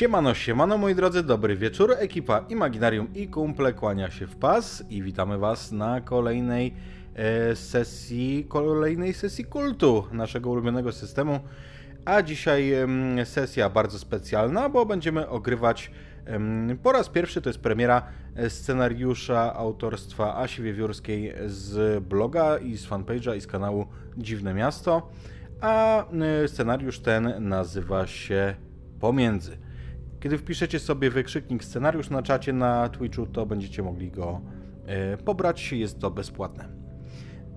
Siemano, siemano moi drodzy, dobry wieczór. Ekipa Imaginarium i kumple kłania się w pas i witamy was na kolejnej e, sesji, kolejnej sesji kultu naszego ulubionego systemu. A dzisiaj em, sesja bardzo specjalna, bo będziemy ogrywać em, po raz pierwszy, to jest premiera e, scenariusza autorstwa Asi Wiewiórskiej z bloga i z fanpage'a i z kanału Dziwne Miasto. A e, scenariusz ten nazywa się Pomiędzy. Kiedy wpiszecie sobie wykrzyknik scenariusz na czacie na Twitchu, to będziecie mogli go e, pobrać. Jest to bezpłatne.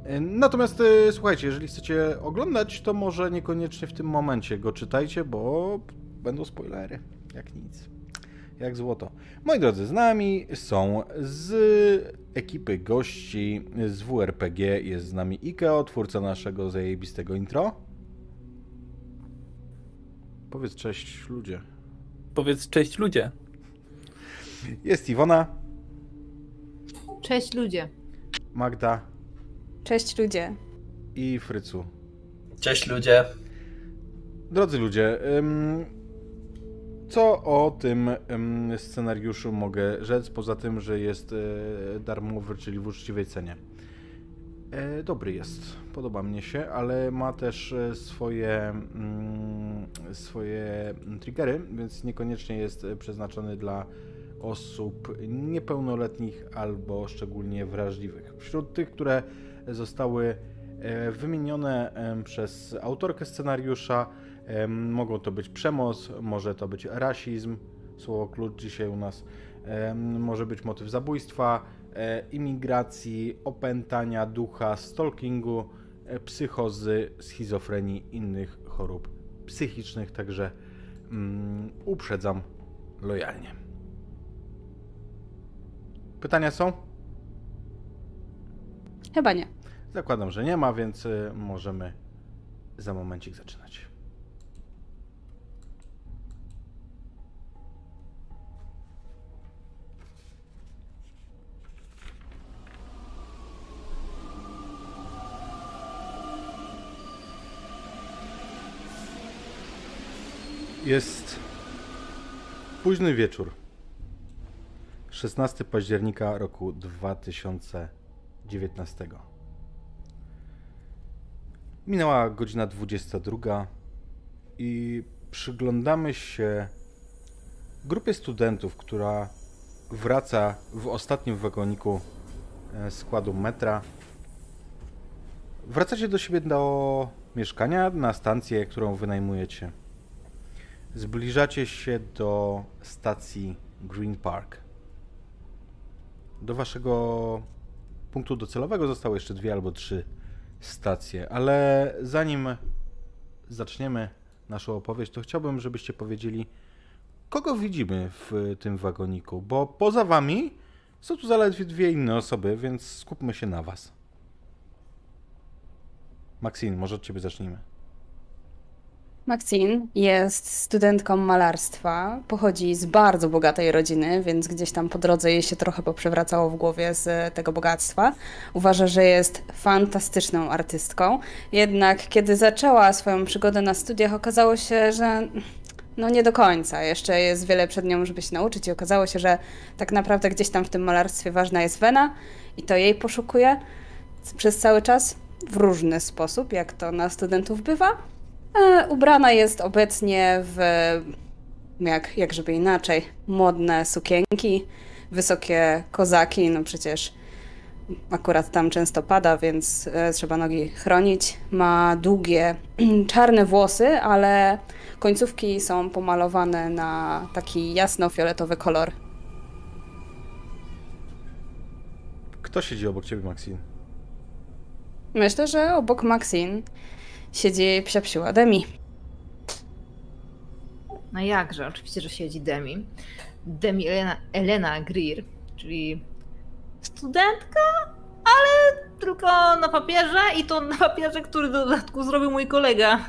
E, Natomiast e, słuchajcie, jeżeli chcecie oglądać, to może niekoniecznie w tym momencie go czytajcie, bo będą spoilery. Jak nic. Jak złoto. Moi drodzy, z nami są z ekipy gości z WRPG. Jest z nami Ikeo, twórca naszego zajebistego intro. Powiedz cześć ludzie. Powiedz cześć ludzie. Jest Iwona, Cześć ludzie. Magda Cześć ludzie. i Frycu. Cześć ludzie. Drodzy ludzie, co o tym ym, scenariuszu mogę rzec, poza tym, że jest e, darmowy, czyli w uczciwej cenie? E, dobry jest, podoba mnie się, ale ma też e, swoje, mm, swoje triggery, więc niekoniecznie jest e, przeznaczony dla osób niepełnoletnich albo szczególnie wrażliwych. Wśród tych, które zostały e, wymienione przez autorkę scenariusza, mogą to być przemoc, może to być rasizm, słowo klucz dzisiaj u nas, może być motyw zabójstwa, imigracji, opętania ducha, stalkingu, psychozy, schizofrenii, innych chorób psychicznych, także mm, uprzedzam lojalnie. Pytania są? Chyba nie. Zakładam, że nie ma, więc y, możemy za momencik zaczynać. Jest późny wieczór. 16 października roku 2019. Minęła godzina 22 i przyglądamy się grupie studentów, która wraca w ostatnim wagoniku e, składu metra. Wracacie do siebie do mieszkania na stację, którą wynajmujecie. Zbliżacie się do stacji Green Park. Do waszego punktu docelowego zostały jeszcze dwie albo trzy stacje, ale zanim zaczniemy naszą opowieść, to chciałbym, żebyście powiedzieli, kogo widzimy w tym wagoniku, bo poza wami są tu zaledwie dwie inne osoby, więc skupmy się na was. Maxine, może od ciebie zacznijmy. Maxine jest studentką malarstwa, pochodzi z bardzo bogatej rodziny, więc gdzieś tam po drodze jej się trochę poprzewracało w głowie z tego bogactwa. Uważa, że jest fantastyczną artystką, jednak kiedy zaczęła swoją przygodę na studiach, okazało się, że no nie do końca. Jeszcze jest wiele przed nią, żeby się nauczyć i okazało się, że tak naprawdę gdzieś tam w tym malarstwie ważna jest wena i to jej poszukuje przez cały czas w różny sposób, jak to na studentów bywa. E, ubrana jest obecnie w, jak, jak żeby inaczej, modne sukienki, wysokie kozaki, no przecież akurat tam często pada, więc e, trzeba nogi chronić. Ma długie, czarne włosy, ale końcówki są pomalowane na taki jasno-fioletowy kolor. Kto siedzi obok ciebie, Maxine? Myślę, że obok Maxine siedzi psiapsiła Demi. No jakże, oczywiście, że siedzi Demi. Demi Elena, Elena Greer, czyli studentka, ale tylko na papierze i to na papierze, który do dodatku zrobił mój kolega.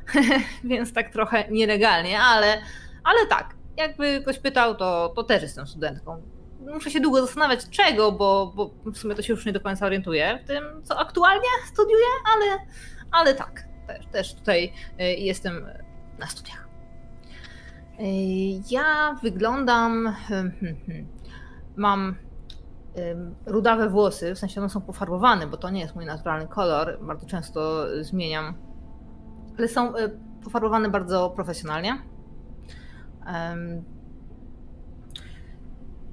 Więc tak trochę nielegalnie, ale, ale tak, jakby ktoś pytał, to, to też jestem studentką. Muszę się długo zastanawiać czego, bo, bo w sumie to się już nie do końca orientuję w tym, co aktualnie studiuję, ale, ale tak, też, też tutaj y, jestem na studiach. Ej, Ja wyglądam. hmm, hmm, hmm. Mam rudawe włosy, w sensie one są pofarbowane, bo to nie jest mój naturalny kolor. Bardzo często zmieniam. Ale są y, pofarbowane bardzo profesjonalnie.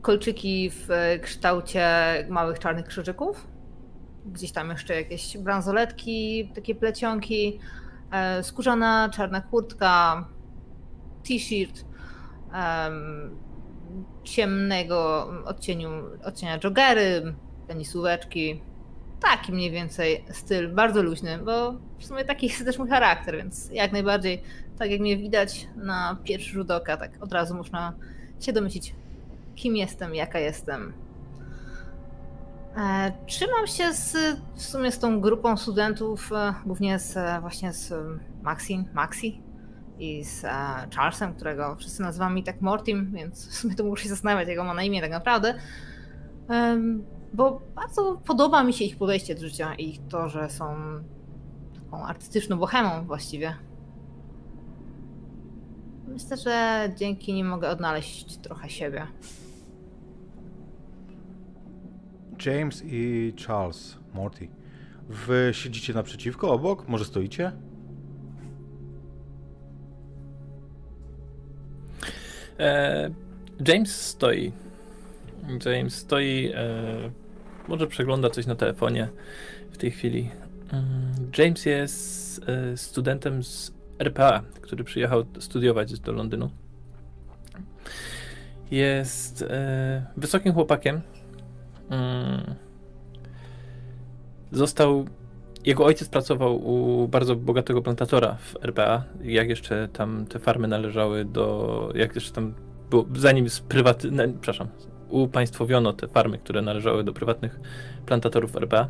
Kolczyki w kształcie małych czarnych krzyżyków. Gdzieś tam jeszcze jakieś bransoletki, takie plecionki. e, Skórzana czarna kurtka, t-shirt em, ciemnego odcieniu, odcienia joggery, tenisóweczki. Taki mniej więcej styl, bardzo luźny, bo w sumie taki jest też mój charakter, więc jak najbardziej, tak jak mnie widać na pierwszy rzut oka, tak od razu można się domyślić, kim jestem, jaka jestem. E, Trzymam się z, w sumie z tą grupą studentów, e, głównie z, e, właśnie z em, Maxi, i z Charlesem, którego wszyscy nazywamy tak Mortim, więc w sumie to muszę się zastanawiać, jak on ma na imię tak naprawdę. Bo bardzo podoba mi się ich podejście do życia i to, że są taką artystyczną bohemą właściwie. Myślę, że dzięki nim mogę odnaleźć trochę siebie. James i Charles, Morty. Wy siedzicie naprzeciwko, obok? Może stoicie? E, James stoi. James stoi, e, może przegląda coś na telefonie w tej chwili. Mm, James jest e, studentem z RPA, który przyjechał studiować do Londynu. Jest e, wysokim chłopakiem. Mm. Został. Jego ojciec pracował u bardzo bogatego plantatora w RPA. Jak jeszcze tam te farmy należały do. Jak jeszcze tam było. Zanim sprywaty. ne- Przepraszam. Upaństwowiono te farmy, które należały do prywatnych plantatorów RPA.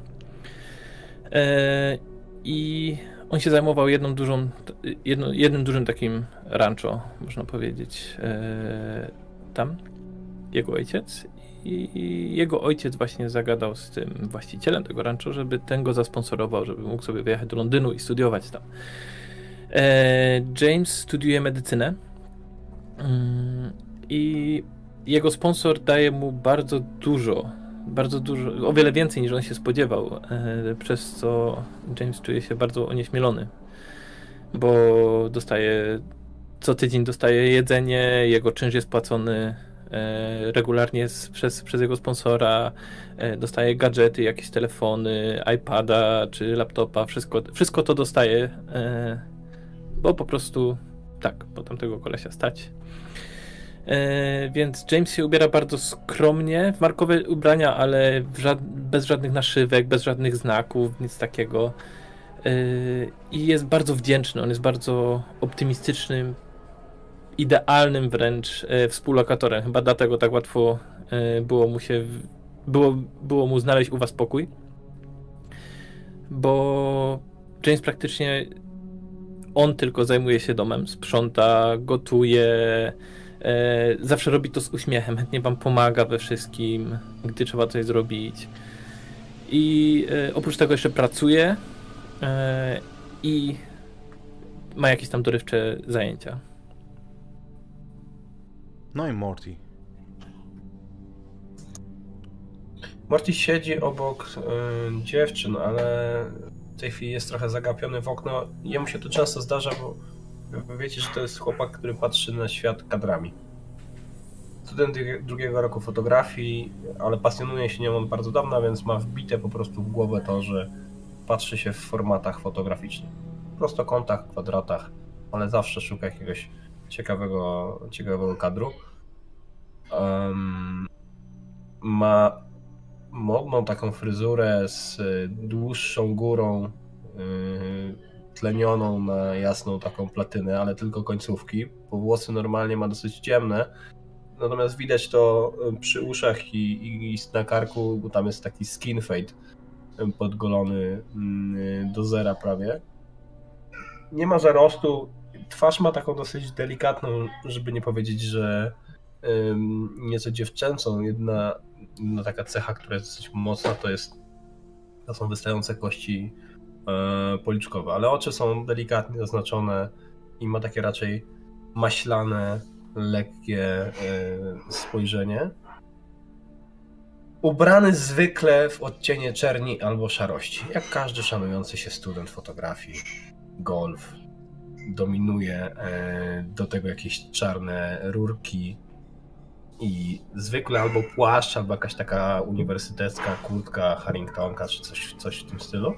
E, I on się zajmował jedną dużą, jedno, jednym dużym takim rancho, można powiedzieć, e, tam, jego ojciec. I jego ojciec właśnie zagadał z tym właścicielem tego rancho, żeby ten go zasponsorował, żeby mógł sobie wyjechać do Londynu i studiować tam. E, James studiuje medycynę mm, i jego sponsor daje mu bardzo dużo, bardzo dużo, o wiele więcej niż on się spodziewał, e, przez co James czuje się bardzo onieśmielony, bo dostaje, co tydzień dostaje jedzenie, jego czynsz jest płacony regularnie z, przez, przez jego sponsora, e, dostaje gadżety, jakieś telefony, iPada czy laptopa, wszystko, wszystko to dostaje, e, bo po prostu tak, bo tamtego kolesia stać. E, więc James się ubiera bardzo skromnie, w markowe ubrania, ale żad- bez żadnych naszywek, bez żadnych znaków, nic takiego. E, I jest bardzo wdzięczny, on jest bardzo optymistycznym, idealnym wręcz e, współlokatorem. Chyba dlatego tak łatwo e, było mu się, było, było mu znaleźć u was pokój. Bo James praktycznie on tylko zajmuje się domem, sprząta, gotuje, e, zawsze robi to z uśmiechem, chętnie wam pomaga we wszystkim, gdy trzeba coś zrobić. I oprócz tego jeszcze pracuje i ma jakieś tam dorywcze zajęcia. No i Morty. Morty siedzi obok y, dziewczyn, ale w tej chwili jest trochę zagapiony w okno. Jemu się to często zdarza, bo wiecie, że to jest chłopak, który patrzy na świat kadrami. Student drugie- drugiego roku fotografii, ale pasjonuje się nią bardzo dawna, więc ma wbite po prostu w głowę to, że patrzy się w formatach fotograficznych. Prostokątach, kwadratach, ale zawsze szuka jakiegoś ciekawego, ciekawego kadru. Em, ma modną taką fryzurę z dłuższą górą y, tlenioną na jasną taką platynę, ale tylko końcówki, bo włosy normalnie ma dosyć ciemne. Natomiast widać to y, przy uszach i, i, i na karku, bo tam jest taki skin fade y, podgolony y, do zera prawie. Nie ma zarostu. Twarz ma taką dosyć delikatną, żeby nie powiedzieć, że ym, nieco dziewczęcą. Jedna no, taka cecha, która jest dosyć mocna, to jest to są wystające kości e, policzkowe, ale oczy są delikatnie zaznaczone i ma takie raczej maślane, lekkie e, spojrzenie. Ubrany zwykle w odcienie czerni albo szarości, jak każdy szanujący się student fotografii, golf. Dominuje e, do tego jakieś czarne rurki i zwykle albo płaszcz, albo jakaś taka uniwersytecka kurtka Harringtonka, czy coś, coś w tym stylu.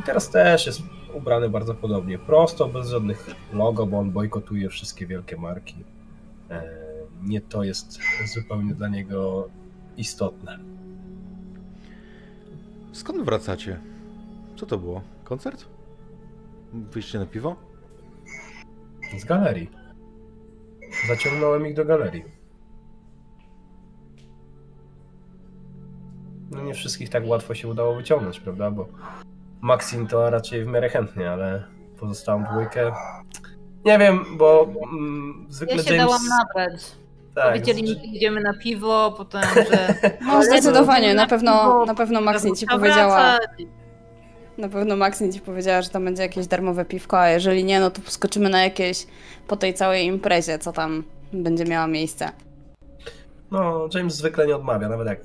I teraz też jest ubrany bardzo podobnie. Prosto, bez żadnych logo, bo on bojkotuje wszystkie wielkie marki. E, Nie to jest zupełnie dla niego istotne. Skąd wracacie? Co to było? Koncert? Wyjście na piwo? Z galerii. Zaciągnąłem ich do galerii. No nie wszystkich tak łatwo się udało wyciągnąć, prawda? Bo Maxim to raczej w miarę chętnie, ale pozostałą dwójkę. Nie wiem, bo mm, zwykle Ja się James. dałam nabrać. tak, Powiedzieli mi, że- idziemy na piwo, potem, że... No zdecydowanie, na pewno, na pewno Maxine ci powiedziała, wracać. Na pewno Maxine ci powiedziała, że tam będzie jakieś darmowe piwko, a jeżeli nie, no to skoczymy na jakieś po tej całej imprezie, co tam będzie miała miejsce. No, James zwykle nie odmawia, nawet jak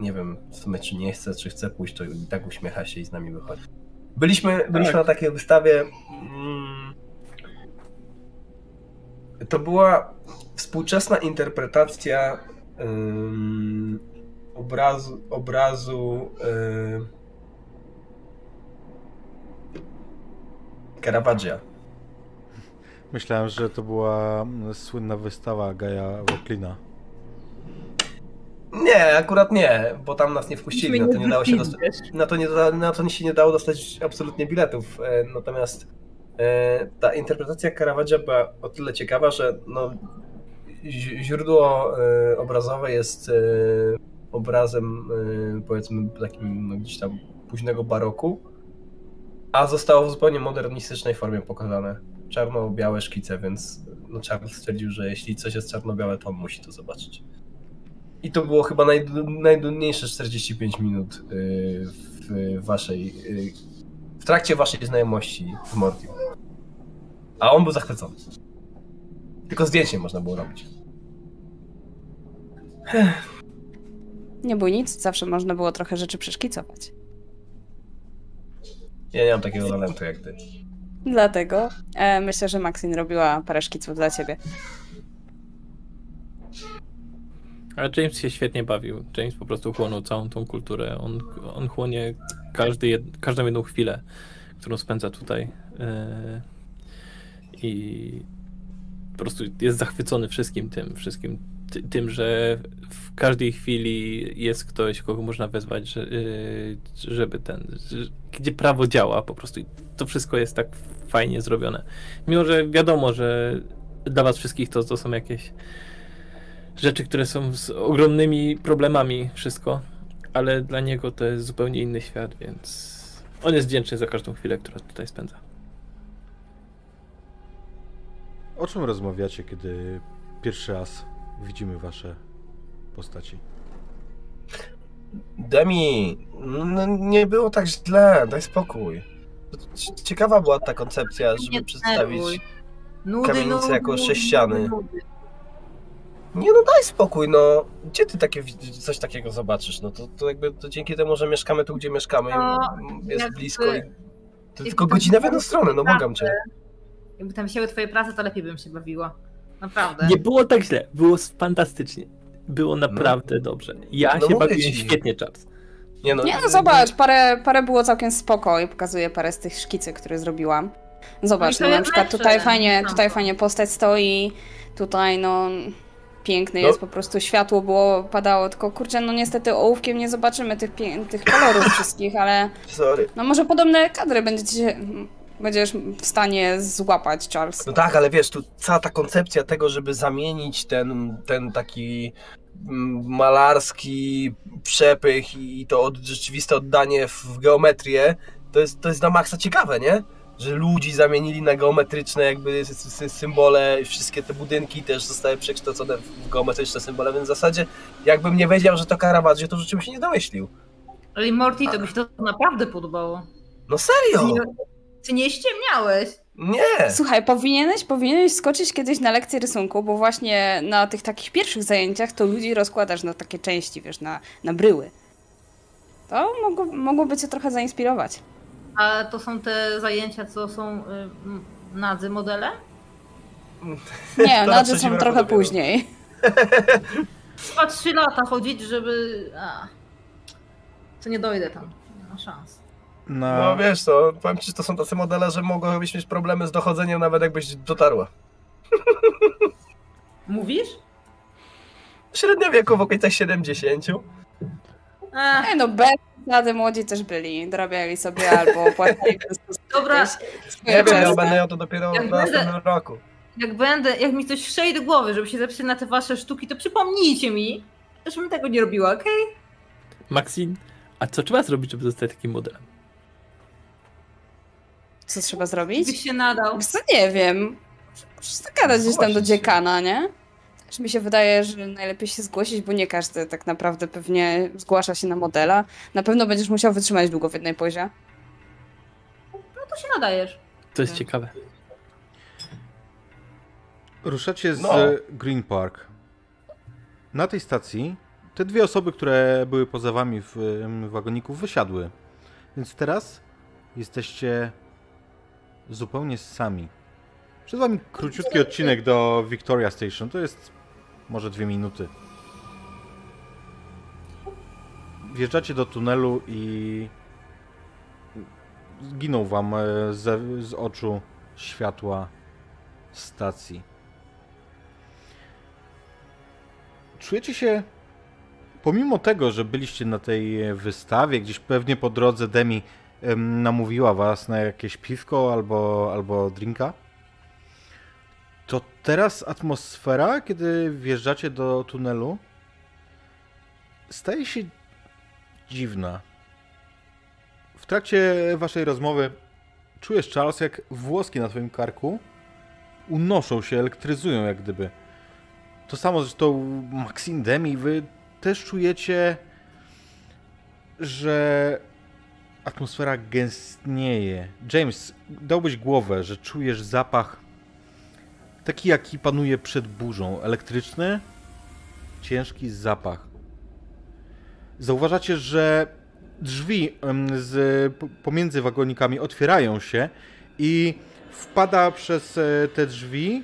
nie wiem w sumie czy nie chce, czy chce pójść, to i tak uśmiecha się i z nami wychodzi. Byliśmy, byliśmy Tak. na takiej wystawie. Mm, to była współczesna interpretacja ym, obrazu, obrazu ym, Caravaggia. Myślałem, że to była mm, słynna wystawa Gaja Woklina. Nie, akurat nie, bo tam nas nie wpuścili, na to nie dało się dostać. Na to, nie, na to się nie dało dostać absolutnie biletów. e, Natomiast e, ta interpretacja Caravaggia była o tyle ciekawa, że no, źródło e, obrazowe jest obrazem powiedzmy takim no, gdzieś tam późnego baroku, a zostało w zupełnie modernistycznej formie pokazane. Czarno-białe szkice, więc no, Charles stwierdził, że jeśli coś jest czarno-białe, to on musi to zobaczyć. I to było chyba naj, najdudniejsze 45 minut y, w waszej. y, w trakcie waszej znajomości z Mortim. A on był zachwycony. Tylko zdjęcie można było robić. Nie bój nic, zawsze można było trochę rzeczy przeszkicować. Ja nie mam takiego talentu jak ty. Dlatego e, myślę, że Maxine robiła parę szkiców dla ciebie. Ale James się świetnie bawił. James po prostu chłonął całą tą kulturę. On, on chłonie każdy jed, każdą jedną chwilę, którą spędza tutaj. Yy, I po prostu jest zachwycony wszystkim tym, wszystkim ty, tym, że w każdej chwili jest ktoś, kogo można wezwać, że, yy, żeby ten, gdzie prawo działa po prostu. I to wszystko jest tak fajnie zrobione. Mimo, że wiadomo, że dla was wszystkich to, to są jakieś rzeczy, które są z ogromnymi problemami, wszystko, ale dla niego to jest zupełnie inny świat, więc on jest wdzięczny za każdą chwilę, którą tutaj spędza. O czym rozmawiacie, kiedy pierwszy raz widzimy wasze postaci? Demi, no, nie było tak źle, daj spokój. Ciekawa była ta koncepcja, Nie żeby przedstawić. Nudy, kamienicę nudy, jako nudy, sześciany. nudy. Nie no daj spokój, no. Gdzie ty takie, coś takiego zobaczysz? No to, to jakby to dzięki temu, że mieszkamy tu, gdzie mieszkamy, No, jest jakby- blisko i to tylko godzina w jedną stronę, no błagam cię. Jakby tam wisiały twoje prace, to lepiej bym się bawiła. Naprawdę. Nie było tak źle, było fantastycznie. Było naprawdę dobrze. Ja No się bawiłem ci. świetnie czas. Nie no, Nie no zobacz, parę, parę było całkiem spoko i pokazuję parę z tych szkicy, które zrobiłam. Zobacz, No no na przykład tutaj fajnie, No. tutaj fajnie postać stoi, tutaj no piękny No. jest, po prostu światło było, padało, tylko kurczę, no niestety ołówkiem nie zobaczymy tych, tych kolorów wszystkich, ale Sorry. no może podobne kadry będziecie, będziesz w stanie złapać, Charles. No tak, ale wiesz, tu cała ta koncepcja tego, żeby zamienić ten, ten taki mm, malarski przepych i to od, rzeczywiste oddanie w geometrię, to jest, to jest na maksa ciekawe, nie? Że ludzi zamienili na geometryczne jakby sy- sy- symbole, wszystkie te budynki też zostały przekształcone w geometryczne symbole, więc w zasadzie jakbym nie wiedział, że to Caravaggio, to rzeczywiście nie domyślił. Ale Morty, to by się to naprawdę podobało. No serio! Ty nie ściemniałeś. Nie! Słuchaj, powinieneś, powinieneś skoczyć kiedyś na lekcję rysunku, bo właśnie na tych takich pierwszych zajęciach to ludzi rozkładasz na takie części, wiesz, na, na bryły. To mogło, mogłoby cię trochę zainspirować. A to są te zajęcia, co są y, m, nadzy modele? Nie, nadzy są trochę dopiero. później. Trwa 3 lata chodzić, żeby... A, to nie dojdę tam. Nie ma szans. Na... No wiesz to, powiem ci, że to są tacy modele, że mogłabyś mieć problemy z dochodzeniem nawet jakbyś dotarła. Mówisz? Średnia wieku w okolicach 70. Ech, Nie no, bez przesady młodzi też byli. Dorabiali sobie albo płacili dobra, Nie wiem, ja będę miał to dopiero Jak w będę- następnym roku. jak będę, jak mi coś wszej do głowy, żeby się zapisać na te wasze sztuki, to przypomnijcie mi, żebym tego nie robiła, okej? Maxine, a co trzeba zrobić, żeby zostać takim modelem? Co trzeba zrobić? Byś się nadał. Wiesz co, nie wiem. Możesz zagadać gdzieś tam do dziekana, nie? Też mi się wydaje, że najlepiej się zgłosić, bo nie każdy tak naprawdę pewnie zgłasza się na modela. Na pewno będziesz musiał wytrzymać długo w jednej pozie. No to się nadajesz. To jest ciekawe. Ruszacie z No. Green Park. Na tej stacji te dwie osoby, które były poza wami w wagoniku, wysiadły. Więc teraz jesteście zupełnie sami. Przed wami króciutki odcinek do Victoria Station. To jest może dwie minuty. Wjeżdżacie do tunelu i zginął wam e, ze, z oczu światła stacji. Czujecie się, pomimo tego, że byliście na tej wystawie, gdzieś pewnie po drodze Demi em, namówiła was na jakieś piwko albo, albo drinka, to teraz atmosfera, kiedy wjeżdżacie do tunelu, staje się dziwna. W trakcie waszej rozmowy czujesz, Charles, jak włoski na twoim karku unoszą się, elektryzują jak gdyby. To samo zresztą Maxine Demi, wy też czujecie, że atmosfera gęstnieje. James, dałbyś głowę, że czujesz zapach taki, jaki panuje przed burzą. Elektryczny, ciężki zapach. Zauważacie, że drzwi z, pomiędzy wagonikami otwierają się i wpada przez e, te drzwi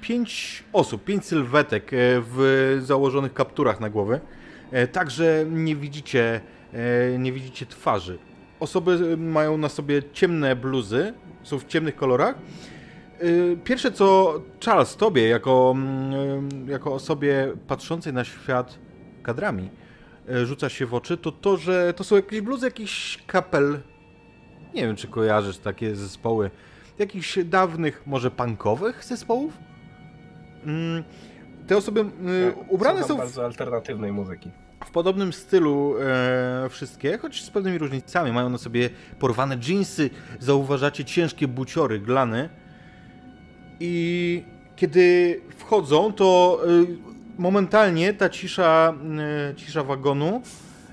pięć osób, pięć sylwetek e, w założonych kapturach na głowy. E, Także nie widzicie, nie widzicie twarzy. Osoby e, mają na sobie ciemne bluzy, są w ciemnych kolorach. E, Pierwsze co Charles, tobie, jako, mm, jako osobie patrzącej na świat kadrami, rzuca się w oczy, to to, że to są jakieś bluzy, jakiś kapel. Nie wiem, czy kojarzysz takie zespoły. Jakichś dawnych, może punkowych zespołów? Mm, Te osoby y, ubrane są w, bardzo alternatywnej muzyki. W podobnym stylu e, wszystkie, choć z pewnymi różnicami. Mają na sobie porwane dżinsy, zauważacie ciężkie buciory, glany. I kiedy wchodzą, to y, momentalnie ta cisza, y, cisza wagonu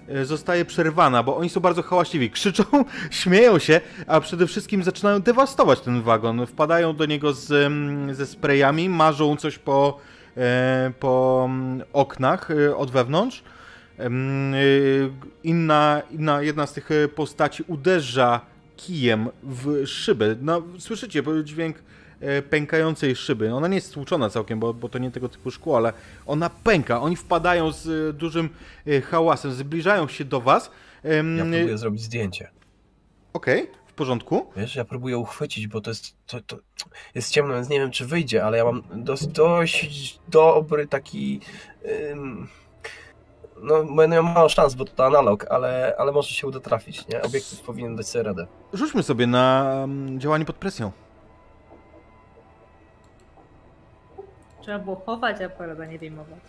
y, zostaje przerwana, bo oni są bardzo hałaśliwi. Krzyczą, śmieją się, a przede wszystkim zaczynają dewastować ten wagon. Wpadają do niego z, ze sprayami, marzą coś po, e, po mm, oknach e, od wewnątrz. Y, Inna, inna, jedna z tych e, postaci uderza kijem w szybę. No, słyszycie dźwięk e, pękającej szyby. Ona nie jest stłuczona całkiem, bo, bo to nie tego typu szkło, ale ona pęka. Oni wpadają z e, dużym hałasem, zbliżają się do was. Ja y, próbuję zrobić zdjęcie. Okej, w porządku. Wiesz, ja próbuję uchwycić, bo to jest, to, to jest ciemno, więc nie wiem, czy wyjdzie, ale ja mam dość, dość dobry taki... Ym, no, miał mało szans, bo to analog, ale, ale może się uda trafić, nie? Obiektyw powinien dać sobie radę. Rzućmy sobie na mm, działanie pod presją. Trzeba było chować aparat, a nie wyjmować.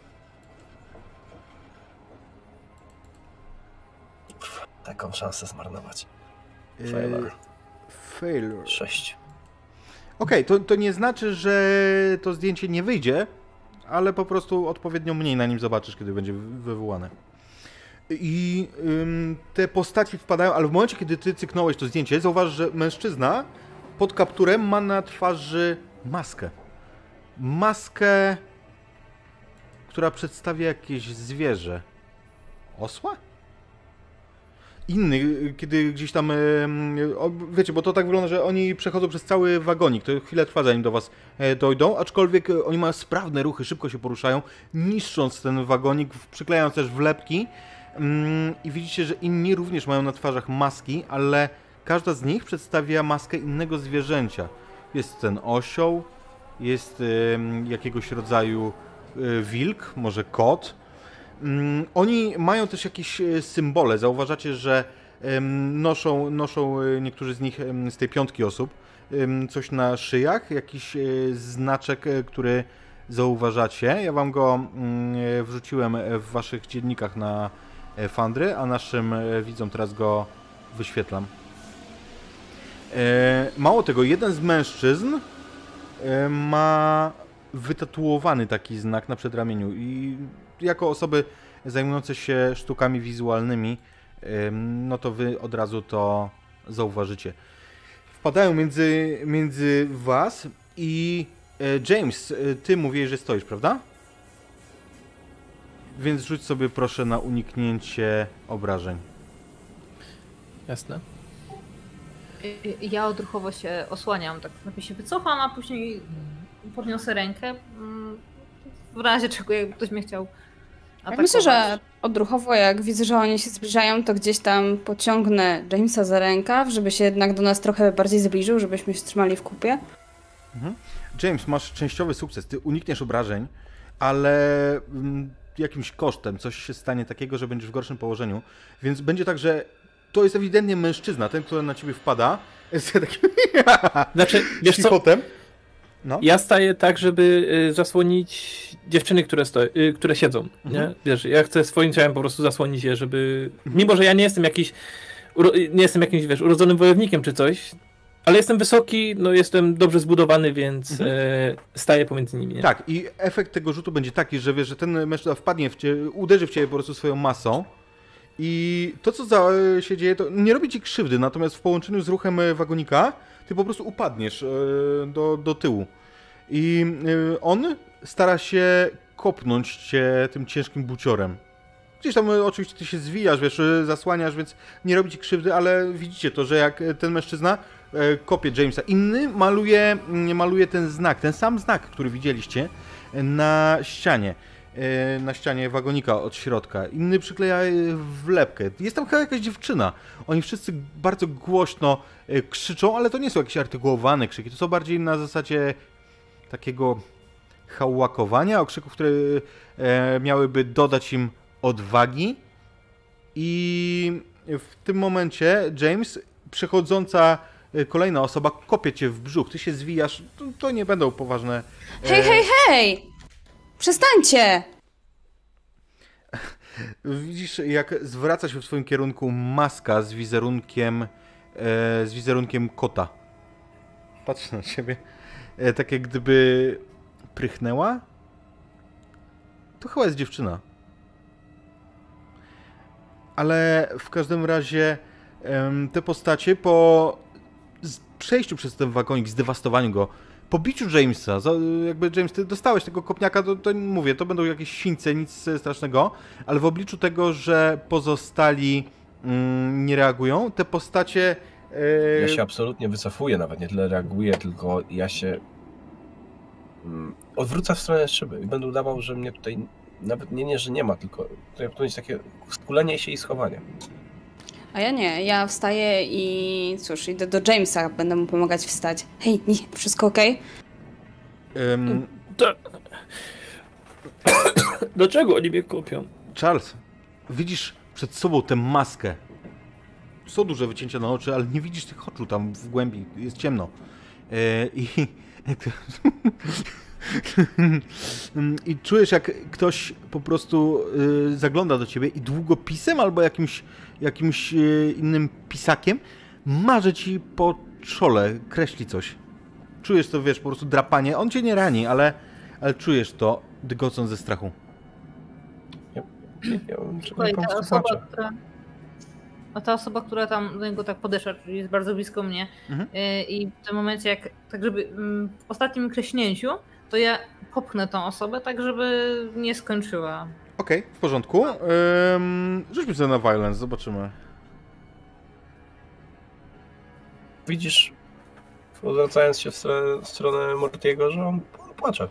Taką szansę zmarnować. E, Failure. Failure. Sześć. Okej, to, to nie znaczy, że to zdjęcie nie wyjdzie, ale po prostu odpowiednio mniej na nim zobaczysz, kiedy będzie wy- wywołane. I ym, te postaci wpadają, ale w momencie, kiedy ty cyknąłeś to zdjęcie, zauważ, że mężczyzna pod kapturem ma na twarzy maskę. Maskę, która przedstawia jakieś zwierzę. Osła? Inny, kiedy gdzieś tam, wiecie, bo to tak wygląda, że oni przechodzą przez cały wagonik, to chwilę trwa zanim do was e, dojdą, aczkolwiek e, oni mają sprawne ruchy, szybko się poruszają, niszcząc ten wagonik, przyklejając też wlepki Mm, i widzicie, że inni również mają na twarzach maski, ale każda z nich przedstawia maskę innego zwierzęcia. Jest ten osioł, jest jakiegoś rodzaju e, wilk, może kot. Mm, Oni mają też jakieś e, symbole. Zauważacie, że noszą, noszą e, niektórzy z nich z tej piątki osób coś na szyjach, jakiś e, znaczek, który zauważacie. Ja wam go mm, wrzuciłem w waszych dziennikach na Fandry, a naszym widzom teraz go wyświetlam. Mało tego, jeden z mężczyzn ma wytatuowany taki znak na przedramieniu i jako osoby zajmujące się sztukami wizualnymi, no to wy od razu to zauważycie. Wpadają między, między was i e, James, e, ty mówiłeś, że stoisz, prawda? Więc rzuć sobie proszę na uniknięcie obrażeń. Jasne. Ja odruchowo się osłaniam, tak najpierw się wycofam, a później podniosę rękę. mm, W razie czego jakby ktoś mnie chciał Ja atakować. myślę, że odruchowo, jak widzę, że oni się zbliżają, to gdzieś tam pociągnę Jamesa za rękaw, żeby się jednak do nas trochę bardziej zbliżył, żebyśmy się trzymali w kupie. James, masz częściowy sukces. Ty unikniesz obrażeń, ale mm, jakimś kosztem coś się stanie takiego, że będziesz w gorszym położeniu. Więc będzie tak, że to jest ewidentnie mężczyzna, ten, który na ciebie wpada. Jest takim Znaczy, wiesz co. No. ja staję tak, żeby y, zasłonić dziewczyny, które, sto, y, które siedzą, nie? Mhm. Wiesz, ja chcę swoim ciałem po prostu zasłonić je, żeby... Mimo, że ja nie jestem jakiś... Nie jestem jakimś, wiesz, urodzonym wojownikiem czy coś, ale jestem wysoki, no jestem dobrze zbudowany, więc Mhm. e, staję pomiędzy nimi, nie? Tak, i efekt tego rzutu będzie taki, że wiesz, że ten mężczyzna wpadnie w ciebie, uderzy w ciebie po prostu swoją masą. I to, co za, się dzieje, to nie robi ci krzywdy, natomiast w połączeniu z ruchem e, wagonika, ty po prostu upadniesz e, do, do tyłu. I e, on stara się kopnąć cię tym ciężkim buciorem. Gdzieś tam e, oczywiście ty się zwijasz, wiesz, zasłaniasz, więc nie robi ci krzywdy, ale widzicie to, że jak ten mężczyzna kopie Jamesa, inny maluje, maluje ten znak, ten sam znak, który widzieliście na ścianie, na ścianie wagonika od środka. Inny przykleja e, wlepkę. Jest tam chyba jakaś dziewczyna. Oni wszyscy bardzo głośno e, krzyczą, ale to nie są jakieś artykułowane krzyki, to są bardziej na zasadzie takiego hałakowania, okrzyków, które e, miałyby dodać im odwagi. I w tym momencie James, przechodząca e, kolejna osoba, kopie cię w brzuch. Ty się zwijasz. To, to nie będą poważne. e, Hej, hej, hej! Przestańcie! Widzisz, jak zwraca się w swoim kierunku maska z wizerunkiem, e, z wizerunkiem kota. Patrzę na ciebie. E, tak jak gdyby prychnęła. To chyba jest dziewczyna. Ale w każdym razie em, te postacie po przejściu przez ten wagonik, zdewastowaniu go, po biciu Jamesa, jakby James, ty dostałeś tego kopniaka, to, to mówię, to będą jakieś sińce, nic strasznego, ale w obliczu tego, że pozostali mm, nie reagują, te postacie... e, Ja się absolutnie wycofuję, nawet nie tyle reaguję, tylko ja się mm, odwrócę w stronę szyby i będę udawał, że mnie tutaj nawet nie, nie, że nie ma, tylko to to jest takie skulenie się i schowanie. A ja nie, ja wstaję i cóż, idę do Jamesa, będę mu pomagać wstać. Hej, nie, wszystko okej? em, To... Dlaczego oni mnie kopią? Charles, widzisz przed sobą tę maskę. Są duże wycięcia na oczy, ale nie widzisz tych oczu tam w głębi, jest ciemno. E, I, I czujesz, jak ktoś po prostu y, zagląda do ciebie i długopisem albo jakimś, jakimś y, innym pisakiem marzy ci po czole, kreśli coś. Czujesz to, wiesz, po prostu drapanie. On cię nie rani, ale, ale czujesz to, dygocąc ze strachu. Ja, ja bym Słuchaj, ta osoba, która... a ta osoba, która tam do niego tak podeszła, czyli jest bardzo blisko mnie Mhm. y, i w tym momencie jak, tak żeby mm, w ostatnim kreśnięciu, to ja popchnę tą osobę tak, żeby nie skończyła. Okej, w porządku. Ym, rzućmy sobie na violence, zobaczymy. Widzisz, odwracając się w stronę, w stronę Mortiego, że on płacze.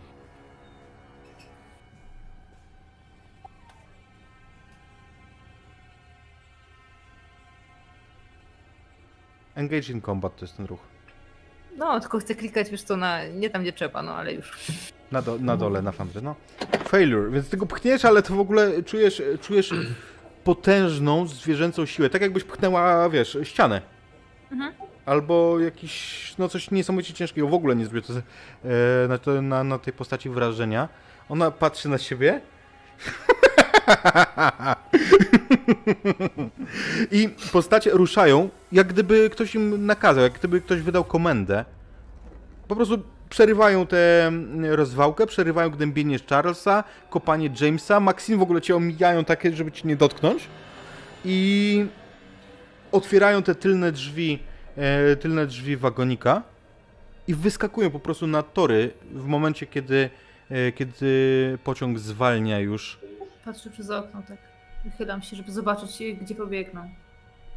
Engage in combat to jest ten ruch. No, tylko chcę klikać, wiesz co, na, nie tam gdzie trzeba, no ale już. Na, do, na dole, na fandry, no. Failure, więc ty go pchniesz, ale to w ogóle czujesz, czujesz potężną zwierzęcą siłę, tak jakbyś pchnęła, wiesz, ścianę. Mhm. Albo jakiś, no coś niesamowicie ciężkiego, w ogóle nie zrobię to, e, na, na, na tej postaci wrażenia. Ona patrzy na siebie. I postacie ruszają, jak gdyby ktoś im nakazał, jak gdyby ktoś wydał komendę. Po prostu przerywają tę rozwałkę, przerywają gnębienie Charlesa, kopanie Jamesa. Maxine w ogóle cię omijają takie, żeby cię nie dotknąć. I otwierają te tylne drzwi, e, tylne drzwi wagonika i wyskakują po prostu na tory w momencie, kiedy, e, kiedy pociąg zwalnia już Patrzę przez okno, tak. Wychylam się, żeby zobaczyć, gdzie pobiegną.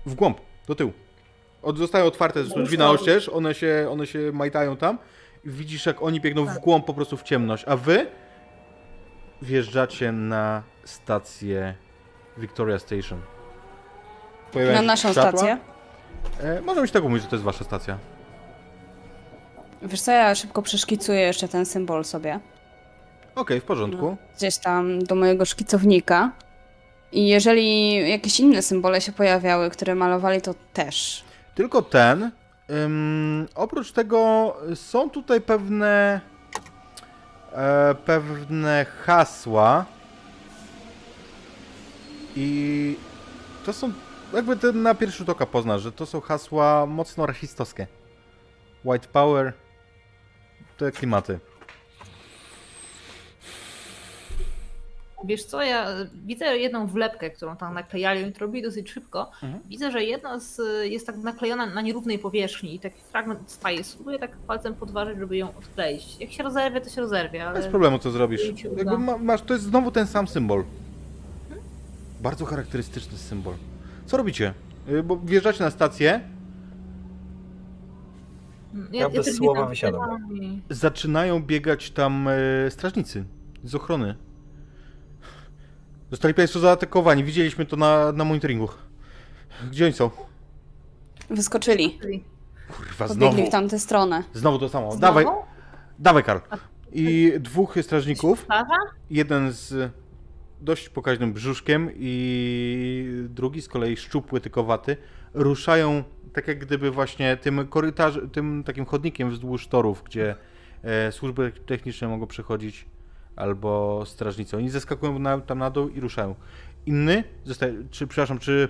w głąb, do tyłu. Od, zostają otwarte zresztą drzwi na oścież, one się, one się majtają tam i widzisz jak oni biegną w głąb po prostu w ciemność, a wy wjeżdżacie na stację Victoria Station. Pojawiają Na się naszą światła. stację. E, można być tak umówić, że to jest wasza stacja. Wiesz co, ja szybko przeszkicuję jeszcze ten symbol sobie. Okej, w porządku. Gdzieś tam do mojego szkicownika. I jeżeli jakieś inne symbole się pojawiały, które malowali, to też. Tylko ten. Ym, oprócz tego są tutaj pewne e, pewne hasła i to są jakby ty na pierwszy rzut oka poznasz, że to są hasła mocno rasistowskie. White Power, te klimaty. Wiesz co, ja widzę jedną wlepkę, którą tam naklejali, oni to robili dosyć szybko. Mhm. Widzę, że jedna z, jest tak naklejona na nierównej powierzchni i taki fragment staje. Spróbuję tak palcem podważyć, żeby ją odkleić. Jak się rozerwie, to się rozerwie, ale... Bez problemu to zrobisz. Jakby ma, masz, to jest znowu ten sam symbol. Bardzo charakterystyczny symbol. Co robicie? Y, Bo wjeżdżacie na stację, Ja bez też słowa wysiadam. i- zaczynają biegać tam e, strażnicy z ochrony. Zostali Państwo zaatakowani. Widzieliśmy to na, na monitoringu. Gdzie oni są? Wyskoczyli. Kurwa, Pobiegli znowu. w tamtę stronę. Znowu to samo. Znowu? Dawaj, dawaj, Karl. I dwóch strażników. Jeden z dość pokaźnym brzuszkiem i drugi z kolei szczupły, tykowaty. Ruszają tak jak gdyby właśnie tym korytarzem, tym takim chodnikiem wzdłuż torów, gdzie e, służby techniczne mogą przechodzić albo strażnicy. Oni zeskakują na, tam na dół i ruszają. Inny zostaje, czy przepraszam, czy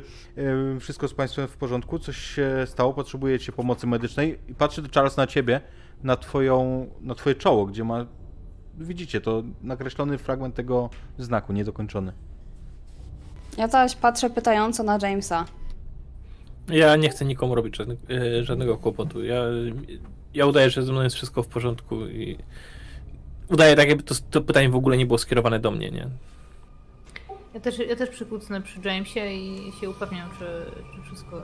e, wszystko z Państwem w porządku? Coś się stało? Potrzebujecie pomocy medycznej? I patrzy Charles na ciebie, na twoją, na twoje czoło, gdzie ma Widzicie, to nakreślony fragment tego znaku, niedokończony. Ja zaś patrzę pytająco na Jamesa. Ja nie chcę nikomu robić żadne, e, żadnego kłopotu. Ja, ja udaję, że ze mną jest wszystko w porządku i udaję tak, jakby to, to pytanie w ogóle nie było skierowane do mnie, nie? Ja też, ja też przykucnę przy Jamesie i się upewniam, czy, czy wszystko,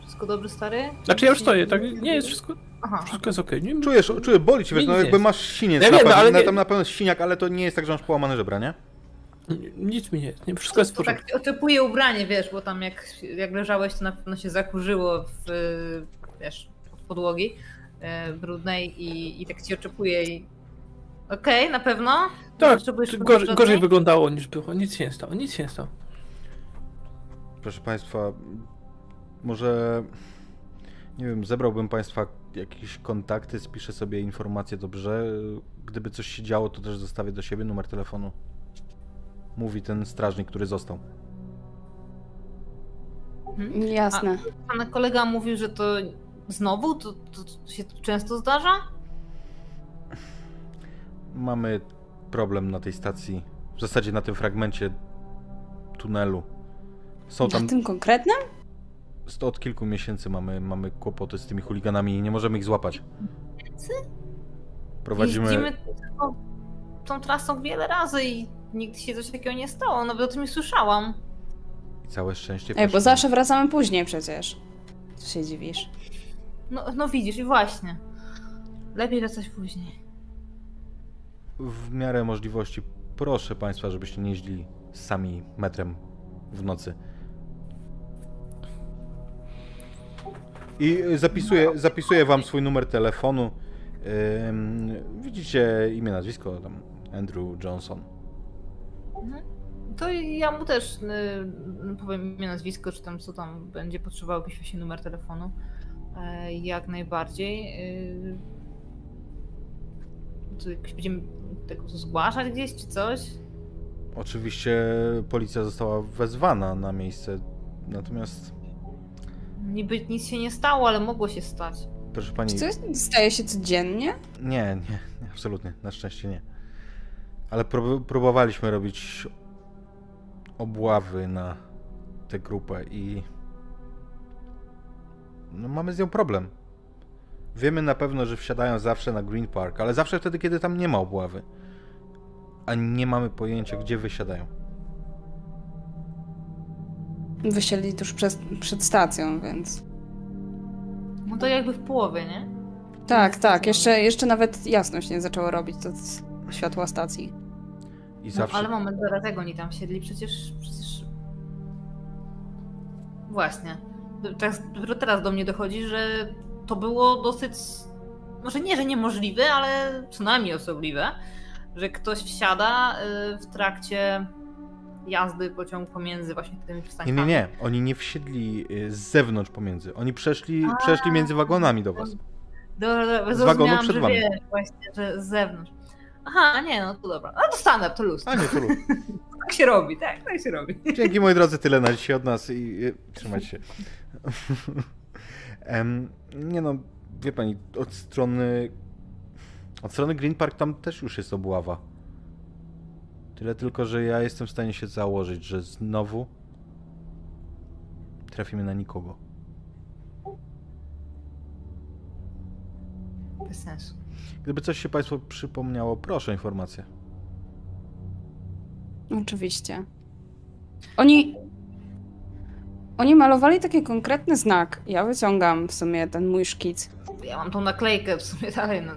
wszystko dobrze, stary? Znaczy ja już stoję, tak? Nie jest wszystko, Aha, wszystko jest okej. Nie- Czujesz, czuję, boli cię, wiesz, no jakby masz siniec Ja na wiem, no, pewno, ale na- tam na pewno jest siniak, ale to nie jest tak, że masz połamane żebra, nie? Nic mi nie jest, nie, wszystko jest w to porządku. tak oczepuje ubranie, wiesz, bo tam jak, jak leżałeś, to na pewno się zakurzyło w, wiesz, od podłogi e, brudnej i, i tak ci oczepuje i... Okej, na pewno? Tak, gorzej, gorzej wyglądało niż było, nic się nie stało, nic się nie stało. Proszę Państwa, może, nie wiem, zebrałbym Państwa jakieś kontakty, spiszę sobie informacje dobrze. Gdyby coś się działo, to też zostawię do siebie numer telefonu. Mówi ten strażnik, który został. Mhm. Jasne. Pana kolega mówił, że to znowu? To, to się często zdarza? Mamy problem na tej stacji, w zasadzie na tym fragmencie tunelu. Są Na tam tym konkretnym? od kilku miesięcy mamy, mamy kłopoty z tymi chuliganami i nie możemy ich złapać. Prowadzimy... Jeździmy tą, tą trasą wiele razy i nigdy się coś takiego nie stało, nawet o tym nie słyszałam. I całe szczęście. Ej, bo zawsze wracamy później przecież. Co się dziwisz? No, no widzisz, i właśnie. Lepiej wracać później. W miarę możliwości proszę Państwa, żebyście nie jeździli sami metrem w nocy. I y, zapisuję, zapisuję Wam swój numer telefonu. Ym, widzicie imię, nazwisko, tam Andrew Johnson. Mhm. To ja mu też y, powiem imię, nazwisko, czy tam co tam będzie potrzebował, jakiś właśnie numer telefonu. E, jak najbardziej. Y, to jakoś będziemy tego zgłaszać gdzieś, czy coś? Oczywiście policja została wezwana na miejsce, natomiast Niby nic się nie stało, ale mogło się stać. proszę Pani... Czy to staje się codziennie? Nie, nie, nie, absolutnie, na szczęście nie. Ale prób- próbowaliśmy robić obławy na tę grupę i no mamy z nią problem. Wiemy na pewno, że wsiadają zawsze na Green Park, ale zawsze wtedy, kiedy tam nie ma obławy. A nie mamy pojęcia, gdzie wysiadają. Wysiedli tuż przed, przed stacją, więc... No to jakby w połowie, nie? Tak, tak. Jeszcze, jeszcze nawet jasność nie zaczęło robić to z światła stacji. I No, zawsze... ale moment, zaraz jak oni tam siedli, przecież... przecież... Właśnie. Dopiero teraz do mnie dochodzi, że to było dosyć... Może nie, że niemożliwe, ale co najmniej osobliwe, że ktoś wsiada y, w trakcie jazdy pociągu pomiędzy właśnie tymi Nie, przystankami. nie, nie. Oni nie wsiedli y, z zewnątrz pomiędzy. Oni przeszli, A. przeszli między wagonami do was. Dobra, dobra, Z wagonu przed że wami. wiesz, właśnie, że z zewnątrz. Aha, nie, no to dobra. No to standard, to luz. A nie, to luz. Tak się robi, tak, tak się robi. Dzięki moi drodzy, tyle na dzisiaj od nas i, i trzymajcie się. Em, nie no, wie pani, od strony od strony Green Park tam też już jest obława. Tyle tylko, że ja jestem w stanie się założyć, że znowu trafimy na nikogo. Bez sensu. Gdyby coś się Państwu przypomniało, proszę o informację. Oczywiście. Oni. Oni malowali taki konkretny znak. Ja wyciągam w sumie ten mój szkic. Ja mam tą naklejkę w sumie dalej, no,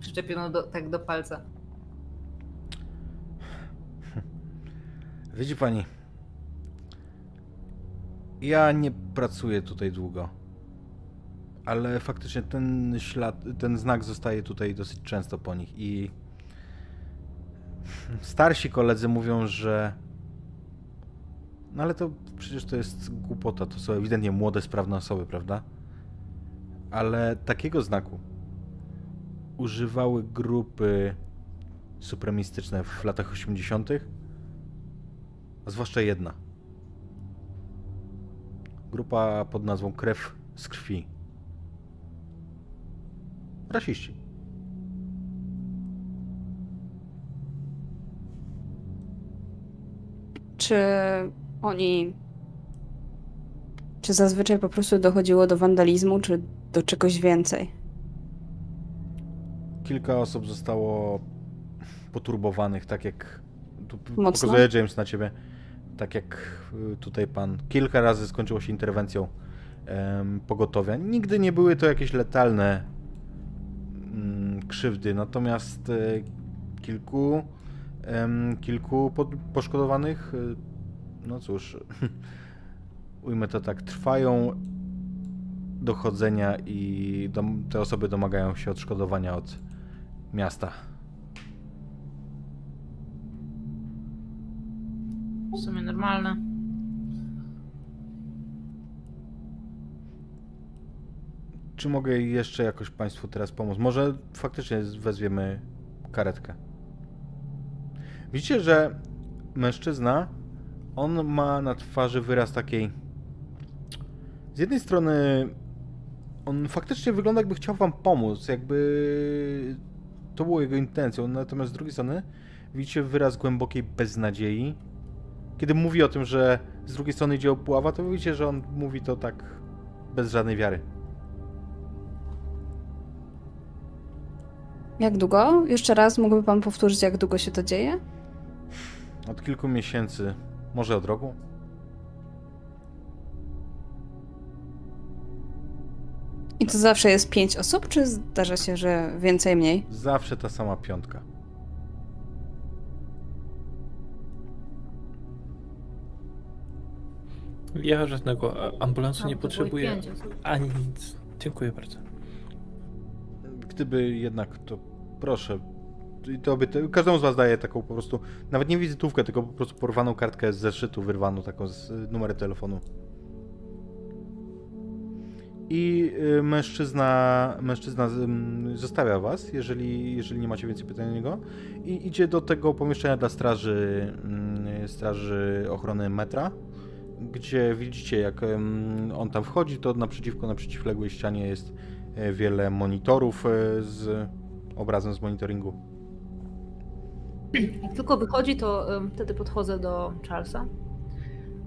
przyczepioną do, tak do palca. Widzi pani, ja nie pracuję tutaj długo, ale faktycznie ten ślad, ten znak zostaje tutaj dosyć często po nich i starsi koledzy mówią, że no ale to przecież to jest głupota, to są ewidentnie młode, sprawne osoby, prawda? Ale takiego znaku używały grupy supremistyczne w latach 80., a zwłaszcza jedna. Grupa pod nazwą Krew z krwi. Rasiści. Czy oni. Czy zazwyczaj po prostu dochodziło do wandalizmu, czy do czegoś więcej? Kilka osób zostało poturbowanych, tak jak tu Mocno? pokazuje James na ciebie. Tak jak y, tutaj pan. Kilka razy skończyło się interwencją em, pogotowia. Nigdy nie były to jakieś letalne mm, krzywdy, natomiast e, kilku em, kilku poszkodowanych, y, no cóż, ujmę to tak, trwają dochodzenia i te osoby domagają się odszkodowania od miasta. W sumie normalne. Czy mogę jeszcze jakoś Państwu teraz pomóc? Może faktycznie wezwiemy karetkę. Widzicie, że mężczyzna, on ma na twarzy wyraz takiej. Z jednej strony, on faktycznie wygląda, jakby chciał Wam pomóc, jakby to było jego intencją, natomiast z drugiej strony widzicie wyraz głębokiej beznadziei. Kiedy mówi o tym, że z drugiej strony idzie obława, to widzicie, że on mówi to tak bez żadnej wiary. Jak długo? Jeszcze raz mógłby pan powtórzyć, jak długo się to dzieje? Od kilku miesięcy, może od roku. I to zawsze jest pięć osób, czy zdarza się, że więcej, mniej? Zawsze ta sama piątka. Ja żadnego ambulansu nie potrzebuję. Ani nic. Dziękuję bardzo. Gdyby jednak, to proszę. I To by, każdemu z was daje taką po prostu, nawet nie wizytówkę, tylko po prostu porwaną kartkę z zeszytu, wyrwaną taką z y, numerem telefonu. I y, mężczyzna, mężczyzna zostawia was, jeżeli, jeżeli nie macie więcej pytań do niego. I idzie do tego pomieszczenia dla straży, ym, straży ochrony metra, gdzie widzicie, jak on tam wchodzi, to naprzeciwko, na przeciwległej ścianie jest e, wiele monitorów e, z obrazem z monitoringu. Jak tylko wychodzi, to wtedy podchodzę do Charlesa.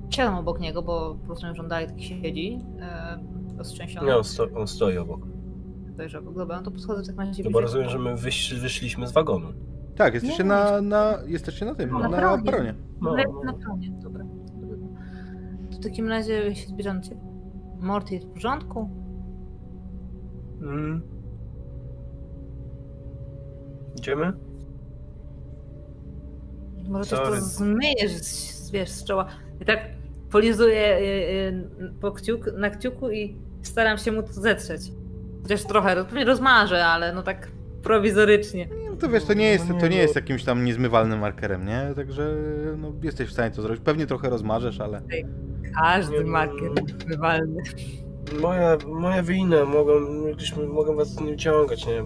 Siadam obok niego, bo rozumiem, że on dalej tak siedzi. Yy, roztrzęsiony. Nie, on, sto, on stoi obok. Dojrzał. Dobra, no to podchodzę w takim razie No bo rozumiem, że my wyś, wyszliśmy z wagonu. Tak, jesteście Nie. na, na, jesteście na tym, No, na, na na peronie. peronie. No, no. Na peronie, dobra. To w takim razie się zbieram ciebie. Morty jest w porządku? Mm. Idziemy? Może też to zmyjesz, z- wiesz, z czoła. I tak polizuję y, y, po kciuk, na kciuku i staram się mu to zetrzeć. Chociaż trochę, pewnie rozmarzę, ale no tak prowizorycznie. No to wiesz, to nie jest, No to nie no. jest jakimś tam niezmywalnym markerem, nie? Także no, jesteś w stanie to zrobić. Pewnie trochę rozmarzesz, ale Każdy Nie, marker wywalny. Moja, moja wina, mogą, mogą was nie wyciągać, nie?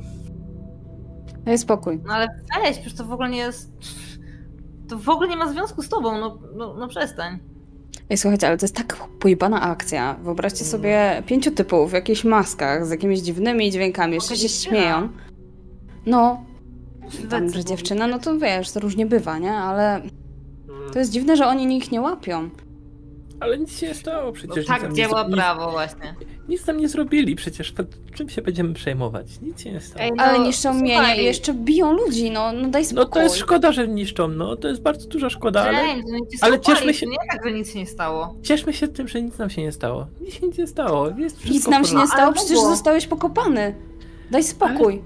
Daj spokój. No ale weź, przecież to w ogóle nie jest... To w ogóle nie ma związku z tobą, no, no, no przestań. Ej, słuchajcie, ale to jest tak pojebana akcja. Wyobraźcie sobie pięciu typów w jakichś maskach z jakimiś dziwnymi dźwiękami, jeszcze się śmieją. No, tam, że dziewczyna, no to wiesz, to różnie bywa, nie? Ale Mm. to jest dziwne, że oni ich nie łapią. Ale nic się nie stało No przecież. nic tak nie działa zro- prawo właśnie. Nic, nam nie zrobili przecież. Pod czym się będziemy przejmować? Nic się nie stało. Ej, no, Ale niszczą mienie i jeszcze biją ludzi, no, no daj No spokój. to jest szkoda, że niszczą, no to jest bardzo duża szkoda, ale no ale ale cieszmy się- Nie tak, że nic się nie stało. cieszmy się tym, że nic nam się nie stało. Nic się nie stało. Jest Nic nam się nie stało, Ale przecież zostałeś pokopany. Daj spokój.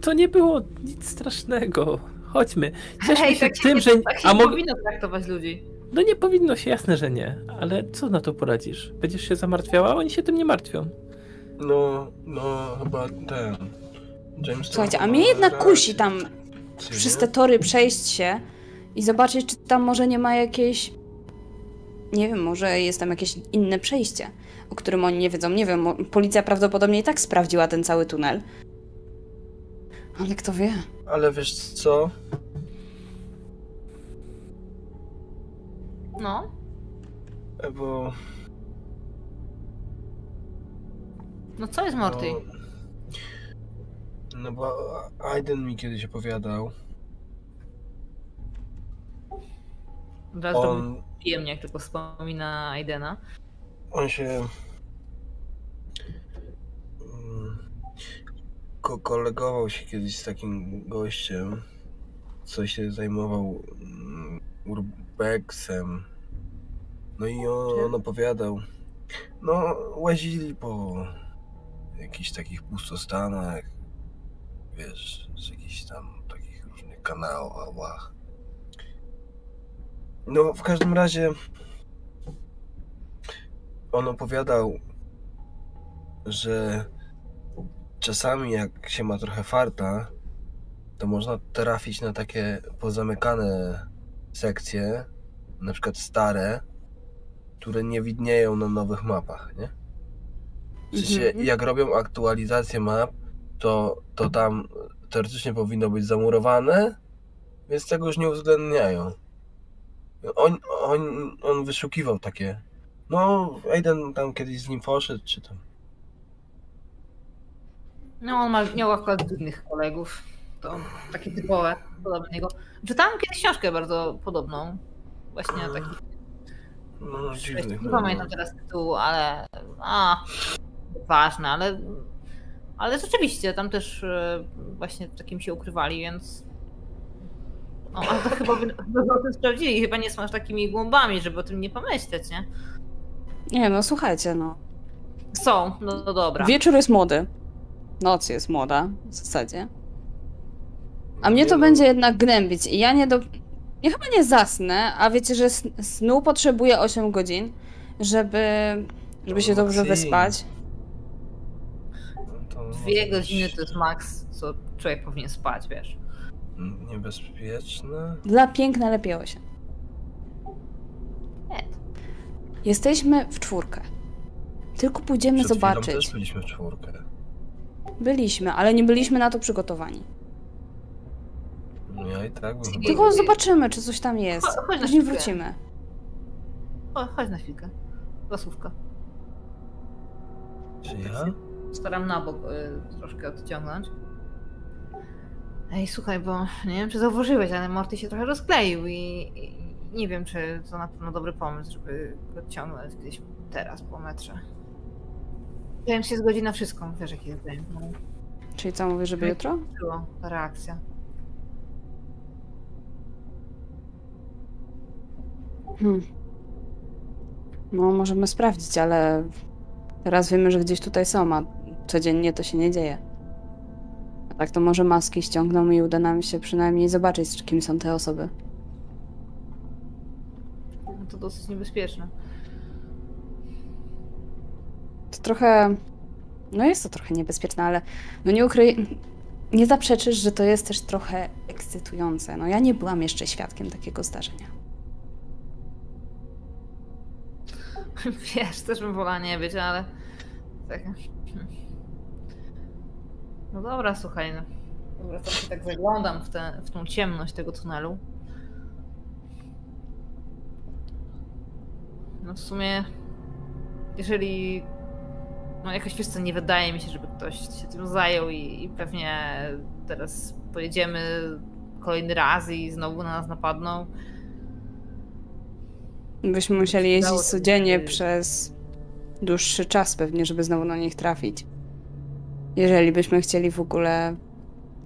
To nie było nic strasznego. Chodźmy. Cieszmy Hej, się tak się, tym, nie, że... tak się A nie mog... powinno traktować ludzi. No nie powinno się, jasne, że nie. Ale co na to poradzisz? Będziesz się zamartwiała? Oni się tym nie martwią. No, no, chyba ten. James Słuchajcie, a mnie jednak kusi tam przez te tory przejść się i zobaczyć, czy tam może nie ma jakieś. Nie wiem, może jest tam jakieś inne przejście, o którym oni nie wiedzą. Nie wiem, policja prawdopodobnie i tak sprawdziła ten cały tunel. Ale kto wie? Ale wiesz co? No. E, Bo... No co jest Morty? No, no bo Aiden mi kiedyś opowiadał. Wraz on... Przyjemnie, jak tylko wspomina Aidena. on się... mm, Ko kolegował się kiedyś z takim gościem, co się zajmował urbexem. No i on, on opowiadał. No, łazili po jakichś takich pustostanach, wiesz, z jakichś tam takich różnych kanałach. No, w każdym razie on opowiadał, że czasami jak się ma trochę farta, to można trafić na takie pozamykane sekcje, na przykład stare, które nie widnieją na nowych mapach, nie? W sensie, Mhm. jak robią aktualizację map, to, to tam teoretycznie powinno być zamurowane, więc tego już nie uwzględniają. On, on, on wyszukiwał takie. No, Aiden tam kiedyś z nim poszedł, czy tam. No on ma, miał akurat innych kolegów. To takie typowe, podobne do niego. Czytałam kiedyś książkę bardzo podobną. Właśnie o takich. No, dziwnych. Nie no. pamiętam teraz tytułu, ale. A. ważne, ale, ale rzeczywiście tam też e, właśnie takim się ukrywali, więc. No, ale to chyba by chyba o tym sprawdzili. Chyba nie są aż takimi głąbami, żeby o tym nie pomyśleć, nie? Nie no, słuchajcie, no. Są, no, no dobra. Wieczór jest młody. Noc jest młoda, w zasadzie. A mnie to no, będzie jednak gnębić i ja nie do... Ja chyba nie zasnę, a wiecie, że sn- snu potrzebuję 8 godzin, żeby, żeby się dobrze Maxine. wyspać. no to Dwie godziny to jest maks, co człowiek powinien spać, wiesz. Niebezpieczne. Dla piękna lepiej 8. Nie. Jesteśmy w czwórkę. Tylko pójdziemy Przed chwilą zobaczyć. też byliśmy w czwórkę. Byliśmy, ale nie byliśmy na to przygotowani. Ja i tak bym... Tylko zobaczymy, czy coś tam jest. Cho- chodź na Później chwilkę. wrócimy. Chodź, chodź na chwilkę. Dwa słówka. Czy ja? Staram na bok y, troszkę odciągnąć. Ej, słuchaj, bo nie wiem, czy zauważyłeś, ale Morty się trochę rozkleił i, i nie wiem, czy to na pewno dobry pomysł, żeby go odciągnąć gdzieś teraz po metrze. James się zgodzi na wszystko, wiesz jaki jest James. No, Czyli co, mówisz, żeby jutro? było ta reakcja. Hmm. No, możemy sprawdzić, ale teraz wiemy, że gdzieś tutaj są, a codziennie to się nie dzieje. A tak to może maski ściągną i uda nam się przynajmniej zobaczyć, kim są te osoby. No, to dosyć niebezpieczne. To trochę. No jest to trochę niebezpieczne, ale no nie ukryj. Nie zaprzeczysz, że to jest też trochę ekscytujące. No ja nie byłam jeszcze świadkiem takiego zdarzenia. Wiesz, też bym wolała nie być, ale... Tak. No dobra, słuchaj, no. Dobra, to się tak zaglądam w, tę w tą ciemność tego tunelu. No w sumie, jeżeli... No jakoś wiesz co, nie wydaje mi się, żeby ktoś się tym zajął i, i pewnie teraz pojedziemy kolejny raz i znowu na nas napadną. Byśmy musieli jeździć codziennie przez dłuższy czas pewnie, żeby znowu na nich trafić. Jeżeli byśmy chcieli w ogóle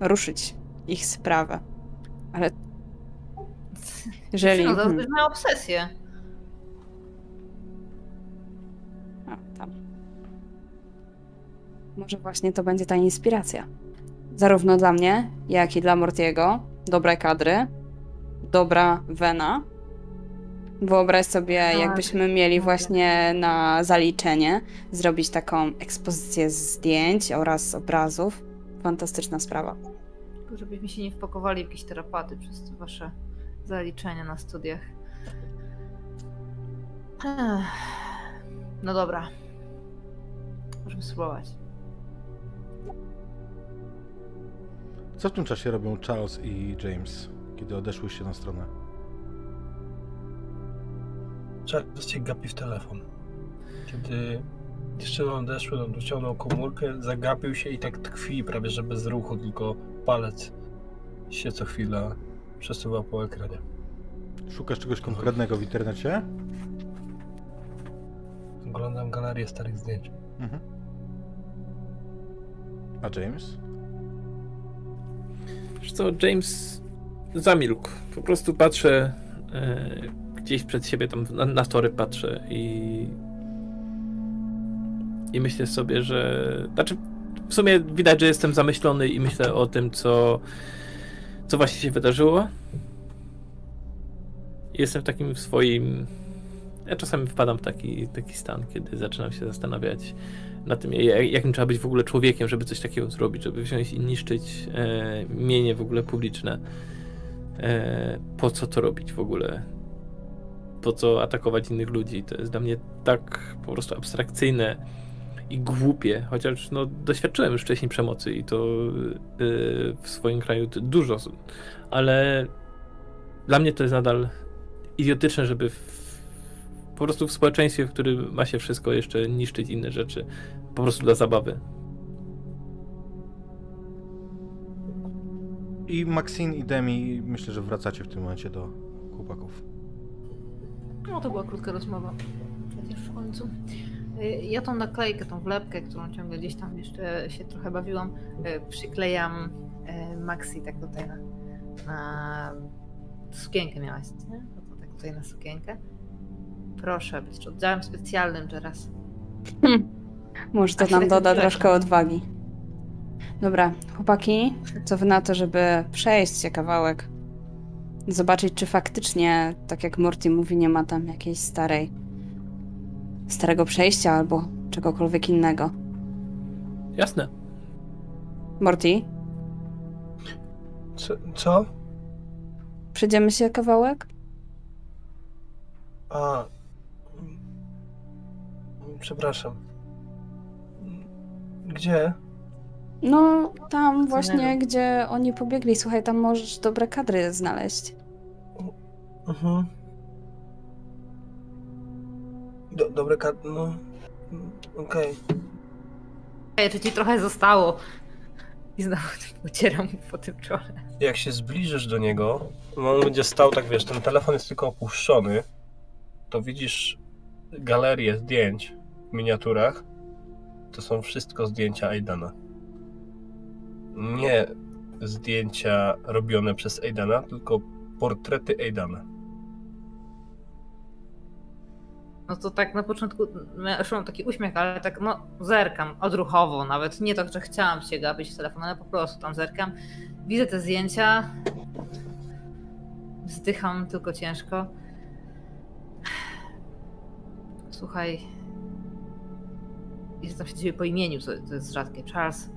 ruszyć ich sprawę. Ale jeżeli... No, to hmm, jest moja obsesję. a, tam. Może właśnie to będzie ta inspiracja. Zarówno dla mnie, jak i dla Mortiego. Dobre kadry, dobra wena. Wyobraź sobie, Tak, jakbyśmy mieli właśnie na zaliczenie zrobić taką ekspozycję zdjęć oraz obrazów. Fantastyczna sprawa. Tylko żebyśmy się nie wpakowali w jakieś terapaty przez te wasze zaliczenia na studiach. No dobra. Możemy spróbować. Co w tym czasie robią Charles i James, kiedy odeszłyście na stronę? Charles cię gapi w telefon. Kiedy dziewczyny odeszły, on wyciągnął komórkę, zagapił się i tak tkwi prawie, że bez ruchu, tylko palec się co chwila przesuwa po ekranie. Szukasz czegoś konkretnego w internecie? Oglądam galerię starych zdjęć. Mhm. A James? Wiesz co, James zamilkł. Po prostu patrzę e, gdzieś przed siebie, tam na, na tory patrzę i i myślę sobie, że znaczy w sumie widać, że jestem zamyślony i myślę o tym, co co właśnie się wydarzyło. Jestem w takim swoim ja czasami wpadam w taki, taki stan, kiedy zaczynam się zastanawiać nad tym, jak- jakim trzeba być w ogóle człowiekiem, żeby coś takiego zrobić, żeby wziąć i niszczyć e, mienie w ogóle publiczne. E, po co to robić w ogóle? Po co atakować innych ludzi? To jest dla mnie tak po prostu abstrakcyjne i głupie, chociaż no, doświadczyłem już wcześniej przemocy i to e, w swoim kraju dużo, ale dla mnie to jest nadal idiotyczne, żeby w, po prostu w społeczeństwie, w którym ma się wszystko jeszcze niszczyć inne rzeczy, po prostu dla zabawy. I Maxine i Demi, myślę, że wracacie w tym momencie do chłopaków. No to była krótka rozmowa. Przecież w końcu. Y, Ja tą naklejkę, tą wlepkę, którą ciągle gdzieś tam jeszcze się trochę bawiłam, y, przyklejam y, Maxi tak tutaj na, na sukienkę miałaś, nie? No to tak tutaj na sukienkę. Proszę być oddziałem specjalnym teraz. Może to A się nam tak doda troszkę odwagi. Dobra, chłopaki, co wy na to, żeby przejść się kawałek? Zobaczyć, czy faktycznie, tak jak Morty mówi, nie ma tam jakiejś starej, starego przejścia albo czegokolwiek innego. Jasne. Morty, Co? co? przejdziemy się kawałek? A. Przepraszam. Gdzie? No, tam właśnie, gdzie oni pobiegli. Słuchaj, tam możesz dobre kadry znaleźć. Mhm. Do, dobre kat... No. Okej. Jeszcze ci trochę zostało. I znowu ucieram po tym czole. Jak się zbliżysz do niego, no on będzie stał tak, wiesz, ten telefon jest tylko opuszczony, to widzisz galerię zdjęć w miniaturach. To są wszystko zdjęcia Aidana. Nie zdjęcia robione przez Aidana, tylko portrety Aidana. No to tak na początku miałam taki uśmiech, ale tak no zerkam odruchowo, nawet nie to, że chciałam się gapić w telefon, ale po prostu tam zerkam. Widzę te zdjęcia. Zdycham tylko ciężko. Słuchaj. Zwracam się ciebie po imieniu, to jest rzadkie. Charles.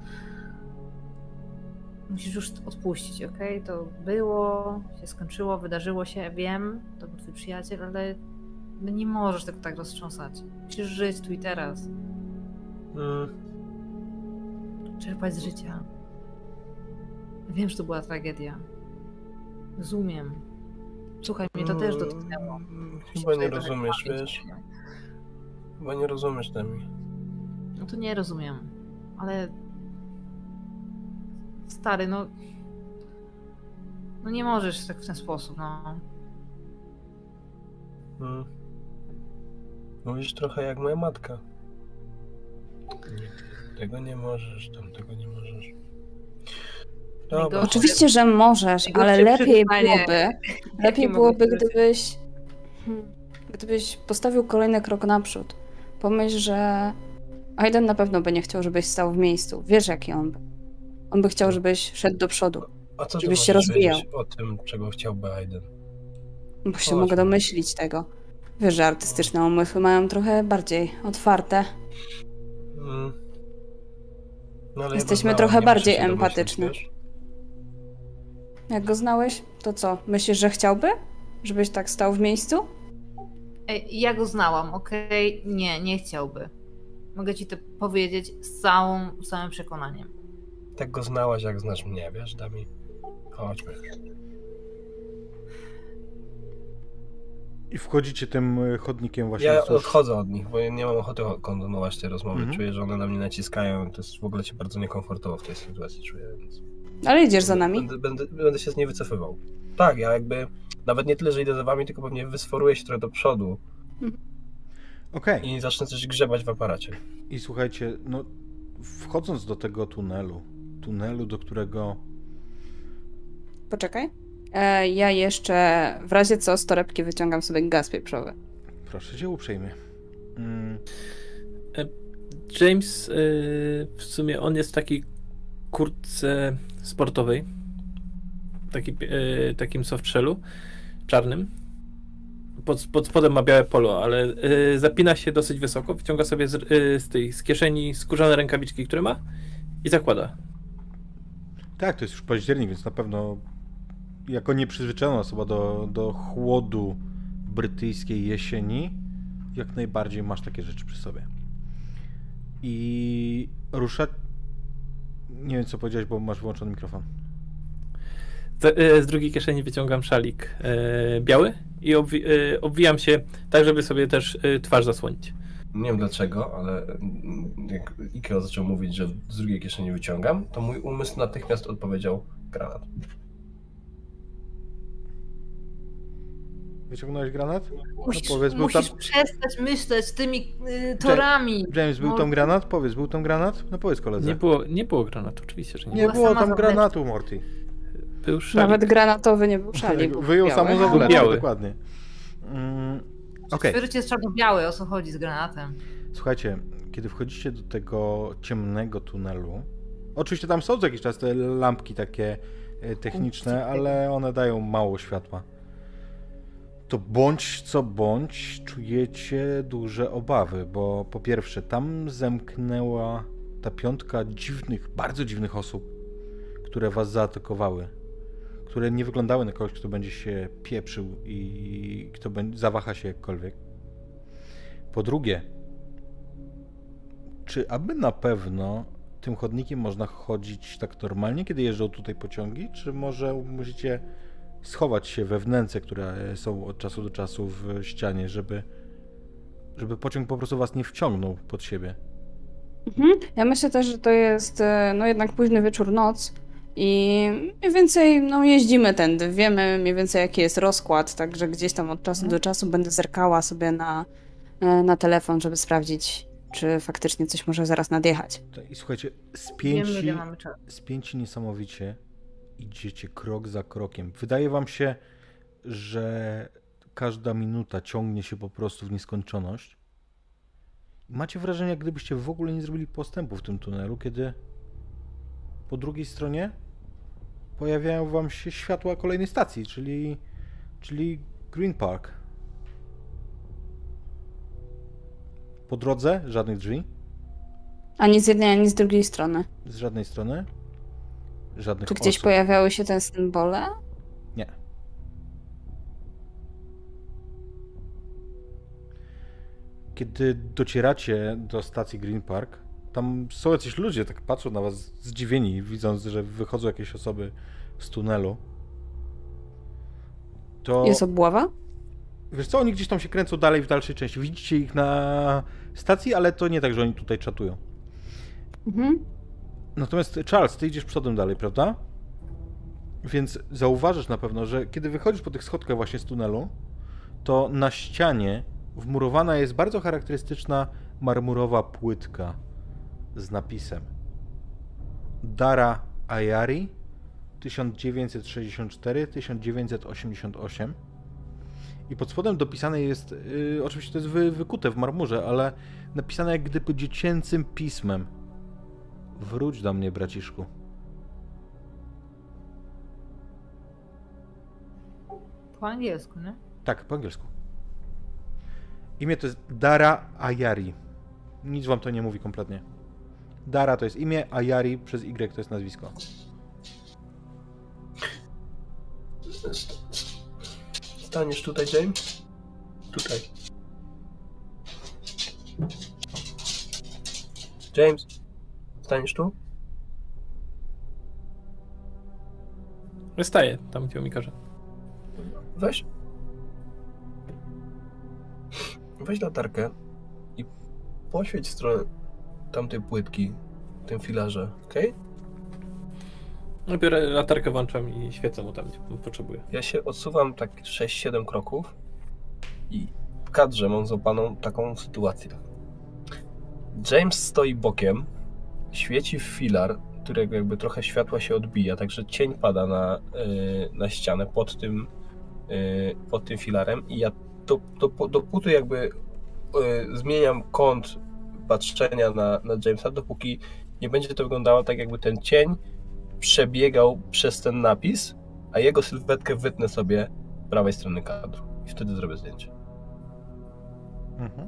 Musisz już odpuścić, okej? To było, się skończyło, wydarzyło się, wiem, to był twój przyjaciel, ale no nie możesz tego tak roztrząsać. Musisz żyć tu i teraz. Mm, Czerpać z życia. Wiem, że to była tragedia. Rozumiem. Słuchaj, mnie to też dotknęło. mm, Muszę Chyba nie rozumiesz, wiesz? Chyba nie rozumiesz, Demi. No to nie rozumiem, ale. Stary, no. No nie możesz tak w ten sposób, no. Mm. Mówisz trochę jak moja matka. Tego nie możesz, tamtego nie możesz. Dobra, Oczywiście, że możesz, ale lepiej byłoby, lepiej byłoby, gdybyś, hmm, gdybyś postawił kolejny krok naprzód. Pomyśl, że Aiden na pewno by nie chciał, żebyś stał w miejscu. Wiesz, jaki on by. On by chciał, żebyś szedł do przodu, A co ty żebyś się rozwijał. o tym, czego chciałby Aiden? bo się mogę domyślić tego. Wiesz, że artystyczne umysły mają trochę bardziej otwarte. Mm. No, ja Jesteśmy znałem, trochę bardziej empatyczni. Jak go znałeś, to co? Myślisz, że chciałby? Żebyś tak stał w miejscu? Ej, ja go znałam, okej? Nie, nie chciałby. Mogę ci to powiedzieć z całą, z całym przekonaniem. Tak go znałaś, jak znasz mnie, wiesz, Dami? Chodźmy. I wchodzicie tym e, chodnikiem właśnie Ja wzdłuż- odchodzę od nich, bo ja nie mam ochoty kontynuować tej rozmowy. Mhm. Czuję, że one na mnie naciskają. To jest w ogóle się bardzo niekomfortowo w tej sytuacji czuję, więc... Ale idziesz za nami. Będę, będę, będę się z niej wycofywał. Tak, ja jakby nawet nie tyle, że idę za wami, tylko pewnie wysforuję się trochę do przodu Okej. i zacznę coś grzebać w aparacie. I słuchajcie, no wchodząc do tego tunelu, tunelu, do którego Poczekaj. E, ja jeszcze w razie co z torebki wyciągam sobie gaz pieprzowy. proszę cię uprzejmie. Mm, James y, w sumie on jest w takiej kurtce sportowej. Taki, y, takim softshellu czarnym. Pod, pod spodem ma białe polo, ale y, zapina się dosyć wysoko, wyciąga sobie z, z tej z kieszeni skórzane rękawiczki, które ma i zakłada. Tak, to jest już październik, więc na pewno jako nieprzyzwyczajona osoba do, do chłodu brytyjskiej jesieni, jak najbardziej masz takie rzeczy przy sobie. I rusza. Nie wiem co powiedziałeś, bo masz wyłączony mikrofon. Z, y, z drugiej kieszeni wyciągam szalik y, biały i obwi, y, obwijam się tak, żeby sobie też twarz zasłonić. Nie wiem dlaczego, ale jak Ikeo zaczął mówić, że z drugiej kieszeni wyciągam, to mój umysł natychmiast odpowiedział granat. Wyciągnąłeś granat? Musisz, No powiedz, był musisz tam- przestać myśleć tymi y, torami. James, był No, tam granat? Powiedz, był tam granat? No powiedz koledze. Nie było, nie było granatu, oczywiście, że nie. Nie było tam granatu, Morty. Był szalik. Nawet granatowy nie był szalik. Wyjął zawleczkę, Biały. dokładnie. Mm, Okej. Świercie jest czarno-biały, o co chodzi z granatem. Słuchajcie, kiedy wchodzicie do tego ciemnego tunelu, oczywiście tam są co jakiś czas te lampki takie e, techniczne, ale one dają mało światła. To bądź co bądź czujecie duże obawy, bo po pierwsze tam zemknęła ta piątka dziwnych, bardzo dziwnych osób, które was zaatakowały, które nie wyglądały na kogoś, kto będzie się pieprzył i kto zawaha się jakkolwiek. Po drugie, czy aby na pewno tym chodnikiem można chodzić tak normalnie, kiedy jeżdżą tutaj pociągi, czy może musicie schować się we wnęce, które są od czasu do czasu w ścianie, żeby, żeby pociąg po prostu was nie wciągnął pod siebie? Mhm. Ja myślę też, że to jest e, no jednak późny wieczór, noc i mniej więcej no, jeździmy tędy. Wiemy mniej więcej jaki jest rozkład, także gdzieś tam od czasu do czasu będę zerkała sobie na, e, na telefon, żeby sprawdzić, czy faktycznie coś może zaraz nadjechać. I słuchajcie, spięci, spięci niesamowicie idziecie krok za krokiem. Wydaje wam się, że każda minuta ciągnie się po prostu w nieskończoność. Macie wrażenie, jak gdybyście w ogóle nie zrobili postępu w tym tunelu, kiedy po drugiej stronie pojawiają wam się światła kolejnej stacji, czyli, czyli Green Park. Po drodze żadnych drzwi, Ani z jednej, ani z drugiej strony. z żadnej strony. Żadnych Czy gdzieś osób. pojawiały się te symbole? Nie. Kiedy docieracie do stacji Green Park, tam są jacyś ludzie, tak patrzą na was zdziwieni, widząc, że wychodzą jakieś osoby z tunelu. To Jest obława? wiesz co, oni gdzieś tam się kręcą dalej w dalszej części. Widzicie ich na stacji, ale to nie tak, że oni tutaj czatują. Mhm. Natomiast Charles, ty idziesz przodem dalej, prawda? Więc zauważysz na pewno, że kiedy wychodzisz po tych schodkach właśnie z tunelu, to na ścianie wmurowana jest bardzo charakterystyczna marmurowa płytka z napisem Dara Ayari 1964-1988 i pod spodem dopisane jest, yy, oczywiście to jest wy, wykute w marmurze, ale napisane jak gdyby dziecięcym pismem Wróć do mnie, braciszku. Po angielsku, nie? Tak, po angielsku. Imię to jest Dara Ayari. Nic wam to nie mówi kompletnie. Dara to jest imię, Ayari przez Y to jest nazwisko. Staniesz tutaj, James? Tutaj. James, staniesz tu? Wystaje tam, gdzie mi każe. Weź. Weź latarkę i poświeć w stronę tamtej płytki, w tym filarze, okej? No, Biorę latarkę, włączam i świecę mu tam, gdzie potrzebuję. Ja się odsuwam tak 6-7 kroków i w kadrze mam złapaną taką sytuację. James stoi bokiem, świeci w filar, którego jakby trochę światła się odbija, także cień pada na, yy, na ścianę pod tym, yy, pod tym filarem i ja do, do, dopóty jakby yy, zmieniam kąt patrzenia na, na Jamesa, dopóki nie będzie to wyglądało tak jakby ten cień przebiegał przez ten napis, a jego sylwetkę wytnę sobie z prawej strony kadru. I wtedy zrobię zdjęcie. Mhm.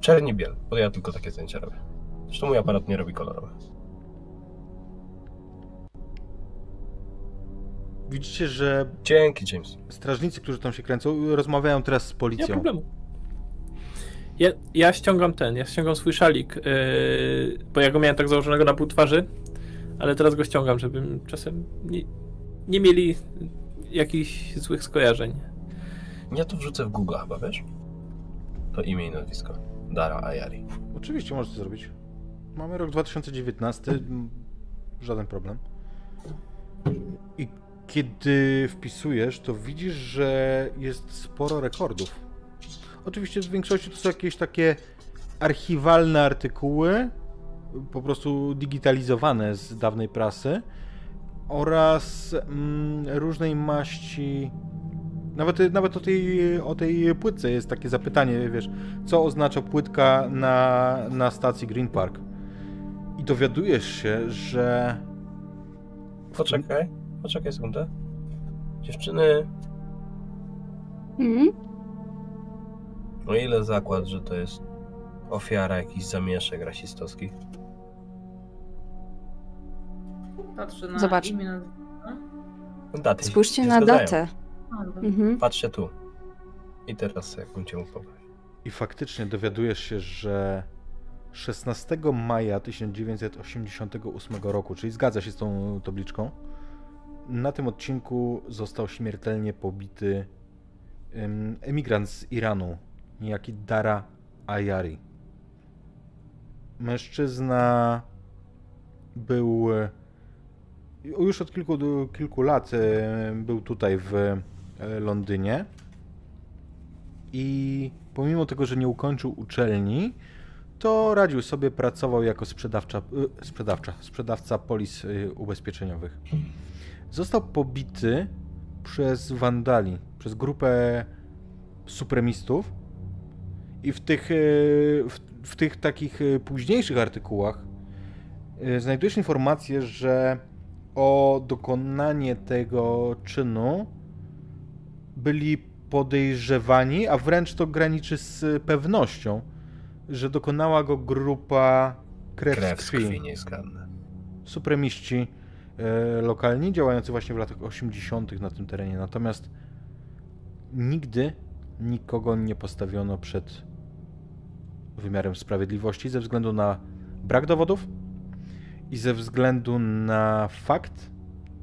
Czerni biel, bo ja tylko takie zdjęcia robię. Zresztą mój aparat nie robi kolorowe. Widzicie, że Dzięki, James. strażnicy, którzy tam się kręcą, rozmawiają teraz z Nie ma policją. problemu. Ja, ja ściągam ten, ja ściągam swój szalik, yy, bo ja go miałem tak założonego na pół twarzy, ale teraz go ściągam, żeby czasem nie, nie mieli jakichś złych skojarzeń. Ja to wrzucę w Google chyba, wiesz? To imię i nazwisko. Dara Ayari. Oczywiście możesz to zrobić. Mamy rok 2019, m, żaden problem. I Kiedy wpisujesz, to widzisz, że jest sporo rekordów. Oczywiście w większości to są jakieś takie archiwalne artykuły, po prostu digitalizowane z dawnej prasy oraz mm, różnej maści. Nawet, nawet o, tej, o tej płytce jest takie zapytanie, wiesz, co oznacza płytka na, na stacji Green Park. I dowiadujesz się, że Poczekaj, poczekaj sekundę. Dziewczyny, Mhm. O ile zakład, że to jest ofiara jakichś zamieszek rasistowskich? Patrzę na Zobacz. imię na... Daty Spójrzcie na zgadzają. datę. A, dobra. Mhm. Patrzcie tu. I teraz jakbym cię mógł. I faktycznie dowiadujesz się, że 16 maja 1988 roku, czyli zgadza się z tą tabliczką, na tym odcinku został śmiertelnie pobity em, emigrant z Iranu, niejaki Dara Ayari. Mężczyzna był e, już od kilku, kilku lat e, był tutaj w e, Londynie i pomimo tego, że nie ukończył uczelni, to radził sobie, pracował jako sprzedawcza, y, sprzedawcza, sprzedawca polis ubezpieczeniowych. Został pobity przez wandali, przez grupę supremistów i w tych, y, w, w tych takich y, późniejszych artykułach y, znajdujesz informację, że o dokonanie tego czynu byli podejrzewani, a wręcz to graniczy z pewnością, że dokonała go grupa krew, Krew z krwi. krwi niezgadne. Supremiści e, lokalni, działający właśnie w latach 80. na tym terenie. Natomiast nigdy nikogo nie postawiono przed wymiarem sprawiedliwości ze względu na brak dowodów i ze względu na fakt,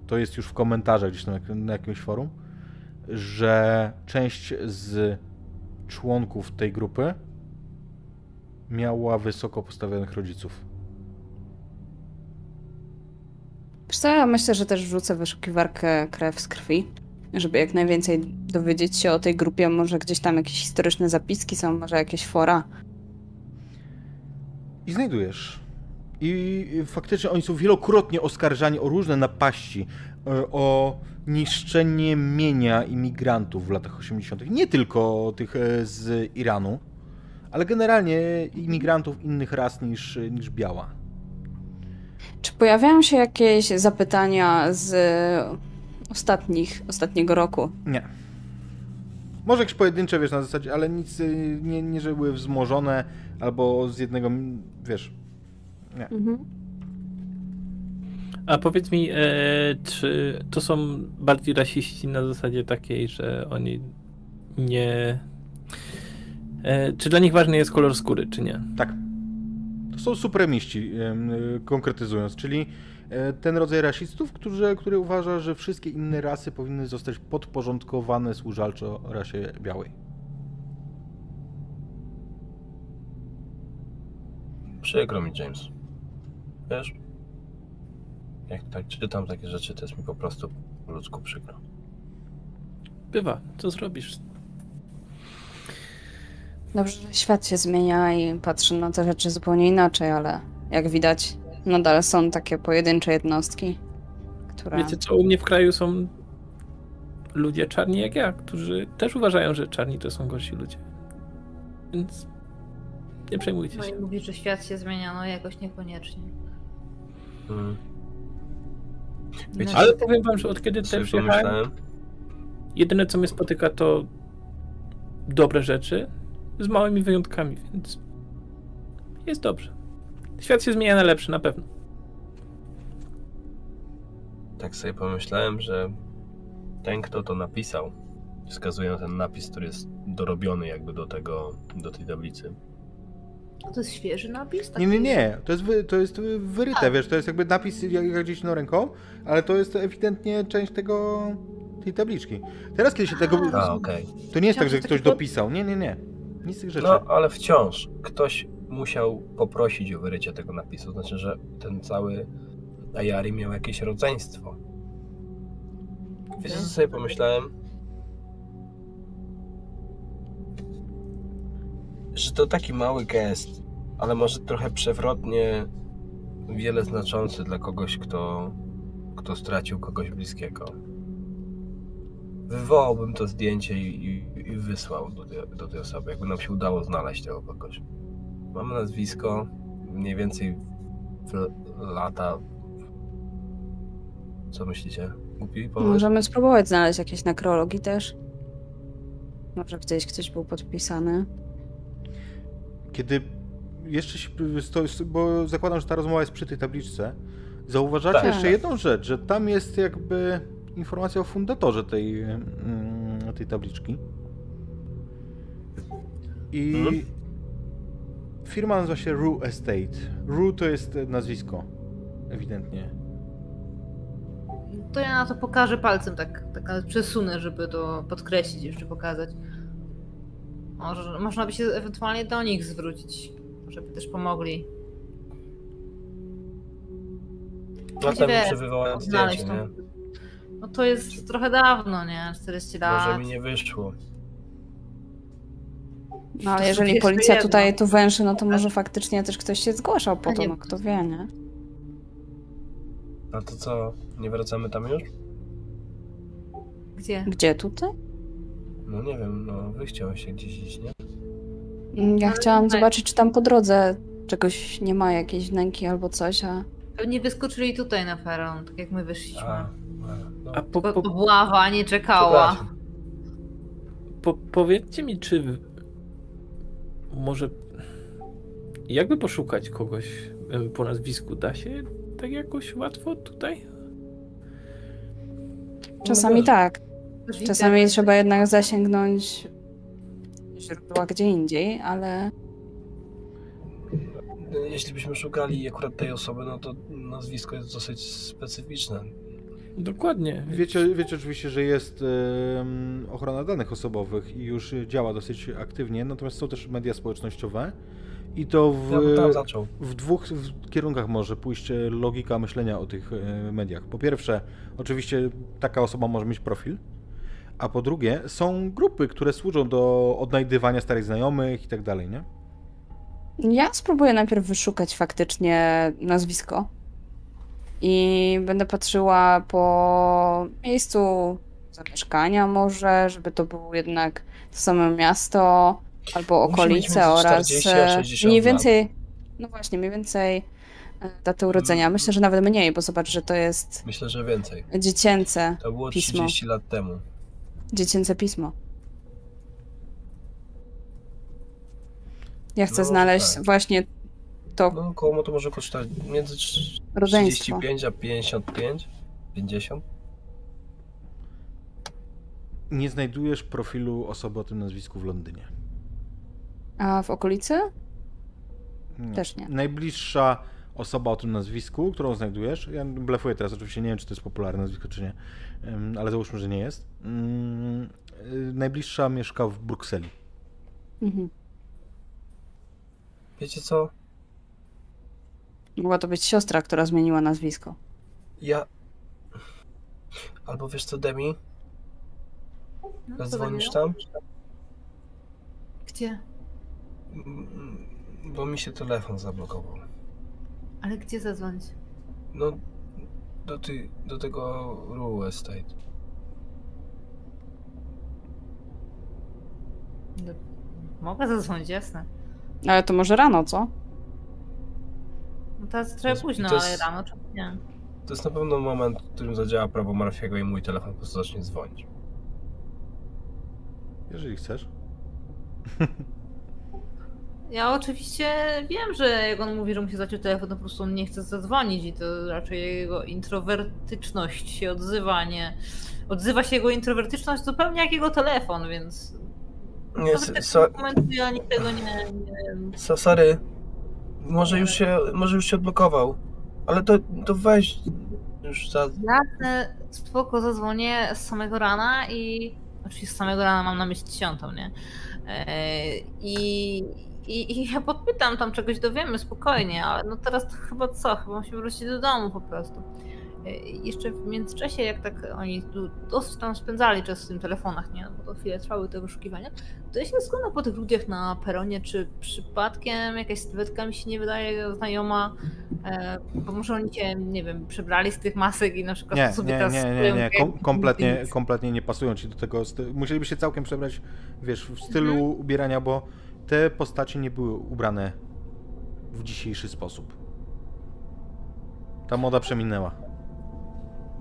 to jest już w komentarzach gdzieś na, na jakimś forum, że część z członków tej grupy miała wysoko postawionych rodziców. Wiesz myślę, że też wrzucę wyszukiwarkę krew z krwi, żeby jak najwięcej dowiedzieć się o tej grupie. Może gdzieś tam jakieś historyczne zapiski są, może jakieś fora. I znajdujesz. I faktycznie oni są wielokrotnie oskarżani o różne napaści, e, o niszczenie mienia imigrantów w latach 80. Nie tylko tych e, z Iranu, ale generalnie imigrantów innych ras niż, niż biała. Czy pojawiają się jakieś zapytania z ostatnich, ostatniego roku? Nie. Może jakieś pojedyncze, wiesz, na zasadzie, ale nic y, nie, nie że były wzmożone albo z jednego, wiesz, nie. Mhm. A powiedz mi, e, czy to są bardziej rasiści na zasadzie takiej, że oni nie. E, czy dla nich ważny jest kolor skóry, czy nie? Tak. To są supremiści, em, y, konkretyzując, czyli e, ten rodzaj rasistów, którzy, który uważa, że wszystkie inne rasy powinny zostać podporządkowane służalczo rasie białej. Przykro mi, James. Wiesz? Jak tak czytam takie rzeczy, to jest mi po prostu po ludzku przykro. Bywa, co zrobisz? Dobrze, że świat się zmienia i patrzę na te rzeczy zupełnie inaczej, ale jak widać, nadal są takie pojedyncze jednostki, które. Wiecie co, u mnie w kraju są ludzie czarni jak ja, którzy też uważają, że czarni to są gorsi ludzie. Więc nie przejmujcie No się. i mówisz, że świat się zmienia, no jakoś niekoniecznie. Mm. Wiecie, No, Ale powiem wam, że od kiedy tutaj przyjechałem, pomyślałem, jedyne co mnie spotyka to dobre rzeczy z małymi wyjątkami, więc jest dobrze. Świat się zmienia na lepszy, na pewno. tak sobie pomyślałem, że ten, kto to napisał, wskazuje na ten napis, który jest dorobiony jakby do tego, do tej tablicy. To jest świeży napis? Nie, nie, nie, to jest, wy, to jest wyryte, A. wiesz, to jest jakby napis jak, jak gdzieś no ręką, ale to jest ewidentnie część tego, tej tabliczki. Teraz, kiedy się tego... A, okej. To nie jest tak, że ktoś taki dopisał, nie, nie, nie. Nic z tych rzeczy. No, ale wciąż ktoś musiał poprosić o wyrycie tego napisu. Znaczy, że ten cały Ayari miał jakieś rodzeństwo. Wiecie co sobie pomyślałem? Że to taki mały gest, ale może trochę przewrotnie wiele znaczący dla kogoś, kto, kto stracił kogoś bliskiego. Wywołałbym to zdjęcie i, i, i wysłał do, do tej osoby, jakby nam się udało znaleźć tego kogoś. Mamy nazwisko, mniej więcej lata. Co myślicie? Głupi? Możemy spróbować znaleźć jakieś nekrologi też. Może gdzieś ktoś był podpisany. Kiedy jeszcze się, bo zakładam, że ta rozmowa jest przy tej tabliczce, zauważacie Tak. jeszcze jedną rzecz, że tam jest jakby informacja o fundatorze tej, mm, tej tabliczki. I Mhm. firma nazywa się Rue Estate. Rue to jest nazwisko, ewidentnie. To ja na to pokażę palcem, tak, tak nawet przesunę, żeby to podkreślić, jeszcze pokazać. Może, można by się ewentualnie do nich zwrócić, żeby też pomogli. Wiesz, przy wywołaniu znaleźć zdjęcie, tą- nie? No to jest trochę dawno, nie? 40 lat. Może mi nie wyszło. No ale To jeżeli policja jedno. tutaj tu węszy, no to może faktycznie też ktoś się zgłaszał po to, no kto wie, nie? A to co, nie wracamy tam już? Gdzie? Gdzie tutaj? No nie wiem, no wy chciałeś się gdzieś iść, nie? Mm, Ja chciałam zobaczyć, czy tam po drodze czegoś nie ma, jakiejś wnęki albo coś, a... Pewnie wyskoczyli tutaj na peron, tak jak my wyszliśmy. A, a, no. A po, po, Bława nie czekała. Po, powiedzcie mi, czy może jakby poszukać kogoś em, po nazwisku da się tak jakoś łatwo tutaj? Czasami wiesz. tak. Czasami internet. trzeba jednak zasięgnąć źródła gdzie indziej, ale Jeśli byśmy szukali akurat tej osoby, no to nazwisko jest dosyć specyficzne. Dokładnie. Wiecie, wiecie oczywiście, że jest ochrona danych osobowych i już działa dosyć aktywnie, natomiast są też media społecznościowe i to w, Ja w dwóch w kierunkach może pójść e, logika myślenia o tych e, mediach. Po pierwsze, oczywiście taka osoba może mieć profil, a po drugie są grupy, które służą do odnajdywania starych znajomych i tak dalej, nie? ja spróbuję najpierw wyszukać faktycznie nazwisko i będę patrzyła po miejscu zamieszkania może, żeby to było jednak to samo miasto albo okolice oraz 40 a e, 60 mniej lat. więcej, no właśnie, mniej więcej e, daty urodzenia. Mm. Myślę, że nawet mniej, bo zobacz, że to jest Myślę, że więcej. dziecięce, To było Pismo. 30 lat temu. Dziecięce pismo. Ja chcę No, znaleźć tak. właśnie to No koło to może kosztować między trz- rodzeństwo. 35 a 55? 50? Nie znajdujesz profilu osoby o tym nazwisku w Londynie. A w okolicy? Nie. Też nie. Najbliższa osoba o tym nazwisku, którą znajdujesz, ja blefuję teraz, oczywiście nie wiem, czy to jest popularne nazwisko, czy nie, ale załóżmy, że nie jest. Mm, y, Najbliższa mieszka w Brukseli. Mhm. Wiecie co? Mogła to być siostra, która zmieniła nazwisko. Ja... Albo wiesz co, Demi? No, Zadzwonisz zrobiła? tam? Gdzie? Mm, Bo mi się telefon zablokował. Ale gdzie zadzwonić? No, do, ty, do tego Rue Estate. No, mogę zadzwonić, jasne. Ale to może rano, co? No teraz trochę jest- późno, to ale jest- rano czemu nie? To jest na pewno moment, w którym zadziała prawo Marfiego i mój telefon po prostu zacznie dzwonić. Jeżeli chcesz. Ja oczywiście wiem, że jak on mówi, że mu się zaciął telefon, to po prostu on nie chce zadzwonić i to raczej jego introwertyczność się odzywa, nie... Odzywa się jego introwertyczność zupełnie jak jego telefon, więc... Nie, Nawet so, nie... nie... so, sorry. Może już się, może już się odblokował. Ale to, to weź już za... Jasne, spoko, zadzwonię z samego rana i... Oczywiście z samego rana mam na myśli dziesiątą, nie? Eee, I, i, I ja podpytam, tam czegoś dowiemy, spokojnie, ale no teraz to chyba co? Chyba musimy wrócić do domu po prostu. E, Jeszcze w międzyczasie, jak tak oni tu dosyć tam spędzali czas w tym telefonach, nie? Bo to chwilę trwały te wyszukiwania, to ja się zastanawiam po tych ludziach na peronie, czy przypadkiem jakaś sylwetka mi się nie wydaje znajoma, e, bo może oni cię, nie wiem, przebrali z tych masek i na przykład Nie, sobie nie, teraz nie, nie, nie. jak- Kom kompletnie, kompletnie nie pasują ci do tego. Musieliby się całkiem przebrać, wiesz, w stylu Mhm. ubierania, bo te postacie nie były ubrane w dzisiejszy sposób. Ta moda przeminęła.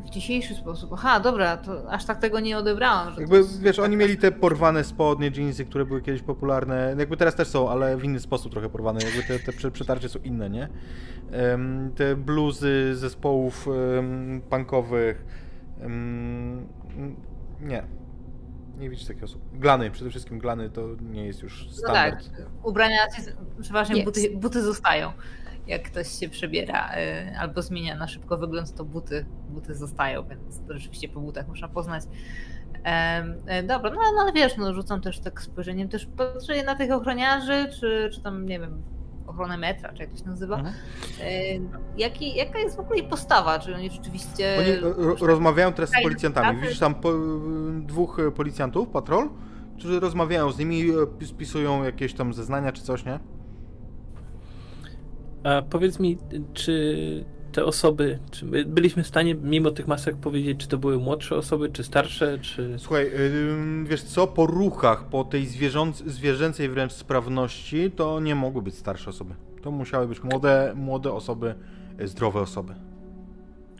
W dzisiejszy sposób. Aha, dobra, to aż tak tego nie odebrałam. Że Jakby, jest wiesz, oni mieli te porwane spodnie, jeansy, które były kiedyś popularne, jakby teraz też są, ale w inny sposób trochę porwane, jakby te, te prze- przetarcie są inne, nie? Em, te bluzy zespołów um, punkowych, em, nie. Nie widzisz takich osób. Glany, przede wszystkim glany to nie jest już No tak, standard. ubrania, się- przeważnie Jest. buty, buty zostają. Jak ktoś się przebiera y, albo zmienia na szybko wygląd, to buty, buty zostają, więc to rzeczywiście po butach można poznać. E, dobra, no, no ale wiesz, no, rzucam też tak spojrzeniem, też patrzę na tych ochroniarzy, czy, czy tam, nie wiem, ochronę metra, czy jak to się nazywa. Mhm. E, jaki, jaka jest w ogóle ich postawa? Czy oni rzeczywiście... Oni e, ro, rozmawiają teraz z policjantami. Widzisz tam po, dwóch e, policjantów, patrol, którzy rozmawiają z nimi, spisują jakieś tam zeznania czy coś, nie? A powiedz mi, czy te osoby, czy my byliśmy w stanie mimo tych masek powiedzieć, czy to były młodsze osoby, czy starsze, czy... Słuchaj, wiesz co, po ruchach, po tej zwierzęcej wręcz sprawności, to nie mogły być starsze osoby. To musiały być młode, młode osoby, e, zdrowe osoby.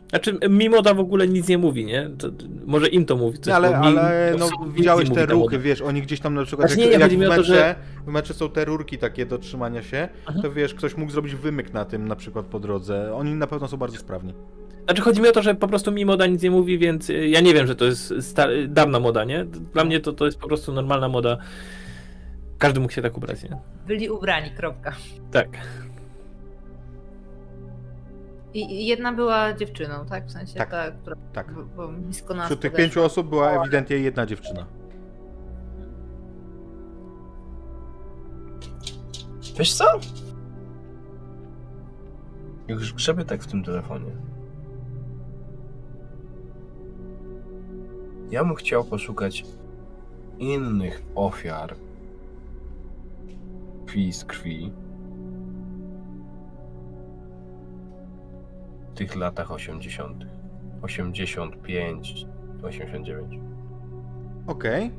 Znaczy, Mimoda w ogóle nic nie mówi, nie? To, może im to mówi coś, Nie, ale, bo mi- ale no, nic widziałeś te ruchy, wiesz, oni gdzieś tam na przykład, Znaczy jak, nie, nie, jak chodzi w mi o to, że- w metrze są te rurki takie do trzymania się, Aha. to wiesz, ktoś mógł zrobić wymyk na tym na przykład po drodze. Oni na pewno są bardzo sprawni. Znaczy chodzi mi o to, że po prostu mi moda nic nie mówi, więc y, ja nie wiem, że to jest sta- dawna moda, nie? Dla mnie to, to jest po prostu normalna moda. Każdy mógł się tak ubrać, nie? Byli ubrani, kropka. Tak. I jedna była dziewczyną, tak? W sensie Tak. ta, która Tak. blisko nas Wśród tych podeszła. pięciu osób była ewidentnie jedna dziewczyna. Wiesz co? Jak już grzebię tak w tym telefonie. Ja bym chciał poszukać innych ofiar krwi z krwi tych latach 80. 85, 89. Okej.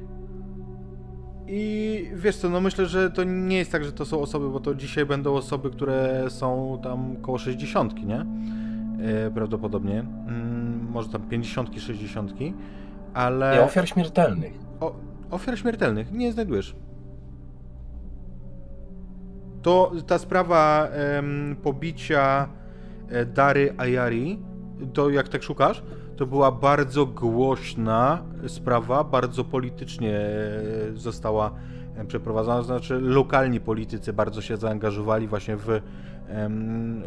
I wiesz co, no myślę, że to nie jest tak, że to są osoby, bo to dzisiaj będą osoby, które są tam koło 60, nie? E, prawdopodobnie. Mm, może tam 50, 60, ale... Nie, ofiar śmiertelnych. O, ofiar śmiertelnych nie znajdujesz. To ta sprawa pobicia Dary Ayari, to jak tak szukasz, to była bardzo głośna sprawa, bardzo politycznie e, została e, przeprowadzona, znaczy lokalni politycy bardzo się zaangażowali właśnie w,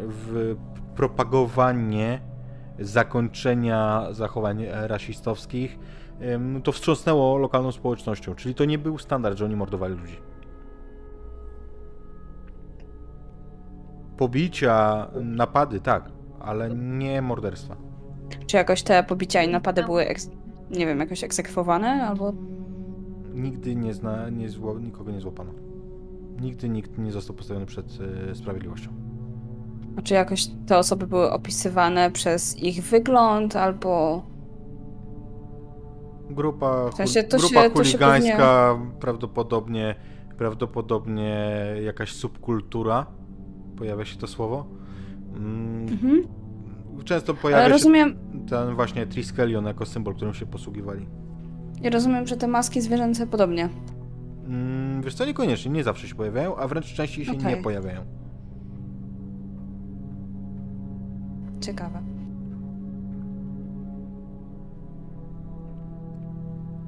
w propagowanie zakończenia zachowań e, rasistowskich. To wstrząsnęło lokalną społecznością, czyli to nie był standard, że oni mordowali ludzi. Pobicia, napady, tak, ale nie morderstwa. Czy jakoś te pobicia i napady były, nie wiem, jakoś egzekwowane, albo... Nigdy nie zna, nie zło, nikogo nie złapano. Nigdy nikt nie został postawiony przed e, sprawiedliwością. A czy jakoś te osoby były opisywane przez ich wygląd, albo... Grupa, W sensie to grupa się- to się chuligańska, prawdopodobnie, prawdopodobnie jakaś subkultura, pojawia się to słowo. Mm, Mhm. Często pojawia Ale się rozumiem, ten właśnie Triskelion jako symbol, którym się posługiwali. ja rozumiem, że te maski zwierzęce podobnie. Mm, wiesz co, niekoniecznie, nie zawsze się pojawiają, a wręcz częściej się Okej. nie pojawiają. Ciekawe.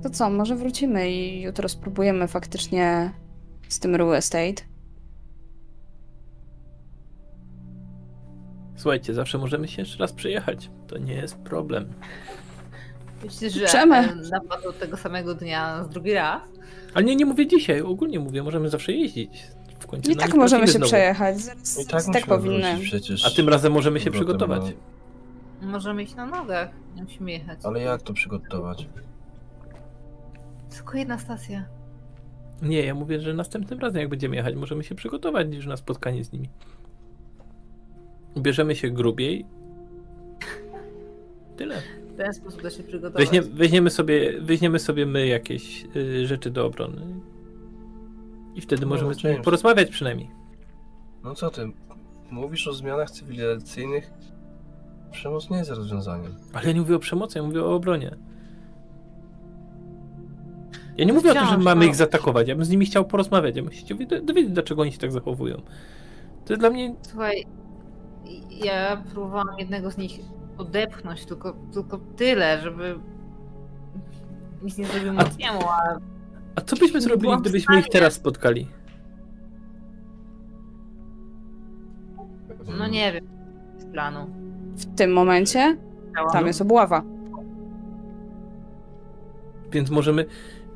To co, może wrócimy i jutro spróbujemy faktycznie z tym Real Estate. Słuchajcie, zawsze możemy się jeszcze raz przejechać. To nie jest problem. Myślę, że Przemy. e, napadł tego samego dnia z drugi raz. Ale nie, nie mówię dzisiaj, ogólnie mówię, możemy zawsze jeździć. W końcu I tak możemy się znowu. przejechać. No I tak, tak powinny. przecież. A tym razem możemy się powrotem, przygotować. no. Możemy iść na nogach. Nie musimy jechać. Ale jak to przygotować? Tylko jedna stacja. Nie, ja mówię, że następnym razem, jak będziemy jechać, możemy się przygotować już na spotkanie z nimi. Bierzemy się grubiej. Tyle. W ten sposób da się przygotować. Weźmie, weźmiemy, sobie, weźmiemy sobie my jakieś y, rzeczy do obrony. I wtedy No, możemy James. porozmawiać przynajmniej. No co ty? Mówisz o zmianach cywilizacyjnych? Przemoc nie jest rozwiązaniem. Ale ja nie mówię o przemocy, ja mówię o obronie. Ja nie mówię o tym, że mamy no. ich zaatakować. Ja bym z nimi chciał porozmawiać. Ja bym się dowiedzieć, dlaczego oni się tak zachowują. To jest dla mnie. Słuchaj, ja próbowałam jednego z nich odepchnąć, tylko, tylko tyle, żeby nic nie zrobił Mocniemu, a A co byśmy zrobili, gdybyśmy ich teraz spotkali? no nie wiem z planu. W tym momencie Chciałam. tam jest obława. Więc możemy.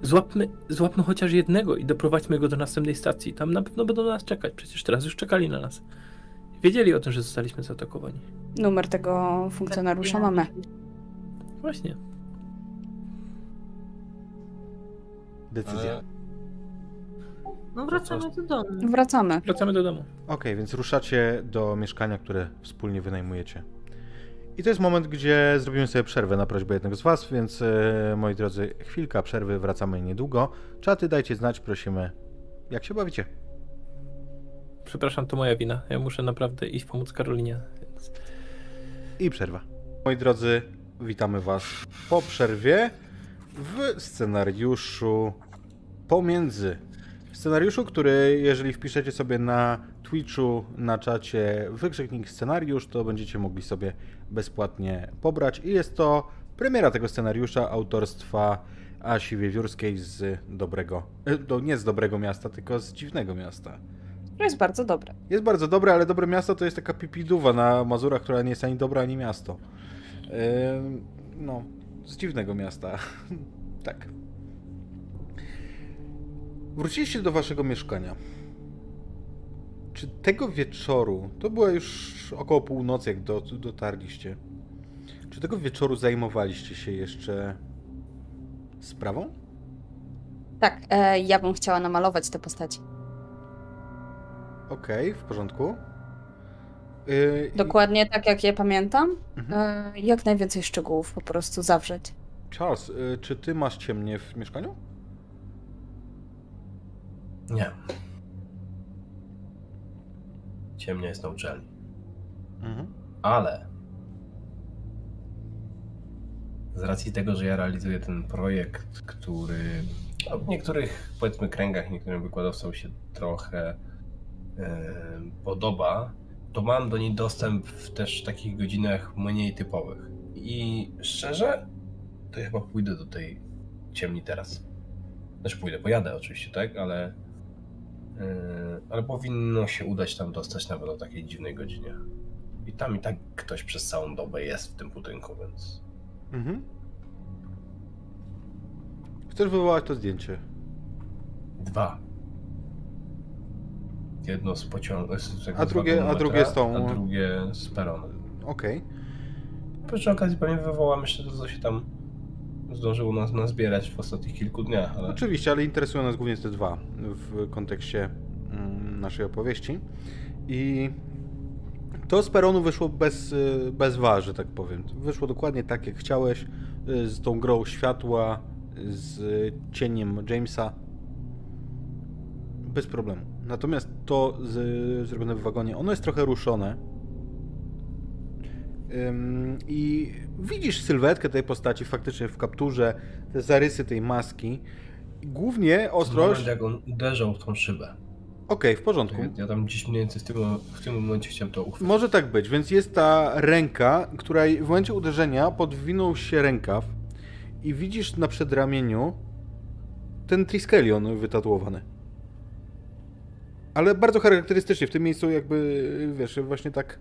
Złapmy, złapmy chociaż jednego i doprowadźmy go do następnej stacji. Tam na pewno będą na nas czekać. Przecież teraz już czekali na nas. Wiedzieli o tym, że zostaliśmy zaatakowani. Numer tego funkcjonariusza mamy. Właśnie. Decyzja. Ale No wracamy do domu. Wracamy. Wracamy do domu. Okej, więc ruszacie do mieszkania, które wspólnie wynajmujecie. I to jest moment, gdzie zrobimy sobie przerwę na prośbę jednego z Was, więc e, moi drodzy, chwilka przerwy, wracamy niedługo. Czaty dajcie znać, prosimy, jak się bawicie. Przepraszam, to moja wina. Ja muszę naprawdę iść pomóc Karolinie. Więc... I przerwa. Moi drodzy, witamy Was po przerwie w scenariuszu pomiędzy. Scenariuszu, który jeżeli wpiszecie sobie na Twitchu, na czacie wykrzyknik scenariusz, to będziecie mogli sobie bezpłatnie pobrać. I jest to premiera tego scenariusza autorstwa Asi Wiewiórskiej z dobrego, e, nie z dobrego miasta, tylko z dziwnego miasta. To jest bardzo dobre. Jest bardzo dobre, ale dobre miasto to jest taka pipiduwa na Mazurach, która nie jest ani dobra, ani miasto. Ym, no, z dziwnego miasta. tak. Wróciliście do waszego mieszkania. Czy tego wieczoru, to było już około północy, jak do, dotarliście, czy tego wieczoru zajmowaliście się jeszcze sprawą? Tak, e, ja bym chciała namalować te postaci. Okej, w porządku. Yy, Dokładnie tak, jak je pamiętam. Mhm. E, jak najwięcej szczegółów po prostu zawrzeć. Charles, y, czy ty masz ciemnie w mieszkaniu? nie. Ciemnia jest na uczelni. Mhm. Ale z racji tego, że ja realizuję ten projekt, który no, w niektórych powiedzmy kręgach, niektórym wykładowcom się trochę podoba, to mam do niej dostęp w też takich godzinach mniej typowych. I szczerze, to ja chyba pójdę do tej ciemni teraz. Znaczy pójdę, pojadę oczywiście, tak, ale e, ale powinno się udać tam dostać nawet o takiej dziwnej godzinie. I tam i tak ktoś przez całą dobę jest w tym budynku, więc. Mhm. Chcesz wywołać to zdjęcie? Dwa. Jedno z pociągu. A drugie- a drugie z tą- A drugie z peronu. Okej. Przy okazji pewnie wywołam jeszcze to, co się tam zdążyło nas nazbierać w ostatnich kilku dniach, ale. Oczywiście, ale interesują nas głównie te dwa w kontekście mm, naszej opowieści. I to z peronu wyszło bez, y, bez war, że tak powiem. Wyszło dokładnie tak, jak chciałeś, y, z tą grą światła, z cieniem Jamesa. Bez problemu. Natomiast to z, zrobione w wagonie, ono jest trochę ruszone. Ym, I widzisz sylwetkę tej postaci faktycznie w kapturze, te zarysy tej maski. Głównie ostrość. Moment, jak on uderzał w tą szybę. Okej, w porządku. Ja tam gdzieś mniej więcej w tym, w tym momencie chciałem to uchwycić. Może tak być, więc jest ta ręka, której w momencie uderzenia podwinął się rękaw i widzisz na przedramieniu ten Triskelion wytatuowany. Ale bardzo charakterystycznie, w tym miejscu jakby, wiesz, właśnie tak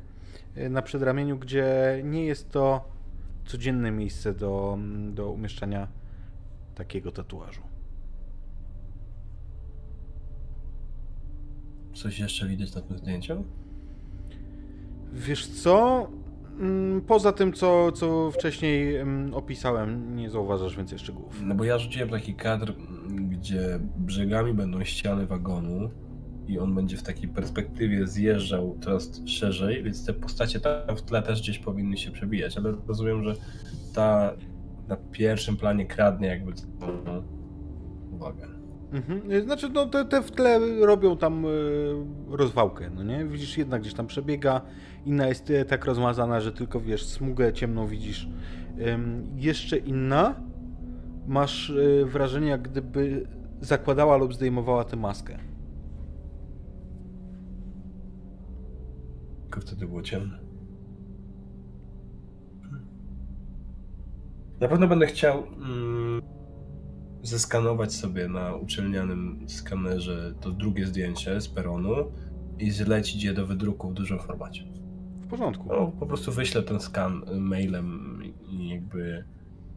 e, na przedramieniu, gdzie nie jest to codzienne miejsce do, do umieszczania takiego tatuażu. Coś jeszcze widać na tym zdjęciu? Wiesz co? Mm, Poza tym, co, co wcześniej mm, opisałem, nie zauważasz więcej szczegółów. No bo ja rzuciłem taki kadr, gdzie brzegami będą ściany wagonu i on będzie w takiej perspektywie zjeżdżał coraz szerzej, więc te postacie tam w tle też gdzieś powinny się przebijać, ale rozumiem, że ta na pierwszym planie kradnie jakby całą uwagę. Mhm. Znaczy, no te, te w tle robią tam e, rozwałkę, no nie? Widzisz, jedna gdzieś tam przebiega, inna jest e, tak rozmazana, że tylko wiesz, smugę ciemną widzisz. Jeszcze inna, masz e, wrażenie, jak gdyby zakładała lub zdejmowała tę maskę. Tylko wtedy było ciemno. Na pewno będę chciał mm, zeskanować sobie na uczelnianym skanerze to drugie zdjęcie z peronu i zlecić je do wydruku w dużym formacie. W porządku. No, po prostu wyślę ten skan mailem i jakby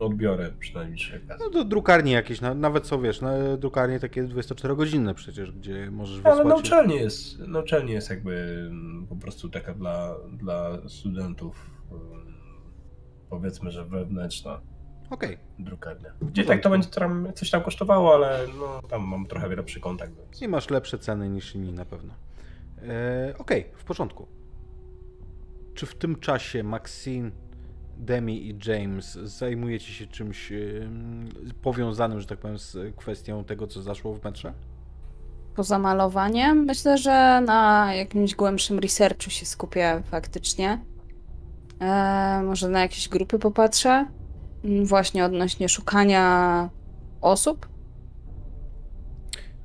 odbiorę przynajmniej okazji. No do drukarni jakieś, na, nawet są, wiesz, na drukarnie takie 24-godzinne przecież, gdzie możesz Ale wysłać... na uczelni jest, na uczelni jest jakby mm, po prostu taka dla, dla studentów mm, powiedzmy, że wewnętrzna Okej, drukarnia. Gdzie tak to będzie tam coś tam kosztowało, ale no tam mam trochę lepszy kontakt, więc i masz lepsze ceny niż inni na pewno. E, Okej, w porządku. Czy w tym czasie Maxine, Demi i James zajmujecie się czymś powiązanym, że tak powiem, z kwestią tego, co zaszło w metrze? Poza malowaniem, myślę, że na jakimś głębszym researchu się skupię faktycznie. E, może na jakieś grupy popatrzę. Mm, Właśnie odnośnie szukania osób.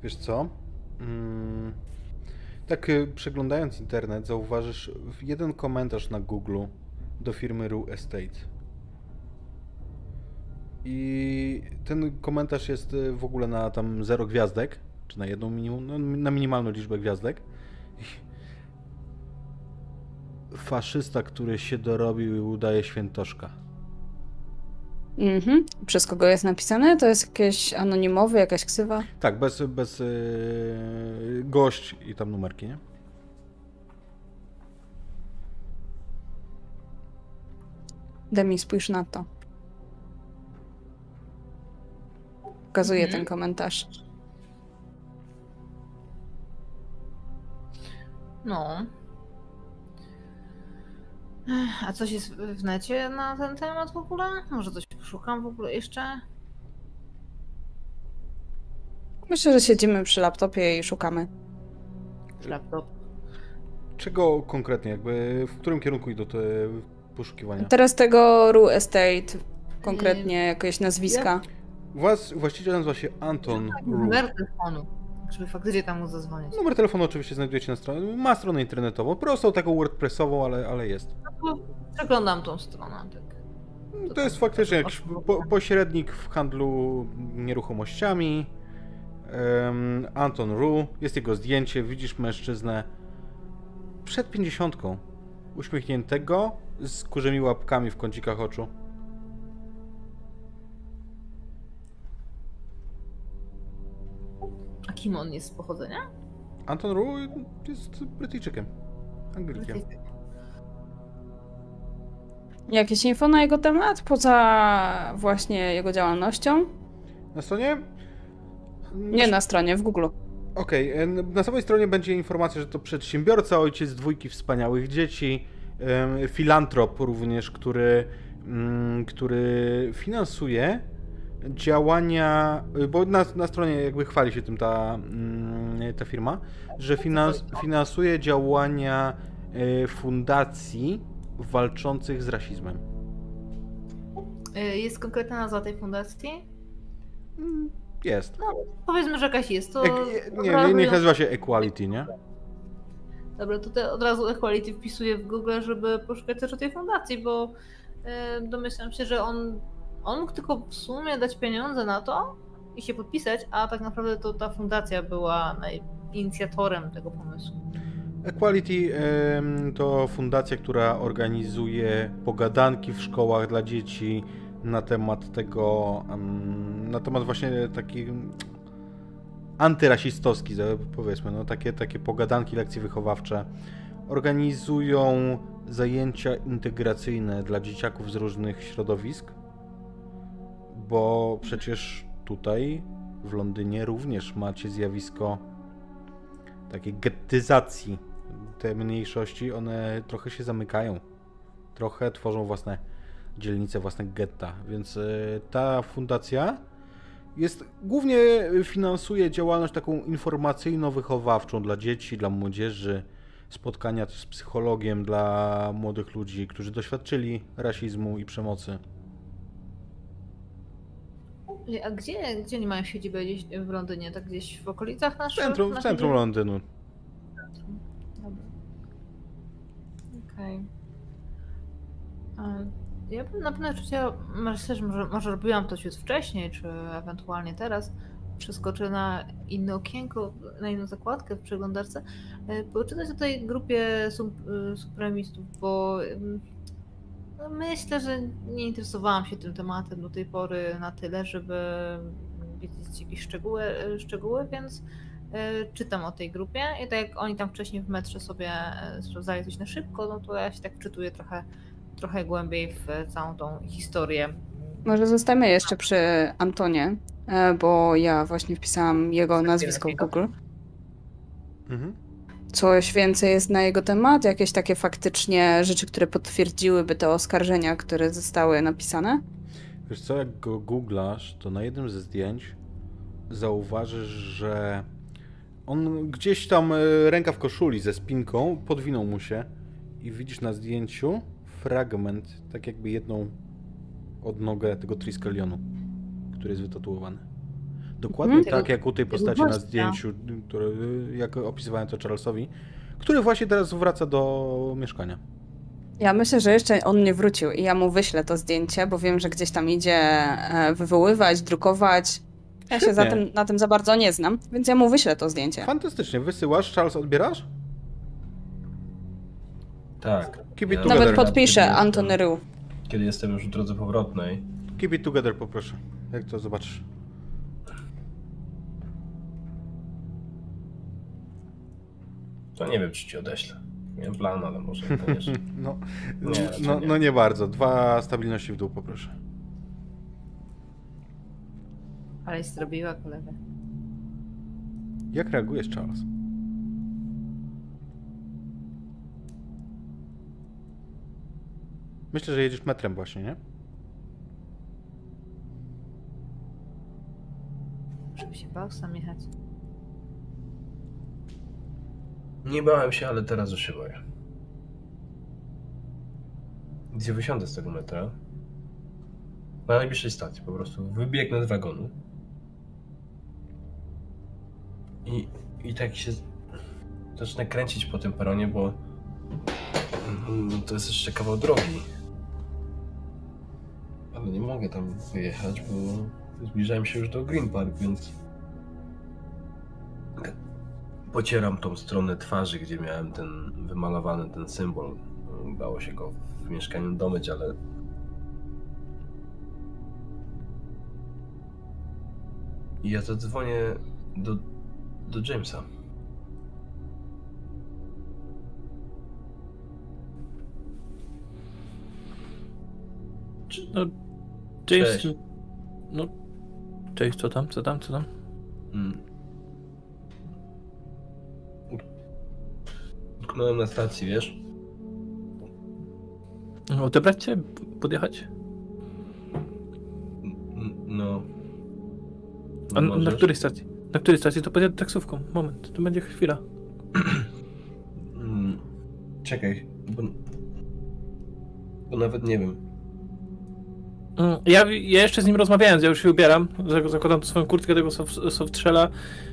Wiesz co? Mm, tak y, przeglądając internet, zauważysz jeden komentarz na Google do firmy Ru Estate. I ten komentarz jest y, w ogóle na tam 0 gwiazdek, czy na jedną minimum, no, na minimalną liczbę gwiazdek. Faszysta, który się dorobił i udaje świętoszka. Mhm. Przez kogo jest napisane? To jest jakieś anonimowy, jakaś ksywa? Tak, bez, bez yy, gość i tam numerki, nie? Demi, spójrz na to. Pokazuję Mhm. ten komentarz. No. A coś jest w necie na ten temat w ogóle? Może coś poszukam w ogóle jeszcze? Myślę, że siedzimy przy laptopie i szukamy. Laptop. Czego konkretnie, jakby w którym kierunku idą te poszukiwania? Teraz tego Ru Estate, konkretnie jakieś nazwiska. Was, właściciel nazywa się Anton Ru. Numer telefonu. Żeby faktycznie tam mu zadzwonić. Numer telefonu oczywiście znajdujecie na stronie. Ma stronę internetową, prostą, taką wordpressową, ale, ale jest. No to Przeglądam tą stronę. Tak. To jest faktycznie jakiś po, pośrednik w handlu nieruchomościami. Em, Anton Ru. Jest jego zdjęcie. Widzisz mężczyznę przed pięćdziesiątką. Uśmiechniętego, z kurzymi łapkami w kącikach oczu. A kim on jest z pochodzenia? Anton Ru jest Brytyjczykiem. Anglikiem. Jakieś info na jego temat, poza właśnie jego działalnością? Na stronie? Nie na stronie, w Google. Okej, e, na samej stronie będzie informacja, że to przedsiębiorca, ojciec dwójki wspaniałych dzieci, filantrop również, który, mm, który finansuje działania, y, bo na, na stronie jakby chwali się tym ta, mm, ta firma, że finans, finansuje działania e, fundacji walczących z rasizmem. Y, Jest konkretna nazwa tej fundacji? Mm, Jest. Powiedzmy, że jakaś jest. To Ek, nie, nie, niech nazywa się Equality, nie? Dobra, te od razu Equality wpisuję w Google, żeby poszukać też o tej fundacji, bo e, domyślam się, że on, on mógł tylko w sumie dać pieniądze na to i się podpisać, a tak naprawdę to ta fundacja była inicjatorem tego pomysłu. Equality to fundacja, która organizuje pogadanki w szkołach dla dzieci na temat tego, na temat właśnie takich antyrasistowski, powiedzmy, no takie, takie pogadanki, lekcje wychowawcze organizują zajęcia integracyjne dla dzieciaków z różnych środowisk, bo przecież tutaj w Londynie również macie zjawisko takiej gettyzacji. Te mniejszości, one trochę się zamykają, trochę tworzą własne dzielnice, własne getta, więc e, ta fundacja jest głównie finansuje działalność taką informacyjno-wychowawczą dla dzieci, dla młodzieży, spotkania z psychologiem dla młodych ludzi, którzy doświadczyli rasizmu i przemocy. A gdzie, gdzie oni mają siedzibę gdzieś w Londynie? Tak gdzieś w okolicach W naszych? centrum, w centrum? Londynu. Dobra. Okej. Okay. Ja bym na pewno chciała, myślę, że może, może robiłam to ciut wcześniej, czy ewentualnie teraz, przeskoczę na inne okienko, na inną zakładkę w przeglądarce, e, poczytać o tej grupie e, supremistów, bo no myślę, że nie interesowałam się tym tematem do tej pory na tyle, żeby wiedzieć jakieś szczegóły, szczegóły więc e, czytam o tej grupie. I tak jak oni tam wcześniej w metrze sobie sprawdzali coś na szybko, no to ja się tak wczytuję trochę, trochę głębiej w całą tą historię. Może zostańmy jeszcze przy Antonie, e, bo ja właśnie wpisałam jego nazwisko w Google. Mhm. Coś więcej jest na jego temat? Jakieś takie faktycznie rzeczy, które potwierdziłyby te oskarżenia, które zostały napisane? Wiesz co, jak go googlasz, to na jednym ze zdjęć zauważysz, że on gdzieś tam e, ręka w koszuli ze spinką, podwinął mu się i widzisz na zdjęciu fragment, tak jakby jedną odnogę tego Triskelionu, który jest wytatuowany. Dokładnie Mhm. tak jak u tej postaci na zdjęciu, które, jak opisywałem to Charlesowi, który właśnie teraz wraca do mieszkania. Ja myślę, że jeszcze on nie wrócił i ja mu wyślę to zdjęcie, bo wiem, że gdzieś tam idzie e, wywoływać, drukować. Ja się za tym, na tym za bardzo nie znam, więc ja mu wyślę to zdjęcie. Fantastycznie, wysyłasz, Charles odbierasz? Tak. Keep it together. Nawet podpiszę Antony Ryu. Kiedy jestem już w drodze powrotnej, Keep it together poproszę, jak to zobaczysz. to nie wiem, czy ci odeślę. Miałem plan, ale może. No, Nie, raczej no, nie. no nie bardzo. Dwa stabilności w dół poproszę. Ale zrobiła kolegę. Jak reagujesz, Charles? Myślę, że jedziesz metrem właśnie, nie? Żeby się bał sam jechać. Nie bałem się, ale teraz już się boję. Gdzie wysiądę z tego metra? Na najbliższej stacji po prostu wybiegnę z wagonu. I, i tak się zacznę kręcić po tym peronie, bo to jest jeszcze kawał drogi. Ale nie mogę tam wyjechać, bo zbliżałem się już do Green Park, więc pocieram tą stronę twarzy, gdzie miałem ten wymalowany ten symbol. Udało się go w mieszkaniu domyć, ale I ja zadzwonię do, do Jamesa. No, James. Cześć. No. Cześć, co tam, co tam, co tam? Mm. Utknąłem na stacji, wiesz? Odebrać cię? Podjechać? No. A No na której stacji? Na której stacji? To podjadę taksówką. Moment, to będzie chwila. Mm. Czekaj, bo... Bo nawet nie wiem. Mm, Ja, ja jeszcze z nim rozmawiałem, ja już się ubieram, zak- zakładam swoją kurtkę tego soft, softrzela,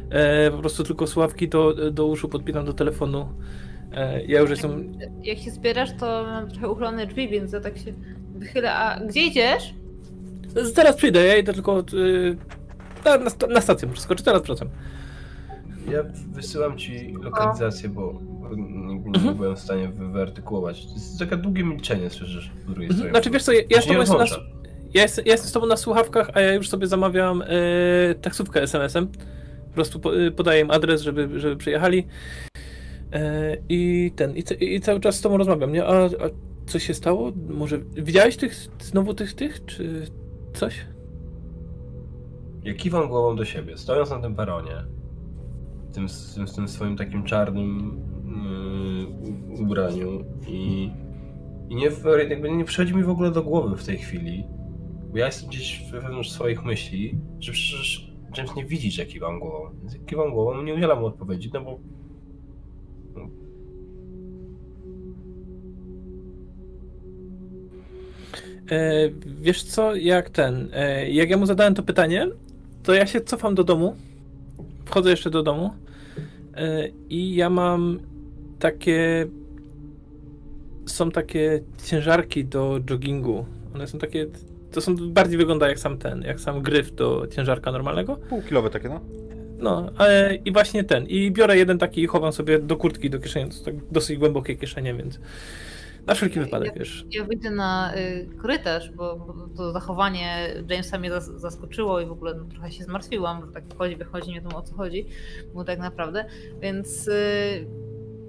e, po prostu tylko słuchawki do, do uszu podpinam do telefonu. E, ja już jestem... Jak się zbierasz, to mam trochę uchylone drzwi, więc ja tak się wychylę. A gdzie idziesz? Zaraz przyjdę, ja idę tylko y, na, na, sta- na stację, muszę skoczyć, teraz wracam. Ja wysyłam ci lokalizację, bo, bo nie, nie Mhm. byłem w stanie wy- wyartykułować. To jest takie długie milczenie, słyszysz z drugiej Mhm, strony. Znaczy wiesz co, ja, ja, z Ja, jestem, ja jestem z tobą na słuchawkach, a ja już sobie zamawiam e, taksówkę SMS-em. Po prostu po, y, podaję im adres, żeby, żeby przyjechali. E, I ten, i, i cały czas z tobą rozmawiam, nie? A, a co się stało? Może widziałeś tych, znowu tych, tych, czy coś? Ja kiwam głową do siebie, stojąc na tym peronie, tym, tym, tym swoim takim czarnym yy, ubraniu i, i nie, jakby nie przychodzi mi w ogóle do głowy w tej chwili, bo ja jestem gdzieś wewnątrz swoich myśli, że przecież James nie widzi, że kiwam głową. Więc jak kiwam głową, nie udzielam mu odpowiedzi, no bo E, wiesz co, jak ten, e, jak ja mu zadałem to pytanie, to ja się cofam do domu, wchodzę jeszcze do domu e, i ja mam takie, są takie ciężarki do joggingu, one są takie, to są, bardziej wygląda jak sam ten, jak sam gryf do ciężarka normalnego, Półkilowe takie, no. no, ale i właśnie ten. I biorę jeden taki i chowam sobie do kurtki, do kieszeni. To są tak dosyć głębokie kieszenie, więc na wszelki wypadek, wiesz. Ja wyjdę na y, korytarz, bo, bo to zachowanie Jamesa mnie zas- zaskoczyło i w ogóle no, trochę się zmartwiłam, że tak wchodzi, wychodzi, nie wiem o co chodzi mu tak naprawdę, więc y,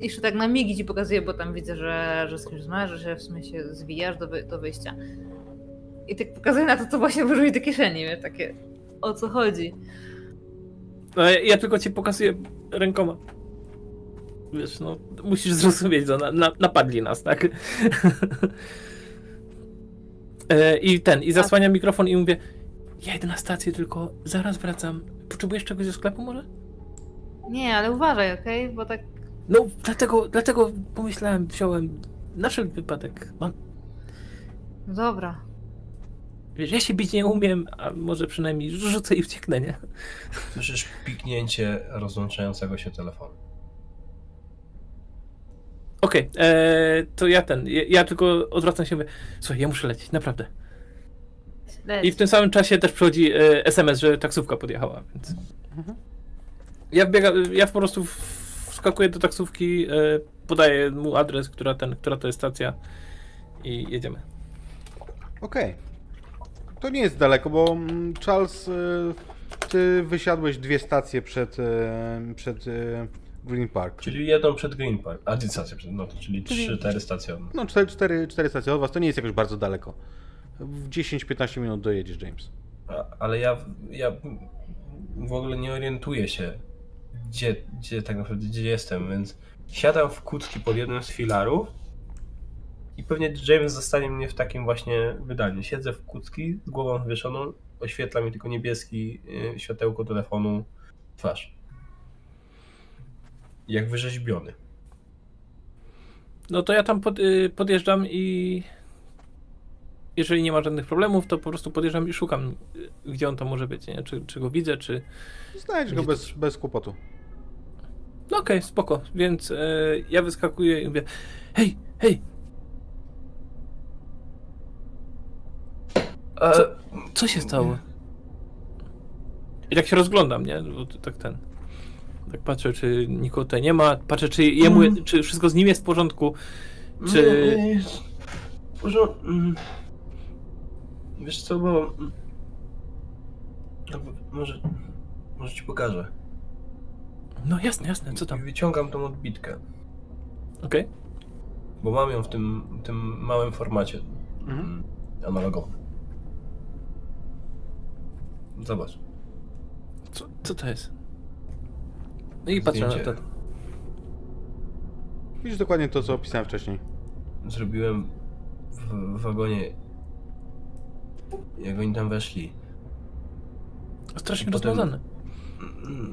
jeszcze tak na migi ci pokazuję, bo tam widzę, że, że z kimś rozmawiasz, że się w sumie się zwijasz do, wy, do wyjścia. I tak pokazuję na to, co właśnie wyrzuci do kieszeni, wiesz, takie o co chodzi. No, ja, ja tylko ci pokazuję rękoma. Wiesz, no, musisz zrozumieć, że na, na, napadli nas, tak? e, I ten, i zasłaniam mikrofon i mówię, ja idę na stację, tylko zaraz wracam. Potrzebujesz czegoś ze sklepu może? Nie, ale uważaj, okej, bo tak No, dlatego, dlatego pomyślałem, wziąłem na wszelki wypadek. Mam, no dobra. Wiesz, ja się bić nie umiem, a może przynajmniej rzucę i ucieknę, nie? słyszysz piknięcie rozłączającego się telefonu. Okej, e, to ja ten, ja, ja tylko odwracam się i mówię, słuchaj, ja muszę lecieć, naprawdę. Leć. I w tym samym czasie też przychodzi e, SMS, że taksówka podjechała, więc... Ja biega, ja po prostu wskakuję do taksówki, e, podaję mu adres, która, ten, która to jest stacja i jedziemy. Okej. To nie jest daleko, bo mm, Charles, y, ty wysiadłeś dwie stacje przed, y, przed y, Green Park. Czyli jedną przed Green Park, a dwie stacje przed, no to czyli Czyli- trzy, cztery stacje. No, cztery, cztery, cztery stacje od was, to nie jest jakoś bardzo daleko. W 10-15 minut dojedziesz, James. A, ale ja, ja w ogóle nie orientuję się, gdzie, gdzie tak naprawdę gdzie jestem, więc siadam w kucki pod jednym z filarów i pewnie James zostanie mnie w takim właśnie wydaniu. Siedzę w kucki z głową wywieszoną, oświetla mi tylko niebieski y, światełko telefonu twarz. Jak wyrzeźbiony. No to ja tam pod, y, podjeżdżam i jeżeli nie ma żadnych problemów, to po prostu podjeżdżam i szukam, y, gdzie on to może być, nie? Czy, czy go widzę, czy... Znajdź go bez, bez kłopotu. No okej, spoko. Więc e, ja wyskakuję i mówię, hej, hej, Co? co się stało? I tak się rozglądam, nie? Bo tak ten... Tak patrzę, czy nikogo tutaj nie ma, patrzę, czy jemu, Mm. czy wszystko z nim jest w porządku, czy... Nie, nie, w porządku. mm. Wiesz co, bo... no Może... Może ci pokażę. No jasne, jasne, co tam? wyciągam tą odbitkę, Okej. bo mam ją w tym, tym małym formacie Mhm. mm, analogowym. Zobacz. Co, co to jest? No i patrzę na Zdjęcie. to. Widzisz dokładnie to, co opisałem wcześniej. Zrobiłem w, w wagonie, jak oni tam weszli. Strasznie I potem- rozmazane.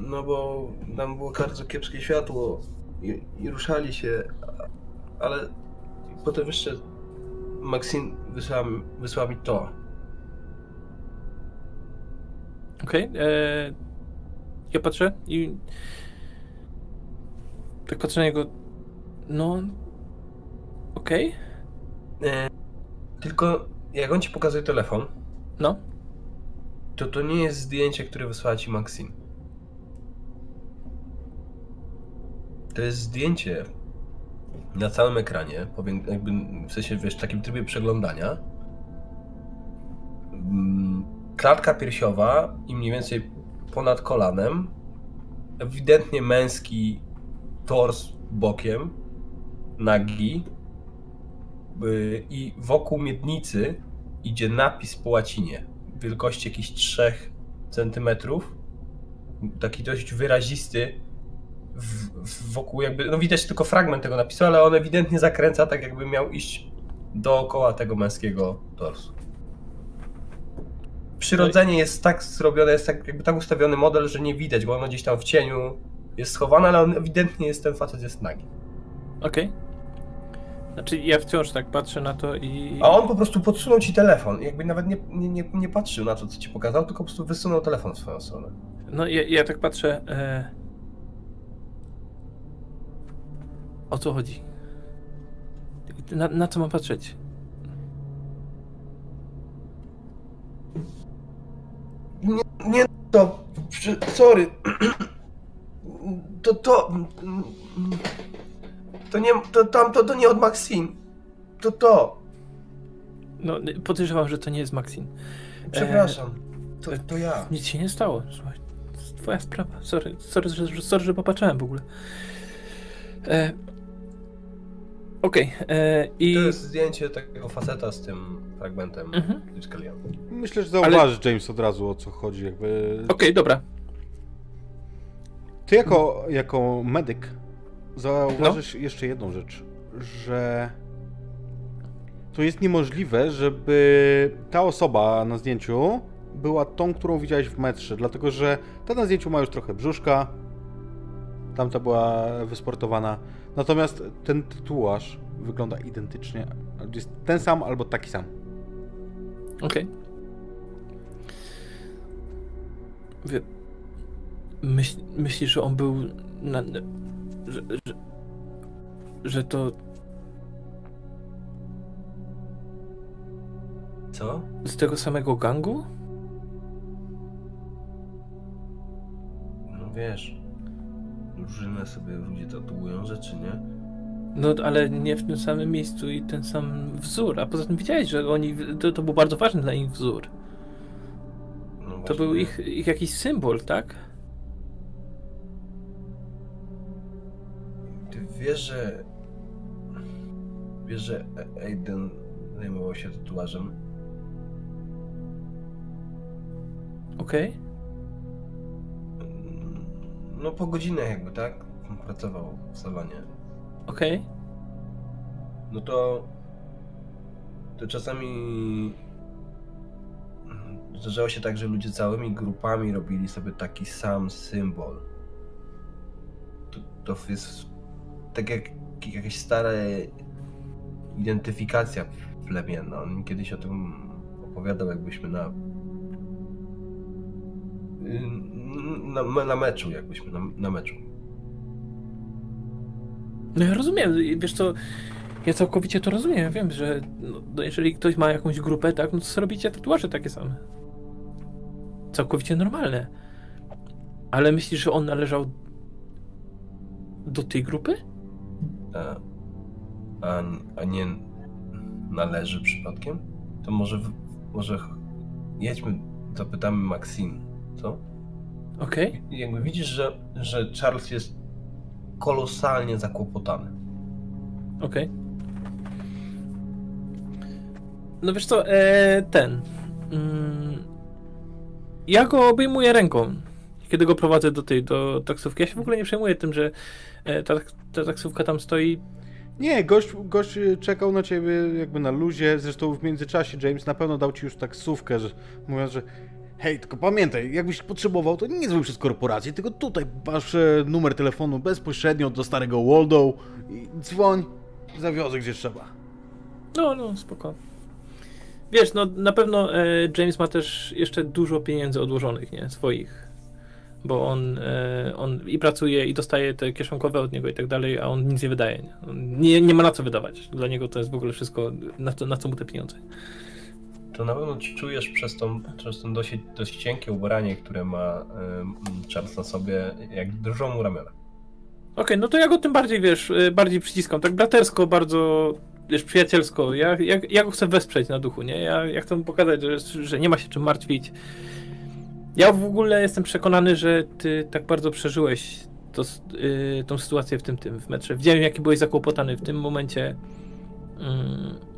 No bo tam było bardzo kiepskie światło i, i ruszali się, a- ale potem jeszcze Maxine wysłała, mi- wysłała mi to. Okej. e, Ja patrzę i... Tak patrzę na niego... No... Okej. E, tylko jak on ci pokazuje telefon, No. to to nie jest zdjęcie, które wysłała ci Maxine. To jest zdjęcie na całym ekranie, powiem, jakby w sensie wiesz, w takim trybie przeglądania. Mm, Klatka piersiowa i mniej więcej ponad kolanem. Ewidentnie męski tors bokiem, nagi y, i wokół miednicy idzie napis po łacinie wielkości jakichś 3 centymetrów. Taki dość wyrazisty w, w wokół jakby, no widać tylko fragment tego napisu, ale on ewidentnie zakręca tak jakby miał iść dookoła tego męskiego torsu. Przyrodzenie jest tak zrobione, jest tak, jakby tak ustawiony model, że nie widać, bo ono gdzieś tam w cieniu jest schowane, ale on ewidentnie jest, ten facet jest nagi. Okej. Znaczy ja wciąż tak patrzę na to i... A on po prostu podsunął ci telefon, jakby nawet nie, nie, nie, nie patrzył na to, co ci pokazał, tylko po prostu wysunął telefon w swoją stronę. No ja, ja tak patrzę... E... O co chodzi? Na, na co mam patrzeć? Nie, to. Sorry. To to. To nie. To tamto to nie od Maxine. To to. No podejrzewam, że to nie jest Maxine. Przepraszam. To, to ja. Nic się nie stało. Słuchaj, to jest twoja sprawa. Sorry, sorry, że, sorry, że popatrzyłem w ogóle. E... Okej, e, i... To jest zdjęcie takiego faceta z tym fragmentem Mhm. Myślę, że zauważy James od razu o co chodzi. Jakby... Okej, dobra. Ty jako, jako medyk zauważysz jeszcze jedną rzecz, że to jest niemożliwe, żeby ta osoba na zdjęciu była tą, którą widziałeś w metrze, dlatego że ta na zdjęciu ma już trochę brzuszka, tamta była wysportowana, natomiast ten tatuaż wygląda identycznie, jest ten sam albo taki sam. Okej. Myśl, myślisz, że on był na... na- Że, że, że to Co? z tego samego gangu? No wiesz. Różne sobie ludzie tatuują rzeczy, nie? No, ale nie w tym samym miejscu i ten sam wzór. A poza tym widziałeś, że oni... To, to był bardzo ważny dla nich wzór. No To był ich, ich jakiś symbol, tak? Ty wiesz, że. Wiesz, że Aiden zajmował się tatuażem? Okej. No po godzinach jakby, tak? Pracował w salonie. Okej. No to... To czasami... Zdarzało się tak, że ludzie całymi grupami robili sobie taki sam symbol. To, to jest tak jak jakaś stara identyfikacja plemienna. On kiedyś o tym opowiadał, jakbyśmy na na, na meczu, jakbyśmy na, na meczu. No ja rozumiem, wiesz co, ja całkowicie to rozumiem, wiem, że no, no jeżeli ktoś ma jakąś grupę, tak, no to sobie robicie tatuaże takie same. Całkowicie normalne. Ale myślisz, że on należał do tej grupy? A, a, a nie należy przypadkiem? To może, może jedźmy, zapytamy Maxine? Okej. I jakby widzisz, że, że Charles jest kolosalnie zakłopotany. Okej. No wiesz co, e, ten. Mm, ja go obejmuję ręką, kiedy go prowadzę do tej, do taksówki. Ja się w ogóle nie przejmuję tym, że e, ta, ta taksówka tam stoi. Nie, gość, gość y, czekał na ciebie jakby na luzie, zresztą w międzyczasie James na pewno dał ci już taksówkę, że mówiąc, że hej, tylko pamiętaj, jakbyś potrzebował, to nie dzwoń przez korporację, tylko tutaj masz e, numer telefonu bezpośrednio do starego Waldo i dzwoń, zawiozę gdzie trzeba. No, no, spoko. Wiesz, no na pewno e, James ma też jeszcze dużo pieniędzy odłożonych, nie? Swoich. Bo on, e, on i pracuje, i dostaje te kieszonkowe od niego i tak dalej, a on nic nie wydaje. Nie? Nie, nie ma na co wydawać. Dla niego to jest w ogóle wszystko, na na co mu te pieniądze. To na pewno czujesz przez, tą, przez to dość, dość cienkie ubranie, które ma Charles na sobie, jak drżą mu ramiona. Okej, no to ja go tym bardziej, wiesz, e, bardziej przyciskam. Tak bratersko, bardzo, wiesz, przyjacielsko. Ja, ja, ja go chcę wesprzeć na duchu, nie? Ja, ja chcę mu pokazać, że, że nie ma się czym martwić. Ja w ogóle jestem przekonany, że ty tak bardzo przeżyłeś to, yy, tą sytuację w tym, tym, w metrze. Widziałem, jaki byłeś zakłopotany w tym momencie. Yy,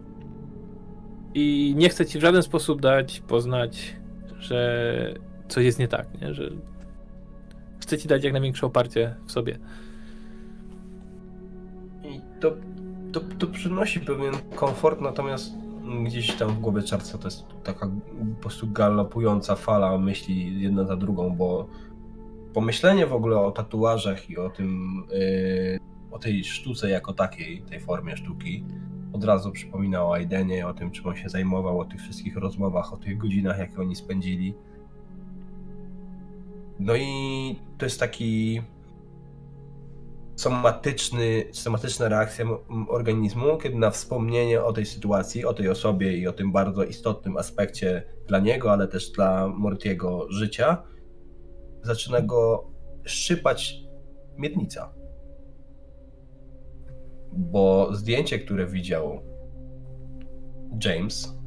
I nie chcę ci w żaden sposób dać poznać, że coś jest nie tak, nie? że chcę ci dać jak największe oparcie w sobie. I to, to, to przynosi pewien komfort, natomiast gdzieś tam w głowie czarca to jest taka po prostu galopująca fala myśli jedna za drugą, bo pomyślenie w ogóle o tatuażach i o tym, yy, o tej sztuce jako takiej, tej formie sztuki, od razu przypominało o Aidenie, o tym, czym on się zajmował, o tych wszystkich rozmowach, o tych godzinach, jakie oni spędzili. No i to jest taki somatyczny, somatyczna reakcja organizmu, kiedy na wspomnienie o tej sytuacji, o tej osobie i o tym bardzo istotnym aspekcie dla niego, ale też dla Mortiego życia, zaczyna go szczypać miednica. Bo zdjęcie, które widział James,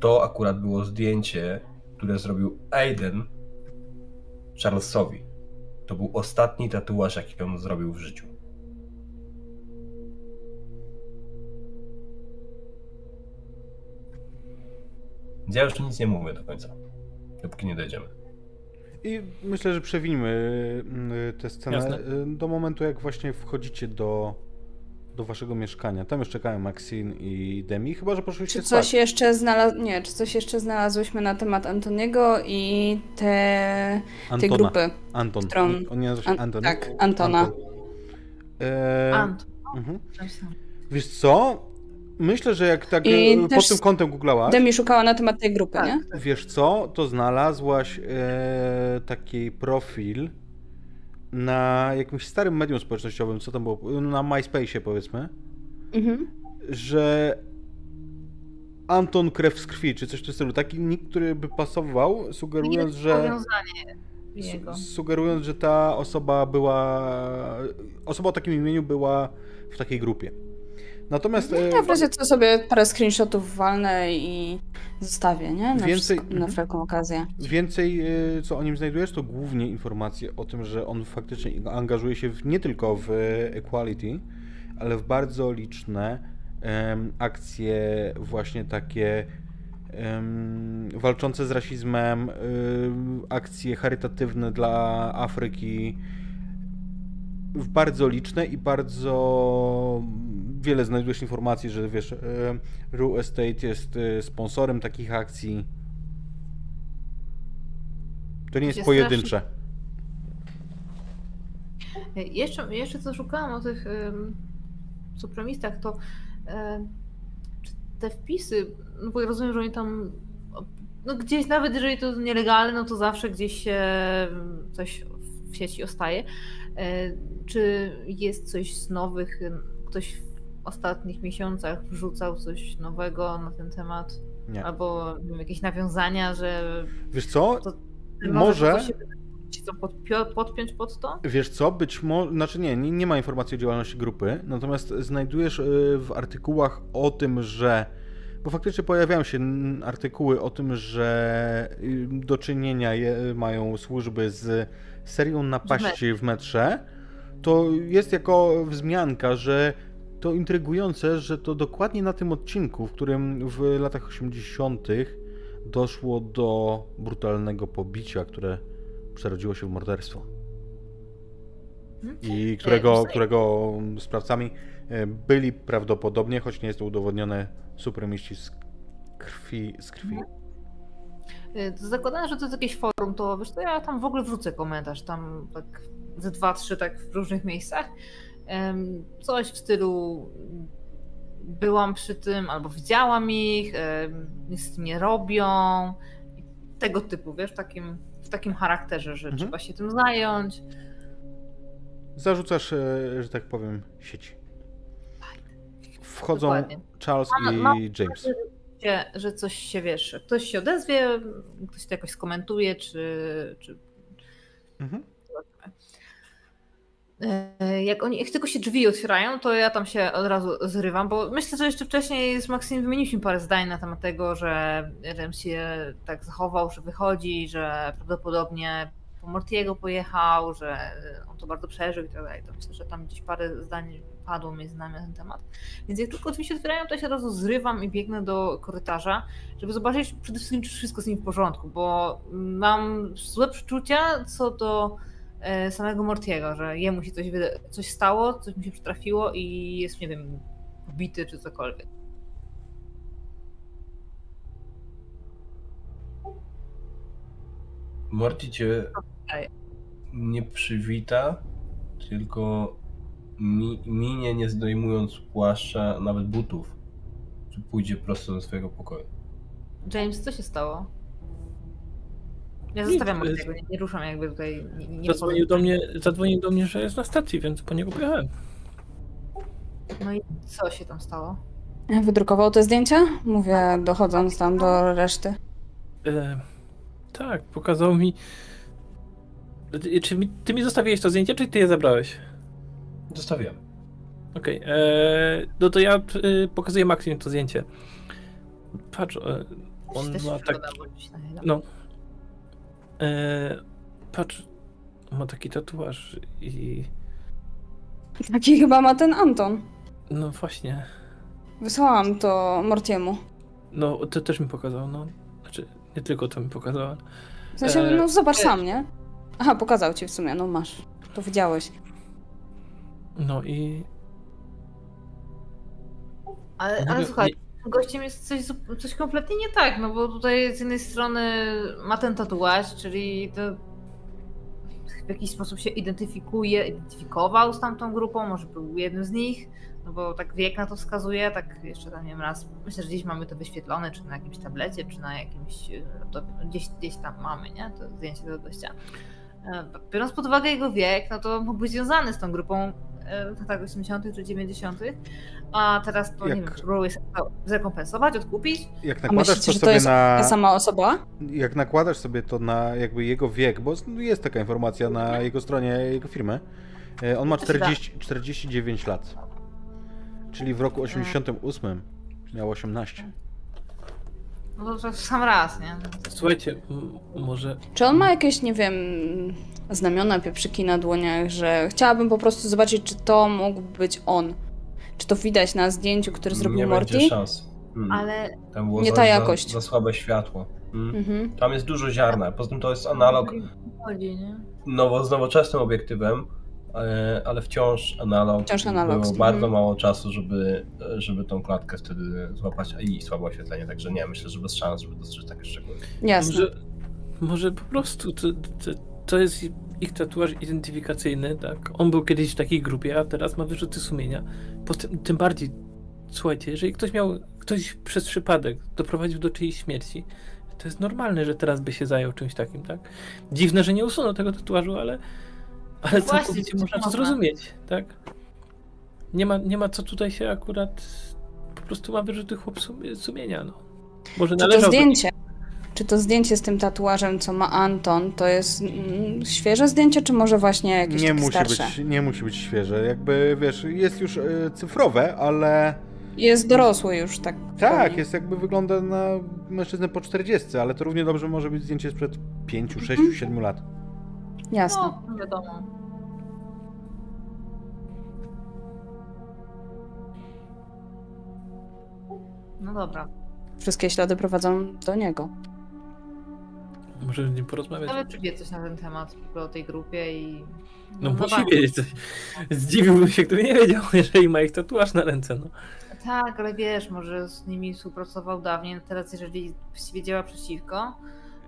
to akurat było zdjęcie, które zrobił Aiden Charlesowi. To był ostatni tatuaż, jaki on zrobił w życiu. Ja już nic nie mówię do końca, dopóki nie dojdziemy. I myślę, że przewinimy y, tę scenę Jasne. y, do momentu, jak właśnie wchodzicie do, do waszego mieszkania. Tam już czekają Maxine i Demi, chyba że poszliście Czy spać. coś jeszcze znalaz... Nie, czy coś jeszcze znalazłyśmy na temat Antoniego i te, te Antona. grupy? Anton. którą- On, nie nazywa się An- Anton. tak, Antona. Anton. E, Ant. mhm. Wiesz co? Myślę, że jak tak I e, pod tym kątem googlałaś, Demi szukała na temat tej grupy, Tak. nie? wiesz co, to znalazłaś e, taki profil na jakimś starym medium społecznościowym, co tam było, na MySpace'ie powiedzmy, Mhm. że Anton Krew z krwi, czy coś w tym stylu. Taki nick, który by pasował, sugerując, że... jego. Su- sugerując, że ta osoba była. Osoba o takim imieniu była w takiej grupie. Natomiast. e, Ja w razie co sobie parę screenshotów walnę i zostawię, nie? Na, Więcej- wszystko, na mhm. wszelką okazję. Więcej, e, co o nim znajdujesz, to głównie informacje o tym, że on faktycznie angażuje się w, nie tylko w Equality, ale w bardzo liczne em, akcje, właśnie takie em, walczące z rasizmem, em, akcje charytatywne dla Afryki. Bardzo liczne i bardzo wiele znajdujesz informacji, że wiesz, em, Real Estate jest e, sponsorem takich akcji. To nie jest Jest pojedyncze. Jeszcze, jeszcze co szukałam o tych um, supremistach, to czy te wpisy, no bo ja rozumiem, że oni tam no gdzieś nawet jeżeli to jest nielegalne, no to zawsze gdzieś się coś w sieci ostaje. E, Czy jest coś z nowych, ktoś w ostatnich miesiącach wrzucał coś nowego na ten temat? Nie. Albo wiem, jakieś nawiązania, że Wiesz co? To- Może- to chcą podpio- podpiąć pod to? Wiesz co, być może, znaczy nie, nie, nie ma informacji o działalności grupy, natomiast znajdujesz y, w artykułach o tym, że, bo faktycznie pojawiają się artykuły o tym, że y, do czynienia je, mają służby z serią napaści w metrze, to jest jako wzmianka, że to intrygujące, że to dokładnie na tym odcinku, w którym w latach 80. doszło do brutalnego pobicia, które przerodziło się w morderstwo. I którego, E, którego sprawcami e, byli prawdopodobnie, choć nie jest to udowodnione, supremiści z krwi. Z krwi. Y, to Zakładając, że to jest jakieś forum, to wiesz, to ja tam w ogóle wrzucę komentarz, tam tak ze dwa, trzy tak w różnych miejscach. Coś w stylu byłam przy tym, albo widziałam ich, nic z tym nie robią. Tego typu, wiesz, w takim, w takim charakterze, że Mhm. trzeba się tym zająć. Zarzucasz, e, że tak powiem, sieci. Wchodzą Dokładnie. Charles Mam- i mam- James. Że, że coś się, wiesz, ktoś się odezwie, ktoś to jakoś skomentuje, czy, czy Mhm. E, Jak oni, jak tylko się drzwi otwierają, to ja tam się od razu zrywam, bo myślę, że jeszcze wcześniej z Maksim wymieniliśmy parę zdań na temat tego, że Rem się tak zachował, że wychodzi, że prawdopodobnie po Mortiego pojechał, że on to bardzo przeżył i tak dalej. To myślę, że tam gdzieś parę zdań padło między nami na ten temat. Więc jak tylko drzwi się otwierają, to ja się od razu zrywam i biegnę do korytarza, żeby zobaczyć przede wszystkim, czy wszystko z nim w porządku, bo mam złe przeczucia co do e, samego Mortiego, że jemu się coś, coś stało, coś mu się przytrafiło i jest, nie wiem, bity czy cokolwiek. Morty cię nie przywita, tylko mi, minie nie zdejmując płaszcza, nawet butów. Czy pójdzie prosto do swojego pokoju. James, co się stało? Ja Nic, zostawiam Mortiego, nie, nie ruszam jakby tutaj, nie, nie Zadzwonił do, mnie, zadzwonił do mnie, że jest na stacji, więc po niego pojechałem. No i co się tam stało? Wydrukował te zdjęcia? Mówię, dochodząc tam do reszty. E, tak, pokazał mi. Czy mi, ty mi zostawiłeś to zdjęcie, czy ty je zabrałeś? Zostawiam. Okej, e, no to ja e, pokazuję Maxim to zdjęcie. Patrz, e, on ma tak. No. E, patrz, ma taki tatuaż i. Taki chyba ma ten Anton. No właśnie. Wysłałam to Mortiemu. No, to też mi pokazał, no. Znaczy, nie tylko to mi pokazała. W sensie, E, no zobacz wiesz. sam, nie? Aha, pokazał ci w sumie, no masz. To widziałeś. No i. Ale, ale słuchaj, gościem jest coś, coś kompletnie nie tak, no bo tutaj z jednej strony ma ten tatuaż, czyli to w jakiś sposób się identyfikuje, identyfikował z tamtą grupą, może był jednym z nich, no bo tak wiek na to wskazuje, tak jeszcze tam nie wiem raz, myślę, że gdzieś mamy to wyświetlone, czy na jakimś tablecie, czy na jakimś, e, to gdzieś, gdzieś tam mamy, nie, to zdjęcie tego gościa. E, Biorąc pod uwagę jego wiek, no to mógł być związany z tą grupą w latach 80. czy 90., a teraz to nie Jak- wiem, czy sobie to zrekompensować, odkupić. Jak A nakładasz myślicie, to że to jest na... ta sama osoba? Jak nakładasz sobie to na jakby jego wiek, bo jest taka informacja na jego stronie, jego firmy, e, on ma To się da. 40, 49 lat. Czyli w roku 88 miał 18. No to, to w sam raz, nie? Słuchajcie, może. Czy on ma jakieś, nie wiem, znamiona, pieprzyki na dłoniach, że chciałabym po prostu zobaczyć, czy to mógł być on. Czy to widać na zdjęciu, które zrobił nie Morty? będzie szans. Mm. Ale Tam było nie za, ta jakość. Za, za słabe światło. Mm. Mhm. Tam jest dużo ziarna. Poza tym to jest analog nie? nowo, z nowoczesnym obiektywem, ale, ale wciąż analog. Wciąż analog, Było mhm. bardzo mało czasu, żeby, żeby tą klatkę wtedy złapać a i słabe oświetlenie, także nie, myślę, że bez szans, żeby dostrzec takie szczegóły. Jasne. Może, może po prostu to, to, to jest ich tatuaż identyfikacyjny, tak? On był kiedyś w takiej grupie, a teraz ma wyrzuty sumienia. Potem, tym bardziej, słuchajcie, jeżeli ktoś miał, ktoś przez przypadek doprowadził do czyjejś śmierci, to jest normalne, że teraz by się zajął czymś takim, tak? Dziwne, że nie usunął tego tatuażu, ale, ale Właśnie, całkowicie to można to zrozumieć, tak? Nie ma, nie ma co tutaj się akurat, po prostu ma wyrzuty chłop sum- sumienia, no. Może to do- zdjęcie? Czy to zdjęcie z tym tatuażem, co ma Anton, to jest mm, świeże zdjęcie, czy może właśnie jakieś Nie takie musi, starsze? być, nie musi być świeże. Jakby wiesz, jest już e, cyfrowe, ale Jest dorosły już, tak. tak, jest jakby wygląda na mężczyznę po 40, ale to równie dobrze może być zdjęcie sprzed 5, 6, Mhm. 7 lat. Jasne. No, wiadomo. No dobra. Wszystkie ślady prowadzą do niego. Może z nim porozmawiać. Nawet czy wie coś na ten temat o tej grupie i... No musi tak. wiedzieć coś. Zdziwiłbym się, gdyby nie wiedział, jeżeli ma ich tatuaż na ręce, no. Tak, ale wiesz, może z nimi współpracował dawniej, no teraz jeżeli właściwie działa przeciwko,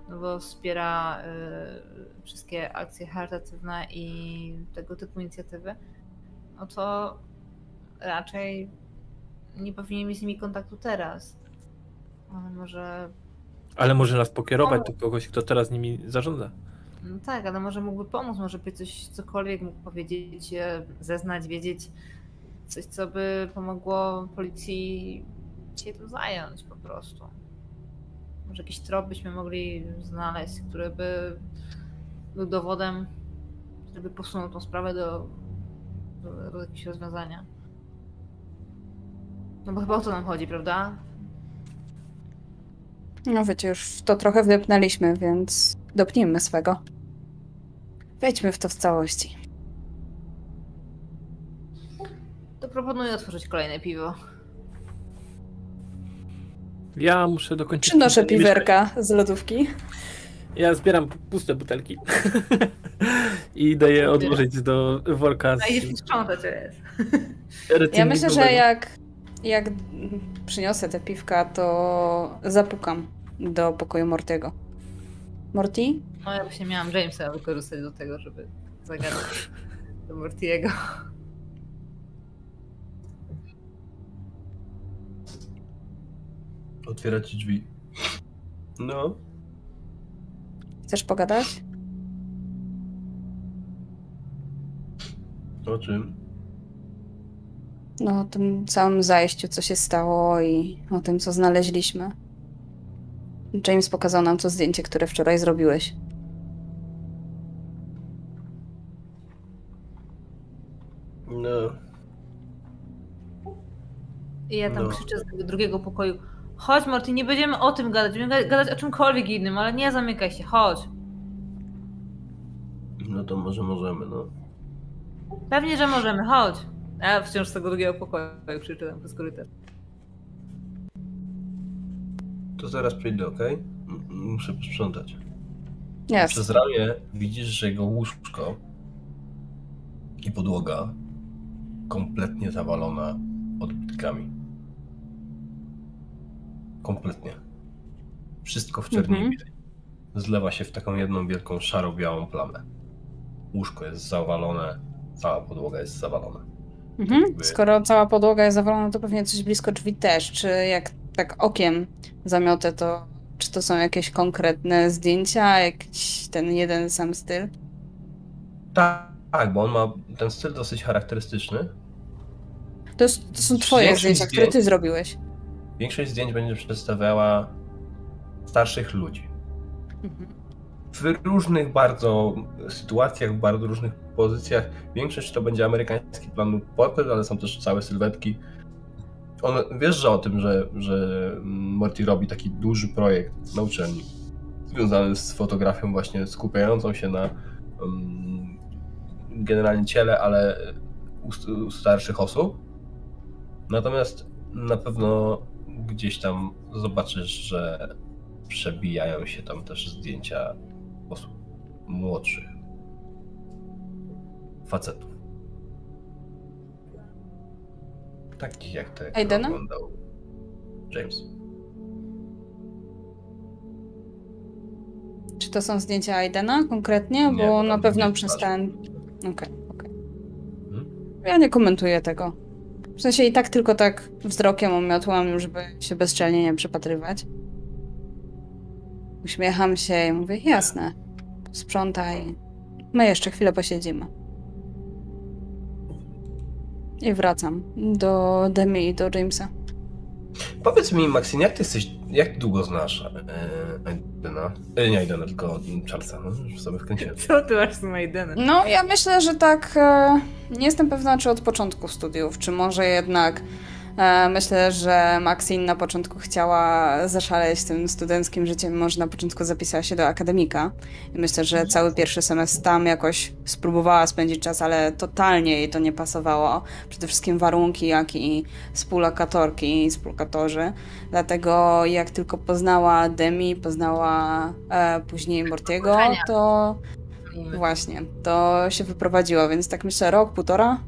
no bo wspiera y, wszystkie akcje charytatywne i tego typu inicjatywy, no to raczej nie powinien mieć z nimi kontaktu teraz. Ale może Ale może nas pokierować do kogoś, kto teraz nimi zarządza. No tak, ale może mógłby pomóc, może by coś, cokolwiek mógł powiedzieć, e, zeznać, wiedzieć, coś, co by pomogło policji się tym zająć po prostu. Może jakiś trop byśmy mogli znaleźć, który by był dowodem, który by posunął tą sprawę do, do, do jakiegoś rozwiązania. No bo chyba o to nam chodzi, prawda? No wiecie, już w to trochę wdepnęliśmy, więc dopnijmy swego. Wejdźmy w to w całości. To proponuję otworzyć kolejne piwo. Ja muszę dokończyć. Przynoszę piwerka z lodówki. Ja zbieram puste butelki. I idę je odłożyć do worka z A jeśli to jest. Ja myślę, że jak, jak przyniosę te piwka, to zapukam do pokoju Mortiego. Morty? No ja właśnie miałam Jamesa wykorzystać do tego, żeby zagadać do Mortiego. Otwierać drzwi. No, Chcesz pogadać? o czym? No, o tym całym zajściu, co się stało i o tym, co znaleźliśmy. James pokazał nam to zdjęcie, które wczoraj zrobiłeś. No, I ja tam No. krzyczę z tego drugiego pokoju. Chodź Morty, nie będziemy o tym gadać, będziemy ga- gadać o czymkolwiek innym, ale nie zamykaj się, chodź. no to może możemy, no. Pewnie, że możemy, chodź. A ja wciąż z tego drugiego pokoju krzyczę przez korytarz. To zaraz przyjdę, okej? M- Muszę posprzątać. Jest. Przez ramię widzisz, że jego łóżko i podłoga kompletnie zawalona odbitkami. Kompletnie. Wszystko w czerni Mhm. widać. Zlewa się w taką jedną wielką szaro-białą plamę. Łóżko jest zawalone, cała podłoga jest zawalona. Mhm. jakby- Skoro cała podłoga jest zawalona, to pewnie coś blisko drzwi też. Czy jak tak okiem zamiotę, to czy to są jakieś konkretne zdjęcia, jakiś ten jeden sam styl? Tak, tak, bo on ma ten styl dosyć charakterystyczny. To, jest, to są twoje Większość zdjęcia, które ty zdjęć- zrobiłeś. Większość zdjęć będzie przedstawiała starszych ludzi. Mhm. W różnych bardzo sytuacjach, w bardzo różnych pozycjach. Większość to będzie amerykański plan portret, ale są też całe sylwetki. On wiesz, że o tym, że, że Morty robi taki duży projekt na uczelni związany z fotografią właśnie skupiającą się na um, generalnie ciele, ale u, u starszych osób. Natomiast na pewno gdzieś tam zobaczysz, że przebijają się tam też zdjęcia osób młodszych. Facetów. Takich jak te, Aidena? oglądał James. Czy to są zdjęcia Aidena konkretnie? Nie, Bo na pewno nie przestałem. Okej, okej. Mhm. Ja nie komentuję tego. W sensie i tak tylko tak wzrokiem omiotłam, żeby się bezczelnie nie przypatrywać. Uśmiecham się i mówię, jasne, sprzątaj. My jeszcze chwilę posiedzimy. I wracam do Demi i do Jamesa. Powiedz mi, Maxine, jak ty jesteś, jak długo znasz e, Aidena? E, nie Aidena, tylko Charlesa, no, już sobie wkręciłem. Co ty masz z Maidenem? No, ja myślę, że tak. E, nie jestem pewna, czy od początku studiów, czy może jednak. E, myślę, że Maxine na początku chciała zaszaleć tym studenckim życiem, może na początku zapisała się do akademika. I myślę, że cały pierwszy semestr tam jakoś spróbowała spędzić czas, ale totalnie jej to nie pasowało. Przede wszystkim warunki, jak i współlokatorki i współlokatorzy. Dlatego jak tylko poznała Demi, poznała e, później Mortiego, to Właśnie, to się wyprowadziło, więc tak myślę rok, półtora.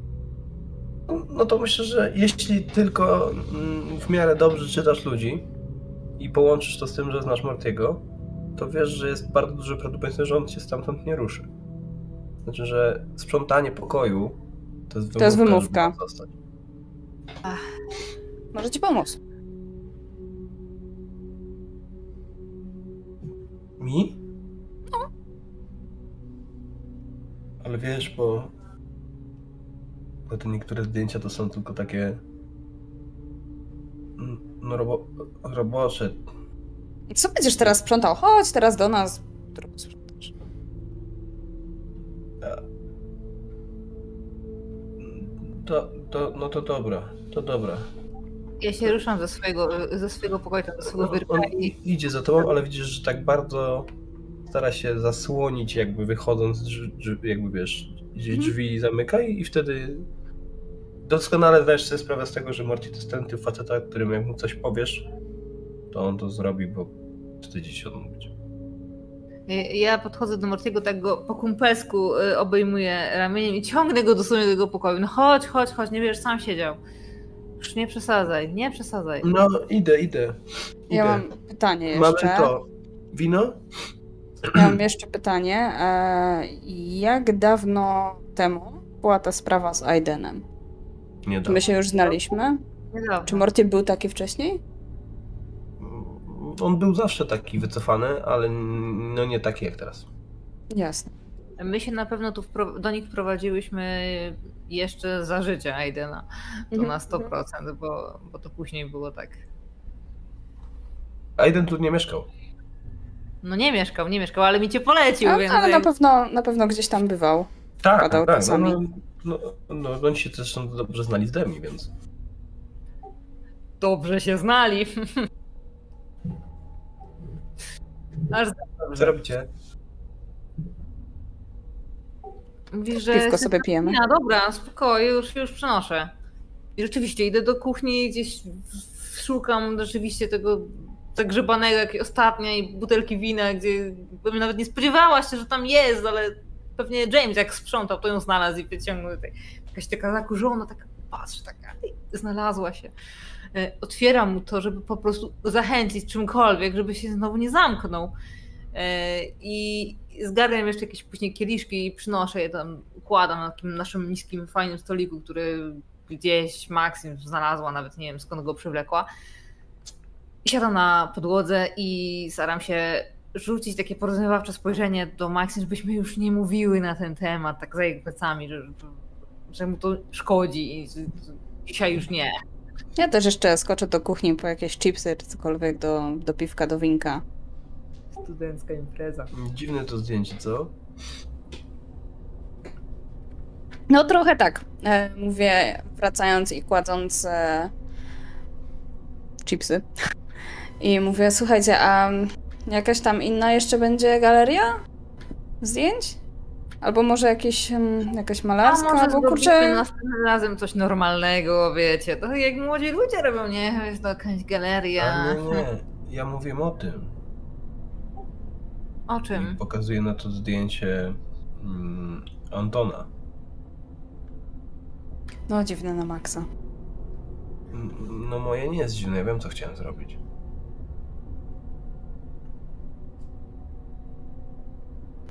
No, no to myślę, że jeśli tylko mm, w miarę dobrze czytasz ludzi i połączysz to z tym, że znasz Mortiego, to wiesz, że jest bardzo duże prawdopodobieństwo, że on cię stamtąd nie ruszy. Znaczy, że sprzątanie pokoju to jest wymówka. To jest wymówka. Może ci pomóc. Mi? Ale wiesz, bo... Bo te niektóre zdjęcia to są tylko takie... mm, No robo... robocze. Co będziesz teraz sprzątał? Chodź teraz do nas. Sprzątasz? To, to, no to dobra, to dobra. Ja się ruszam ze swojego, ze swojego pokoju, tam, ze swojego wyrka on idzie za tobą, ale widzisz, że tak bardzo stara się zasłonić jakby wychodząc, jakby wiesz, gdzieś drzwi zamyka i, i wtedy doskonale zdajesz sobie sprawę z tego, że Morty to jest ten typ faceta, którym jak mu coś powiesz, to on to zrobi, bo wstydzi się odmówić. Ja podchodzę do Mortiego, tak go po kumpelsku y, obejmuję ramieniem i ciągnę go dosłownie do tego pokoju. No chodź, chodź, chodź, nie wiesz, sam siedział. Już nie przesadzaj, nie przesadzaj. No, idę, idę. Ja idę. mam pytanie Mamy jeszcze. to. Wino? Ja mam jeszcze pytanie. E, jak dawno temu była ta sprawa z Aidenem? Nie Czy my się już znaliśmy? Niedawno. Czy Morty był taki wcześniej? On był zawsze taki wycofany, ale no nie taki jak teraz. Jasne. My się na pewno tu do nich wprowadziłyśmy jeszcze za życia Aidena. To Mhm. na 100%, bo, bo to później było tak. Aiden tu nie mieszkał. No nie mieszkał, nie mieszkał, ale mi cię polecił, A, więc. ale na pewno, na pewno gdzieś tam bywał. Tak, Padał tak. No, czasami. no, no, no, oni się zresztą dobrze znali z Demi, więc. Dobrze się znali. Aż za Co dobrze. robicie? Mówisz, że. Piwko sobie pijemy. No dobra, spokojnie, już, już przenoszę. I rzeczywiście idę do kuchni, gdzieś szukam rzeczywiście tego zagrzebanego, jak ostatniej butelki wina, gdzie bym nawet nie spodziewała się, że tam jest, ale pewnie James jak sprzątał, to ją znalazł i wyciągnął tutaj. Jakaś taka zakurzona, taka patrz, taka znalazła się. E, Otwieram mu to, żeby po prostu zachęcić czymkolwiek, żeby się znowu nie zamknął. E, I zgarniam jeszcze jakieś później kieliszki i przynoszę je tam, układam na takim naszym niskim, fajnym stoliku, który gdzieś Maxim znalazła, nawet nie wiem skąd go przywlekła. Siadam na podłodze i staram się rzucić takie porozumiewawcze spojrzenie do Maxim, żebyśmy już nie mówiły na ten temat, tak za jego plecami, że, że mu to szkodzi i że- że dzisiaj już nie. Ja też jeszcze skoczę do kuchni po jakieś chipsy czy cokolwiek do, do piwka, do winka. Studencka impreza. Dziwne to zdjęcie, co? No trochę tak. E, mówię, wracając i kładąc e, chipsy. I mówię, słuchajcie, a jakaś tam inna jeszcze będzie galeria zdjęć? Albo może jakieś, em, jakaś A malarska, może albo zrobimy kurczę... następnym razem coś normalnego, wiecie, to jak młodzi ludzie robią, nie? Jest to jakaś galeria. A nie, nie. Ja mówię o tym. O I czym? pokazuję na to zdjęcie mm, Antona. No dziwne na maksa. No moje nie jest dziwne, ja wiem co chciałem zrobić.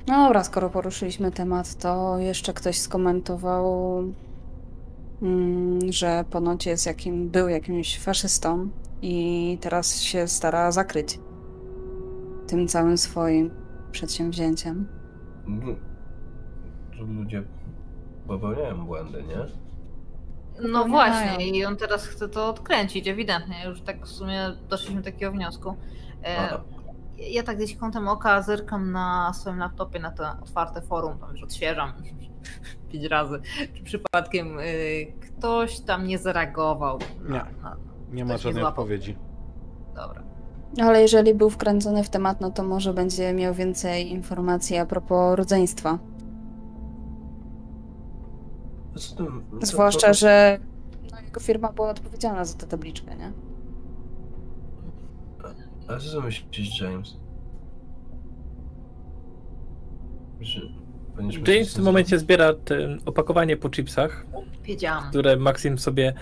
No dobra, skoro poruszyliśmy temat, to jeszcze ktoś skomentował, mm, że ponoć jest jakim, był jakimś faszystą i teraz się stara zakryć tym całym swoim przedsięwzięciem. Ludzie popełniają błędy, nie? No właśnie, i on teraz chce to odkręcić, ewidentnie. Już tak w sumie doszliśmy do takiego wniosku. E. ja tak gdzieś kątem oka zerkam na swoim laptopie na to otwarte forum, tam już odświeżam pięć razy. Czy przypadkiem y, ktoś tam nie zareagował? Na, Nie. na, Nie ma nie żadnej złapał. odpowiedzi. dobra. Ale jeżeli był wkręcony w temat, no to może będzie miał więcej informacji a propos rodzeństwa. Co- Zwłaszcza, że no, jego firma była odpowiedzialna za tę tabliczkę, nie? Ale co myślisz, James? Że James w tym momencie zbiera te opakowanie po chipsach, Wiedziałam. które Maxim sobie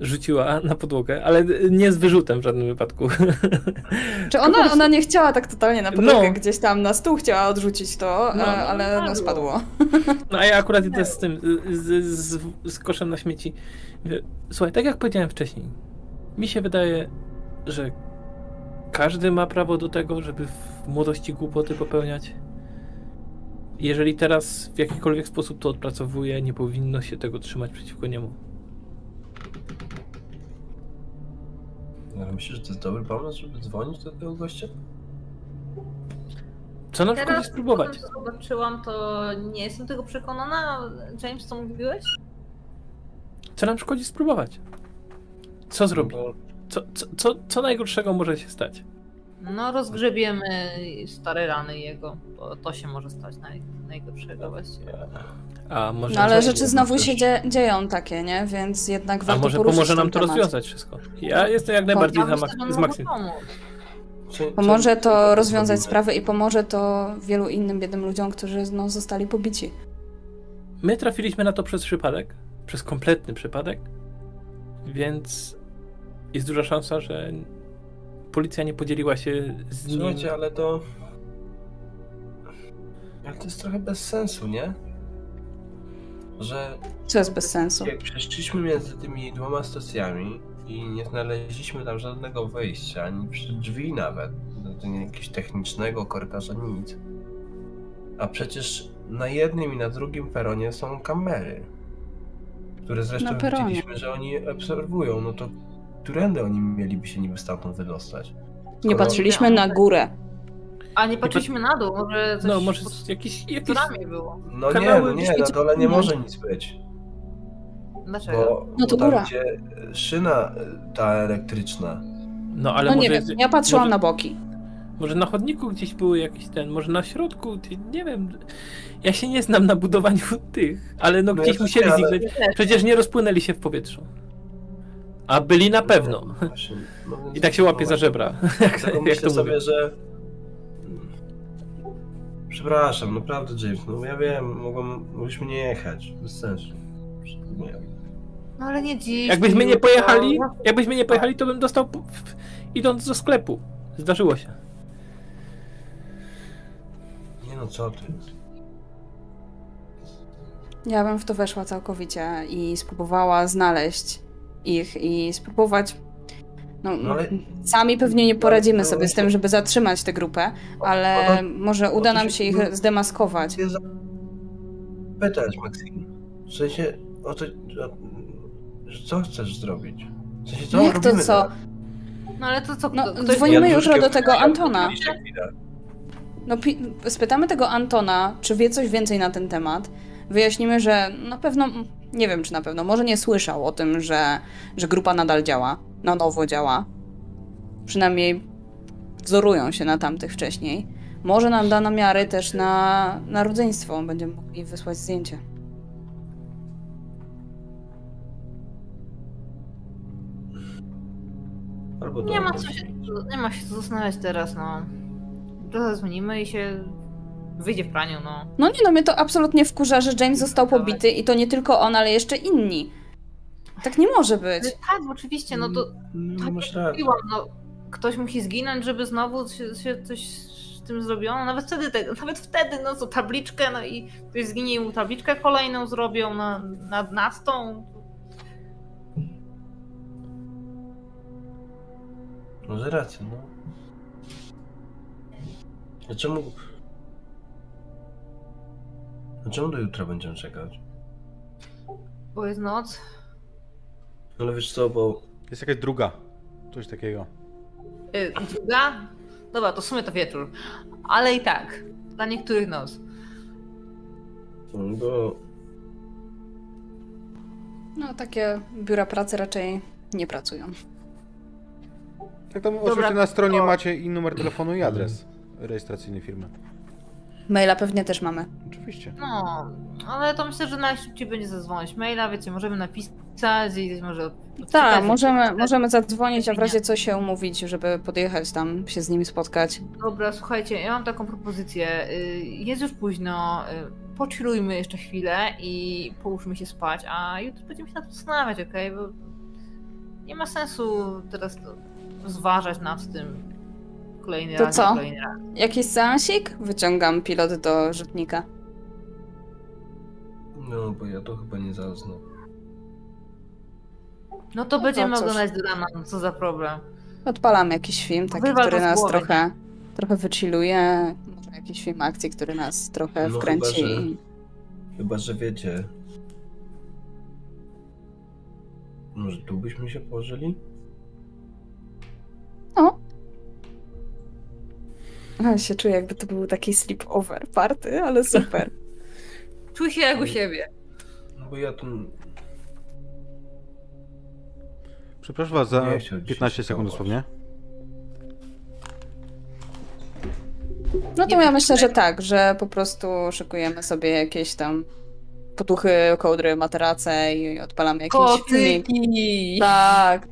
rzuciła na podłogę, ale nie z wyrzutem w żadnym wypadku. Czy ona, prostu- ona nie chciała tak totalnie na podłogę, No. gdzieś tam na stół chciała odrzucić to, No. e, ale no Spadło. spadło. No a ja akurat idę z tym, z, z, z koszem na śmieci. Mówię, Słuchaj, tak jak powiedziałem wcześniej, mi się wydaje, że każdy ma prawo do tego, żeby w młodości głupoty popełniać. Jeżeli teraz w jakikolwiek sposób to odpracowuje, nie powinno się tego trzymać przeciwko niemu. Ale myślisz, że to jest dobry pomysł, żeby dzwonić do tego gościa? Co na przykład Teraz spróbować? co zobaczyłam, to nie jestem tego przekonana. James, co mówiłeś? Co nam szkodzi spróbować? Co zrobi? No, Co, co, co, co najgorszego może się stać? No, rozgrzebiemy stare rany jego. To, to się może stać naj, najgorszego właściwie. A może, No ale rzeczy znowu się dzie dzieją takie, nie? Więc jednak a warto może poruszyć pomoże nam to temat. rozwiązać wszystko. Ja jestem jak najbardziej Ja za, mak- z co- Pomoże to rozwiązać sprawę i pomoże to wielu innym biednym ludziom, którzy no, zostali pobici. My trafiliśmy na to przez przypadek, przez kompletny przypadek, więc jest duża szansa, że policja nie podzieliła się z nim. Słuchajcie, ale to... Ale to jest trochę bez sensu, nie? Że Co jest bez sensu. jak przeszliśmy między tymi dwoma stacjami i nie znaleźliśmy tam żadnego wyjścia, ani przy drzwi nawet, no jakiegoś technicznego korytarza, nic. A przecież na jednym i na drugim peronie są kamery, które zresztą widzieliśmy, że oni obserwują, no to którędy oni mieliby się niby stamtąd wydostać? Nie Skoro- patrzyliśmy na górę. A nie patrzyliśmy na dół, może coś No, może pod strukturami było. No nie, no nie, na dole nie może nic być. Dlaczego? Bo, No to bo tam góra. gdzie szyna y, ta elektryczna, No ale No może, nie wiem, ja patrzyłam może, na boki. może na chodniku gdzieś były jakiś ten, może na środku, nie wiem. Ja się nie znam na budowaniu tych, ale no No gdzieś ja musieli nie, ale- zniknąć. Przecież nie rozpłynęli się w powietrzu. A byli na pewno. No właśnie, no więc- I tak się łapie no za żebra. Jak, Dlatego jak myślę to sobie, mówię. że... Przepraszam, naprawdę James, no ja wiem, mogłem, mogliśmy nie jechać, bez sensu. No ale nie dziś. Jakbyśmy nie pojechali, jakbyśmy nie pojechali, to bym dostał idąc do sklepu. Zdarzyło się. nie no, co ty. Ja bym w to weszła całkowicie i spróbowała znaleźć ich i spróbować. No, No ale- sami pewnie nie poradzimy no, sobie z no, tym, żeby zatrzymać tę grupę, ale no, może uda to nam się- ich zdemaskować. Pytać, Maxim. W sensie, o to, co chcesz zrobić? W sensie, co No jak to co? teraz? No ale to co? No, dzwonimy jutro do tego Antona. No, spytamy tego Antona, czy wie coś więcej na ten temat. Wyjaśnimy, że na pewno, nie wiem czy na pewno, może nie słyszał o tym, że, że grupa nadal działa, na nowo działa. Przynajmniej wzorują się na tamtych wcześniej. Może nam da namiary też na, na rodzeństwo, będziemy mogli wysłać zdjęcie. Albo Nie ma, co się, nie ma się co zastanawiać teraz, no. Trochę dzwonimy i się wyjdzie w praniu, no. No nie no, mnie to absolutnie wkurza, że James został pobity i to nie tylko on, ale jeszcze inni. Tak nie może być. Tak, oczywiście, no to No, tak masz jak rację. mówiłam, no. Ktoś musi zginąć, żeby znowu się, się coś z tym zrobiono. Nawet wtedy, te, nawet wtedy, no co, tabliczkę, no i ktoś zginie i mu tabliczkę kolejną zrobią na, nad, nad tą. Może rację, no. A A czemu do jutra będziemy czekać? Bo jest noc. No ale wiesz co, bo... Jest jakaś druga. Coś takiego. Yy, druga? Dobra, to w sumie to wieczór. Ale i tak, dla niektórych noc. Bo... No takie biura pracy raczej nie pracują. Tak tam Dobra, oczywiście na stronie to- macie i numer telefonu i adres rejestracyjny firmy. Maila pewnie też mamy. Oczywiście. No, ale to myślę, że najszybciej będzie zadzwonić maila, wiecie, możemy napisać i może... Tak, możemy, możemy zadzwonić, a w razie co się umówić, żeby podjechać tam, się z nimi spotkać. Dobra, słuchajcie, ja mam taką propozycję. Y, Jest już późno, y, pochillujmy jeszcze chwilę i połóżmy się spać, a jutro będziemy się nad tym zastanawiać, okej? Bo nie ma sensu teraz zważać nad tym kolejny To raz, co? kolejny raz. Jakiś seansik? Wyciągam pilot do rzutnika. No, bo ja to chyba nie zaznam. No to będziemy cóż. oglądać do rana, no co za problem. Odpalam jakiś film, taki, Wywal który to nas głowy. trochę, trochę wychilluje. Może jakiś film akcji, który nas trochę No wkręci. chyba, że- Chyba, że wiecie... Może tu byśmy się położyli? Ja się czuję, jakby to był taki sleepover party, ale super. Czuj się jak u siebie. No bo ja tu... Przepraszam was za Nie chciał dzisiaj 15 sekund dosłownie. No to ja myślę, że tak, że po prostu szykujemy sobie jakieś tam potuchy, kołdry, materace i odpalamy jakiś filmik. Kotyki! Tak,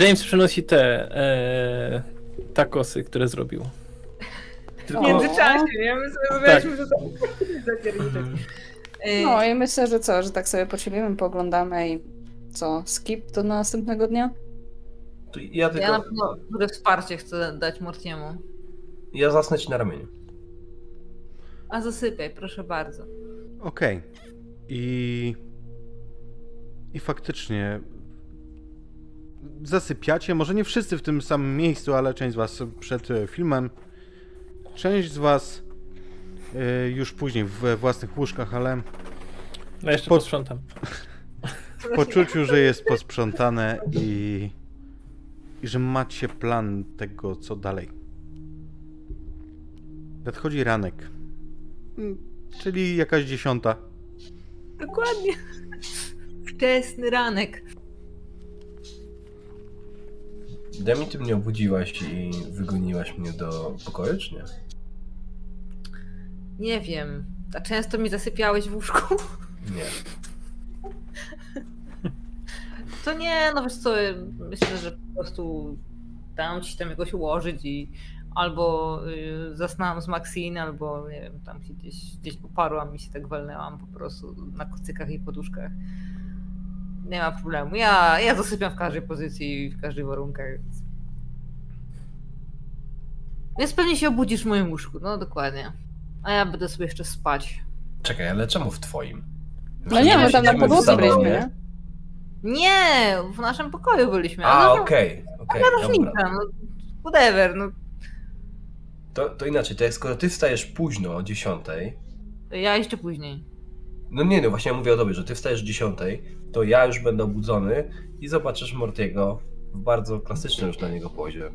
James przynosi te e, takosy, które zrobił. W Tylko, międzyczasie, nie? My sobie zrobiliśmy, że to zapierniczek. Y, no i myślę, że co, że tak sobie posiebimy, poglądamy i co, skip do następnego dnia? to ja Ja na tylko, pewno wsparcie chcę dać Mortiemu. ja zasnę ci na ramieniu. A zasypiaj, proszę bardzo. Okej. I. I faktycznie. Zasypiacie, może nie wszyscy w tym samym miejscu, ale część z Was przed e, filmem. Część z Was e, już później we własnych łóżkach, ale No jeszcze Po- posprzątam. w poczuciu, że jest posprzątane i. i że macie plan tego, co dalej. Nadchodzi ranek. Mm, Czyli jakaś dziesiąta. Dokładnie. Wczesny ranek. Demi, ty mnie obudziłaś i wygoniłaś mnie do pokoju, czy nie? Nie wiem. A często mi zasypiałeś w łóżku? Nie. To nie, no wiesz co, myślę, że po prostu dałam ci tam jakoś ułożyć i albo y, zasnęłam z Maxine, albo nie wiem, tam się gdzieś, gdzieś uparłam i się tak walnęłam po prostu na kocykach i poduszkach. Nie ma problemu. Ja, ja zasypiam w każdej pozycji i w każdych warunkach. Więc... więc pewnie się obudzisz w moim łóżku, no dokładnie. A ja będę sobie jeszcze spać. Czekaj, ale czemu w twoim? No nie, my tam na podłodze byliśmy, nie? Nie, w naszym pokoju byliśmy. A, no, okej, okej, Jaka dobra. różnica, no, whatever, no. To, to inaczej, to jak skoro ty wstajesz późno o 10, Ja jeszcze później. No nie, no właśnie ja mówię o tobie, że ty wstajesz o 10, to ja już będę obudzony i zobaczysz Mortiego w bardzo klasycznym już dla niego pozie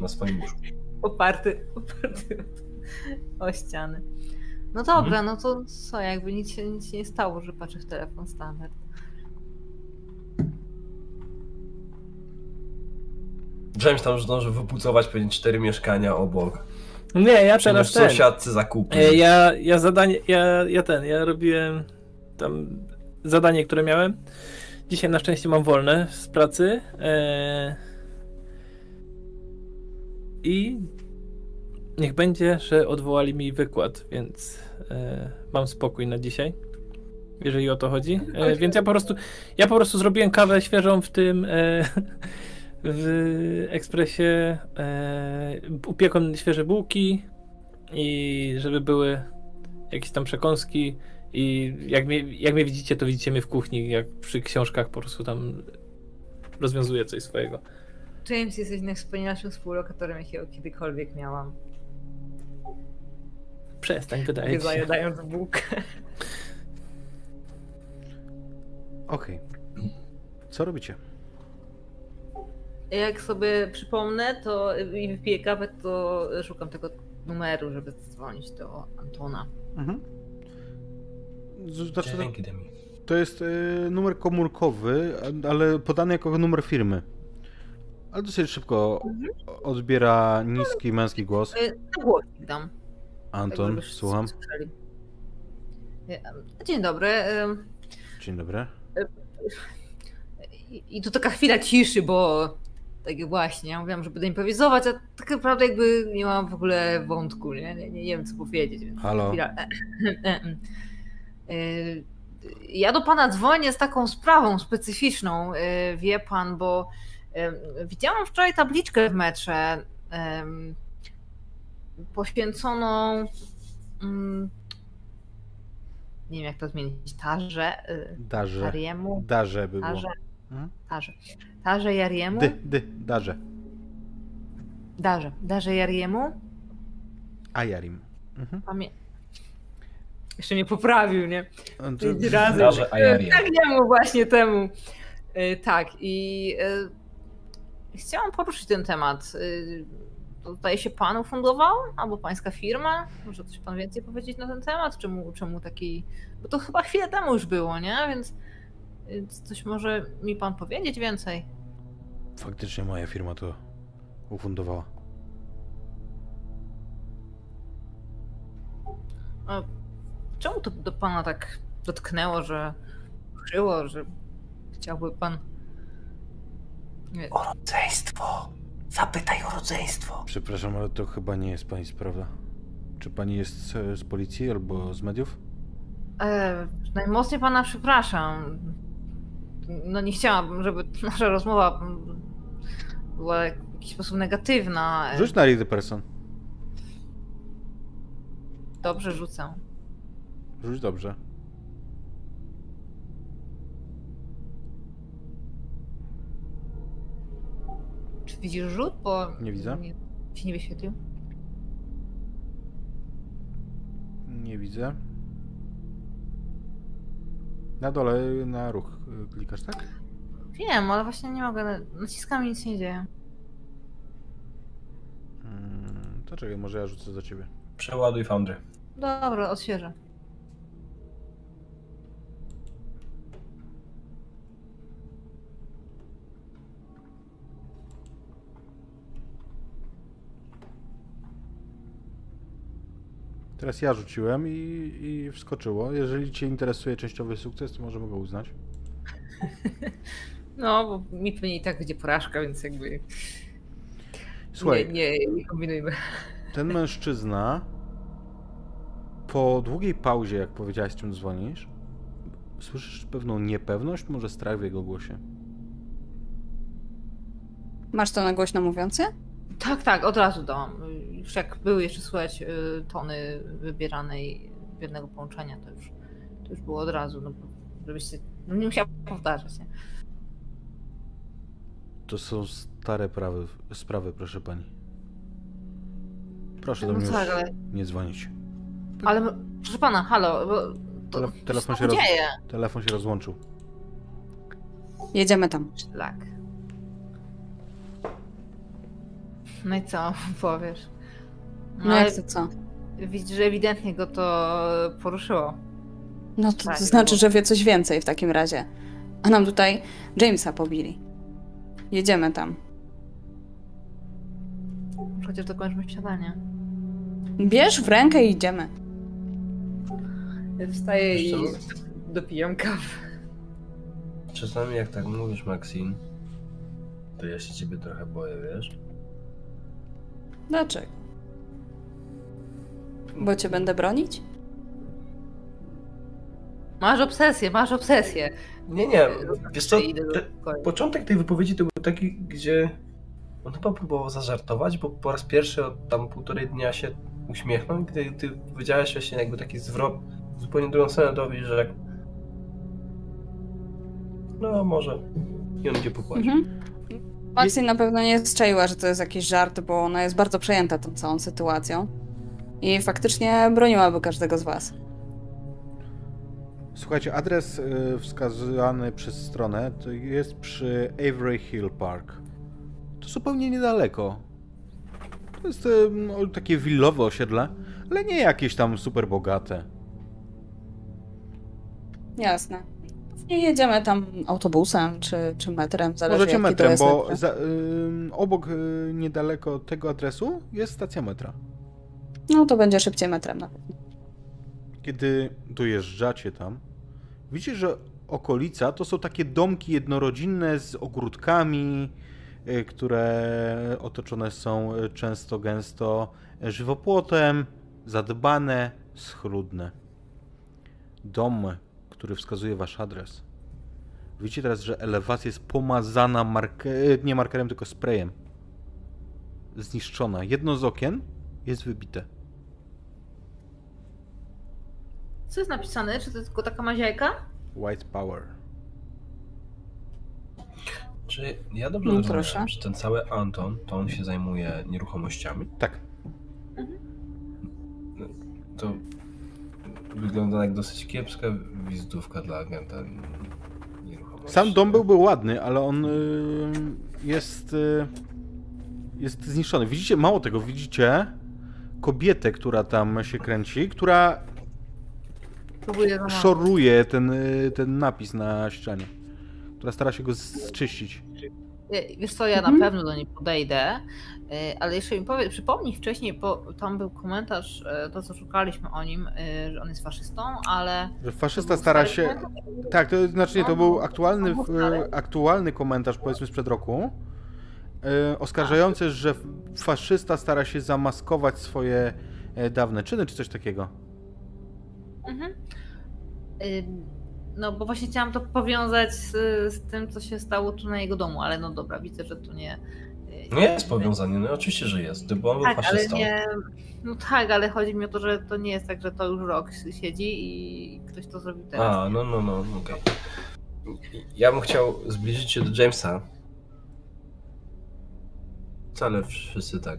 na swoim łóżku. Oparty, oparty o, ściany. No dobra, Mhm. no to co, jakby nic się, nic nie stało, że patrzę w telefon standard. James tam zdążył wypucować pewnie cztery mieszkania obok. Nie, ja Teraz ten. sąsiadcy zakupy. E, Ja, ja zadanie, ja, ja ten, ja robiłem tam zadanie, które miałem. Dzisiaj na szczęście mam wolne z pracy. E, I niech będzie, że odwołali mi wykład, więc e, mam spokój na dzisiaj. Jeżeli o to chodzi. E, więc ja po prostu ja po prostu zrobiłem kawę świeżą w tym e, w ekspresie. E, upiekłem świeże bułki i żeby były jakieś tam przekąski i jak mnie, jak mnie widzicie, to widzicie mnie w kuchni, jak przy książkach po prostu tam rozwiązuję coś swojego. James, jesteś najwspanialszym współlokatorem, jakiego kiedykolwiek miałam. Przestań, wydaje ci się. Zajadając bułkę. Okej. Co robicie? Jak sobie przypomnę to i wypiję kawę, to szukam tego numeru, żeby dzwonić do Antona. Mhm. Znaczy, to, Dzięki Demi. to jest y, numer komórkowy, ale podany jako numer firmy. Ale dosyć szybko odbiera niski męski głos. Y, Na głośnik dam. tak Anton, wszyscy słucham. słyszeli. Y, Dzień dobry. Dzień dobry. I i tu taka chwila ciszy, bo tak właśnie, ja mówiłam, że będę improwizować, a tak naprawdę jakby nie mam w ogóle wątku, nie, nie, nie wiem co powiedzieć. Więc Halo. Chwila. Y, Ja do pana dzwonię z taką sprawą specyficzną, y, wie pan, bo widziałam wczoraj tabliczkę w metrze poświęconą mm, nie wiem jak to zmienić, Tarze, y, Darze. Tariemu, Darze by było. Tarze, Mhm. Tarze, Tarze Jariemu, Dy, dy, darze. Darze, Darze Jariemu, Ajarim. Mhm. Pamię... Jeszcze mnie poprawił, nie? To- Pięć razy. Darze Ajaria. Tak jemu właśnie temu. Y, Tak, i y, chciałam poruszyć ten temat. To zdaje się panu fundował? Albo pańska firma? Może coś pan więcej powiedzieć na ten temat? Czemu, czemu taki... Bo to chyba chwilę temu już było, nie? Więc coś może mi pan powiedzieć więcej? Faktycznie moja firma to ufundowała. A czemu to do pana tak dotknęło, że żyło, że chciałby pan. Nie, O rodzeństwo! Zapytaj o rodzeństwo! Przepraszam, ale to chyba nie jest pani sprawa. Czy pani jest e, z policji albo z mediów? e, najmocniej pana przepraszam. No nie chciałabym, żeby nasza rozmowa była w jakiś sposób negatywna. Rzuć na read person. Dobrze rzucę. Rzuć dobrze. Czy widzisz rzut? Bo Nie widzę. Nie, się nie wyświetlił. Nie widzę. Na dole na ruch y, klikasz, tak? Wiem, ale właśnie nie mogę. Naciskami nic się nie dzieje. Mm, to czekaj, może ja rzucę za ciebie. Przeładuj Foundry. Dobra, odświeżę. Teraz ja rzuciłem i, i wskoczyło. Jeżeli cię interesuje częściowy sukces, to możemy go uznać. No, bo mi pewnie i tak będzie porażka, więc jakby Słuchaj, nie, nie, nie kombinujmy. ten mężczyzna po długiej pauzie, jak powiedziałeś, z czym dzwonisz, słyszysz pewną niepewność, może strach w jego głosie. Masz to na głośno mówiący? Tak, tak, od razu dałam. Już jak były jeszcze słychać y, tony wybieranej jednego połączenia, to już, to już było od razu, no, bo żebyście no, nie musiała powtarzać. Nie? To są stare prawy, sprawy, proszę pani. Proszę do No mnie tak, ale, nie dzwonić. ale proszę pana, halo, bo to Tele- co telefon się się roz- dzieje. Telefon się rozłączył. Jedziemy tam. Szlak. No i co powiesz? No ale jak to co? widzisz, że ewidentnie go to poruszyło. No to, Tak, to znaczy, bo- że wie coś więcej w takim razie. A nam tutaj Jamesa pobili. Jedziemy tam. Chociaż dokończmy śniadanie. Bierz w rękę i idziemy. Wstaję Wiesz i co? dopijam kawę. Czasami jak tak mówisz, Maxine, to ja się ciebie trochę boję, wiesz? Dlaczego? Bo cię będę bronić? Masz obsesję, masz obsesję. Nie, nie, wiesz co, te- początek tej wypowiedzi to był taki, gdzie on chyba próbował zażartować, bo po raz pierwszy od tam półtorej dnia się uśmiechnął i gdy ty powiedziałeś właśnie jakby taki zwrot w zupełnie drugą stronę to że jak no może i on idzie popłacić. Mhm. Maxine na pewno nie strzeliła, że to jest jakiś żart, bo ona jest bardzo przejęta tą całą sytuacją. I faktycznie broniłaby każdego z was. Słuchajcie, adres y, wskazany przez stronę to jest przy Avery Hill Park. To zupełnie niedaleko. To jest y, no, takie willowe osiedle, ale nie jakieś tam super bogate. Jasne. Nie jedziemy tam autobusem czy, czy metrem, zależy Możecie jaki metrem, bo za, y, obok y, niedaleko tego adresu jest stacja metra. No to będzie szybciej metrem na pewno. Kiedy dojeżdżacie tam, widzicie, że okolica to są takie domki jednorodzinne z ogródkami, y, które otoczone są y, często gęsto żywopłotem, zadbane, schludne. Dom, który wskazuje wasz adres. Widzicie teraz, że elewacja jest pomazana marke... nie markerem, tylko sprayem. Zniszczona. Jedno z okien jest wybite. Co jest napisane? Czy to jest tylko taka maziajka? White Power. Czy ja dobrze No, rozumiem, proszę. że ten cały Anton, to on się zajmuje nieruchomościami? Tak. To wygląda jak dosyć kiepska wizytówka dla agenta nieruchomości. Sam dom byłby ładny, ale on y, jest, y, jest zniszczony. Widzicie, mało tego, widzicie kobietę, która tam się kręci, która Próbuję szoruje ten, y, ten napis na ścianie. Która stara się go zczyścić. Y, Wiesz co, ja Mhm. na pewno do niej podejdę, y, ale jeszcze mi powie, przypomnij wcześniej, bo tam był komentarz, y, to co szukaliśmy o nim, y, że on jest faszystą, ale... Że faszysta był stara stary się... komentarz? Tak, to znaczy nie, to był aktualny, w- aktualny komentarz powiedzmy sprzed roku, e, oskarżający, że faszysta stara się zamaskować swoje e, dawne czyny, czy coś takiego. Mhm. No bo właśnie chciałam to powiązać z, z tym, co się stało tu na jego domu, ale no dobra, widzę, że tu nie... y, Nie jest powiązanie, no oczywiście, że jest, bo on był Tak, ale nie... No tak, ale chodzi mi o to, że to nie jest tak, że to już rok siedzi i ktoś to zrobił teraz. A, no, no, no, okej. Ja bym chciał zbliżyć się do Jamesa. Wcale wszyscy tak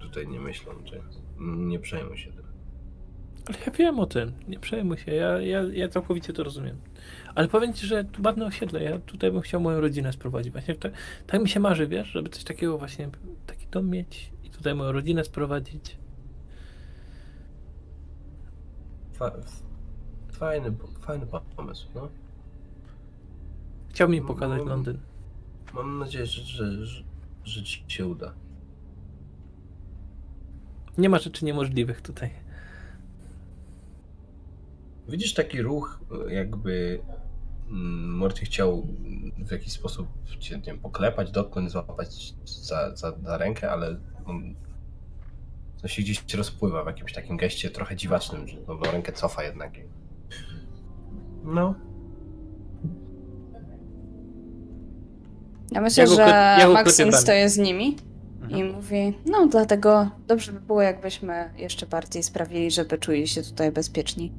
tutaj nie myślą, James. Nie przejmuj się tym. Ale ja wiem o tym, nie przejmuj się, ja, ja, ja całkowicie to rozumiem. Ale powiem ci, że tu ładne osiedle, ja tutaj bym chciał moją rodzinę sprowadzić. Właśnie tak, tak mi się marzy, wiesz, żeby coś takiego właśnie, taki dom mieć i tutaj moją rodzinę sprowadzić. Fa fajny, fajny pomysł, no. Chciał mi pokazać No, Londyn. Mam nadzieję, że, że, że, że ci się uda. Nie ma rzeczy niemożliwych tutaj. Widzisz taki ruch, jakby mm, Morty chciał w jakiś sposób cię nie wiem, poklepać, dotknąć, złapać za, za, za rękę, ale on to się gdzieś rozpływa w jakimś takim geście trochę dziwacznym, że tą rękę cofa jednak. No. Ja myślę, Ja go że ja Maxim stoi z nimi i Mhm. mówi, no dlatego dobrze by było, jakbyśmy jeszcze bardziej sprawili, żeby czuli się tutaj bezpieczni.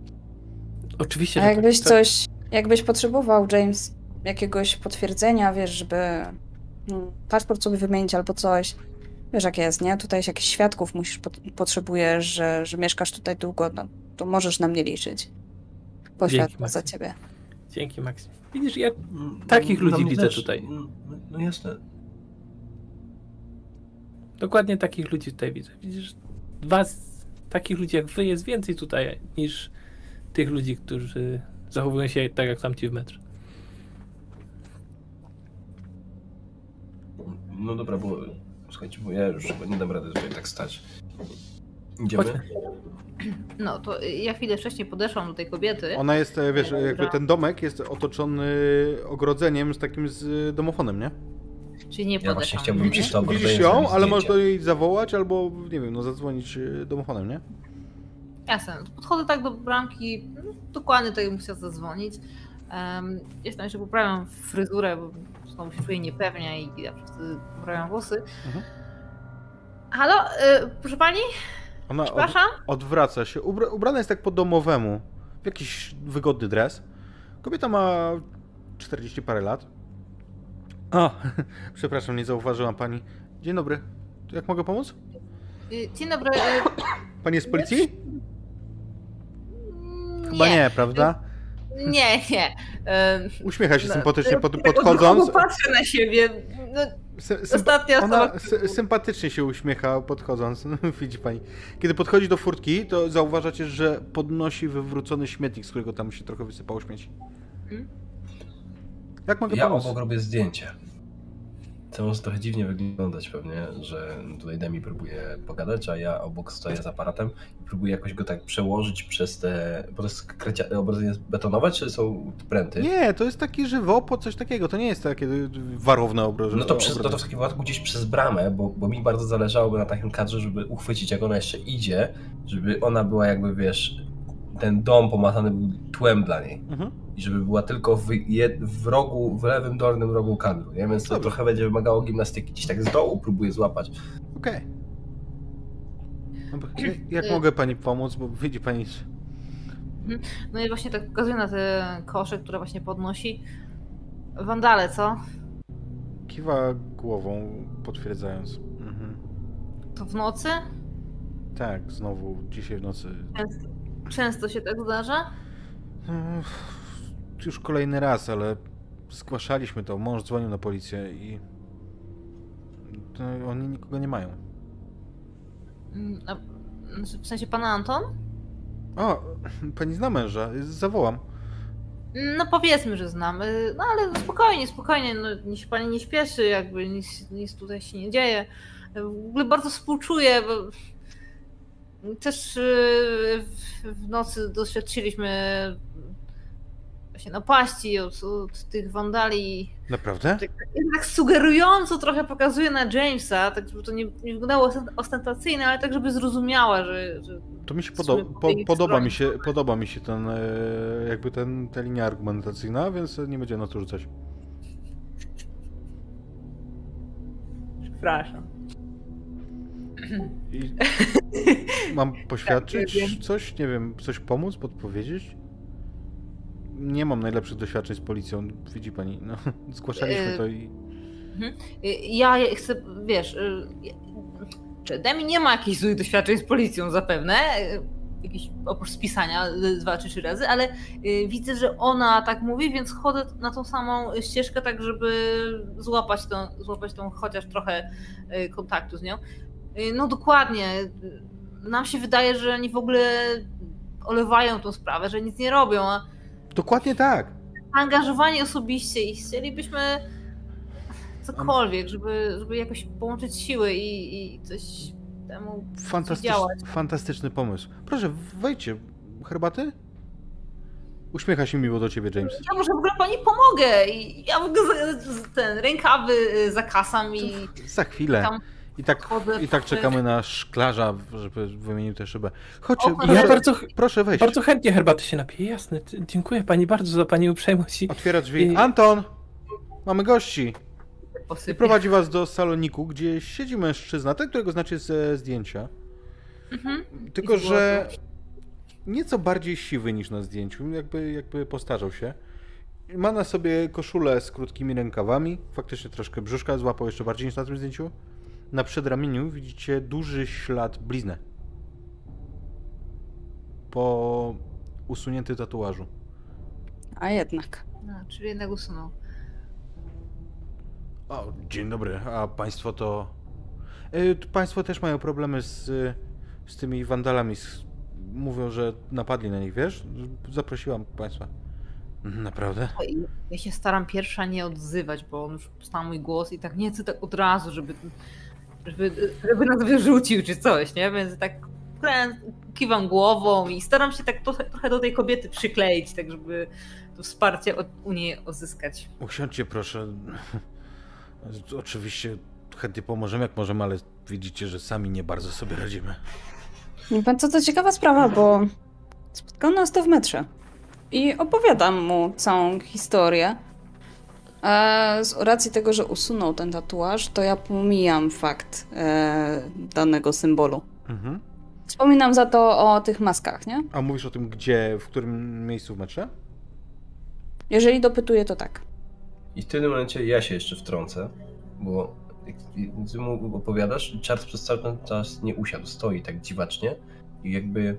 Oczywiście, A jakbyś tak, coś, jakbyś potrzebował, James, jakiegoś potwierdzenia, wiesz, żeby mm, paszport sobie wymienić albo coś. Wiesz jak jest, nie? Tutaj jakichś świadków musisz, pot- potrzebujesz, że, że mieszkasz tutaj długo, no to możesz na mnie liczyć. Poświadczę za ciebie. Dzięki, Maksim. Widzisz, ja Takich Dla ludzi mnie widzę też. tutaj. No, no jasne. dokładnie takich ludzi tutaj widzę. Widzisz, was, takich ludzi jak wy jest więcej tutaj niż tych ludzi, którzy zachowują się tak jak tamci w metrze. No dobra, bo słuchajcie, bo ja już chyba nie dam rady tutaj tak stać. Idziemy? Chodźmy. No to ja chwilę wcześniej podeszłam do tej kobiety. Ona jest, e, wiesz, Dobra. jakby ten domek jest otoczony ogrodzeniem z takim z domofonem, nie? Czyli nie Ja właśnie podeszłam. chciałbym ogrodzenie Widzisz ją, ale możesz do jej zawołać albo, nie wiem, no zadzwonić e, domofonem, nie? Jasne. Podchodzę tak do bramki, no, dokładnie bym chciała zadzwonić. Um, jestem jeszcze poprawiam fryzurę, bo znowu się czuję niepewnie i ja wtedy poprawiam włosy. Mhm. Halo, y, proszę pani? Ona od, Przepraszam? odwraca się. Ubra, ubrana jest tak po domowemu. W jakiś wygodny dres. Kobieta ma 40 parę lat. O, przepraszam, nie zauważyłam pani. Dzień dobry. Jak mogę pomóc? Y, Dzień dobry. y, Pani jest z policji? Chyba nie, prawda? Nie, nie. Ym, Uśmiecha się no, sympatycznie pod, tak podchodząc. patrzę na siebie. No, Sy, sympa- ostatnia ona sy, sympatycznie się uśmiecha podchodząc. Widzi pani. Kiedy podchodzi do furtki, to zauważacie, że podnosi wywrócony śmietnik, z którego tam się trochę wysypało śmieci. Mhm. Jak mogę Ja pomóc? obok robię zdjęcie. To może trochę dziwnie wyglądać pewnie, że tutaj Demi próbuje pogadać, a ja obok stoję z aparatem i próbuję jakoś go tak przełożyć przez te... Bo to jest krecia... obrazy jest betonowe, czy są pręty? Nie, to jest taki żywopłot, coś takiego. To nie jest takie warowne obroże. No to, przez, no to w takim wypadku gdzieś przez bramę, bo, bo mi bardzo zależałoby na takim kadrze, żeby uchwycić, jak ona jeszcze idzie, żeby ona była jakby, wiesz, ten dom pomazany był tłem dla niej. Mhm. I żeby była tylko w, jed, w rogu, w lewym dolnym rogu kadru, nie? Więc to trochę będzie wymagało gimnastyki. Gdzieś tak z dołu próbuję złapać. Okej. Dobra, jak- Jak Y- mogę pani pomóc, bo widzi pani... że- No i właśnie tak pokazuję na te kosze, które właśnie podnosi. Wandale, co? Kiwa głową, potwierdzając. Mhm. To w nocy? Tak, znowu dzisiaj w nocy. Często, często się tak zdarza? No, już kolejny raz, ale zgłaszaliśmy to. Mąż dzwonił na policję i... To oni nikogo nie mają. Mm, a- W sensie pana Anton? O, pani zna męża, zawołam. No powiedzmy, że znamy, no ale spokojnie, spokojnie, no, się pani nie śpieszy, jakby nic, nic tutaj się nie dzieje. W ogóle bardzo współczuję, bo też w, w nocy doświadczyliśmy właśnie napaści od, od tych wandali. Naprawdę? Jednak sugerująco trochę pokazuje na Jamesa, tak żeby to nie, nie wyglądało ostent- ostentacyjnie, ale tak żeby zrozumiała, że, że To mi się podo- po podoba mi się, podoba mi się ten, e, jakby ten, ta linia argumentacyjna, więc nie będziemy na to rzucać. przepraszam. I mam poświadczyć Tak, coś? Nie wiem, coś pomóc, podpowiedzieć? Nie mam najlepszych doświadczeń z policją, widzi pani. No, zgłaszaliśmy E, to i... Ja chcę, wiesz, y, czy Demi nie ma jakichś złych doświadczeń z policją zapewne, y, jakiś, oprócz spisania y, dwa czy trzy razy, ale y, widzę, że ona tak mówi, więc chodzę na tą samą ścieżkę, tak żeby złapać tą, złapać tą chociaż trochę y, kontaktu z nią. Y, No dokładnie, y, nam się wydaje, że oni w ogóle olewają tą sprawę, że nic nie robią, a Dokładnie tak! angażowani osobiście i chcielibyśmy cokolwiek, żeby, żeby jakoś połączyć siły i, i coś temu Fantastycz, działać. fantastyczny pomysł. Proszę, wejdźcie. Herbaty? Uśmiecha się miło do ciebie, James. Ja może w ogóle pani pomogę i ja w ogóle ten rękawy y, zakasam i Za chwilę. tam I tak, I tak czekamy na szklarza, żeby wymienił tę szybę. Chodźcie, O, proszę, Ja bardzo, proszę wejść. bardzo chętnie herbaty się napiję, jasne. Dziękuję pani bardzo za pani uprzejmość. i- Otwiera drzwi. I- Anton! Mamy gości! I prowadzi was do saloniku, gdzie siedzi mężczyzna, ten, którego znacie ze zdjęcia. Mhm. Tylko, I z że nieco bardziej siwy niż na zdjęciu, jakby, jakby postarzał się. Ma na sobie koszulę z krótkimi rękawami, faktycznie troszkę brzuszka złapał jeszcze bardziej niż na tym zdjęciu. Na przedramieniu widzicie duży ślad bliznę. Po usunięty tatuażu. A jednak. No, czyli jednak usunął. O, dzień dobry, a państwo to... Y, Państwo też mają problemy z, z tymi wandalami. Z... Mówią, że napadli na nich, wiesz? Zaprosiłam państwa. Naprawdę? I Ja się staram pierwsza nie odzywać, bo on już znał mój głos i tak nie chcę tak od razu, żeby, żeby, żeby nas wyrzucił czy coś, nie? Więc tak kiwam głową i staram się tak trochę, trochę do tej kobiety przykleić, tak żeby to wsparcie od, u niej uzyskać. Usiądźcie proszę. Oczywiście chętnie pomożemy jak możemy, ale widzicie, że sami nie bardzo sobie radzimy. Wie pan co, to ciekawa sprawa, bo spotkał nas to w metrze. I opowiadam mu całą historię. Z racji tego, że usunął ten tatuaż, to ja pomijam fakt e, danego symbolu. Mhm. Wspominam za to o tych maskach, nie? A mówisz o tym, gdzie, w którym miejscu w metrze? Jeżeli dopytuję, to tak. I w tym momencie ja się jeszcze wtrącę, bo jak ty mu opowiadasz, Charles przez cały ten czas nie usiadł, stoi tak dziwacznie i jakby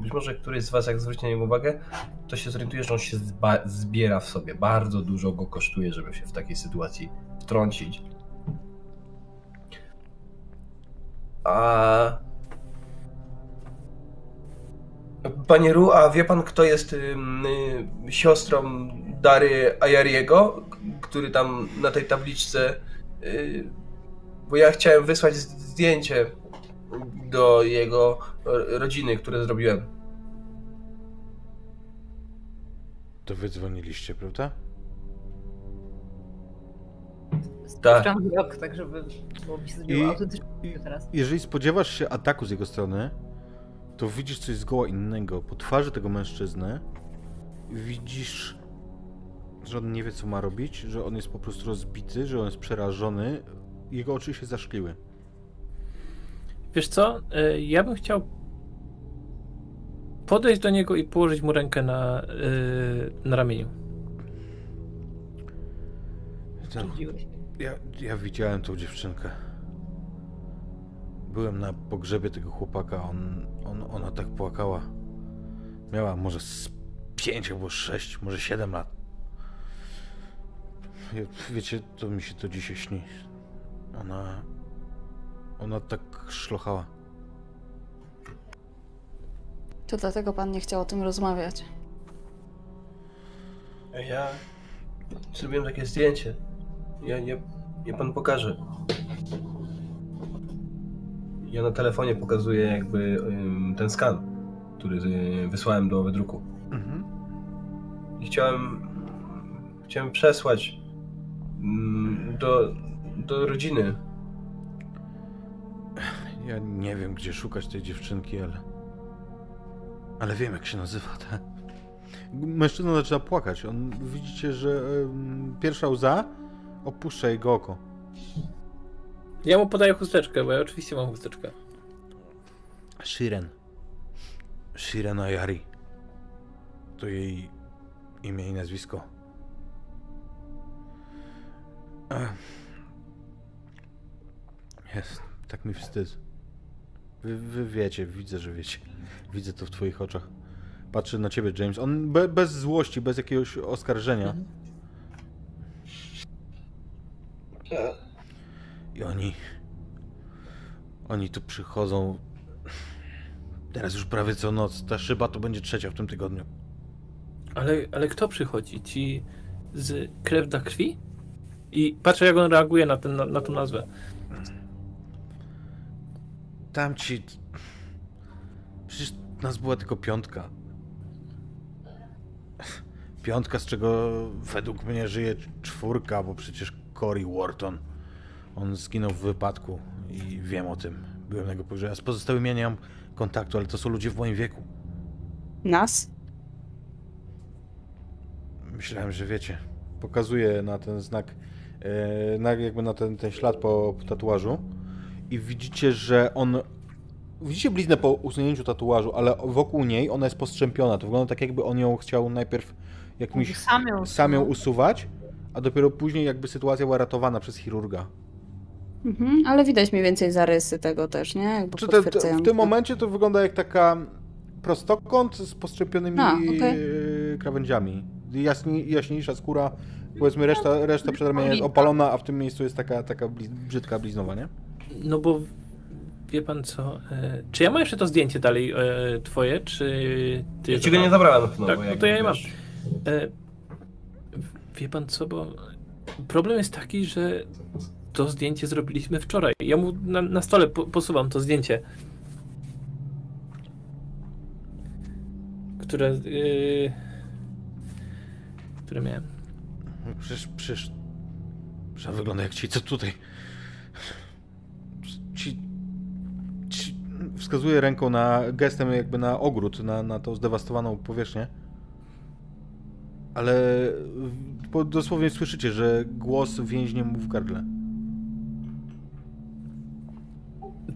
być może któryś z was jak zwróci na niego uwagę, to się zorientuje, że on się zba- zbiera w sobie. Bardzo dużo go kosztuje, żeby się w takiej sytuacji wtrącić. A... Panie Ru, a wie pan, kto jest ym, y, siostrą Dary Ayariego, k- który tam na tej tabliczce. Y, bo ja chciałem wysłać zdjęcie do jego ro- rodziny, które zrobiłem. To wy dzwoniliście, prawda? Tak. Spuszczam wzrok, tak żeby było I- i- teraz. Jeżeli spodziewasz się ataku z jego strony, to widzisz coś zgoła innego. Po twarzy tego mężczyzny widzisz, że on nie wie, co ma robić, że on jest po prostu rozbity, że on jest przerażony. Jego oczy się zaszkliły. Wiesz co? Y, Ja bym chciał podejść do niego i położyć mu rękę na, y, na ramieniu. Zdziwiłeś. Ja, ja widziałem tą dziewczynkę. Byłem na pogrzebie tego chłopaka, on, on, ona tak płakała. Miała może 5 albo 6, może 7 lat. Wie- Wiecie, to mi się to dzisiaj śni. Ona. Ona tak szlochała. To dlatego pan nie chciał o tym rozmawiać. Ja zrobiłem takie zdjęcie. Ja nie, nie pan pokaże. Ja na telefonie pokazuję jakby ym, ten skan, który y, wysłałem do wydruku. Mhm. I chciałem, chciałem przesłać mm, do, do rodziny. Ja nie wiem, gdzie szukać tej dziewczynki, ale. Ale wiem, jak się nazywa. Ta. Mężczyzna zaczyna płakać. On widzicie, że em, pierwsza łza opuszcza jego oko. Ja mu podaję chusteczkę, bo ja oczywiście mam chusteczkę. Shiren. Shiren Ayari. To jej imię i nazwisko. Jest, tak mi wstyd. Wy, wy wiecie, widzę, że wiecie. Widzę to w twoich oczach. Patrzy na ciebie, James. On be, bez złości, bez jakiegoś oskarżenia. I oni. Oni tu przychodzą. Teraz już prawie co noc. Ta szyba to będzie trzecia w tym tygodniu. Ale, ale kto przychodzi? Ci z krew da krwi? I patrzę, jak on reaguje na, ten, na, na tą nazwę. Tamci. Przecież nas była tylko piątka. Piątka, z czego według mnie żyje czwórka, bo przecież Cory Wharton. On zginął w wypadku i wiem o tym. Byłem na jego pogrzebie. Z pozostałymi ja nie mam kontaktu, ale to są ludzie w moim wieku. Nas? Myślałem, że wiecie. Pokazuję na ten znak, e, na, jakby na ten, ten ślad po tatuażu i widzicie, że on... Widzicie bliznę po usunięciu tatuażu, ale wokół niej ona jest postrzępiona. To wygląda tak, jakby on ją chciał najpierw jakimś Sam ją sam ją usuwać, a dopiero później jakby sytuacja była ratowana przez chirurga. Mhm, ale widać mniej więcej zarysy tego też, nie? Jakby Czy te, te, w tym momencie to wygląda jak taka prostokąt z postrzępionymi A, okej. e, krawędziami. Jaśni, jaśniejsza skóra, powiedzmy reszta, reszta przedramienia jest opalona, a w tym miejscu jest taka, taka bliz, brzydka bliznowa, nie? No bo wie pan co? E, czy ja mam jeszcze to zdjęcie dalej e, twoje, czy ty. Ja ci go nie zabrałem na pewno. Tak, no to ja je mam. E, wie pan co, bo problem jest taki, że to zdjęcie zrobiliśmy wczoraj. Ja mu na, na stole po, posuwam to zdjęcie. Które. Yy, które miałem. Przecież, przecież, przecież wygląda jak ci, co tutaj. Ci, ci, wskazuje ręką na, gestem jakby na ogród, na, na tą zdewastowaną powierzchnię. Ale dosłownie słyszycie, że głos więźnie mu w gardle.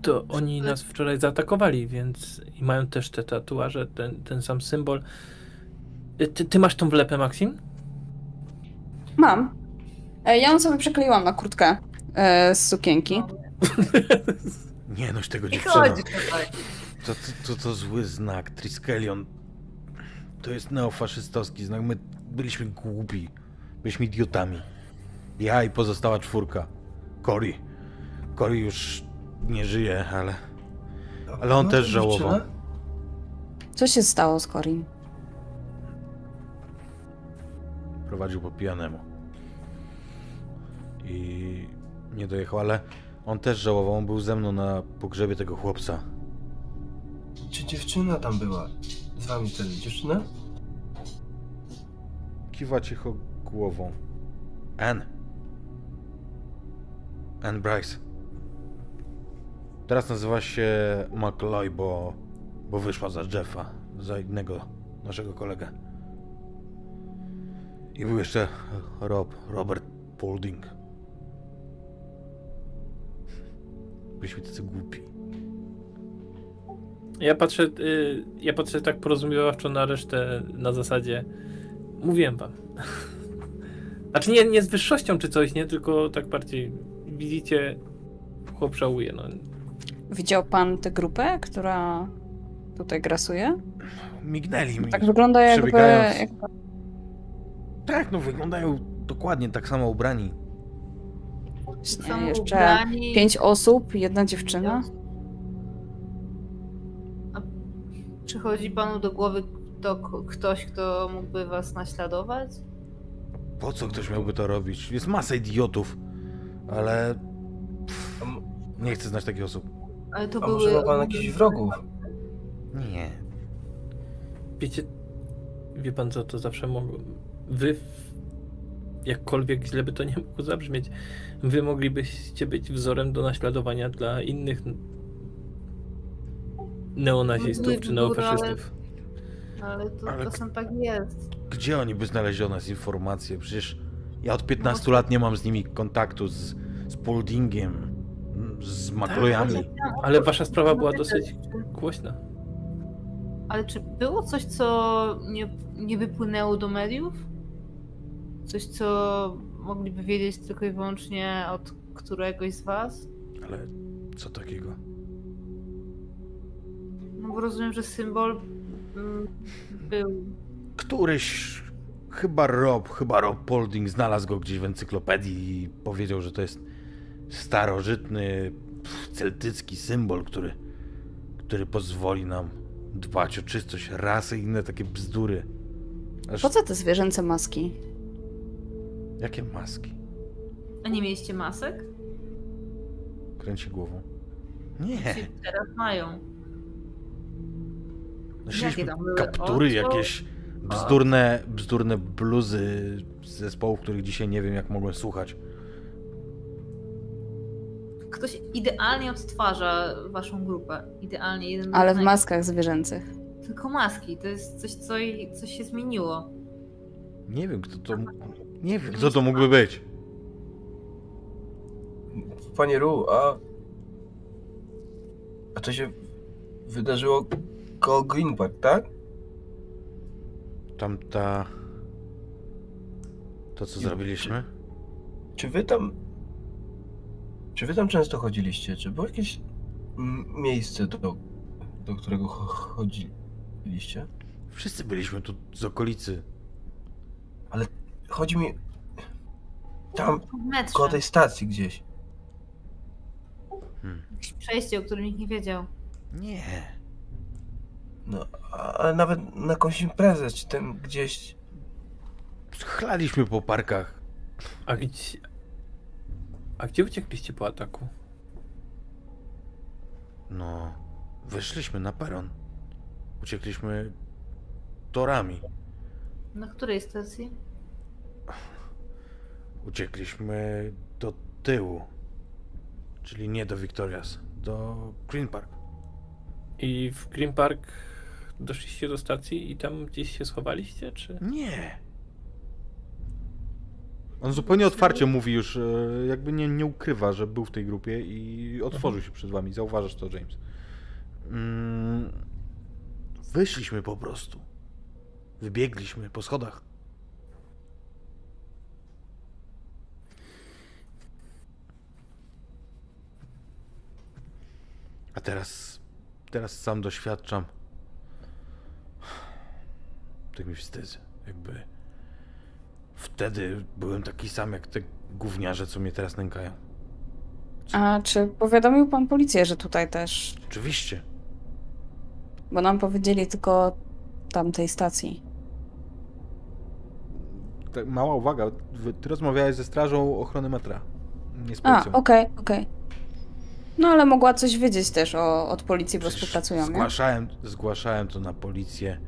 To oni nas wczoraj zaatakowali, więc i mają też te tatuaże, ten, ten sam symbol. Y, Ty, ty masz tą wlepę, Maxim? Mam. E, Ja ją sobie przykleiłam na kurtkę e, z sukienki. Nie noś tego dziewczyna. tutaj. To, to, to, to zły znak. Triskelion. To jest neofaszystowski znak. My byliśmy głupi. Byliśmy idiotami. Ja i pozostała czwórka. Cory. Cory już nie żyje, ale... Ale on no, też żałował. Co się stało z Corin? Prowadził po pijanemu. I nie dojechał, ale on też żałował. On był ze mną na pogrzebie tego chłopca. Czy dziewczyna tam była? Z wami wtedy dziewczyna? Kiwa cicho głową. Ann. Ann Bryce. Teraz nazywa się McLoy, bo, bo wyszła za Jeffa, za innego naszego kolegę. I był jeszcze Rob, Robert Paulding. Byliśmy tacy głupi. Ja patrzę, y, ja patrzę tak porozumiewawczo na resztę na zasadzie mówiłem wam. Znaczy nie, nie z wyższością czy coś, nie, tylko tak bardziej widzicie, chłop żałuje, no. Widział pan tę grupę, która tutaj grasuje? Mignęli mi. Tak wygląda jakby... Jakby... Tak, no wyglądają dokładnie tak samo ubrani. Są Nie, jeszcze ubrani- pięć osób, jedna dziewczyna. A Przychodzi panu do głowy kto, ktoś, kto mógłby was naśladować? Po co ktoś miałby to robić? Jest masa idiotów, ale nie chcę znać takich osób. Ale to A były... może ma pan jakichś wrogów? Nie. Wiecie, wie pan co, to zawsze mogło... Wy, jakkolwiek źle by to nie mogło zabrzmieć, wy moglibyście być wzorem do naśladowania dla innych neonazistów czy Były, ale- neofaszystów. Ale to Ale- czasem tak jest. Gdzie oni by znaleźli o nas informacje? Przecież ja od 15 No. lat nie mam z nimi kontaktu, z, z Puldingiem, z Maklojami. Ale wasza sprawa była dosyć głośna. Ale czy było coś, co nie, nie wypłynęło do mediów? Coś, co mogliby wiedzieć tylko i wyłącznie od któregoś z was? Ale co takiego? No bo rozumiem, że symbol mm, był. Któryś, chyba Rob, chyba Rob Polding znalazł go gdzieś w encyklopedii i powiedział, że to jest starożytny, celtycki symbol, który, który pozwoli nam dbać o czystość rasy i inne takie bzdury. Aż Po co te zwierzęce maski? Jakie maski? A nie mieliście masek? Kręci głową. Nie, Ci teraz mają. nosiliśmy tam były? kaptury, jakieś bzdurne, bzdurne bluzy z zespołów, których dzisiaj nie wiem, jak mogłem słuchać. Ktoś idealnie odtwarza waszą grupę. Idealnie jeden do Ale w jednego. maskach zwierzęcych. Tylko maski. To jest coś, co, coś się zmieniło. Nie wiem, kto to. Nie wiem, kto to mógłby być. Panie Ru, a... A to się wydarzyło koło Green Park, tak? Tamta. To, co zrobiliśmy? Czy wy tam... Czy wy tam często chodziliście? Czy było jakieś miejsce, do, do którego cho- chodziliście? Wszyscy byliśmy tu z okolicy. Chodzi mi... Tam, koło tej stacji gdzieś. Jakieś przejście, o którym nikt nie wiedział. Nie. No, ale nawet na jakąś imprezę, czy ten gdzieś... Chlaliśmy po parkach. A gdzie... A gdzie uciekliście po ataku? No. Wyszliśmy na peron. Uciekliśmy torami. Na której stacji? Uciekliśmy do tyłu. Czyli nie do Victorias, do Green Park. I w Green Park doszliście do stacji i tam gdzieś się schowaliście, czy... Nie. On zupełnie otwarcie mówi już, e, jakby nie, nie ukrywa, że był w tej grupie i otworzył się przed wami. Zauważasz to, James. Mm, wyszliśmy po prostu. Wybiegliśmy po schodach. Teraz, teraz sam doświadczam. Tak mi wstyd. Jakby wtedy byłem taki sam jak te gówniarze, co mnie teraz nękają. A czy powiadomił pan policję, że tutaj też? Oczywiście. Bo nam powiedzieli tylko o tamtej stacji. Tak, mała uwaga. Ty rozmawiałeś ze strażą ochrony metra. Nie z A, policją. okej, okej. No ale mogła coś wiedzieć też o, od policji, bo współpracują, nie? zgłaszałem, zgłaszałem to na policję.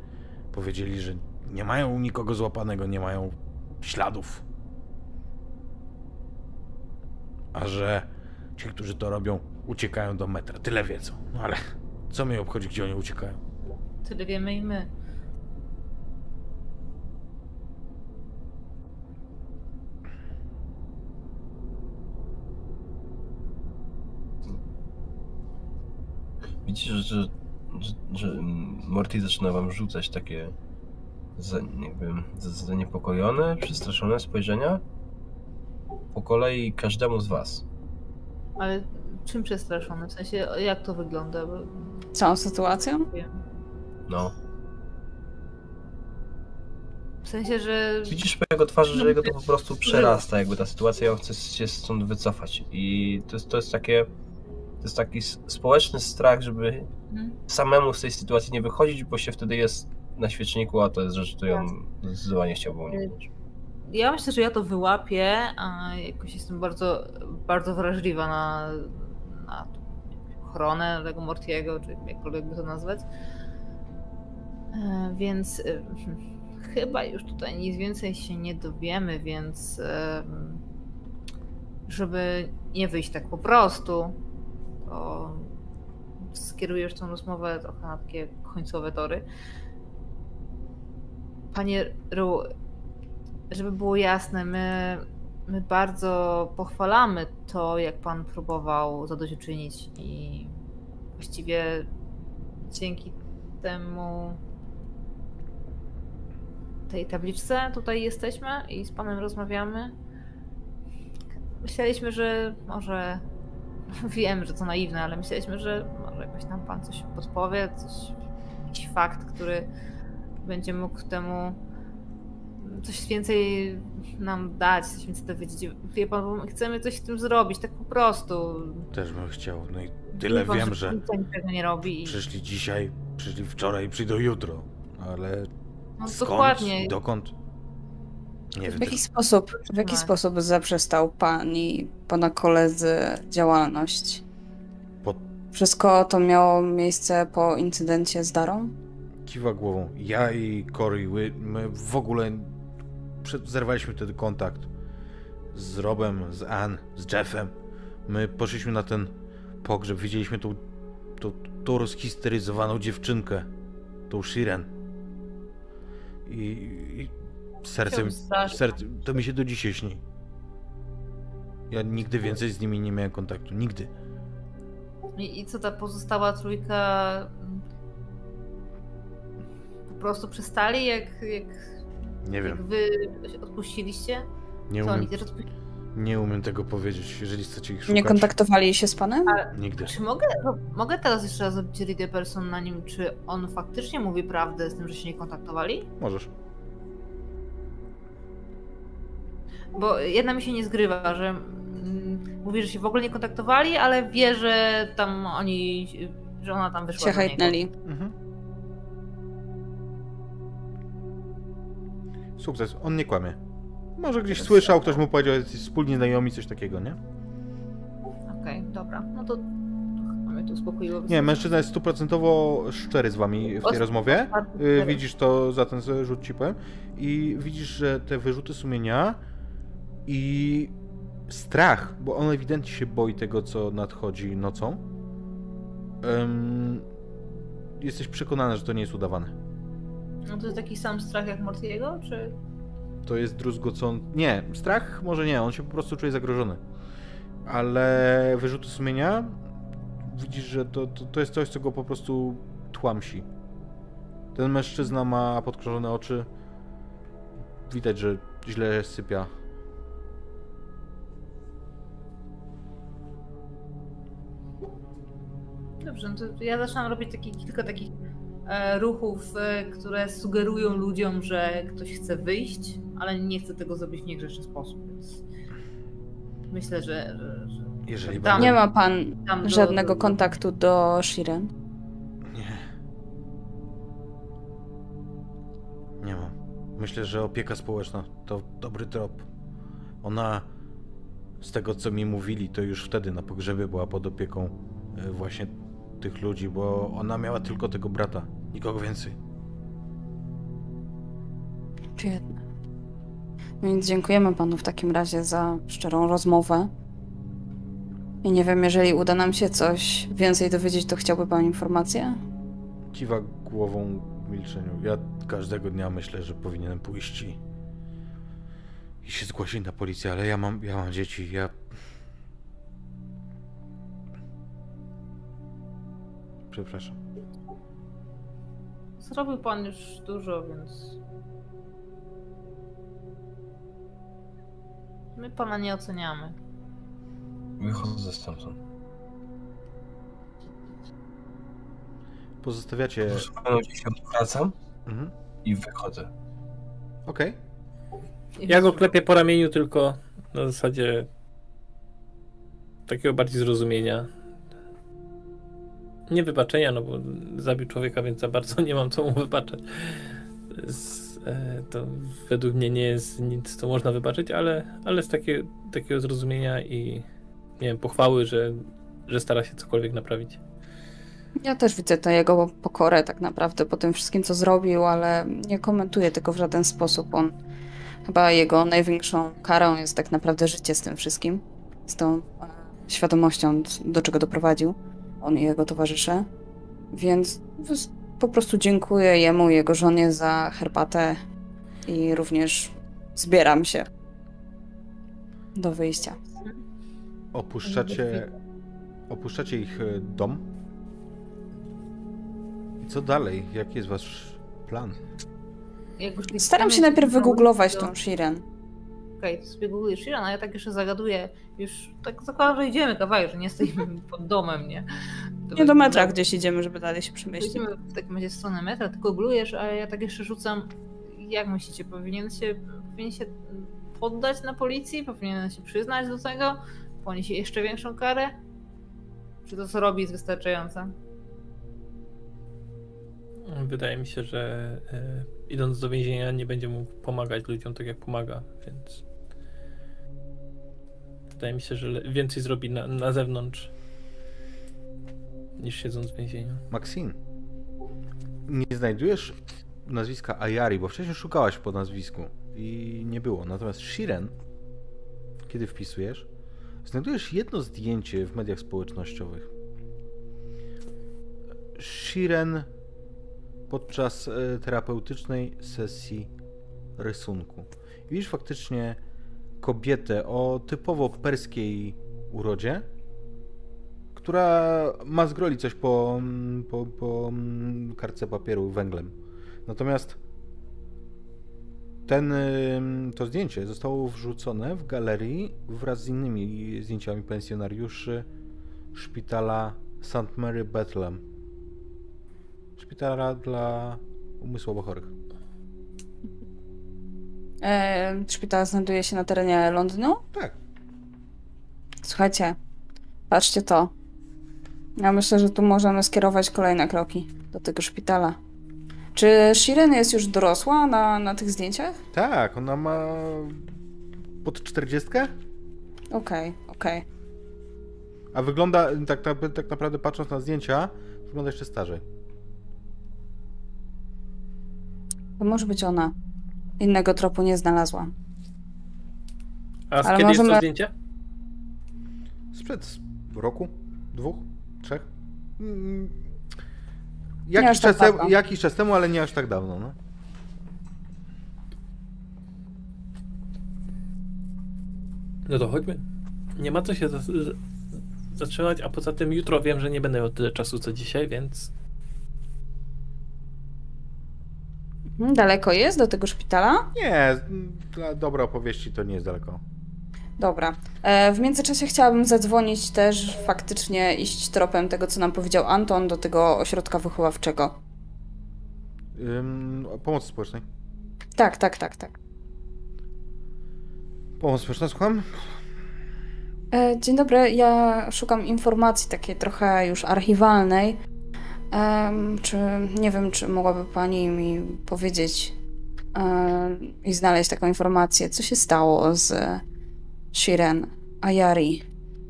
Powiedzieli, że nie mają nikogo złapanego, nie mają śladów. A że ci, którzy to robią, uciekają do metra. Tyle wiedzą. No ale co mnie obchodzi, gdzie oni uciekają? Tyle wiemy i my. Widzicie, że, że, że, że Morty zaczyna wam rzucać takie za, jakby za- zaniepokojone, przestraszone spojrzenia po kolei każdemu z was. Ale czym przestraszony? W sensie, jak to wygląda? Bo Całą sytuacją? wiem. No. W sensie, że Widzisz po jego twarzy, że jego to po prostu przerasta, jakby ta sytuacja, on chce się stąd wycofać. I to jest, to jest takie. To jest taki społeczny strach, żeby Mhm. samemu z tej sytuacji nie wychodzić, bo się wtedy jest na świeczniku, a to jest rzecz, którą zdecydowanie chciałbym uniknąć. ja myślę, że ja to wyłapię, a jakoś jestem bardzo, bardzo wrażliwa na, na ochronę tego Mortiego, czy jakkolwiek by to nazwać. E, Więc e, chyba już tutaj nic więcej się nie dowiemy, więc żeby nie wyjść tak po prostu, to skierujesz tą rozmowę trochę na takie końcowe tory. Panie Ru, żeby było jasne, my, my bardzo pochwalamy to, jak pan próbował zadośćuczynić i właściwie dzięki temu tej tabliczce tutaj jesteśmy i z panem rozmawiamy. Myśleliśmy, że może wiem, że to naiwne, ale myśleliśmy, że może jakoś nam pan coś podpowie, coś, jakiś fakt, który będzie mógł temu coś więcej nam dać, coś więcej dowiedzieć. Wie pan, bo my chcemy coś z tym zrobić, tak po prostu. Też bym chciał. No i tyle Wie pan, wiem, że tego nie robi. przyszli dzisiaj, przyszli wczoraj, przyjdą jutro. Ale No skąd dokładnie. dokąd? Nie. W jaki sposób, w jaki Tak. sposób zaprzestał pan i pana koledzy działalność? Po- Wszystko to miało miejsce po incydencie z Darą? Kiwa głową. Ja i Cory, my, w ogóle zerwaliśmy wtedy kontakt z Robem, z Ann, z Jeffem. My poszliśmy na ten pogrzeb, widzieliśmy tą, tą, tą rozhisteryzowaną dziewczynkę, tą Shiren. I, i sercem, strasznie. serce, to mi się do dzisiaj śni. Ja nigdy więcej z nimi nie miałem kontaktu, nigdy. I, I co ta pozostała trójka mm, po prostu przestali, jak, jak, Nie jak wiem, wy się odpuściliście? nie umiem, nie umiem tego powiedzieć, jeżeli chcecie ich szukać. Nie kontaktowali się z panem? Nigdy. Czy mogę, no, mogę teraz jeszcze raz zrobić read person na nim, czy on faktycznie mówi prawdę z tym, że się nie kontaktowali? Możesz. Bo jedna mi się nie zgrywa, że mm, mówi, że się w ogóle nie kontaktowali, ale wie, że tam oni, że ona tam wyszła Się do niego. hajtnęli. Mhm. Sukces, on nie kłamie. Może gdzieś słyszał, ktoś mu powiedział, że jesteś wspólni znajomi, coś takiego, nie? Okej, dobra, no to. Nie, mężczyzna jest stuprocentowo szczery z wami w tej rozmowie. Y. Widzisz to za ten rzut ci powiem. I widzisz, że te wyrzuty sumienia i strach, bo on ewidentnie się boi tego, co nadchodzi nocą. Ym, jesteś przekonany, że to nie jest udawane. No to jest taki sam strach jak Mortiego, czy... To jest druzgocący. Nie, strach może nie, on się po prostu czuje zagrożony. Ale wyrzuty sumienia widzisz, że to, to, to jest coś, co go po prostu tłamsi. Ten mężczyzna ma podkrążone oczy. Widać, że źle sypia. Dobrze, no to ja zaczynam robić taki, kilka takich e, ruchów, e, które sugerują ludziom, że ktoś chce wyjść, ale nie chce tego zrobić w niegrzeczny sposób, więc myślę, że... że, że Jeżeli Tam- Nie ma pan tam do- żadnego do- kontaktu do Shiren? Nie. Nie mam. Myślę, że opieka społeczna to dobry trop. Ona, z tego co mi mówili, to już wtedy na pogrzebie była pod opieką e, właśnie tych ludzi, bo ona miała tylko tego brata, nikogo więcej. Biedne. No więc dziękujemy panu w takim razie za szczerą rozmowę. I nie wiem, jeżeli uda nam się coś więcej dowiedzieć, to chciałby pan informację? Kiwa głową w milczeniu. Ja każdego dnia myślę, że powinienem pójść i, i się zgłosić na policję, ale ja mam, ja mam dzieci, ja... Przepraszam. Zrobił pan już dużo, więc... My pana nie oceniamy. Wychodzę stamtąd. Pozostawiacie... Proszę się odwracam Mhm. i wychodzę. Okej. Ja go klepię po ramieniu tylko na zasadzie takiego bardziej zrozumienia. Nie wybaczenia, no bo zabił człowieka, więc za bardzo nie mam co mu wybaczać. Z, e, to według mnie nie jest nic, co można wybaczyć, ale, ale z takie, takiego zrozumienia i nie wiem, pochwały, że, że stara się cokolwiek naprawić. Ja też widzę tę jego pokorę tak naprawdę po tym wszystkim, co zrobił, ale nie komentuję tego w żaden sposób. On chyba jego największą karą jest tak naprawdę życie z tym wszystkim, z tą e, świadomością, do czego doprowadził on i jego towarzysze. Więc po prostu dziękuję jemu i jego żonie za herbatę i również zbieram się do wyjścia. Opuszczacie, opuszczacie ich e, dom. I co dalej? Jaki jest wasz plan? Staram się najpierw na wygooglować tą Shiren. Okej, to sobie googlujesz Shiran, a ja tak jeszcze zagaduję, już tak zakładam, że idziemy kawałek, że nie stoimy pod domem, nie? To Nie do metra będzie- gdzieś idziemy, żeby dalej się przemieścić. Pójdziemy w takim razie w stronę metra, ty googlujesz, a ja tak jeszcze rzucam, jak myślicie, powinien się, powinien się poddać na policji? Powinien się przyznać do tego? Ponieść jeszcze większą karę? Czy to, co robi, jest wystarczające? Wydaje mi się, że e, idąc do więzienia nie będzie mógł pomagać ludziom tak jak pomaga, więc wydaje mi się, że więcej zrobi na, na zewnątrz niż siedząc w więzieniu. Maxine, nie znajdujesz nazwiska Ayari, bo wcześniej szukałaś po nazwisku i nie było. Natomiast Shiren, kiedy wpisujesz, znajdujesz jedno zdjęcie w mediach społecznościowych. Shiren podczas e, terapeutycznej sesji rysunku. Widzisz faktycznie kobietę o typowo perskiej urodzie, która ma zgroli coś po, po, po kartce papieru węglem. Natomiast ten, to zdjęcie zostało wrzucone w galerii wraz z innymi zdjęciami pensjonariuszy szpitala St. Mary Bethlehem. Szpitala dla umysłowo chorych. E, szpital znajduje się na terenie Londynu? Tak. Słuchajcie, patrzcie to. Ja myślę, że tu możemy skierować kolejne kroki do tego szpitala. Czy Shiren jest już dorosła na, na tych zdjęciach? Tak, ona ma pod 40, Okej, okej. a wygląda, tak, tak, tak naprawdę patrząc na zdjęcia, wygląda jeszcze starzej. To może być ona. Innego tropu nie znalazłam. A z Ale kiedy jest możemy- to zdjęcie? Sprzed roku? Dwóch? Trzech? Mm, aż Jakiś, tak czas temu, jakiś czas temu, ale nie aż tak dawno. No. No to chodźmy. Nie ma co się z- zatrzymać, a poza tym jutro wiem, że nie będę miał tyle czasu co dzisiaj, więc Mhm, Daleko jest do tego szpitala? Nie, dla dobrej opowieści to nie jest daleko. Dobra. E, w międzyczasie chciałabym zadzwonić też, faktycznie iść tropem tego, co nam powiedział Anton, do tego ośrodka wychowawczego. Ym, o pomocy społecznej. Tak, tak, tak, tak. Pomoc społeczna, słucham? E, Dzień dobry, ja szukam informacji takiej trochę już archiwalnej. Czy nie wiem, czy mogłaby Pani mi powiedzieć i znaleźć taką informację, co się stało z Shiren Ayari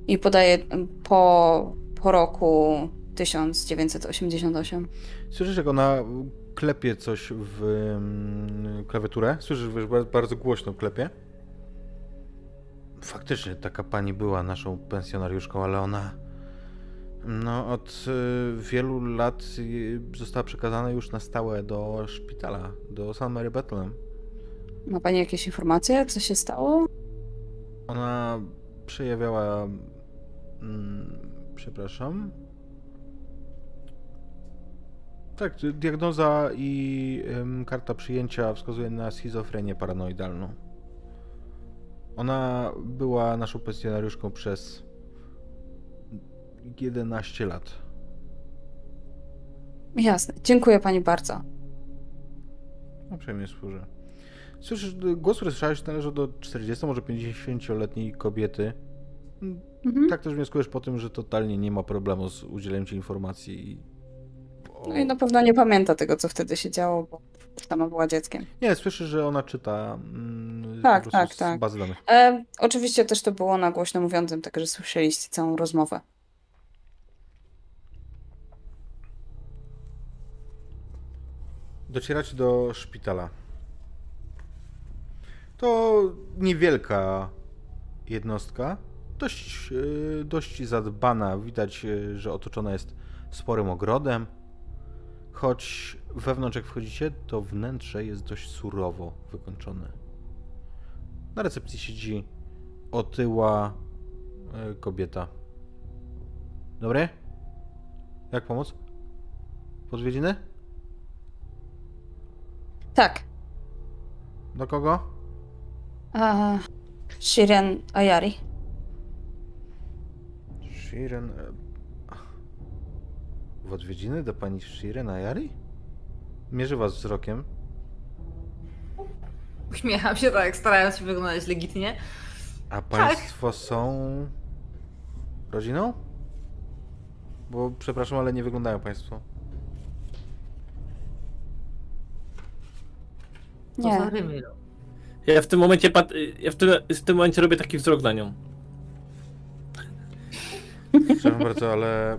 i podaję po, po roku 1988. Słyszysz, jak ona klepie coś w klawiaturę? Słyszysz, wiesz, bardzo, bardzo głośno klepie? Faktycznie taka pani była naszą pensjonariuszką, ale ona no, od y, wielu lat y, została przekazana już na stałe do szpitala, do St. Mary Bethlehem. Ma Pani jakieś informacje, co się stało? Ona przejawiała. Mm, przepraszam. Tak, diagnoza i ym, karta przyjęcia wskazuje na schizofrenię paranoidalną. Ona była naszą pensjonariuszką przez 11 lat. Jasne, dziękuję Pani bardzo. Uprzejmie służę. Słyszysz, głos, który słyszałeś, należy do 40, może 50-letniej kobiety. Mhm. Tak też wnioskujesz po tym, że totalnie nie ma problemu z udzieleniem ci informacji o... No i na pewno nie pamięta tego, co wtedy się działo, bo sama była dzieckiem. Nie, słyszy, że ona czyta mm, Tak, tak, z tak. bazy danych. E, oczywiście też to było na głośno mówiącym, także słyszeliście całą rozmowę. Docieracie do szpitala. To niewielka jednostka, dość, e, dość zadbana. Widać, e, że otoczona jest sporym ogrodem. Choć wewnątrz, jak wchodzicie, to wnętrze jest dość surowo wykończone. Na recepcji siedzi otyła e, kobieta. Dobry? Jak pomóc? Podwiedziny? Tak. Do kogo? A, Shiren Ayari. Shiren. e, W odwiedziny do pani Shiren Ayari? Mierzy was wzrokiem. Uśmiecham się tak, starając się wyglądać legitnie. A państwo są. rodziną? Bo przepraszam, ale nie wyglądają państwo. To za Nie. Rymil. Ja w tym momencie pat... ja w tym, w tym momencie robię taki wzrok na nią. Przepraszam bardzo, ale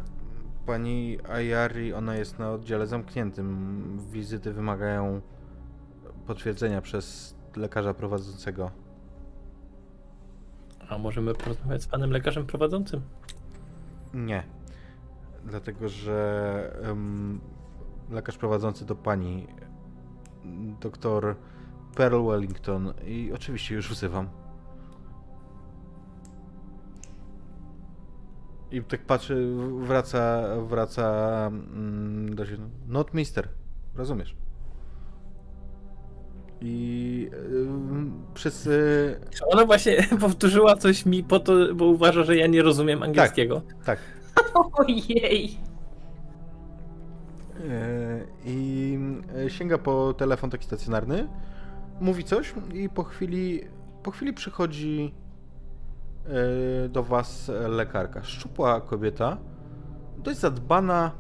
pani Ayari, ona jest na oddziale zamkniętym. Wizyty wymagają potwierdzenia przez lekarza prowadzącego. A możemy porozmawiać z panem lekarzem prowadzącym? Nie. Dlatego, że em, lekarz prowadzący do pani, doktor Pearl Wellington, i oczywiście już wzywam. I tak patrzy, wraca, wraca mm, do siebie. Not mister, rozumiesz? I ym, przez. y, Ona właśnie powtórzyła coś mi po to, bo uważa, że ja nie rozumiem angielskiego. tak, Ojej. E, I e, sięga po telefon taki stacjonarny, mówi coś i po chwili, po chwili przychodzi e, do was lekarka. Szczupła kobieta, dość zadbana,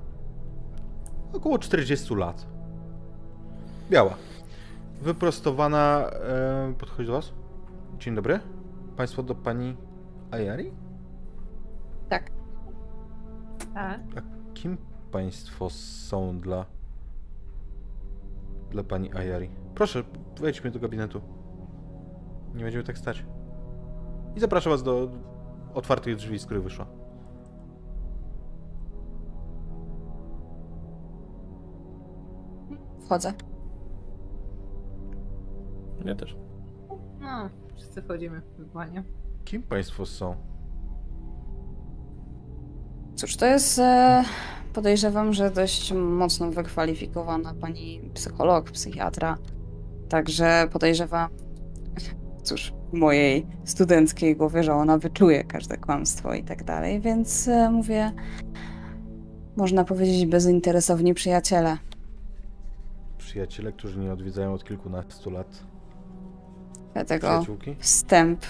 około 40 lat. Biała. Wyprostowana, podchodzi do was. Dzień dobry. Państwo do pani Ayari? Tak. Tak. A kim państwo są dla. dla pani Ayari? Proszę, wejdźmy do gabinetu. Nie będziemy tak stać. I zapraszam was do otwartych drzwi, z których wyszła. Wchodzę. Ja też. No, wszyscy wchodzimy w banie. Kim państwo są? Cóż, to jest. E, podejrzewam, że dość mocno wykwalifikowana pani psycholog, psychiatra. Także podejrzewam. Cóż, w mojej studenckiej głowie, że ona wyczuje każde kłamstwo i tak dalej, więc e, mówię. Można powiedzieć bezinteresowni przyjaciele. Przyjaciele, którzy nie odwiedzają od kilkunastu lat. Dlatego wstęp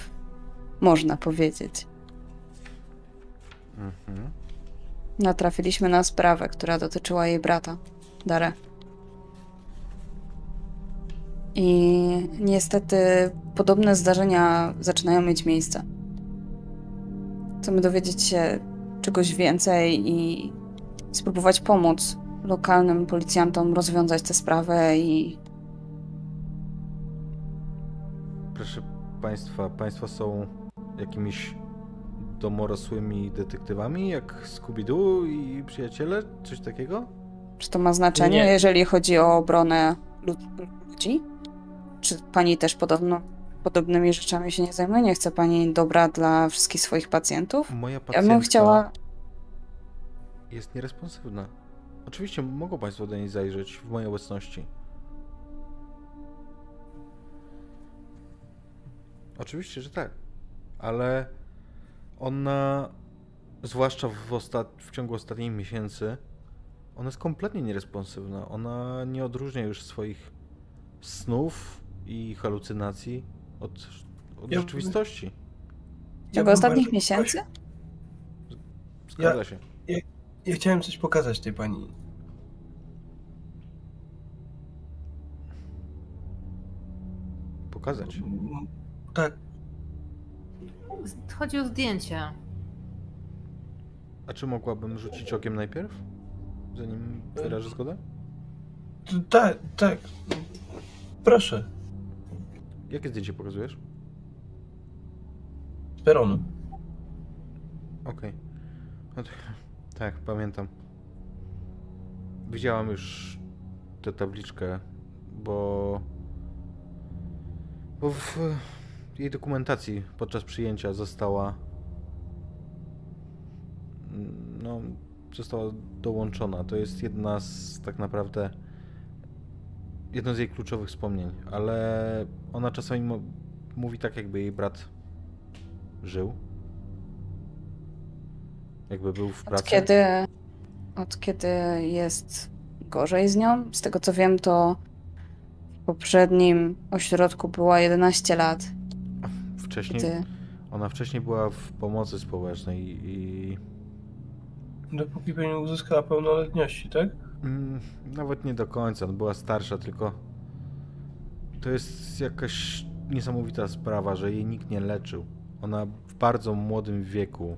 można powiedzieć. Mhm. Natrafiliśmy na sprawę, która dotyczyła jej brata, Dare. I niestety podobne zdarzenia zaczynają mieć miejsce. Chcemy dowiedzieć się czegoś więcej i spróbować pomóc lokalnym policjantom rozwiązać tę sprawę i Proszę państwa, państwo są jakimiś domorosłymi detektywami, jak Scooby-Doo i przyjaciele? Coś takiego? czy to ma znaczenie, Nie. jeżeli chodzi o obronę lud- ludzi? Czy pani też podobno podobnymi rzeczami się nie zajmuje? Nie chce pani dobra dla wszystkich swoich pacjentów? Moja Ja pacjentka bym chciała. jest nieresponsywna. Oczywiście mogą państwo do niej zajrzeć w mojej obecności. Oczywiście, że tak. Ale ona, zwłaszcza w, ostat... w ciągu ostatnich miesięcy, ona jest kompletnie nieresponsywna. Ona nie odróżnia już swoich snów i halucynacji od, od ja rzeczywistości. W ciągu ostatnich miesięcy? Zgadza ja, się. Ja, ja chciałem coś pokazać tej pani. Pokazać? Tak, Chodzi o zdjęcie. A czy mogłabym rzucić okiem najpierw? Zanim wyrażę zgodę? tak, tak. Proszę, Jakie zdjęcie pokazujesz? z peronu. Okej. No to- Tak, pamiętam. Widziałam już tę tabliczkę, bo. Bo w jej dokumentacji podczas przyjęcia została. No, została dołączona. To jest jedna z tak naprawdę. Jedno z jej kluczowych wspomnień, ale ona czasami mówi tak, jakby jej brat żył. Jakby był w Od pracy. kiedy, od kiedy jest gorzej z nią? Z tego co wiem, to w poprzednim ośrodku była 11 lat. Wcześniej, Gdy... ona wcześniej była w pomocy społecznej i Dopóki pani nie uzyskała pełnoletności, tak? mm, nawet nie do końca, no była starsza, tylko to jest jakaś niesamowita sprawa, że jej nikt nie leczył. Ona w bardzo młodym wieku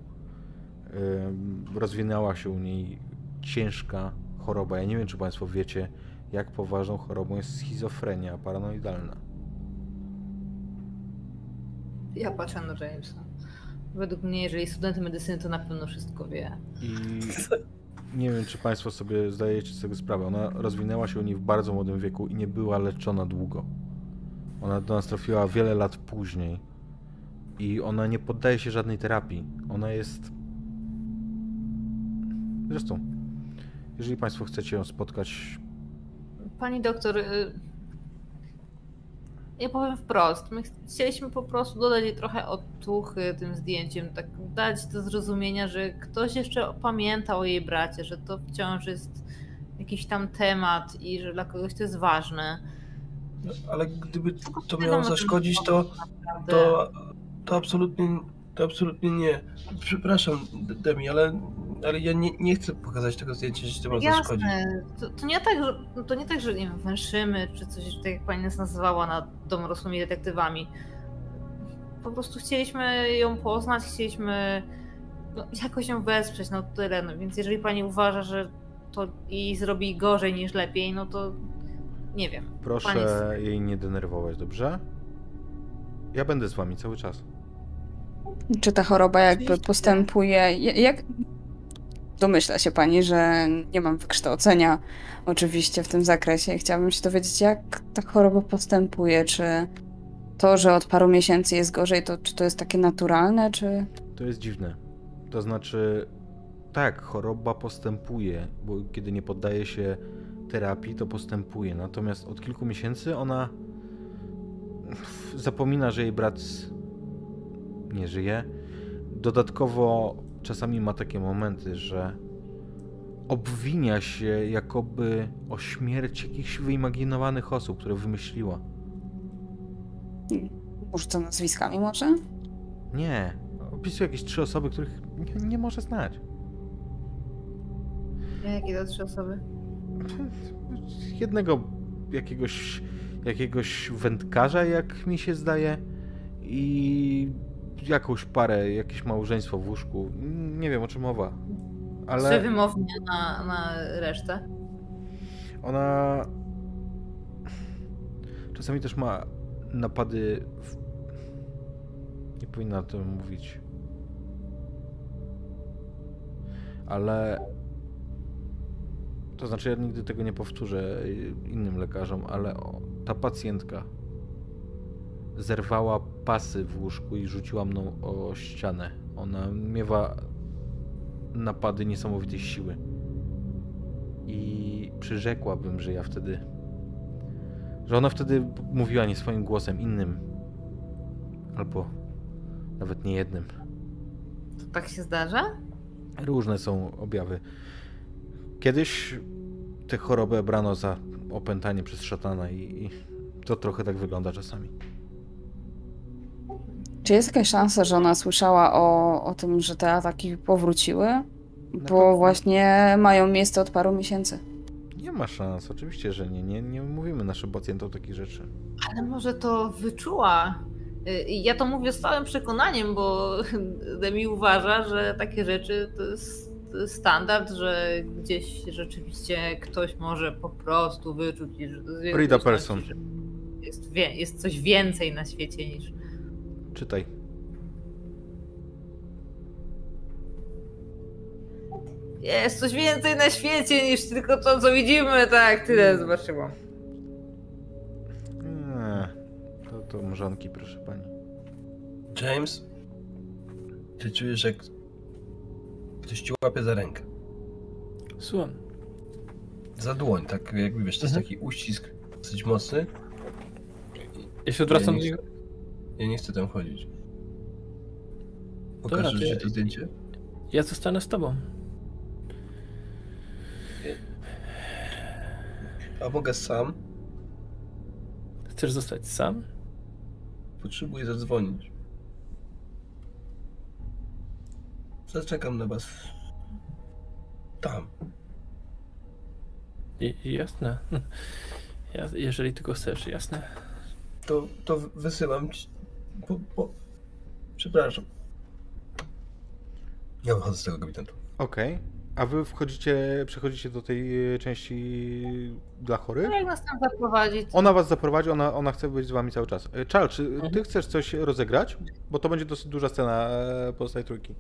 ym, rozwinęła się u niej ciężka choroba. Ja nie wiem, czy Państwo wiecie, jak poważną chorobą jest schizofrenia paranoidalna. Ja patrzę na Jamesa. Według mnie, jeżeli student medycyny, to na pewno wszystko wie. I nie wiem, czy Państwo sobie zdajecie z tego sprawę. Ona rozwinęła się u niej w bardzo młodym wieku i nie była leczona długo. Ona do nas trafiła wiele lat później. I ona nie poddaje się żadnej terapii. Ona jest. Zresztą, jeżeli Państwo chcecie ją spotkać, Pani doktor, y, ja powiem wprost. My ch- chcieliśmy po prostu dodać jej trochę otuchy tym zdjęciem, tak dać do zrozumienia, że ktoś jeszcze pamięta o jej bracie, że to wciąż jest jakiś tam temat i że dla kogoś to jest ważne. Ale gdyby to miało zaszkodzić, to, to, to absolutnie, to absolutnie nie. Przepraszam, Demi, ale, ale ja nie, nie chcę pokazać tego zdjęcia, że to ma zaszkodzić. To, to nie tak, że to nie tak, że nie wiem, węszymy czy coś, tak jak pani nas nazywała nad domorosłymi detektywami. Po prostu chcieliśmy ją poznać, chcieliśmy no, jakoś ją wesprzeć, no tyle. No, więc jeżeli pani uważa, że to jej zrobi gorzej niż lepiej, no to nie wiem. Proszę jest- jej nie denerwować, dobrze? Ja będę z Wami cały czas. Czy ta choroba jakby Oczywiście. postępuje? Ja- Jak domyśla się pani, że nie mam wykształcenia oczywiście w tym zakresie. Chciałabym się dowiedzieć, jak ta choroba postępuje. Czy to, że od paru miesięcy jest gorzej, to czy to jest takie naturalne, czy To jest dziwne. To znaczy, tak, choroba postępuje, bo kiedy nie poddaje się terapii, to postępuje. Natomiast od kilku miesięcy ona zapomina, że jej brat nie żyje. Dodatkowo czasami ma takie momenty, że obwinia się jakoby o śmierć jakichś wyimaginowanych osób, które wymyśliła. może to nazwiskami może? Nie, opisuje jakieś trzy osoby, których nie, nie może znać. Jakie to trzy osoby? jednego jakiegoś, jakiegoś wędkarza, jak mi się zdaje, i jakąś parę, jakieś małżeństwo w łóżku. Nie wiem o czym mowa, ale wymownie na, na resztę. ona czasami też ma napady. W... Nie powinna o tym mówić. Ale. To znaczy, ja nigdy tego nie powtórzę innym lekarzom, ale o, ta pacjentka zerwała pasy w łóżku i rzuciła mną o ścianę. Ona miewa napady niesamowitej siły. I przyrzekłabym, że ja wtedy. że ona wtedy mówiła nie swoim głosem, innym. Albo nawet nie jednym. To tak się zdarza? Różne są objawy. Kiedyś tę chorobę brano za opętanie przez szatana i, i to trochę tak wygląda czasami. Czy jest jakaś szansa, że ona słyszała o, o tym, że te ataki powróciły? Bo pewno. właśnie mają miejsce od paru miesięcy. Nie ma szans, oczywiście, że nie. Nie, nie mówimy naszym pacjentom takich rzeczy. Ale może to wyczuła. Y, Ja to mówię z całym przekonaniem, bo Demi uważa, że takie rzeczy to jest standard, że gdzieś rzeczywiście ktoś może po prostu wyczuć, i że to jest Read a coś, person. że Jest, wie- jest coś więcej na świecie niż. Czytaj. Jest coś więcej na świecie niż tylko to, co widzimy, tak, tyle zobaczyłam. Nie, to, to mrzonki, proszę pani. James, ty czujesz, jak ktoś ci łapie za rękę. Słucham. Za dłoń, tak jakby wiesz, to jest Mhm. taki uścisk dosyć mocny. Ja się odwracam Ja do nie, niego. Ja nie chcę tam chodzić. Dobra, Pokażesz to ja- ci to zdjęcie? Ja zostanę z tobą. A mogę sam? Chcesz zostać sam? Potrzebuję zadzwonić. Zaczekam na was. Tam. I, jasne. Ja, jeżeli tylko chcesz, jasne. To, to wysyłam ci. Po, po... Przepraszam. Ja wychodzę z tego gabinetu. Okej. A wy wchodzicie, przechodzicie do tej e, części dla chorych? Jak nas tam zaprowadzić? Ona was zaprowadzi, ona, ona chce być z wami cały czas. E, Czal, czy ty Mhm. chcesz coś rozegrać? Bo to będzie dosyć duża scena e, pozostałej trójki.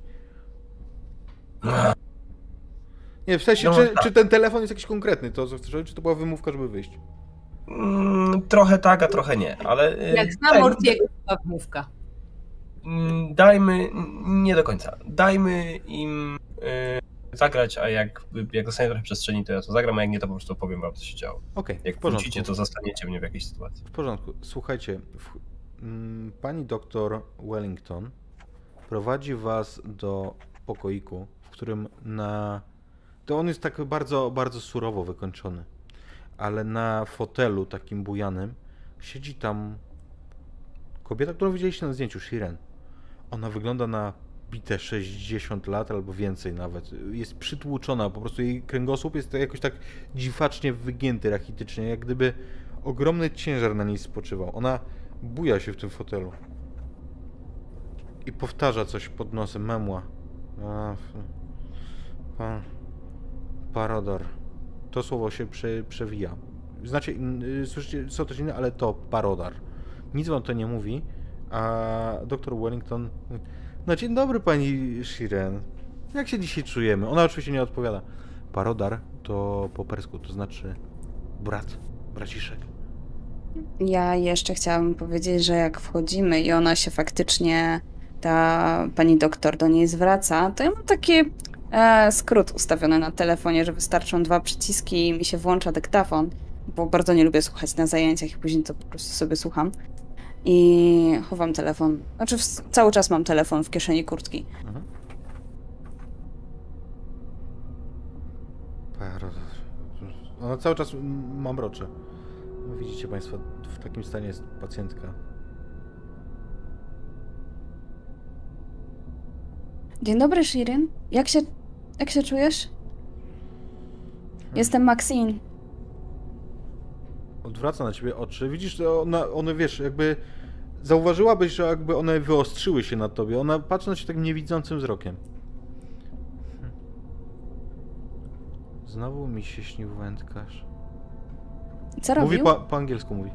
Nie, w sensie, No, czy, tak. czy ten telefon jest jakiś konkretny, to co chcesz robić, czy to była wymówka, żeby wyjść? Mm, trochę tak, a trochę nie, ale. y, Jak znam Mortiego, to wymówka. Mm, Dajmy, nie do końca. Dajmy im y, zagrać, a jak, jak dostanie trochę przestrzeni, to ja to zagram, a jak nie, to po prostu powiem wam, co się działo. Okej, Jak w porządku. wrócicie, to zastaniecie mnie w jakiejś sytuacji. W porządku. Słuchajcie, w, mm, pani doktor Wellington prowadzi was do pokoiku, w którym na. To on jest tak bardzo, bardzo surowo wykończony, ale na fotelu takim bujanym siedzi tam kobieta, którą widzieliście na zdjęciu, Shiren. Ona wygląda na bite 60 lat albo więcej nawet. Jest przytłuczona, po prostu jej kręgosłup jest jakoś tak dziwacznie wygięty rachitycznie, jak gdyby ogromny ciężar na niej spoczywał. Ona buja się w tym fotelu. I powtarza coś pod nosem, memła. A, parodor. To słowo się prze, przewija. Znacie, y, słyszycie, są też inne, ale to parodar. Nic wam to nie mówi, a doktor Wellington... No dzień dobry pani Shiren. Jak się dzisiaj czujemy? Ona oczywiście nie odpowiada. Parodar to po persku, to znaczy brat, braciszek. Ja jeszcze chciałabym powiedzieć, że jak wchodzimy i ona się faktycznie, ta pani doktor do niej zwraca, to ja mam taki e, skrót ustawiony na telefonie, że wystarczą dwa przyciski i mi się włącza dyktafon, bo bardzo nie lubię słuchać na zajęciach i później to po prostu sobie słucham. I chowam telefon. Znaczy, w, cały czas mam telefon w kieszeni kurtki. Mhm. Ona cały czas m- mamrocze. No Widzicie Państwo, w takim stanie jest pacjentka. Dzień dobry, Shirin. Jak się, jak się czujesz? Jestem Maxine. Odwraca na ciebie oczy. Widzisz, że ona, one wiesz, jakby zauważyłabyś, że jakby one wyostrzyły się na tobie. Ona patrzy na ciebie takim niewidzącym wzrokiem. Hm. Znowu mi się śnił wędkarz. Co Mówi robił? po, po angielsku mówi.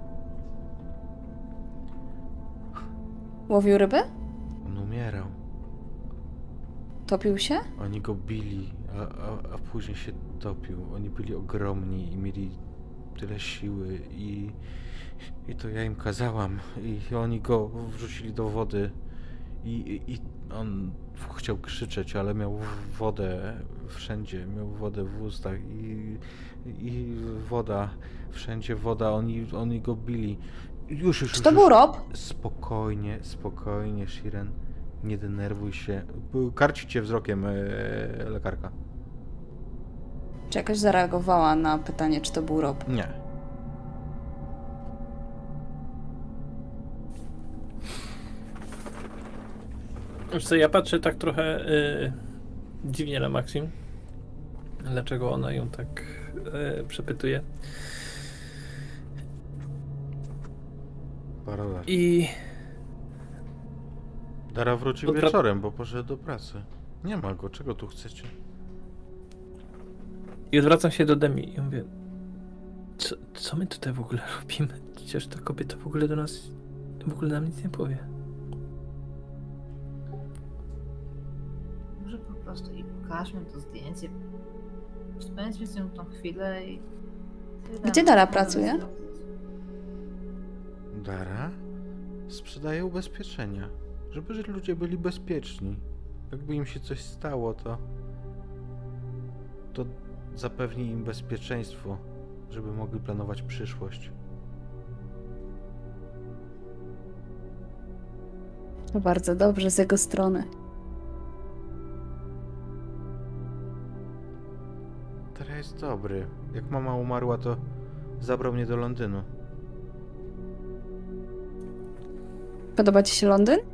Łowił ryby? On umierał. Topił się? Oni go bili, a, a, a później się topił. Oni byli ogromni i mieli tyle siły i, i to ja im kazałam. I oni go wrzucili do wody i, i, i on chciał krzyczeć, ale miał wodę wszędzie, miał wodę w ustach i, i woda, wszędzie woda, oni, oni go bili. Już, już, Czy to już. był Rob? Spokojnie, spokojnie, Shiren. Nie denerwuj się. Karci cię wzrokiem e, lekarka. Czy jakoś zareagowała na pytanie, czy to był Rob? Nie. Wiesz co, ja patrzę tak trochę y, dziwnie na Maxim. dlaczego ona ją tak e, przepytuje. Parola. I Dara wróci Odwra- wieczorem, bo poszedł do pracy. Nie ma go, czego tu chcecie? I odwracam się do Demi i mówię, co, co my tutaj w ogóle robimy? Przecież ta kobieta w ogóle do nas, w ogóle nam nic nie powie. Może po prostu i pokażmy to zdjęcie. Spędźmy z nią tą chwilę i... Gdzie Dara pracuje? Dara sprzedaje ubezpieczenia, żeby ludzie byli bezpieczni. Jakby im się coś stało, to to zapewni im bezpieczeństwo, żeby mogli planować przyszłość. To bardzo dobrze z jego strony. Dara jest dobry. Jak mama umarła, to zabrał mnie do Londynu. Podoba ci się Londyn?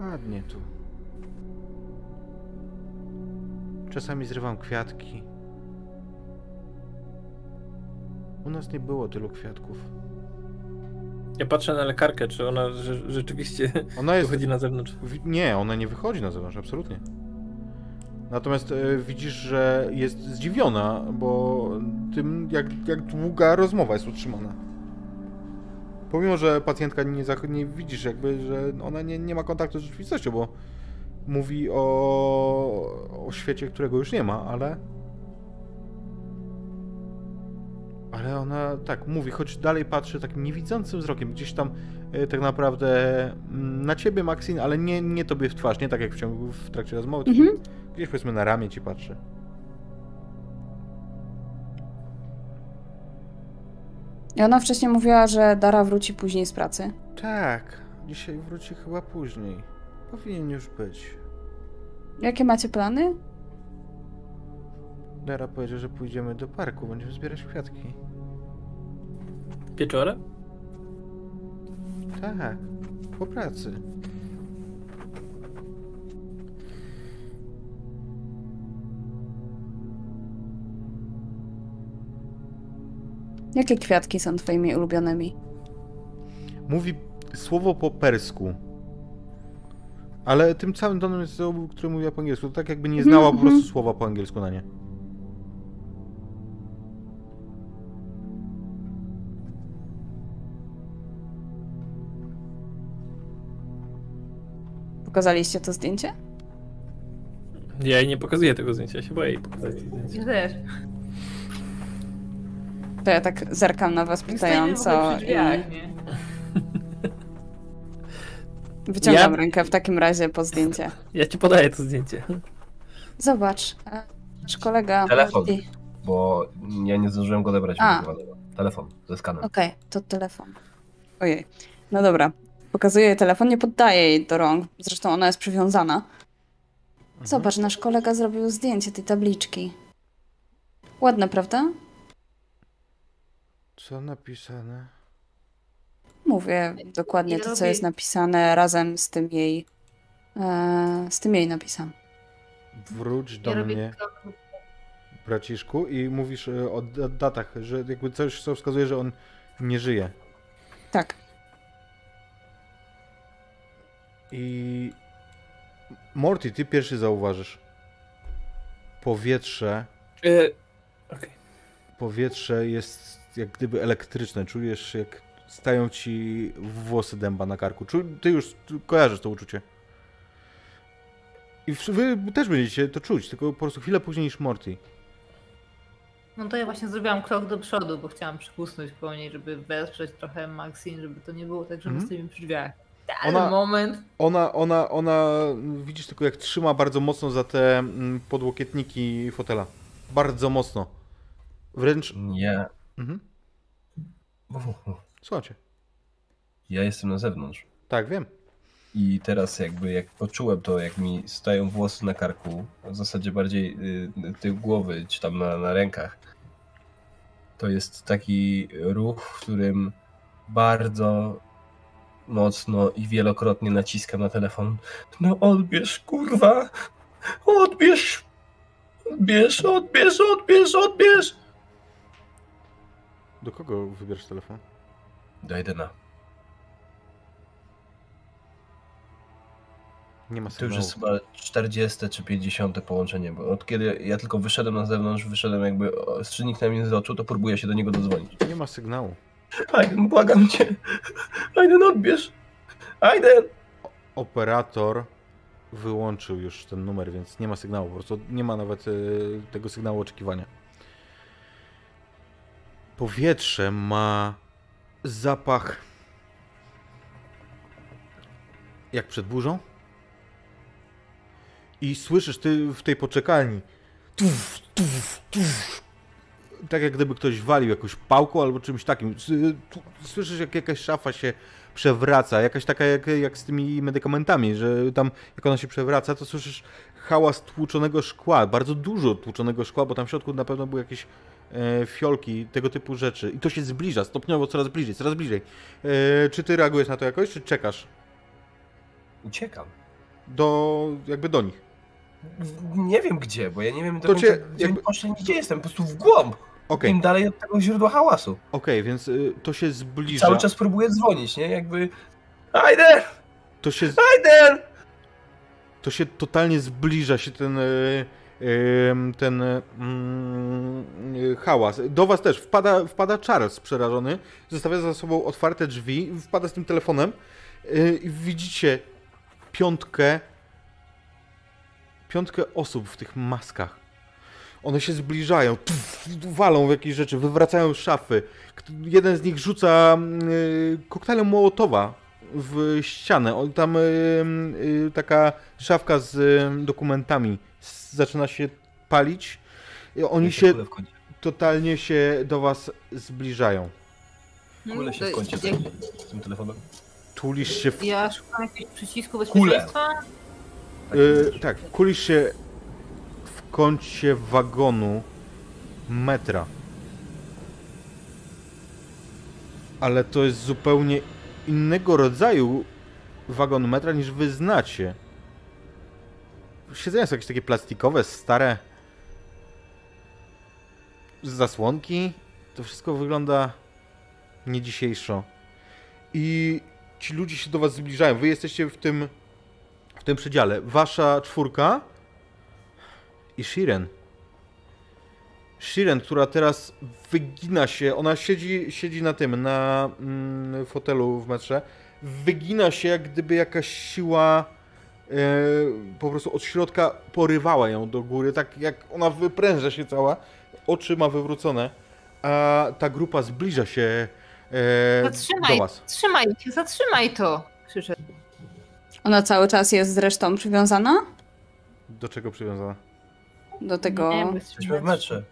Ładnie tu. Czasami zrywam kwiatki. U nas nie było tylu kwiatków. Ja patrzę na lekarkę, czy ona rze- rzeczywiście Ona jest. wychodzi na zewnątrz. Nie, ona nie wychodzi na zewnątrz, absolutnie. Natomiast e, widzisz, że jest zdziwiona, bo tym, jak, jak długa rozmowa jest utrzymana. Pomimo, że pacjentka nie, nie widzisz, jakby, że ona nie, nie ma kontaktu z rzeczywistością, bo mówi o, o świecie, którego już nie ma, ale. Ale ona tak mówi, choć dalej patrzy takim niewidzącym wzrokiem, gdzieś tam e, tak naprawdę mm, na ciebie, Maxine, ale nie, nie tobie w twarz, nie tak jak w, ciągu, w trakcie rozmowy, Mhm. gdzieś powiedzmy na ramię ci patrzy. I ona wcześniej mówiła, że Dara wróci później z pracy. Tak, dzisiaj wróci chyba później. Powinien już być. Jakie macie plany? Dara powiedział, że pójdziemy do parku, będziemy zbierać kwiatki. Wieczorem? Tak, po pracy. Jakie kwiatki są twoimi ulubionymi? Mówi słowo po persku. Ale tym samym tonem jest to, który mówiła po angielsku. To tak jakby nie znała po Mhm, prostu słowa po angielsku na nie. Pokazaliście to zdjęcie? Ja jej nie pokazuję tego zdjęcia, ja się boję jej pokazać to zdjęcie. Ja też. To ja tak zerkam na was pytająco i wyciągam Ja- rękę w takim razie po zdjęcie. Ja ci podaję to zdjęcie. Zobacz, e, nasz kolega Telefon. Marty. Bo ja nie zdążyłem go odebrać. A. Telefon ze skanem. Okej, to telefon. Ojej. No dobra. Pokazuję jej telefon, nie poddaję jej do rąk. Zresztą ona jest przywiązana. Zobacz, nasz kolega zrobił zdjęcie tej tabliczki. Ładne, prawda? Co napisane? Mówię dokładnie to, co jest napisane razem z tym jej. E, z tym jej napisem. Wróć do Ja robię mnie, krok braciszku, i mówisz e, o d- datach, że jakby coś, co wskazuje, że on nie żyje. Tak. I Morty, ty pierwszy zauważysz. Powietrze, E, Okej. powietrze jest jak gdyby elektryczne. Czujesz, jak stają ci włosy dęba na karku. Czu, ty już kojarzysz to uczucie. I wy też będziecie to czuć, tylko po prostu chwilę później niż Morty. No to ja właśnie zrobiłam krok do przodu, bo chciałam przykusnąć po niej, żeby wesprzeć trochę Maxine, żeby to nie było tak, że my stoimy przy drzwiach. Ale Ona- moment. Ona, ona, ona, widzisz tylko jak trzyma bardzo mocno za te mm, podłokietniki fotela. Bardzo mocno. Wręcz... Nie. Mhm. Słuchajcie. Ja jestem na zewnątrz. Tak, wiem. I teraz jakby jak poczułem to, jak mi stają włosy na karku, w zasadzie bardziej y, tył głowy, czy tam na, na rękach, to jest taki ruch, w którym bardzo mocno i wielokrotnie naciskam na telefon. No odbierz, kurwa! Odbierz! Odbierz, odbierz, odbierz, odbierz! Do kogo wybierasz telefon? Do Aidena. Nie ma To już jest chyba 40 czy 50 połączenie, bo od kiedy ja tylko wyszedłem na zewnątrz, wyszedłem jakby na mnie z oczu, to próbuję się do niego dodzwonić. Nie ma sygnału. Aiden, błagam cię. Aiden, odbierz. Aiden! Operator wyłączył już ten numer, więc nie ma sygnału. Po prostu nie ma nawet y, tego sygnału oczekiwania. Powietrze ma zapach jak przed burzą. I słyszysz ty w tej poczekalni tuf, tuf, tuf, tak jak gdyby ktoś walił jakąś pałką albo czymś takim. Tu- Słyszysz jak jakaś szafa się przewraca, jakaś taka jak, jak z tymi medykamentami, że tam jak ona się przewraca, to słyszysz hałas tłuczonego szkła, bardzo dużo tłuczonego szkła, bo tam w środku na pewno były jakieś fiolki, tego typu rzeczy. I to się zbliża, stopniowo coraz bliżej, coraz bliżej. E, czy ty reagujesz na to jakoś, czy czekasz? Uciekam. Do, jakby do nich. Nie wiem gdzie, bo ja nie wiem To cię gdzie jakby- poszli, gdzie jestem, po prostu w głąb. Okej, Im dalej od tego źródła hałasu. okej, więc y, to się zbliża. Cały czas próbuję dzwonić, nie? Jakby... Aiden! To się, Aiden! to się totalnie zbliża się ten, e, em, ten e, mm, hałas. Do was też wpada, wpada Charles przerażony, zostawia za sobą otwarte drzwi, wpada z tym telefonem e, i widzicie piątkę piątkę osób w tych maskach. One się zbliżają, walą w jakieś rzeczy, wywracają szafy. Jeden z nich rzuca y, koktajlem Mołotowa w ścianę. Tam y, y, taka szafka z y, dokumentami s- zaczyna się palić. I oni Jeszcze się Kule w kącie. totalnie się do was zbliżają. Kule się w kącie jak- z tym telefonem. Tulisz się w Ja szukam jakiegoś przycisku Kule. bezpieczeństwa. Y, tak, kulisz się w kącie wagonu metra. Ale to jest zupełnie innego rodzaju wagon metra niż wy znacie. Siedzenia są jakieś takie plastikowe, stare zasłonki. To wszystko wygląda nie dzisiejszo. I ci ludzie się do was zbliżają. Wy jesteście w tym w tym przedziale. Wasza czwórka i Shiren. Shiren, która teraz wygina się, ona siedzi, siedzi na tym, na mm, fotelu w metrze, wygina się jak gdyby jakaś siła po prostu od środka porywała ją do góry, tak jak ona wypręża się cała, oczy ma wywrócone, a ta grupa zbliża się e, do Zatrzymaj, was. zatrzymaj się, zatrzymaj to! Krzyczę. Ona cały czas jest zresztą przywiązana Do czego przywiązana? do tego. Nie, Jesteśmy w metrze.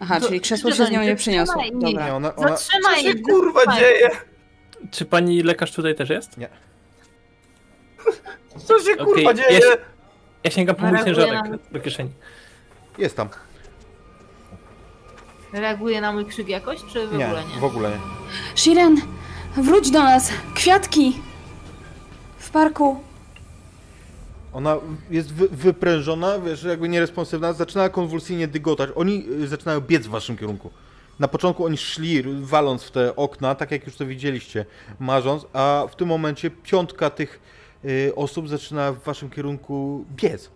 Aha, To- czyli krzesło się z do nią nie przyniosło. Dobra. Nie, ona, ona, Co Zatrzymaj się się, kurwa zatrzymaj. dzieje? Czy pani lekarz tutaj też jest? Co się kurwa dzieje? jest- Ja sięgam po mój ciężarek na- do kieszeni. jest tam. Reaguje na mój krzyk jakoś, czy w Nie, ogóle nie? w ogóle nie. Shiren, wróć do nas! Kwiatki! W parku. Ona jest wy, wyprężona, wiesz, jakby nieresponsywna, zaczyna konwulsyjnie dygotać. Oni y, zaczynają biec w waszym kierunku. Na początku oni szli, r- waląc w te okna, tak jak już to widzieliście, marząc, a w tym momencie piątka tych osób zaczyna w waszym kierunku biec.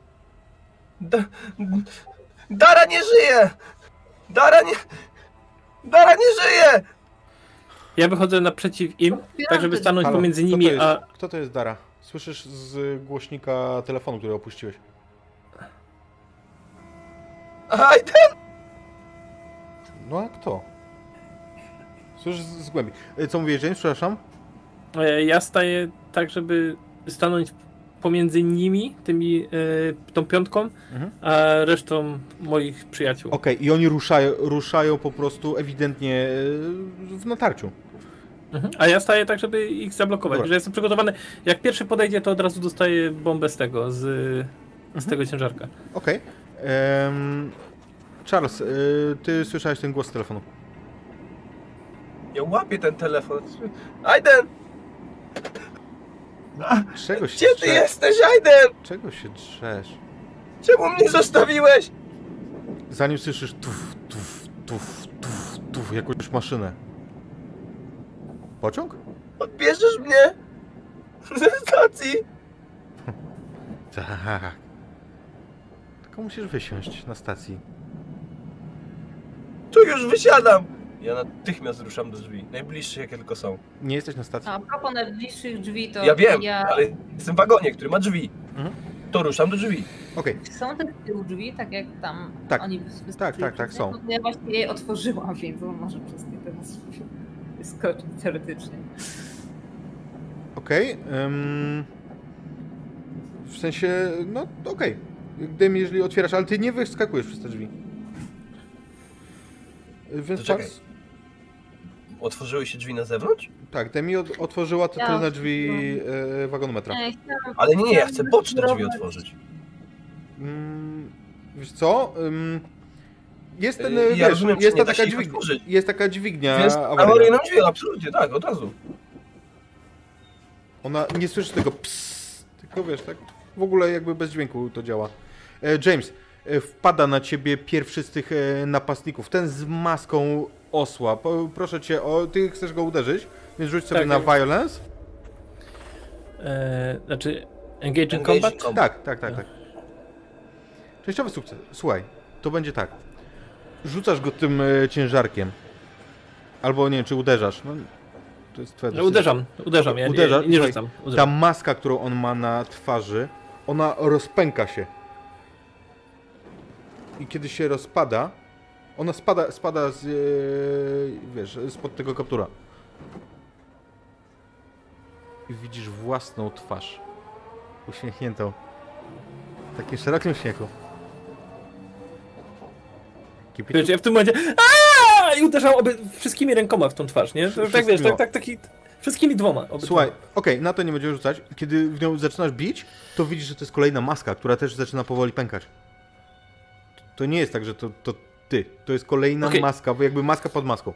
Da, Dara nie żyje! Dara nie... Dara nie żyje! Ja wychodzę naprzeciw im, tak żeby stanąć Halo, pomiędzy kto to nimi, jest? a Kto to jest Dara? Słyszysz z głośnika telefonu, który opuściłeś. Aiden! No a kto? Słyszysz z, z głębi. Y, Co mówię, James? Przepraszam? e, ja staję tak, żeby stanąć pomiędzy nimi, tymi, e, tą piątką, Mhm. a resztą moich przyjaciół. Okej, i oni ruszają, ruszają po prostu ewidentnie y, w natarciu. Mhm. A ja staję tak, żeby ich zablokować, Dobra. że jestem przygotowany. Jak pierwszy podejdzie, to od razu dostaję bombę z tego, z, z Mhm. tego ciężarka. Okej. Em, Charles, y, ty słyszałeś ten głos z telefonu. Ja łapię ten telefon. Aiden! Czego się Gdzie ty jesteś, Aiden? Czego się drzesz? Czemu mnie zostawiłeś? Zanim słyszysz tuf, tuf, tuf, tuf, tuf, jakąś maszynę. Pociąg? Odbierzesz mnie? Ze stacji? Tak. Tylko musisz wysiąść na stacji. Tu już wysiadam! Ja natychmiast ruszam do drzwi. Najbliższe jakie tylko są. Nie jesteś na stacji? A propos najbliższych drzwi, to Ja wiem, ja... ale jestem w wagonie, który ma drzwi. Mhm. To ruszam do drzwi. Okej, Są te tył drzwi, tak jak tam Tak. oni wys- Tak, tak, tak, przed są. no to Ja właśnie je otworzyłam, więc on może przez nie teraz wyskoczyć teoretycznie. okej. ym, w sensie, no okej. Gdym, jeżeli otwierasz, ale ty nie wyskakujesz przez te drzwi. Więc To czekaj. Otworzyły się drzwi na zewnątrz? Tak, Demi od, otworzyła te tylne drzwi e. Ja chciałam- Ale nie, ja chcę boczne drzwi otworzyć. Mm, wiesz co? Ym, jest ten, Yy, ja wiesz, rozumiem, że jest, nie ta da taka się ich dźwignia, otworzyć. jest taka dźwignia Więc awaryjna. awaryjną drzwi, absolutnie, tak, od razu. Ona nie słyszy tego ps, tylko wiesz, tak w ogóle jakby bez dźwięku to działa. E, James, e, wpada na ciebie pierwszy z tych e, napastników, ten z maską osła. Po, proszę cię, o, ty chcesz go uderzyć, więc rzuć sobie Tak, na tak. violence. E, znaczy, engage in combat? combat. Tak, tak, tak, tak. Częściowy sukces. Słuchaj, to będzie tak. Rzucasz go tym e, ciężarkiem. Albo nie wiem, czy uderzasz. No, to jest twoja No, decyzja. uderzam, uderzam, ja, Uderza- nie słuchaj, rzucam. Ta Uderzam. maska, którą on ma na twarzy, ona rozpęka się. I kiedy się rozpada, ona spada, spada z, e, wiesz, spod tego kaptura. I widzisz własną twarz. Uśmiechniętą. W takim szerokim uśmiechu. It Wiesz, ja w tym momencie Aaaa! i uderzam obie, wszystkimi rękoma w tą twarz, nie? To, tak wiesz, tak, tak, taki, wszystkimi dwoma. obydwoma. Słuchaj, okej, na to nie będziemy rzucać. Kiedy w nią zaczynasz bić, to widzisz, że to jest kolejna maska, która też zaczyna powoli pękać. To nie jest tak, że to, to ty. To jest kolejna Okej. maska, bo jakby maska pod maską.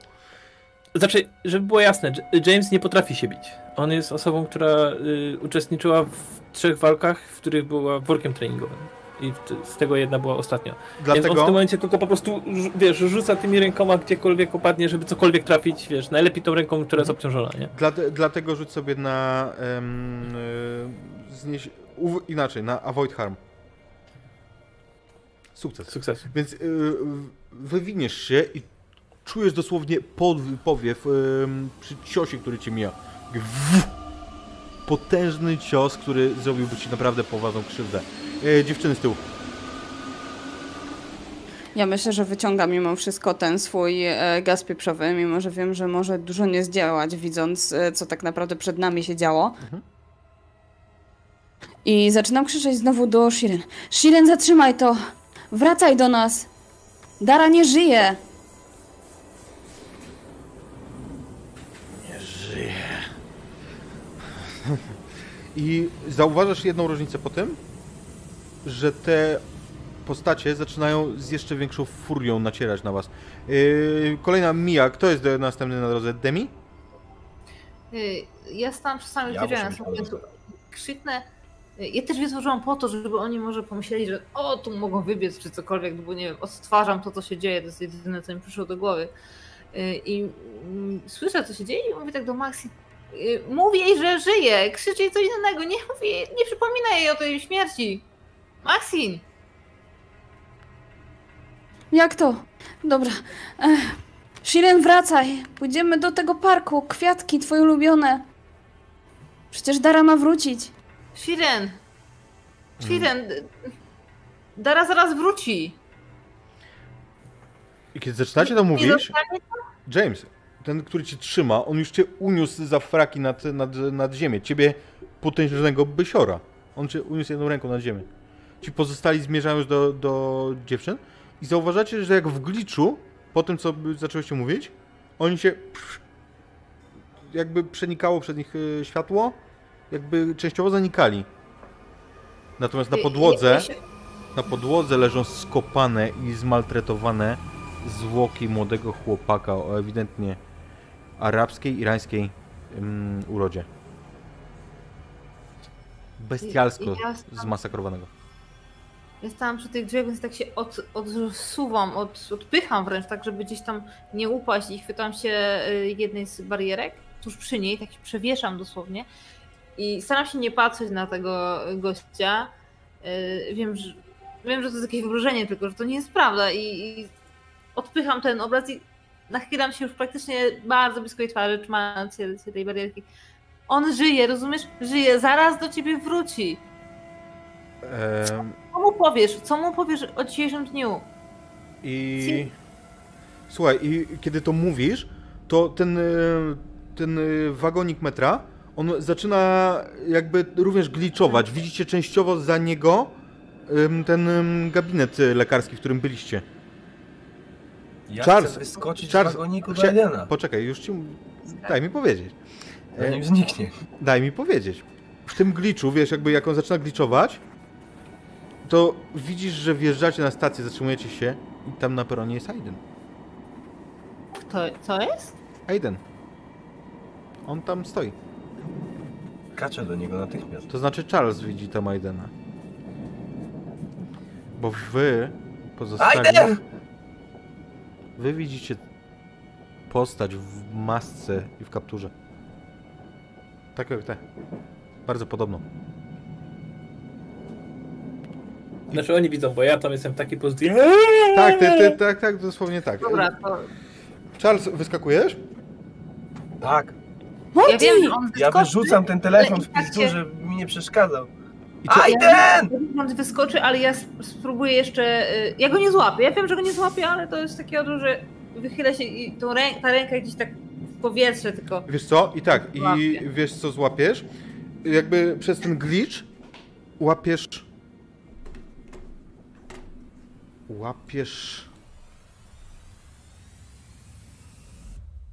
Znaczy, żeby było jasne, James nie potrafi się bić. On jest osobą, która y, uczestniczyła w trzech walkach, w których była workiem treningowym. I z tego jedna była ostatnio. Więc on w Dlatego, tym momencie tylko po prostu, wiesz, rzuca tymi rękoma gdziekolwiek opadnie, żeby cokolwiek trafić, wiesz, najlepiej tą ręką, która jest obciążona, nie? dla, dlatego rzuć sobie na y, znieś, inaczej, na avoid harm. Sukces. Sukces. Więc y, wywiniesz się i czujesz dosłownie pod, powiew ym, przy ciosie, który cię mija. Potężny cios, który zrobiłby ci naprawdę poważną krzywdę. E, dziewczyny z tyłu. Ja myślę, że wyciąga mimo wszystko ten swój e, gaz pieprzowy, mimo że wiem, że może dużo nie zdziałać, widząc, e, co tak naprawdę przed nami się działo. I zaczynam krzyczeć znowu do Shiren. Shiren, zatrzymaj to! Wracaj do nas! Dara nie żyje! I zauważasz jedną różnicę po tym, że te postacie zaczynają z jeszcze większą furią nacierać na was. Yy, kolejna Mia, kto jest następny na drodze? Demi? Y, Ja stałam przy samych Ja drzwiach, krzyknę. Ja też wytworzyłam po to, żeby oni może pomyśleli, że o, tu mogą wybiec czy cokolwiek, no bo nie wiem, odtwarzam to, co się dzieje, to jest jedyne, co mi przyszło do głowy. Y, I mm, słyszę, co się dzieje i mówię tak do Maxi, y, mów jej, że żyje, krzycz jej coś innego, nie mów jej, nie przypominaj jej o tej śmierci. Maxin! Jak to? Dobra. Shiren, wracaj! Pójdziemy do tego parku. Kwiatki, twoje ulubione. Przecież Dara ma wrócić. Shiren! Shiren! y, Dara zaraz wróci. I kiedy zaczynacie to mówić, James, ten, który cię trzyma, on już cię uniósł za fraki nad, nad, nad ziemię. Ciebie potężnego bysiora. On cię uniósł jedną ręką nad ziemię. Ci pozostali zmierzają już do, do dziewczyn i zauważacie, że jak w gliczu, po tym co zaczęłyście mówić, oni się jakby przenikało przez nich y, światło, jakby częściowo zanikali. Natomiast na Ja- podłodze, ja się- na podłodze leżą skopane i zmaltretowane zwłoki młodego chłopaka o ewidentnie arabskiej, irańskiej ym, urodzie. Bestialsko zmasakrowanego. Ja stałam przy tych drzwiach, więc tak się od, odsuwam, od, odpycham wręcz, tak żeby gdzieś tam nie upaść i chwytam się y, jednej z barierek, tuż przy niej, tak się przewieszam dosłownie i staram się nie patrzeć na tego gościa. Y, Wiem, że, wiem, że to jest jakieś wyobrażenie, tylko że to nie jest prawda i, i odpycham ten obraz i nachylam się już praktycznie bardzo blisko jej twarzy, trzymając się, się tej barierki. On żyje, rozumiesz? Żyje, zaraz do ciebie wróci. Em, Co mu powiesz? Co mu powiesz o dzisiejszym dniu? I słuchaj, i kiedy to mówisz, to ten, e, ten e, wagonik metra, on zaczyna jakby również gliczować. Widzicie częściowo za niego ten gabinet e, lekarski, w którym byliście. Ja Charles, chcę wyskoczyć Charles, z wagoniku do chcia-. Poczekaj, już ci... Daj mi powiedzieć. Zanim zniknie. Daj mi powiedzieć. W tym gliczu, wiesz, jakby jak on zaczyna gliczować, to widzisz, że wjeżdżacie na stację, zatrzymujecie się i tam na peronie jest Aiden. Kto, co jest? Aiden. On tam stoi. Kaczę do niego natychmiast. To znaczy Charles widzi tam Aidena. Bo wy pozostali... Aiden! Wy widzicie postać w masce i w kapturze. Tak jak te. Bardzo podobną. Znaczy oni widzą, bo ja tam jestem taki pozytywny. Tak, ty, ty, tak, tak, dosłownie tak. Dobra, to Charles, wyskakujesz? Tak. Ja wiem, że on wyskoczy. Ja wyrzucam ten telefon w i tak pizdu, żeby mi nie przeszkadzał. I co? Aiden! On wyskoczy, ale ja sp- spróbuję jeszcze. y, Ja go nie złapię. Ja wiem, że go nie złapię, ale to jest takie odruch, że wychylę się i tą rę... ta ręka gdzieś tak w powietrze tylko. Wiesz co? I tak, i Łapię. wiesz co złapiesz? Jakby przez ten glitch łapiesz... Łapiesz...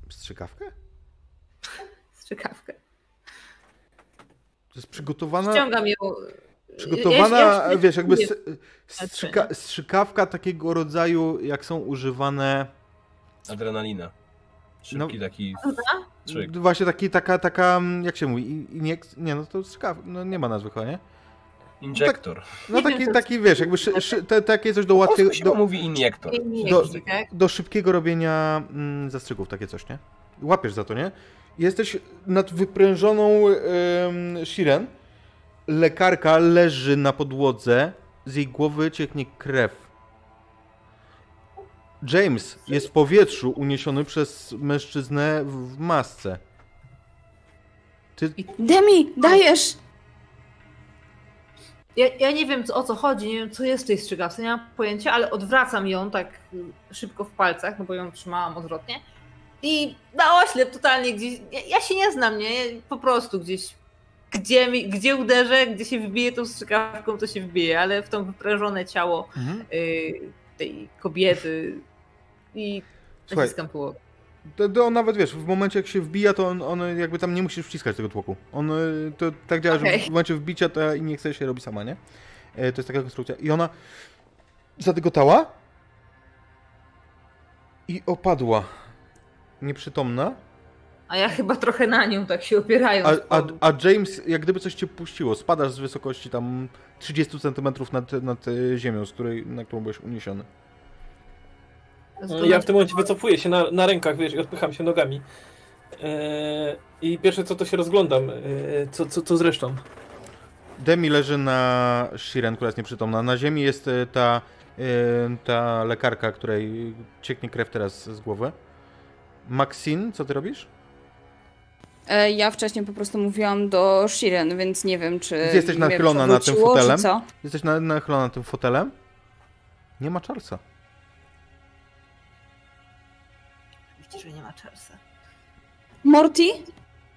Strzykawkę? Strzykawkę. To jest przygotowana... Ściągam ją. Przygotowana, Ja- ja wiesz, jakby strzyka, strzykawka takiego rodzaju, jak są używane... Adrenalina. Szybki taki strzyk. Właśnie taki, taka, taka, jak się mówi, i- iniek... Nie, no to strzykaw... No nie ma nazwy chyba, nie? Injektor. No Nie wiem, taki, taki wiesz, jakby szy, szy, te, takie coś do łatwiego... Do, mówi injektor. Do- tak? do szybkiego robienia mm, zastrzyków, takie coś, nie? Łapiesz za to, nie? Jesteś nad wyprężoną ym, Shiren. Lekarka leży na podłodze, z jej głowy cieknie krew. James jest w powietrzu uniesiony przez mężczyznę w masce. Ty, Demi, dajesz! Ja, ja nie wiem o co chodzi, nie wiem co jest w tej strzykawce, nie mam pojęcia, ale odwracam ją tak y, szybko w palcach, no bo ją trzymałam odwrotnie. I na oślep totalnie gdzieś. Ja, ja się nie znam, nie? Po prostu gdzieś. Gdzie, mi, gdzie uderzę, gdzie się wbije tą strzykawką, to się wbije, ale w to wyprężone ciało mhm. y, tej kobiety i Słuchaj, naciskam było. To, to on nawet wiesz, w momencie jak się wbija, to on, on jakby tam nie musisz wciskać tego tłoku. On y, to tak działa, że Okej. w momencie wbicia to i nie chce się robi sama, nie? E, To jest taka konstrukcja. I ona zadygotała i opadła. Nieprzytomna. A ja chyba trochę na nią tak się opierając. A, a, a James, jak gdyby coś cię puściło, spadasz z wysokości tam 30 cm nad, nad e, ziemią, z której, na którą byłeś uniesiony. Ja w tym momencie wycofuję się na, na rękach, wiesz, i odpycham się nogami. Eee, I pierwsze co to się rozglądam, eee, co, co, co zresztą. Demi leży na Shiren, która jest nieprzytomna. Na ziemi jest e, ta, e, ta lekarka, której cieknie krew teraz z głowy. Maxine, co ty robisz? E, Ja wcześniej po prostu mówiłam do Shiren, więc nie wiem, czy. Jesteś nachylona nad tym fotelem? Co? Jesteś na- nachylona na tym fotelem? Nie ma Charlesa. Oczywiście, że nie ma Charlesa. Morty?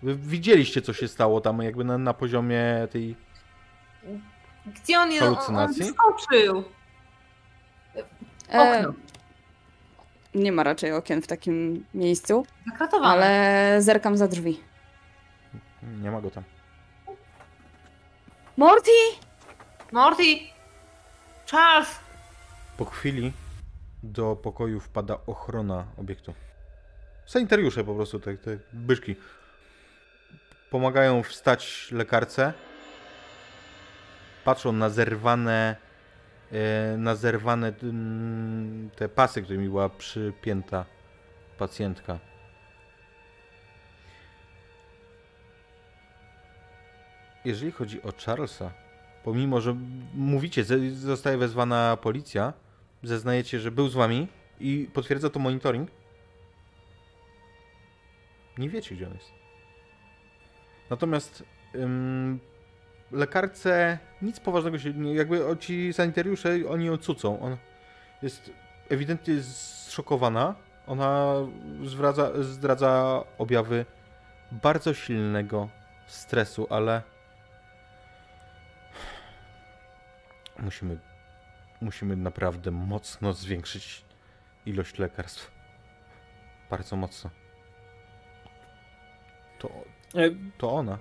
Wy widzieliście, co się stało tam jakby na, na poziomie tej... Gdzie on jest? On, on Halucynacji? wyskoczył. E, Okno. Nie ma raczej okien w takim miejscu, Zakratowane. ale zerkam za drzwi. Nie ma go tam. Morty! Morty! Charles! Po chwili do pokoju wpada ochrona obiektu. Sanitariusze po prostu, te, te byszki. Pomagają wstać lekarce. Patrzą na zerwane na zerwane te pasy, którymi była przypięta pacjentka. Jeżeli chodzi o Charlesa, pomimo, że mówicie, zostaje wezwana policja, zeznajecie, że był z wami i potwierdza to monitoring, nie wiecie, gdzie on jest. Natomiast ym, lekarce nic poważnego się nie, jakby ci sanitariusze, oni ją cucą. On jest ewidentnie zszokowana. Ona zwraca, zdradza objawy bardzo silnego stresu, ale musimy, musimy naprawdę mocno zwiększyć ilość lekarstw. Bardzo mocno. To, E, to ona.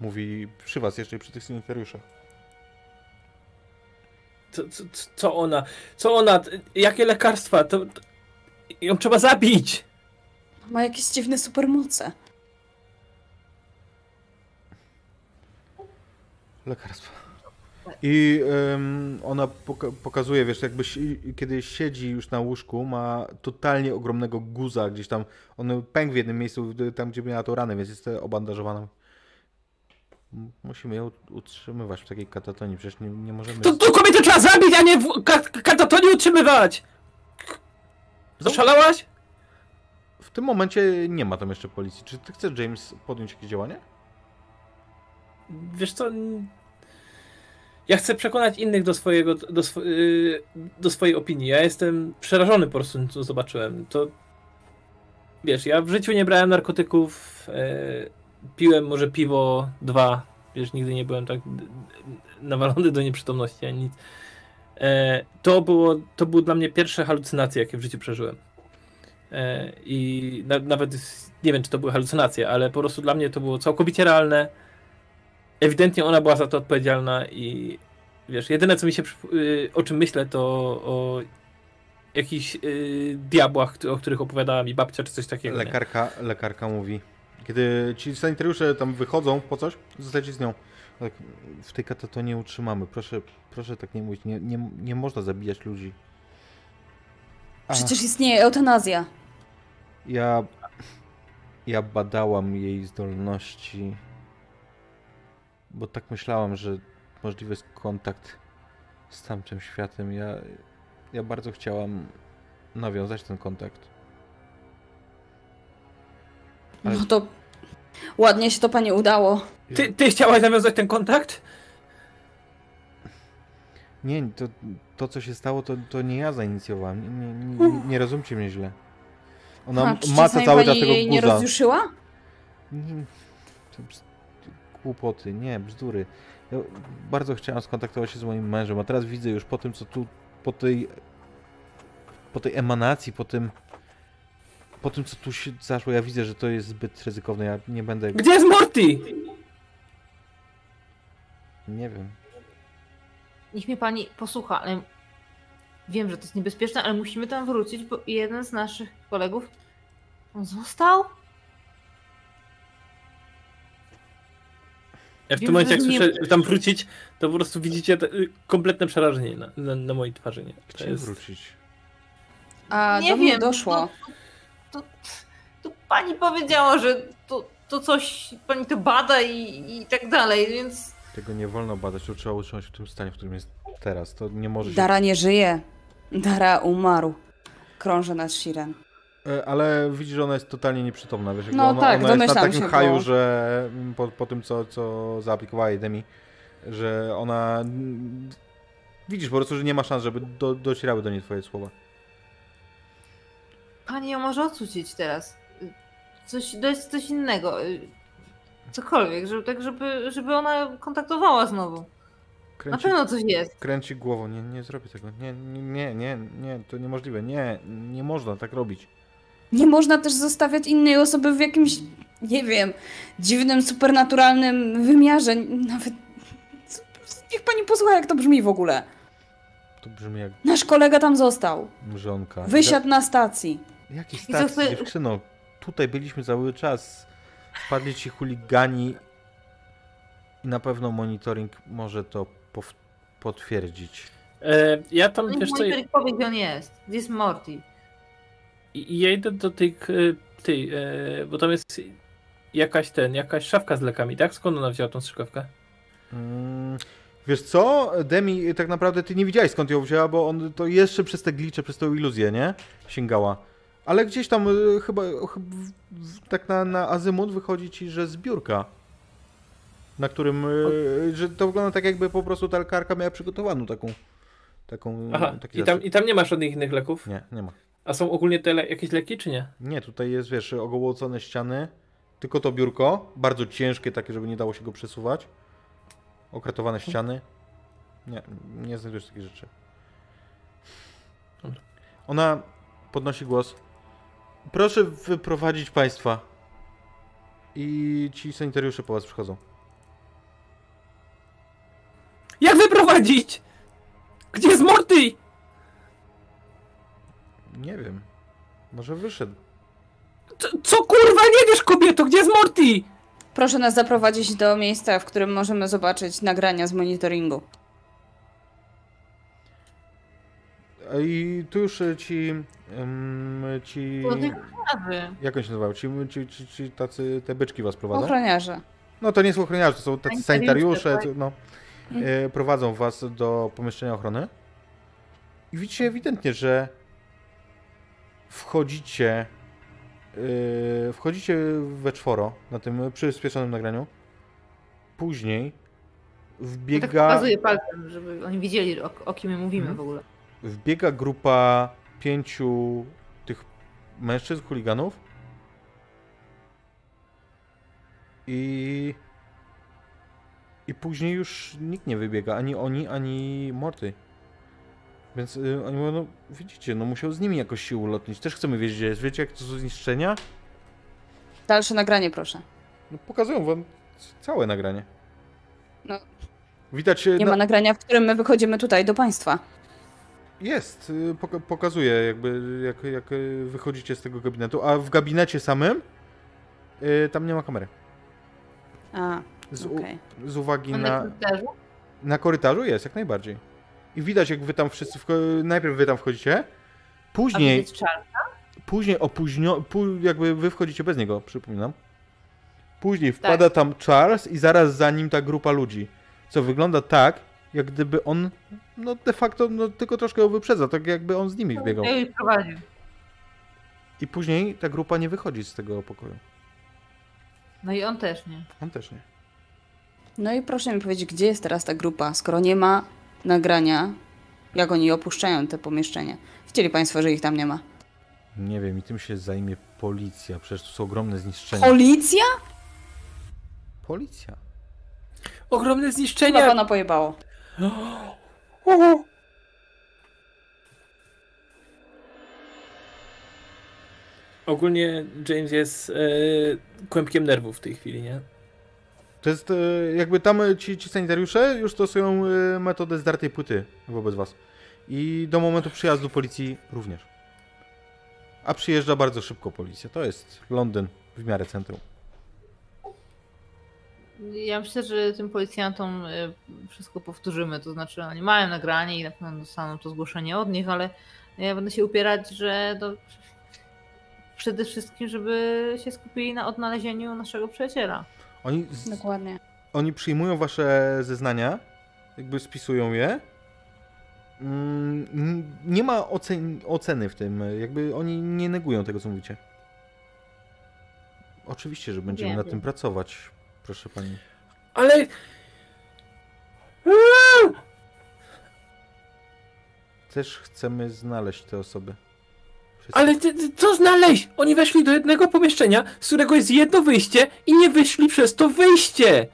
Mówi przy was jeszcze przy tych sanitariuszach. Co, co, co ona? Co ona? Jakie lekarstwa? To, to ją trzeba zabić! Ma jakieś dziwne supermoce. Lekarstwa. I em, ona poka- pokazuje, wiesz, jakby si- kiedy siedzi już na łóżku, ma totalnie ogromnego guza gdzieś tam. On pękł w jednym miejscu, tam gdzie miała tą ranę, więc jest obandażowana. Musimy ją utrzymywać w takiej katatonii, przecież nie, nie możemy... To, to kobietę trzeba zabić, a nie w ka- katatonie utrzymywać! Zaszalałaś? W tym momencie nie ma tam jeszcze policji. Czy ty chcesz, James, podjąć jakieś działanie? Wiesz co? Ja chcę przekonać innych do swojego, do, swo- yy, do swojej opinii. Ja jestem przerażony po prostu, co zobaczyłem. To wiesz, ja w życiu nie brałem narkotyków. yy, piłem może piwo, dwa. Wiesz, nigdy nie byłem tak nawalony do nieprzytomności ani nic. E, to, było, to były dla mnie pierwsze halucynacje, jakie w życiu przeżyłem. E, I na, nawet nie wiem, czy to były halucynacje, ale po prostu dla mnie to było całkowicie realne ewidentnie ona była za to odpowiedzialna i wiesz, jedyne co mi się, y, o czym myślę, to o jakichś y, diabłach, o których opowiadała mi babcia, czy coś takiego. Lekarka, lekarka mówi. Kiedy ci sanitariusze tam wychodzą po coś, zostajecie z nią. Tak, w tej katatonie utrzymamy. Proszę, proszę tak nie mówić. Nie, nie, nie można zabijać ludzi. A, Przecież istnieje eutanazja. ja, ja badałam jej zdolności, bo tak myślałam, że możliwy jest kontakt z tamtym światem. Ja, ja bardzo chciałam nawiązać ten kontakt. Ale- No to ładnie się to pani udało. Ty, ty chciałaś nawiązać ten kontakt? Nie, to, to co się stało, to, to nie ja zainicjowałem. Nie, nie, nie, nie, rozumcie mnie źle. Ona Ha, czy maca cały czas tego nie rozjuszyła? Nie, to bzd- Głupoty, nie, bzdury. Ja bardzo chciałem skontaktować się z moim mężem, a teraz widzę już po tym, co tu, po tej, po tej emanacji, po tym, po tym, co tu się zaszło, ja widzę, że to jest zbyt ryzykowne. Ja nie będę, Gdzie jest Morty? nie wiem. Niech mnie pani posłucha, ale wiem, że to jest niebezpieczne, ale musimy tam wrócić, bo jeden z naszych kolegów on został. Ja w tym momencie, jak nie- słyszę że tam wrócić, to po prostu widzicie te, y, kompletne przerażenie na, na, na mojej twarzy. Nie? To Gdzie jest... wrócić? A Nie do wiem, doszło. no, To, to pani powiedziała, że to, to coś, pani to bada i, i tak dalej, więc Tego nie wolno badać, to trzeba utrzymać w tym stanie, w którym jest teraz. To nie może się Dara nie żyje. Dara umarł. Krąży nad Shiren. E, Ale widzisz, że ona jest totalnie nieprzytomna, wiesz, No ona, tak, ona jest na takim się, haju, bo- że po, po tym, co, co zaaplikowała jej Demi, że ona... Widzisz po prostu, że nie ma szans, żeby do, docierały do niej twoje słowa. Pani ją może odsucić teraz. Coś, to jest coś innego. Cokolwiek, żeby, tak żeby, żeby ona kontaktowała znowu. Na Kręci, pewno coś jest. kręci głową, nie, nie zrobię tego, nie, nie, nie, nie, nie, to niemożliwe, nie, nie można tak robić. Nie można też zostawiać innej osoby w jakimś, nie wiem, dziwnym, supernaturalnym wymiarze. Nawet. Niech pani posłucha, jak to brzmi w ogóle. To brzmi jak Nasz kolega tam został. mrzonka. Wysiadł na stacji. Jaki stacji, chce- dziewczyno? Tutaj byliśmy cały czas. Wpadli ci chuligani i na pewno monitoring może to potwierdzić. E, ja tam, Niech wiesz co, monitoring powie, gdzie on jest. Gdzie jest Morty? i- ja idę do tej, k- tej e, bo tam jest jakaś ten, jakaś szafka z lekami, tak? Skąd ona wzięła tą strzykawkę? Mm, Wiesz co, Demi, tak naprawdę ty nie widziałeś skąd ją wzięła, bo on to jeszcze przez te glicze, przez tą iluzję, nie? Sięgała. Ale gdzieś tam y, chyba, w- tak na, na azymut wychodzi ci, że z biurka. Na którym, y, że to wygląda tak jakby po prostu ta lekarka miała przygotowaną taką, taką, Aha, i tam, i tam nie ma żadnych innych leków? Nie, nie ma. A są ogólnie te le- jakieś leki, czy nie? Nie, tutaj jest, wiesz, ogołocone ściany, tylko to biurko, bardzo ciężkie, takie, żeby nie dało się go przesuwać. Okratowane ściany. Nie, nie znajdujesz takich rzeczy. Ona podnosi głos. Proszę wyprowadzić państwa. I ci sanitariusze po was przychodzą. Jak wyprowadzić? Gdzie jest Morty? Nie wiem. Może wyszedł. Co, co kurwa nie wiesz kobieto, gdzie jest Morty? Proszę nas zaprowadzić do miejsca, w którym możemy zobaczyć nagrania z monitoringu. I tu już e, ci... ci... Jak on się nazywał? Ci, ci, ci, ci tacy, te byczki was prowadzą? Ochroniarze. No to nie są ochroniarze, to są tacy Sanitariusze, tak. co- no, e, prowadzą was do pomieszczenia ochrony. I widzicie ewidentnie, że wchodzicie e, wchodzicie we czworo na tym przyspieszonym nagraniu. Później Ja tak wbiega, pokazuję palcem, żeby oni widzieli, o, o kim my mówimy Mhm. w ogóle. Wbiega grupa pięciu tych mężczyzn, chuliganów. I. I później już nikt nie wybiega, ani oni, ani Morty. Więc y, oni mówią, no widzicie, no musiał z nimi jakoś się ulotnić. Też chcemy wiedzieć, gdzie jest. Wiecie, jak to są zniszczenia? Dalsze nagranie, proszę. No pokazują wam całe nagranie. No. Widać, y, Nie no, ma nagrania, w którym my wychodzimy tutaj do państwa. Jest, y, poka- pokazuje jakby jak, jak wychodzicie z tego gabinetu, a w gabinecie samym y, tam nie ma kamery. A, Z, z uwagi Na na, korytarzu? na korytarzu jest, jak najbardziej. I widać jak wy tam wszyscy, najpierw wy tam wchodzicie, A później, czar. później opóźnio, pó- jakby wy wchodzicie bez niego, przypominam. Później wpada tam Charles i zaraz za nim ta grupa ludzi, co wygląda tak, jak gdyby on, no de facto, no tylko troszkę ją wyprzedza, tak jakby on z nimi wbiegał. Ich prowadził. I później ta grupa nie wychodzi z tego pokoju. No i on też nie. On też nie. No i proszę mi powiedzieć, gdzie jest teraz ta grupa, skoro nie ma nagrania, jak oni opuszczają te pomieszczenie. Widzieli Państwo, że ich tam nie ma. Nie wiem, i tym się zajmie policja. Przecież tu są ogromne zniszczenia. Policja? policja. Ogromne Chyba zniszczenia. pana pojebało. Ogólnie James jest e, kłębkiem nerwów w tej chwili, nie? To jest e, jakby tam ci, ci sanitariusze już stosują e, metodę zdartej płyty wobec was. I do momentu przyjazdu policji również. A przyjeżdża bardzo szybko policja. To jest Londyn w miarę centrum. Ja myślę, że tym policjantom y, wszystko powtórzymy. To znaczy, oni mają nagranie i na pewno dostaną to zgłoszenie od nich, ale ja będę się upierać, że to przede wszystkim, żeby się skupili na odnalezieniu naszego przyjaciela. Oni, z, Dokładnie. oni przyjmują wasze zeznania, jakby spisują je. Mm, Nie ma ocen, oceny w tym, jakby oni nie negują tego, co mówicie. Oczywiście, że będziemy Wiem, nad tym pracować, proszę pani. Ale... Też chcemy znaleźć te osoby. Ale ty, ty, co znaleźć? Oni weszli do jednego pomieszczenia, z którego jest jedno wyjście i nie wyszli przez to wyjście.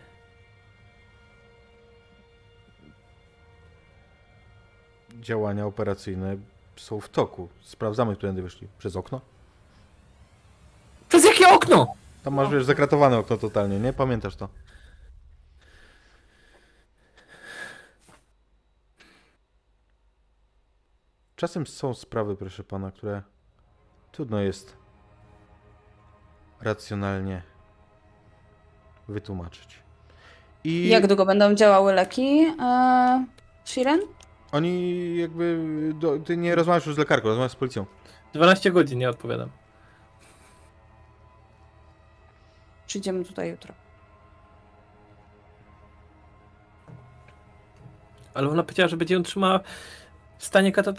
Działania operacyjne są w toku. Sprawdzamy, którędy wyszli. Przez okno? Przez jakie okno? Tam masz, wiesz, zakratowane okno totalnie, nie? Pamiętasz to? Czasem są sprawy, proszę pana, które trudno jest racjonalnie wytłumaczyć. I Jak długo będą działały leki? E, Shiren? Oni jakby... Do, ty nie rozmawiasz już z lekarką, rozmawiasz z policją. 12 godzin, nie odpowiadam. Przyjdziemy tutaj jutro. Ale ona powiedziała, że będzie ją trzymała w stanie katat...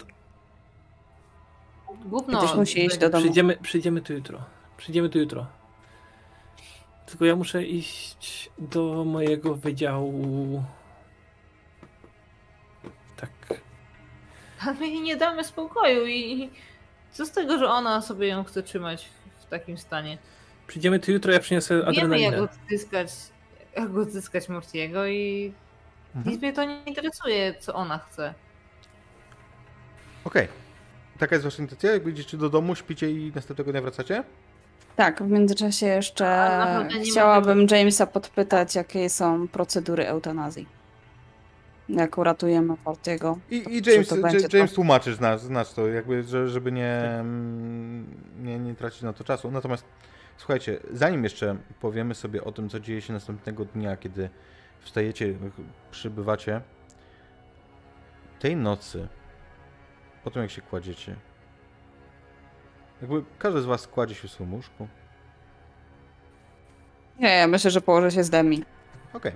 Gówno. Będziesz musi iść do domu. Przyjdziemy, przyjdziemy tu jutro. Przyjdziemy tu jutro. Tylko ja muszę iść do mojego wydziału. Tak. A my jej nie damy spokoju i co z tego, że ona sobie ją chce trzymać w takim stanie? Przyjdziemy tu jutro, ja przyniosę Wiemy jak adrenalinę. odzyskać, jak odzyskać Mortiego i Mhm. nic mnie to nie interesuje, co ona chce. Okej. Taka jest wasza intencja? Jak idziecie do domu, śpicie i następnego dnia wracacie? Tak, w międzyczasie jeszcze chciałabym Jamesa podpytać, jakie są procedury eutanazji. Jak uratujemy Fortiego. I, i James, to będzie J- James to? tłumaczy z nas, nas to, jakby, że, żeby nie, mm, nie, nie tracić na to czasu. Natomiast słuchajcie, zanim jeszcze powiemy sobie o tym, co dzieje się następnego dnia, kiedy wstajecie, przybywacie, tej nocy, po tym jak się kładziecie, jakby każdy z was kładzie się w swoim łóżku. Nie, ja myślę, że położę się z Demi. Okej.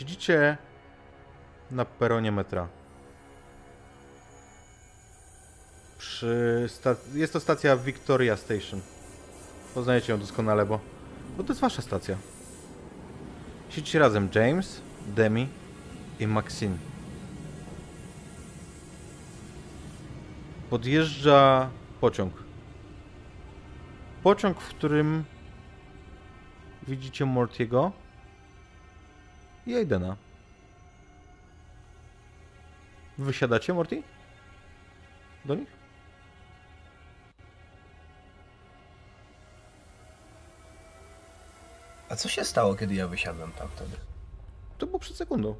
Siedzicie na peronie metra. Przy jest to stacja Victoria Station. Poznajecie ją doskonale, bo, bo to jest wasza stacja. Siedzicie razem James, Demi i Maxine. podjeżdża pociąg. Pociąg, w którym widzicie Mortiego i Aidena. Wysiadacie, Morty? Do nich? A co się stało, kiedy ja wysiadłem tam wtedy? To było przed sekundą.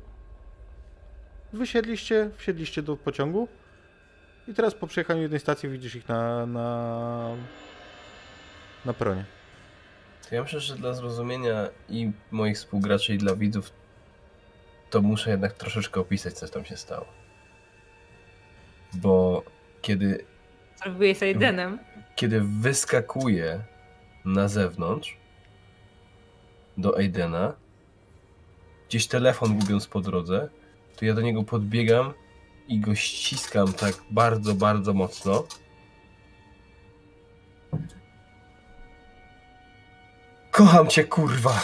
Wysiedliście, wsiedliście do pociągu i teraz po przejechaniu jednej stacji widzisz ich na, na, na peronie. To ja myślę, że dla zrozumienia i moich współgraczy, i dla widzów, to muszę jednak troszeczkę opisać, co tam się stało. Bo kiedy, Zrobiłeś z Aidenem. kiedy wyskakuję na zewnątrz do Aidena, gdzieś telefon gubiąc po drodze, to ja do niego podbiegam i go ściskam tak bardzo, bardzo mocno. Kocham cię, kurwa!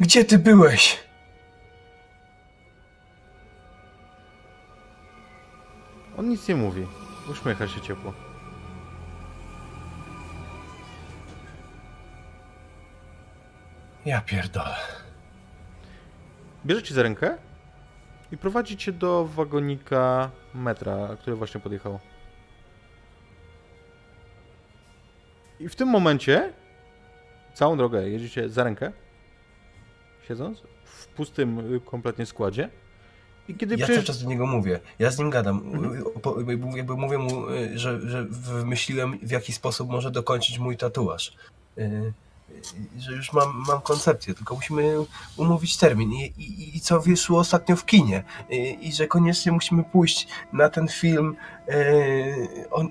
Gdzie ty byłeś? On nic nie mówi. Uśmiecha się ciepło. Ja pierdolę. Bierze cię za rękę i prowadzi cię do wagonika metra, który właśnie podjechał. I w tym momencie całą drogę jedziecie za rękę, siedząc w pustym kompletnie składzie. I kiedy Ja cały przyjeżdża... czas do niego mówię. Ja z nim gadam. Mhm. Po- Jakby, mówię mu, y, że, że wymyśliłem w jaki sposób może dokończyć mój tatuaż. Y, y, Że już mam, mam koncepcję, tylko musimy umówić termin. I, i, i co wyszło ostatnio w kinie. I, I że koniecznie musimy pójść na ten film. On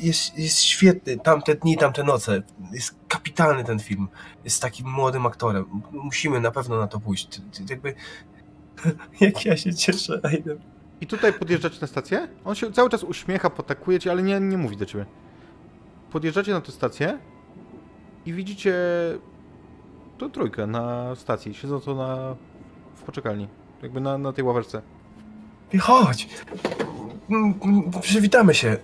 jest, jest świetny. Tamte dni, tamte noce. Jest kapitalny ten film. Jest takim młodym aktorem. Musimy na pewno na to pójść. Jakby. Jak ja się cieszę, Aiden. I tutaj podjeżdżacie na stację. On się cały czas uśmiecha, potakuje cię, ale nie, nie mówi do ciebie. Podjeżdżacie na tę stację i widzicie tą trójkę na stacji, siedzącą na, w poczekalni. Jakby na, na tej ławeczce. I chodź! Mm, mm, Przywitamy się.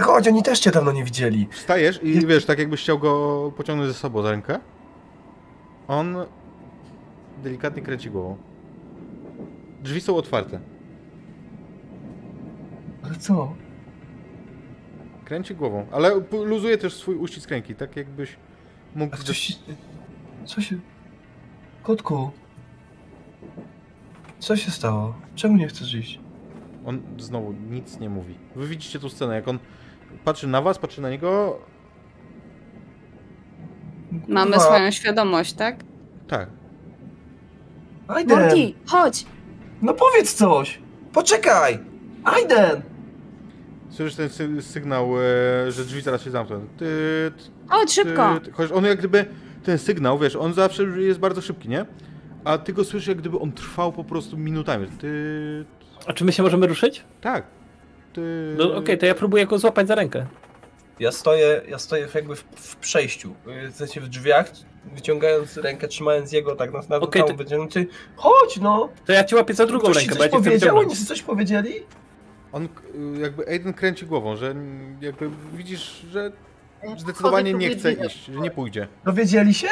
Chodź, oni też cię dawno nie widzieli. Wstajesz i wiesz, tak jakbyś chciał go pociągnąć ze sobą za rękę. On delikatnie kręci głową. Drzwi są otwarte. Ale co? Kręci głową, ale luzuje też swój uścisk ręki, tak jakbyś mógł... A coś... Co się... Kotku... Co się stało? Czemu nie chcesz iść? On znowu nic nie mówi. Wy widzicie tą scenę, jak on patrzy na was, patrzy na niego. Mamy Kurwa. swoją świadomość, tak? Tak. Morty, chodź! No powiedz coś! Poczekaj! Aiden! Słyszysz ten sy sygnał, e, że drzwi zaraz się zamkną. Ty, Chodź szybko! Ty, chociaż on jak gdyby, ten sygnał, wiesz, on zawsze jest bardzo szybki, nie? A ty go słyszysz, jak gdyby on trwał po prostu minutami. Ty... A czy my się możemy ruszyć? Tak. Ty... No okej, to ja próbuję go złapać za rękę. Ja stoję, ja stoję jakby w, w przejściu, w sensie w drzwiach, wyciągając rękę, trzymając jego tak na, na Okej, tam to- wyciągnięty. Chodź no! To ja cię łapię za drugą Ktoś rękę, bo coś ja cię chcę powiedział? Oni coś powiedzieli? On jakby Aiden kręci głową, że jakby widzisz, że zdecydowanie nie chce iść, że nie pójdzie. Dowiedzieli się?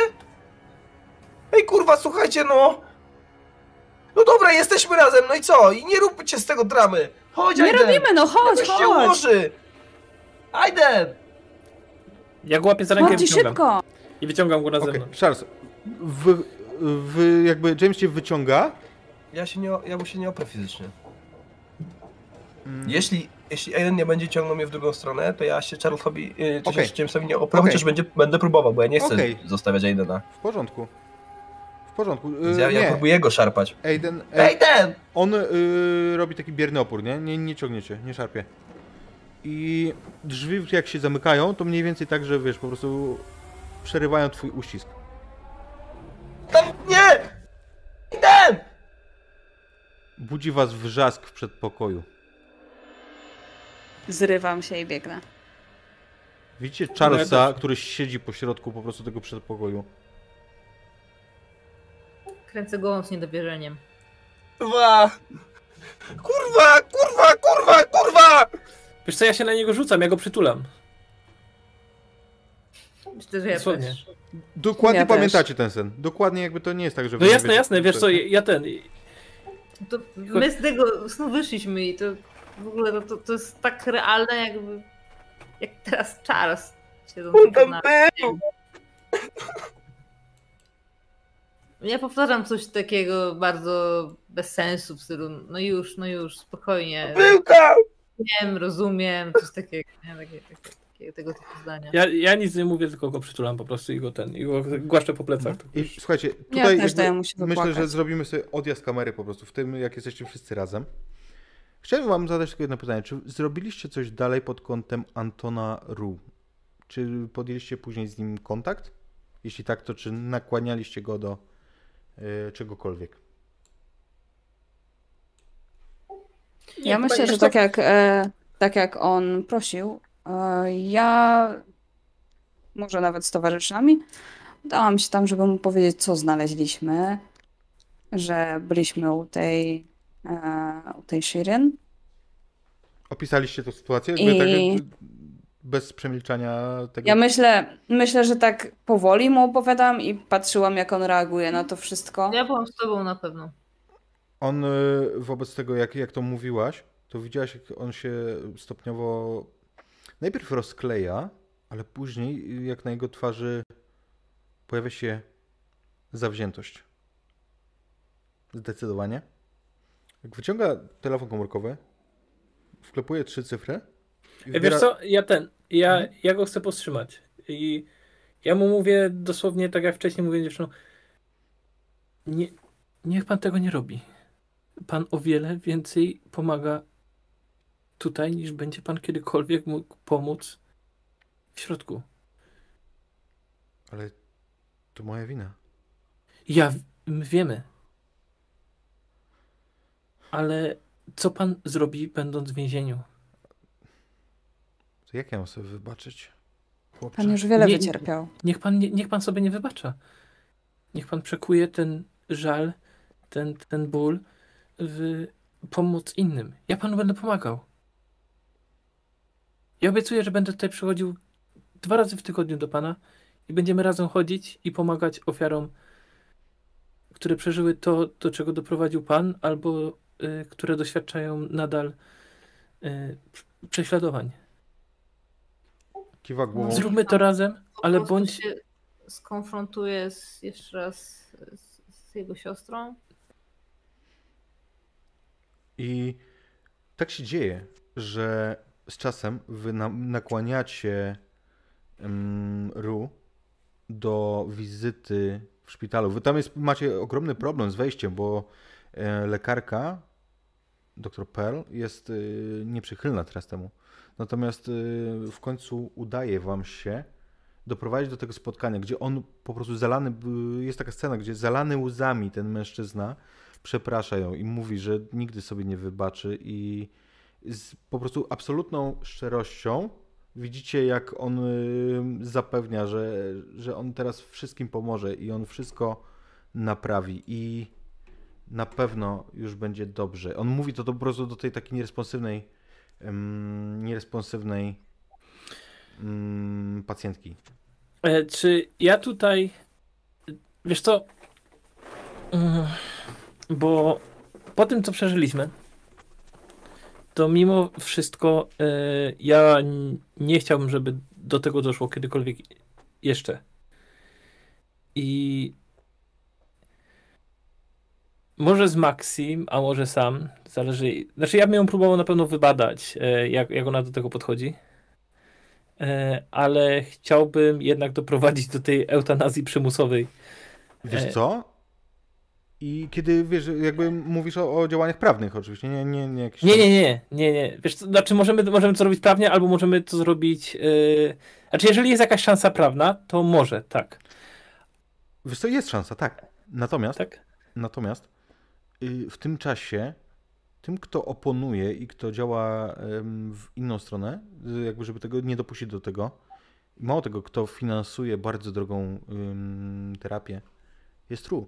Ej kurwa, słuchajcie no! No dobra, jesteśmy razem, no i co? I nie róbcie z tego dramy! Chodź Nie Aiden! robimy, no chodź, Jakoś się chodź! ułoży! Aiden! Ja go łapię za rękę wyciągam. szybko! I wyciągam go na Okej, zewnątrz. Charles, wy, wy, jakby James cię wyciąga. Ja się nie, ja mu się nie oprę fizycznie. Mm, Jeśli, jeśli Aiden nie będzie ciągnął mnie w drugą stronę, to ja się Charlesowi, yy, się Jamesowi nie oprę, Okej. chociaż będzie, będę próbował, bo ja nie chcę Okej. zostawiać Aidena. W porządku. W porządku. Y, ja, ja próbuję go szarpać. Aiden, Aiden Aiden! on y, robi taki bierny opór, nie? Nie, nie ciągniecie, nie szarpie. I drzwi jak się zamykają, to mniej więcej tak, że wiesz, po prostu przerywają twój uścisk. Tam, nie! Aiden! Budzi was wrzask w przedpokoju. Zrywam się i biegnę. Widzicie Charlesa, który siedzi po środku po prostu tego przedpokoju. Kręcę głową z niedowierzeniem. Kurwa! Kurwa, kurwa, kurwa, kurwa! Wiesz co, ja się na niego rzucam, ja go przytulam. Myślę, że ja Dosłownie. też. Dokładnie Ja też. pamiętacie ten sen. Dokładnie jakby to nie jest tak, że... No jasne, wiecie, jasne, wiesz co, ja ten... To my z tego snu wyszliśmy i to w ogóle to, to, to jest tak realne jakby jak teraz Charles siedząc On tam na... Ja powtarzam coś takiego bardzo bez sensu w stylu no już, no już, spokojnie. Był tam! Wiem, rozumiem, coś takiego, nie? Takie, takie, takie, tego typu zdania. Ja, ja nic nie mówię, tylko go przytulam po prostu i go ten, i go głaszczę po plecach. I słuchajcie, Ja tutaj też jakby daję mu się myślę, że zrobimy sobie odjazd kamery po prostu w tym, jak jesteście wszyscy razem. Chciałem wam zadać tylko jedno pytanie. Czy zrobiliście coś dalej pod kątem Antona Ru? Czy podjęliście później z nim kontakt? Jeśli tak, to czy nakłanialiście go do y, czegokolwiek? Ja myślę, że tak jak, e, tak jak on prosił, ja może nawet z towarzyszami dałam się tam, żeby mu powiedzieć, co znaleźliśmy, że byliśmy u tej, e, u tej Shirin. Opisaliście tę sytuację? Jakby I- tak, bez przemilczania tego? Ja myślę, myślę, że tak powoli mu opowiadam i patrzyłam, jak on reaguje na to wszystko. Ja byłam z tobą na pewno. On y, wobec tego, jak, jak to mówiłaś, to widziałaś, jak on się stopniowo najpierw rozkleja, ale później, jak na jego twarzy pojawia się zawziętość. Zdecydowanie. Jak wyciąga telefon komórkowy, wklepuje trzy cyfry i Wiesz wybiera- co, ja ten, ja, ja go chcę powstrzymać. I ja mu mówię dosłownie tak jak wcześniej mówiłem dziewczynom, nie, niech pan tego nie robi. Pan o wiele więcej pomaga tutaj, niż będzie pan kiedykolwiek mógł pomóc w środku. Ale to moja wina. Ja, my wiemy. Ale co pan zrobi, będąc w więzieniu? To jak ja mam sobie wybaczyć? Chłopcze? Pan już wiele Nie- wycierpiał. Niech pan, nie, niech pan sobie nie wybacza. Niech pan przekuje ten żal, ten, ten ból w pomoc innym. Ja panu będę pomagał. Ja obiecuję, że będę tutaj przychodził dwa razy w tygodniu do pana i będziemy razem chodzić i pomagać ofiarom, które przeżyły to, do czego doprowadził pan, albo y, które doświadczają nadal y, prześladowań. Kiwa głową. Zróbmy to razem, ale bądź. się skonfrontuję z, jeszcze raz z, z jego siostrą. I tak się dzieje, że z czasem wy na, nakłaniacie em, Ru do wizyty w szpitalu. Wy tam jest, macie ogromny problem z wejściem, bo e, lekarka, dr Pearl, jest y, nieprzychylna teraz temu. Natomiast y, w końcu udaje wam się doprowadzić do tego spotkania, gdzie on po prostu zalany, jest taka scena, gdzie zalany łzami ten mężczyzna przeprasza ją i mówi, że nigdy sobie nie wybaczy i z po prostu absolutną szczerością widzicie, jak on y, zapewnia, że, że on teraz wszystkim pomoże i on wszystko naprawi i na pewno już będzie dobrze. On mówi to po prostu do tej takiej nieresponsywnej, um, nieresponsywnej um, pacjentki. E, czy ja tutaj. Wiesz co? Bo po tym, co przeżyliśmy, to mimo wszystko e, ja nie chciałbym, żeby do tego doszło kiedykolwiek jeszcze. I może z Maxim, a może sam, zależy. Znaczy, ja bym ją próbował na pewno wybadać, e, jak, jak ona do tego podchodzi. E, ale chciałbym jednak doprowadzić do tej eutanazji przymusowej. Wiesz co? I kiedy wiesz, jakby mówisz o, o działaniach prawnych oczywiście, nie, nie, nie jakieś... Nie, nie, nie, nie, nie. Wiesz, co, znaczy możemy, możemy to zrobić prawnie, albo możemy to zrobić. Yy... Znaczy, jeżeli jest jakaś szansa prawna, to może, tak. Wiesz co, jest szansa, tak. Natomiast, Tak? natomiast y, w tym czasie tym, kto oponuje i kto działa w inną stronę, y, jakby żeby tego nie dopuścić do tego, mało tego, kto finansuje bardzo drogą ym, terapię, jest true.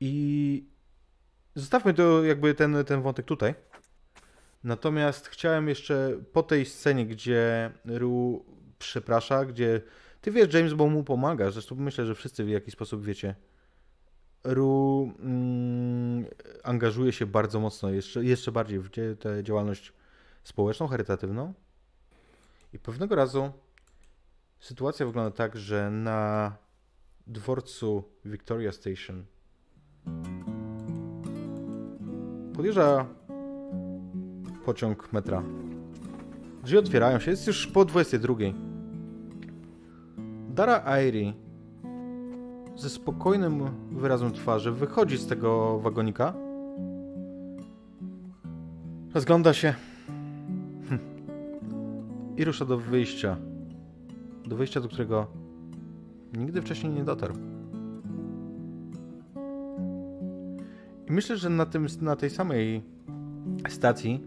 I zostawmy to jakby ten, ten wątek tutaj. Natomiast chciałem jeszcze po tej scenie, gdzie Ru przeprasza, gdzie ty wiesz, James, bo mu pomaga, zresztą myślę, że wszyscy w jakiś sposób wiecie. Ru mm, angażuje się bardzo mocno, jeszcze, jeszcze bardziej w tę działalność społeczną, charytatywną. I pewnego razu sytuacja wygląda tak, że na dworcu Victoria Station podjeżdża pociąg metra. Drzwi otwierają się, jest już po 22. Dara Airy ze spokojnym wyrazem twarzy wychodzi z tego wagonika. Rozgląda się hm, i rusza do wyjścia. Do wyjścia, do którego nigdy wcześniej nie dotarł. I myślę, że na, tym, na tej samej stacji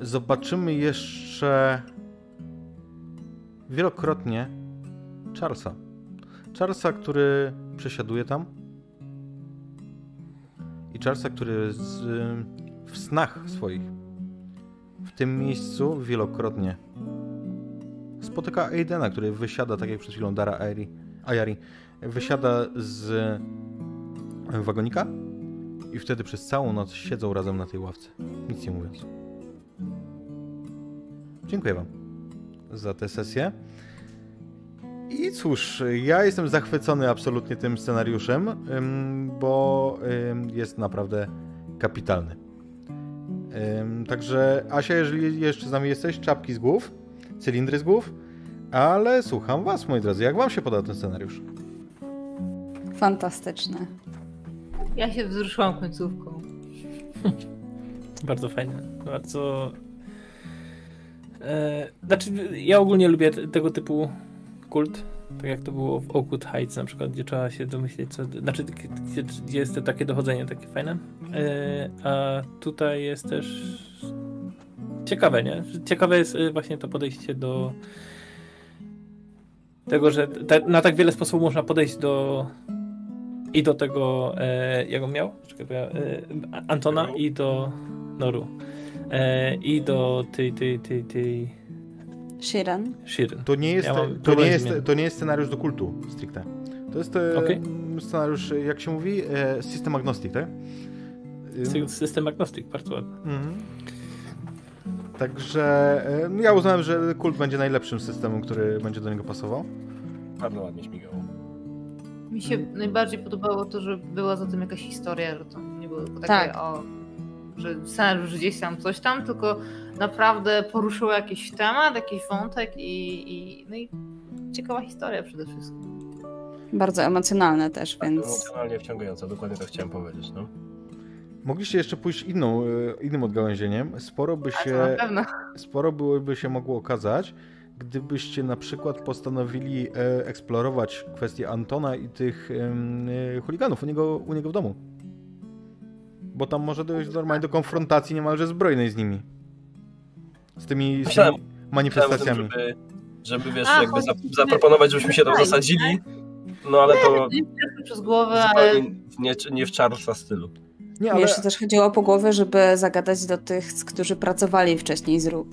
zobaczymy jeszcze wielokrotnie Charlesa. Charlesa, który przesiaduje tam. I Charlesa, który z, w snach swoich w tym miejscu wielokrotnie spotyka Aidena, który wysiada, tak jak przed chwilą Dara Ayari, wysiada z wagonika i wtedy przez całą noc siedzą razem na tej ławce, nic nie mówiąc. Dziękuję Wam za tę sesję. I cóż, ja jestem zachwycony absolutnie tym scenariuszem, bo jest naprawdę kapitalny. Także Asia, jeżeli jeszcze z nami jesteś, czapki z głów, cylindry z głów, ale słucham Was, moi drodzy, jak Wam się podoba ten scenariusz? Fantastyczne. Ja się wzruszyłam końcówką. Bardzo fajne. Bardzo. E, znaczy, ja ogólnie lubię te- tego typu kult. Tak jak to było w Oakwood Heights na przykład, gdzie trzeba się domyśleć, co. Znaczy, gdzie, gdzie jest to takie dochodzenie takie fajne. E, a tutaj jest też ciekawe, nie? Ciekawe jest e, właśnie to podejście do tego, że na tak wiele sposobów można podejść do i do tego, e, jak on miał? Czekaj, ja, e, Antona i do Noru. E, I do tej, tej, tej, tej Shiran. Shirin. To nie jest, Ja to nie jest, to nie jest scenariusz do kultu stricte. To jest e, Okej. scenariusz, jak się mówi, e, system agnostic, tak? System agnostic, bardzo ładny. Mhm. Także e, ja uznałem, że kult będzie najlepszym systemem, który będzie do niego pasował. Bardzo ładnie śmigał. Mi się najbardziej podobało to, że była za tym jakaś historia, że to nie było tylko takie Tak. o że scenariusz gdzieś tam, coś tam, tylko naprawdę poruszyło jakiś temat, jakiś wątek i, i, no i ciekawa historia przede wszystkim. Bardzo emocjonalne też, Tak, więc Emocjonalnie wciągające, dokładnie to chciałem powiedzieć, no. Mogliście jeszcze pójść inną, e, innym odgałęzieniem. Sporo by się, sporo byłoby się mogło okazać, gdybyście na przykład postanowili e, eksplorować kwestię Antona i tych e, chuliganów u niego, u niego w domu. Bo tam może dojść normalnie do konfrontacji niemalże zbrojnej z nimi. Z tymi, z tymi manifestacjami. żeby, żeby wiesz, A, jakby zaproponować, żebyśmy się tam Tak, zasadzili, no ale to przez głowę, ale nie, nie w Charlesa stylu. Nie, ale jeszcze też chodziło po głowie, żeby zagadać do tych, którzy pracowali wcześniej z RU.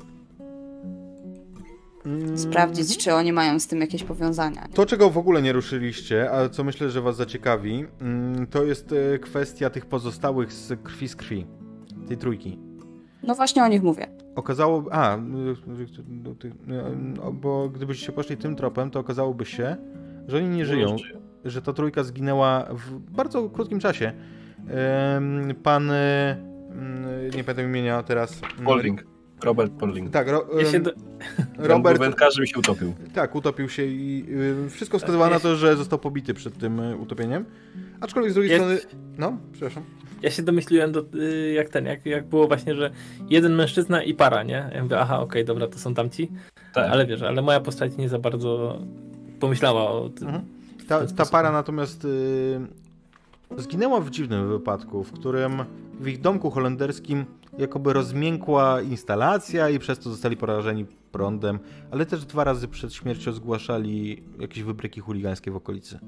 Sprawdzić, czy oni mają z tym jakieś powiązania. To, czego w ogóle nie ruszyliście, a co myślę, że was zaciekawi, mm, to jest e, kwestia tych pozostałych z krwi z krwi. Tej trójki. No właśnie o nich mówię. Okazało... A, y, y, y, bo gdybyście poszli tym tropem, to okazałoby się, że oni nie żyją, że ta trójka zginęła w bardzo krótkim czasie. Pan... y, Nie pamiętam imienia teraz. Polling. Robert Polling. Tak, ro, Ja do... Robert... Wędkarzem się utopił. Tak, utopił się i y, wszystko wskazywało na to, że został pobity przed tym y, utopieniem. Aczkolwiek z drugiej Jest- strony... No, przepraszam. Ja się domyśliłem, do, y, jak ten, jak, jak było właśnie, że jeden mężczyzna i para, nie? Ja mówię, aha, okej, dobra, to są tamci. Tak. Ale wiesz, ale moja postać nie za bardzo pomyślała o tym. Mhm. Ta, ta para natomiast y, zginęła w dziwnym wypadku, w którym w ich domku holenderskim jakoby rozmiękła instalacja i przez to zostali porażeni prądem, ale też dwa razy przed śmiercią zgłaszali jakieś wybryki chuligańskie w okolicy.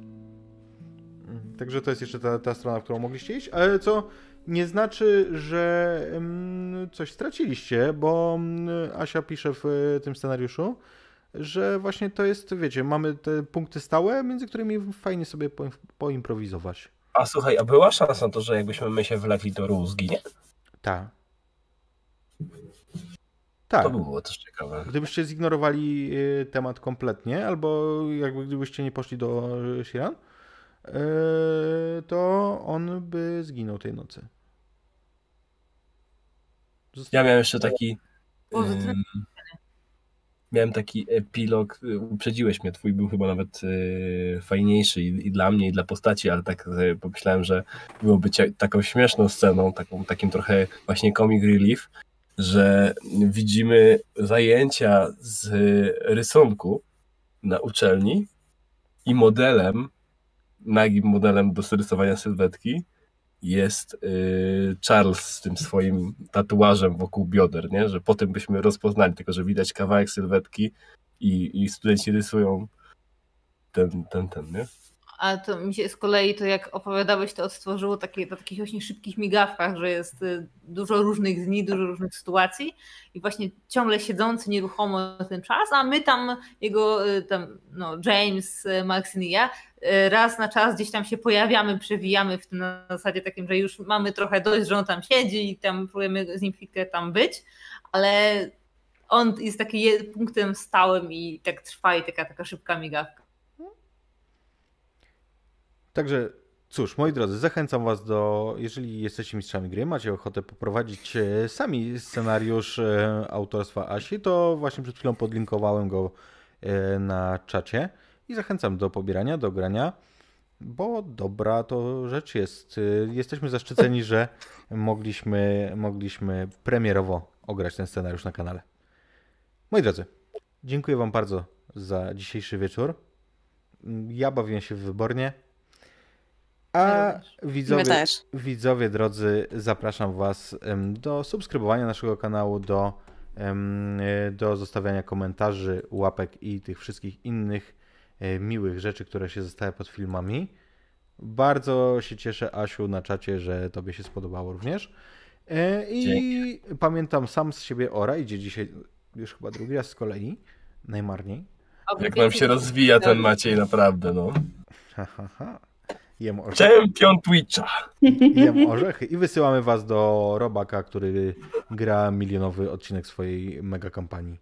Mm, Także to jest jeszcze ta, ta strona, w którą mogliście iść, ale co nie znaczy, że mm, coś straciliście, bo mm, Asia pisze w y, tym scenariuszu, że właśnie to jest, wiecie, mamy te punkty stałe, między którymi fajnie sobie po, poimprowizować. A słuchaj, a była szansa na to, że jakbyśmy my się wlekli, to Ru zginie? Tak. Tak. To by było też ciekawe. Gdybyście zignorowali y, temat kompletnie, albo jakby gdybyście nie poszli do y, Shiran, y, to on by zginął tej nocy. Zosta- Ja miałem jeszcze taki. Miałem taki epilog. y, Uprzedziłeś mnie, twój był chyba nawet y, fajniejszy i, i dla mnie, i dla postaci, ale tak sobie pomyślałem, że byłoby cia- taką śmieszną sceną, taką, takim trochę właśnie comic relief, że widzimy zajęcia z rysunku na uczelni i modelem, nagim modelem do rysowania sylwetki jest y, Charles z tym swoim tatuażem wokół bioder, nie? że potem byśmy rozpoznali, tylko że widać kawałek sylwetki i, i studenci rysują ten, ten, ten, nie? A to mi się z kolei to jak opowiadałeś, to odtworzyło takie, na takich właśnie szybkich migawkach, że jest y, dużo różnych dni, dużo różnych sytuacji i właśnie ciągle siedzący nieruchomo ten czas, a my tam, jego y, tam, no, James, y, Max i ja, raz na czas gdzieś tam się pojawiamy, przewijamy w tym na zasadzie takim, że już mamy trochę dość, że on tam siedzi i tam próbujemy z nim chwilkę tam być, ale on jest takim je- punktem stałym i tak trwa i taka, taka szybka migawka. Także cóż, moi drodzy, zachęcam was do, jeżeli jesteście mistrzami gry, macie ochotę poprowadzić e, sami scenariusz e, autorstwa Asi, to właśnie przed chwilą podlinkowałem go e, na czacie i zachęcam do pobierania, do grania, bo dobra to rzecz jest. Jesteśmy zaszczyceni, że mogliśmy, mogliśmy premierowo ograć ten scenariusz na kanale. Moi drodzy, dziękuję wam bardzo za dzisiejszy wieczór. Ja bawiłem się wybornie. A widzowie, też. widzowie drodzy, zapraszam Was do subskrybowania naszego kanału, do, e, do zostawiania komentarzy, łapek i tych wszystkich innych e, miłych rzeczy, które się zostały pod filmami. Bardzo się cieszę, Asiu, na czacie, że Tobie się spodobało również. E, I pamiętam sam z siebie Ora, idzie dzisiaj już chyba drugi raz z kolei, najmarniej. Jak nam się rozwija ten Maciej, naprawdę, no. Ha, ha, ha. Jem orzechy. Czempion Twitcha. Jem orzechy i wysyłamy was do Robaka, który gra milionowy odcinek swojej mega kampanii.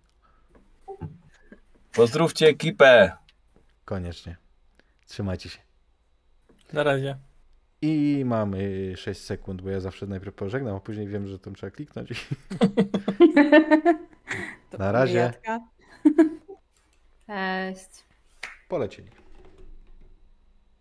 Pozdrówcie ekipę. Koniecznie. Trzymajcie się. Na razie. I mamy 6 sekund, bo ja zawsze najpierw pożegnam, a później wiem, że tam trzeba kliknąć. Na razie. Cześć. Polecieli.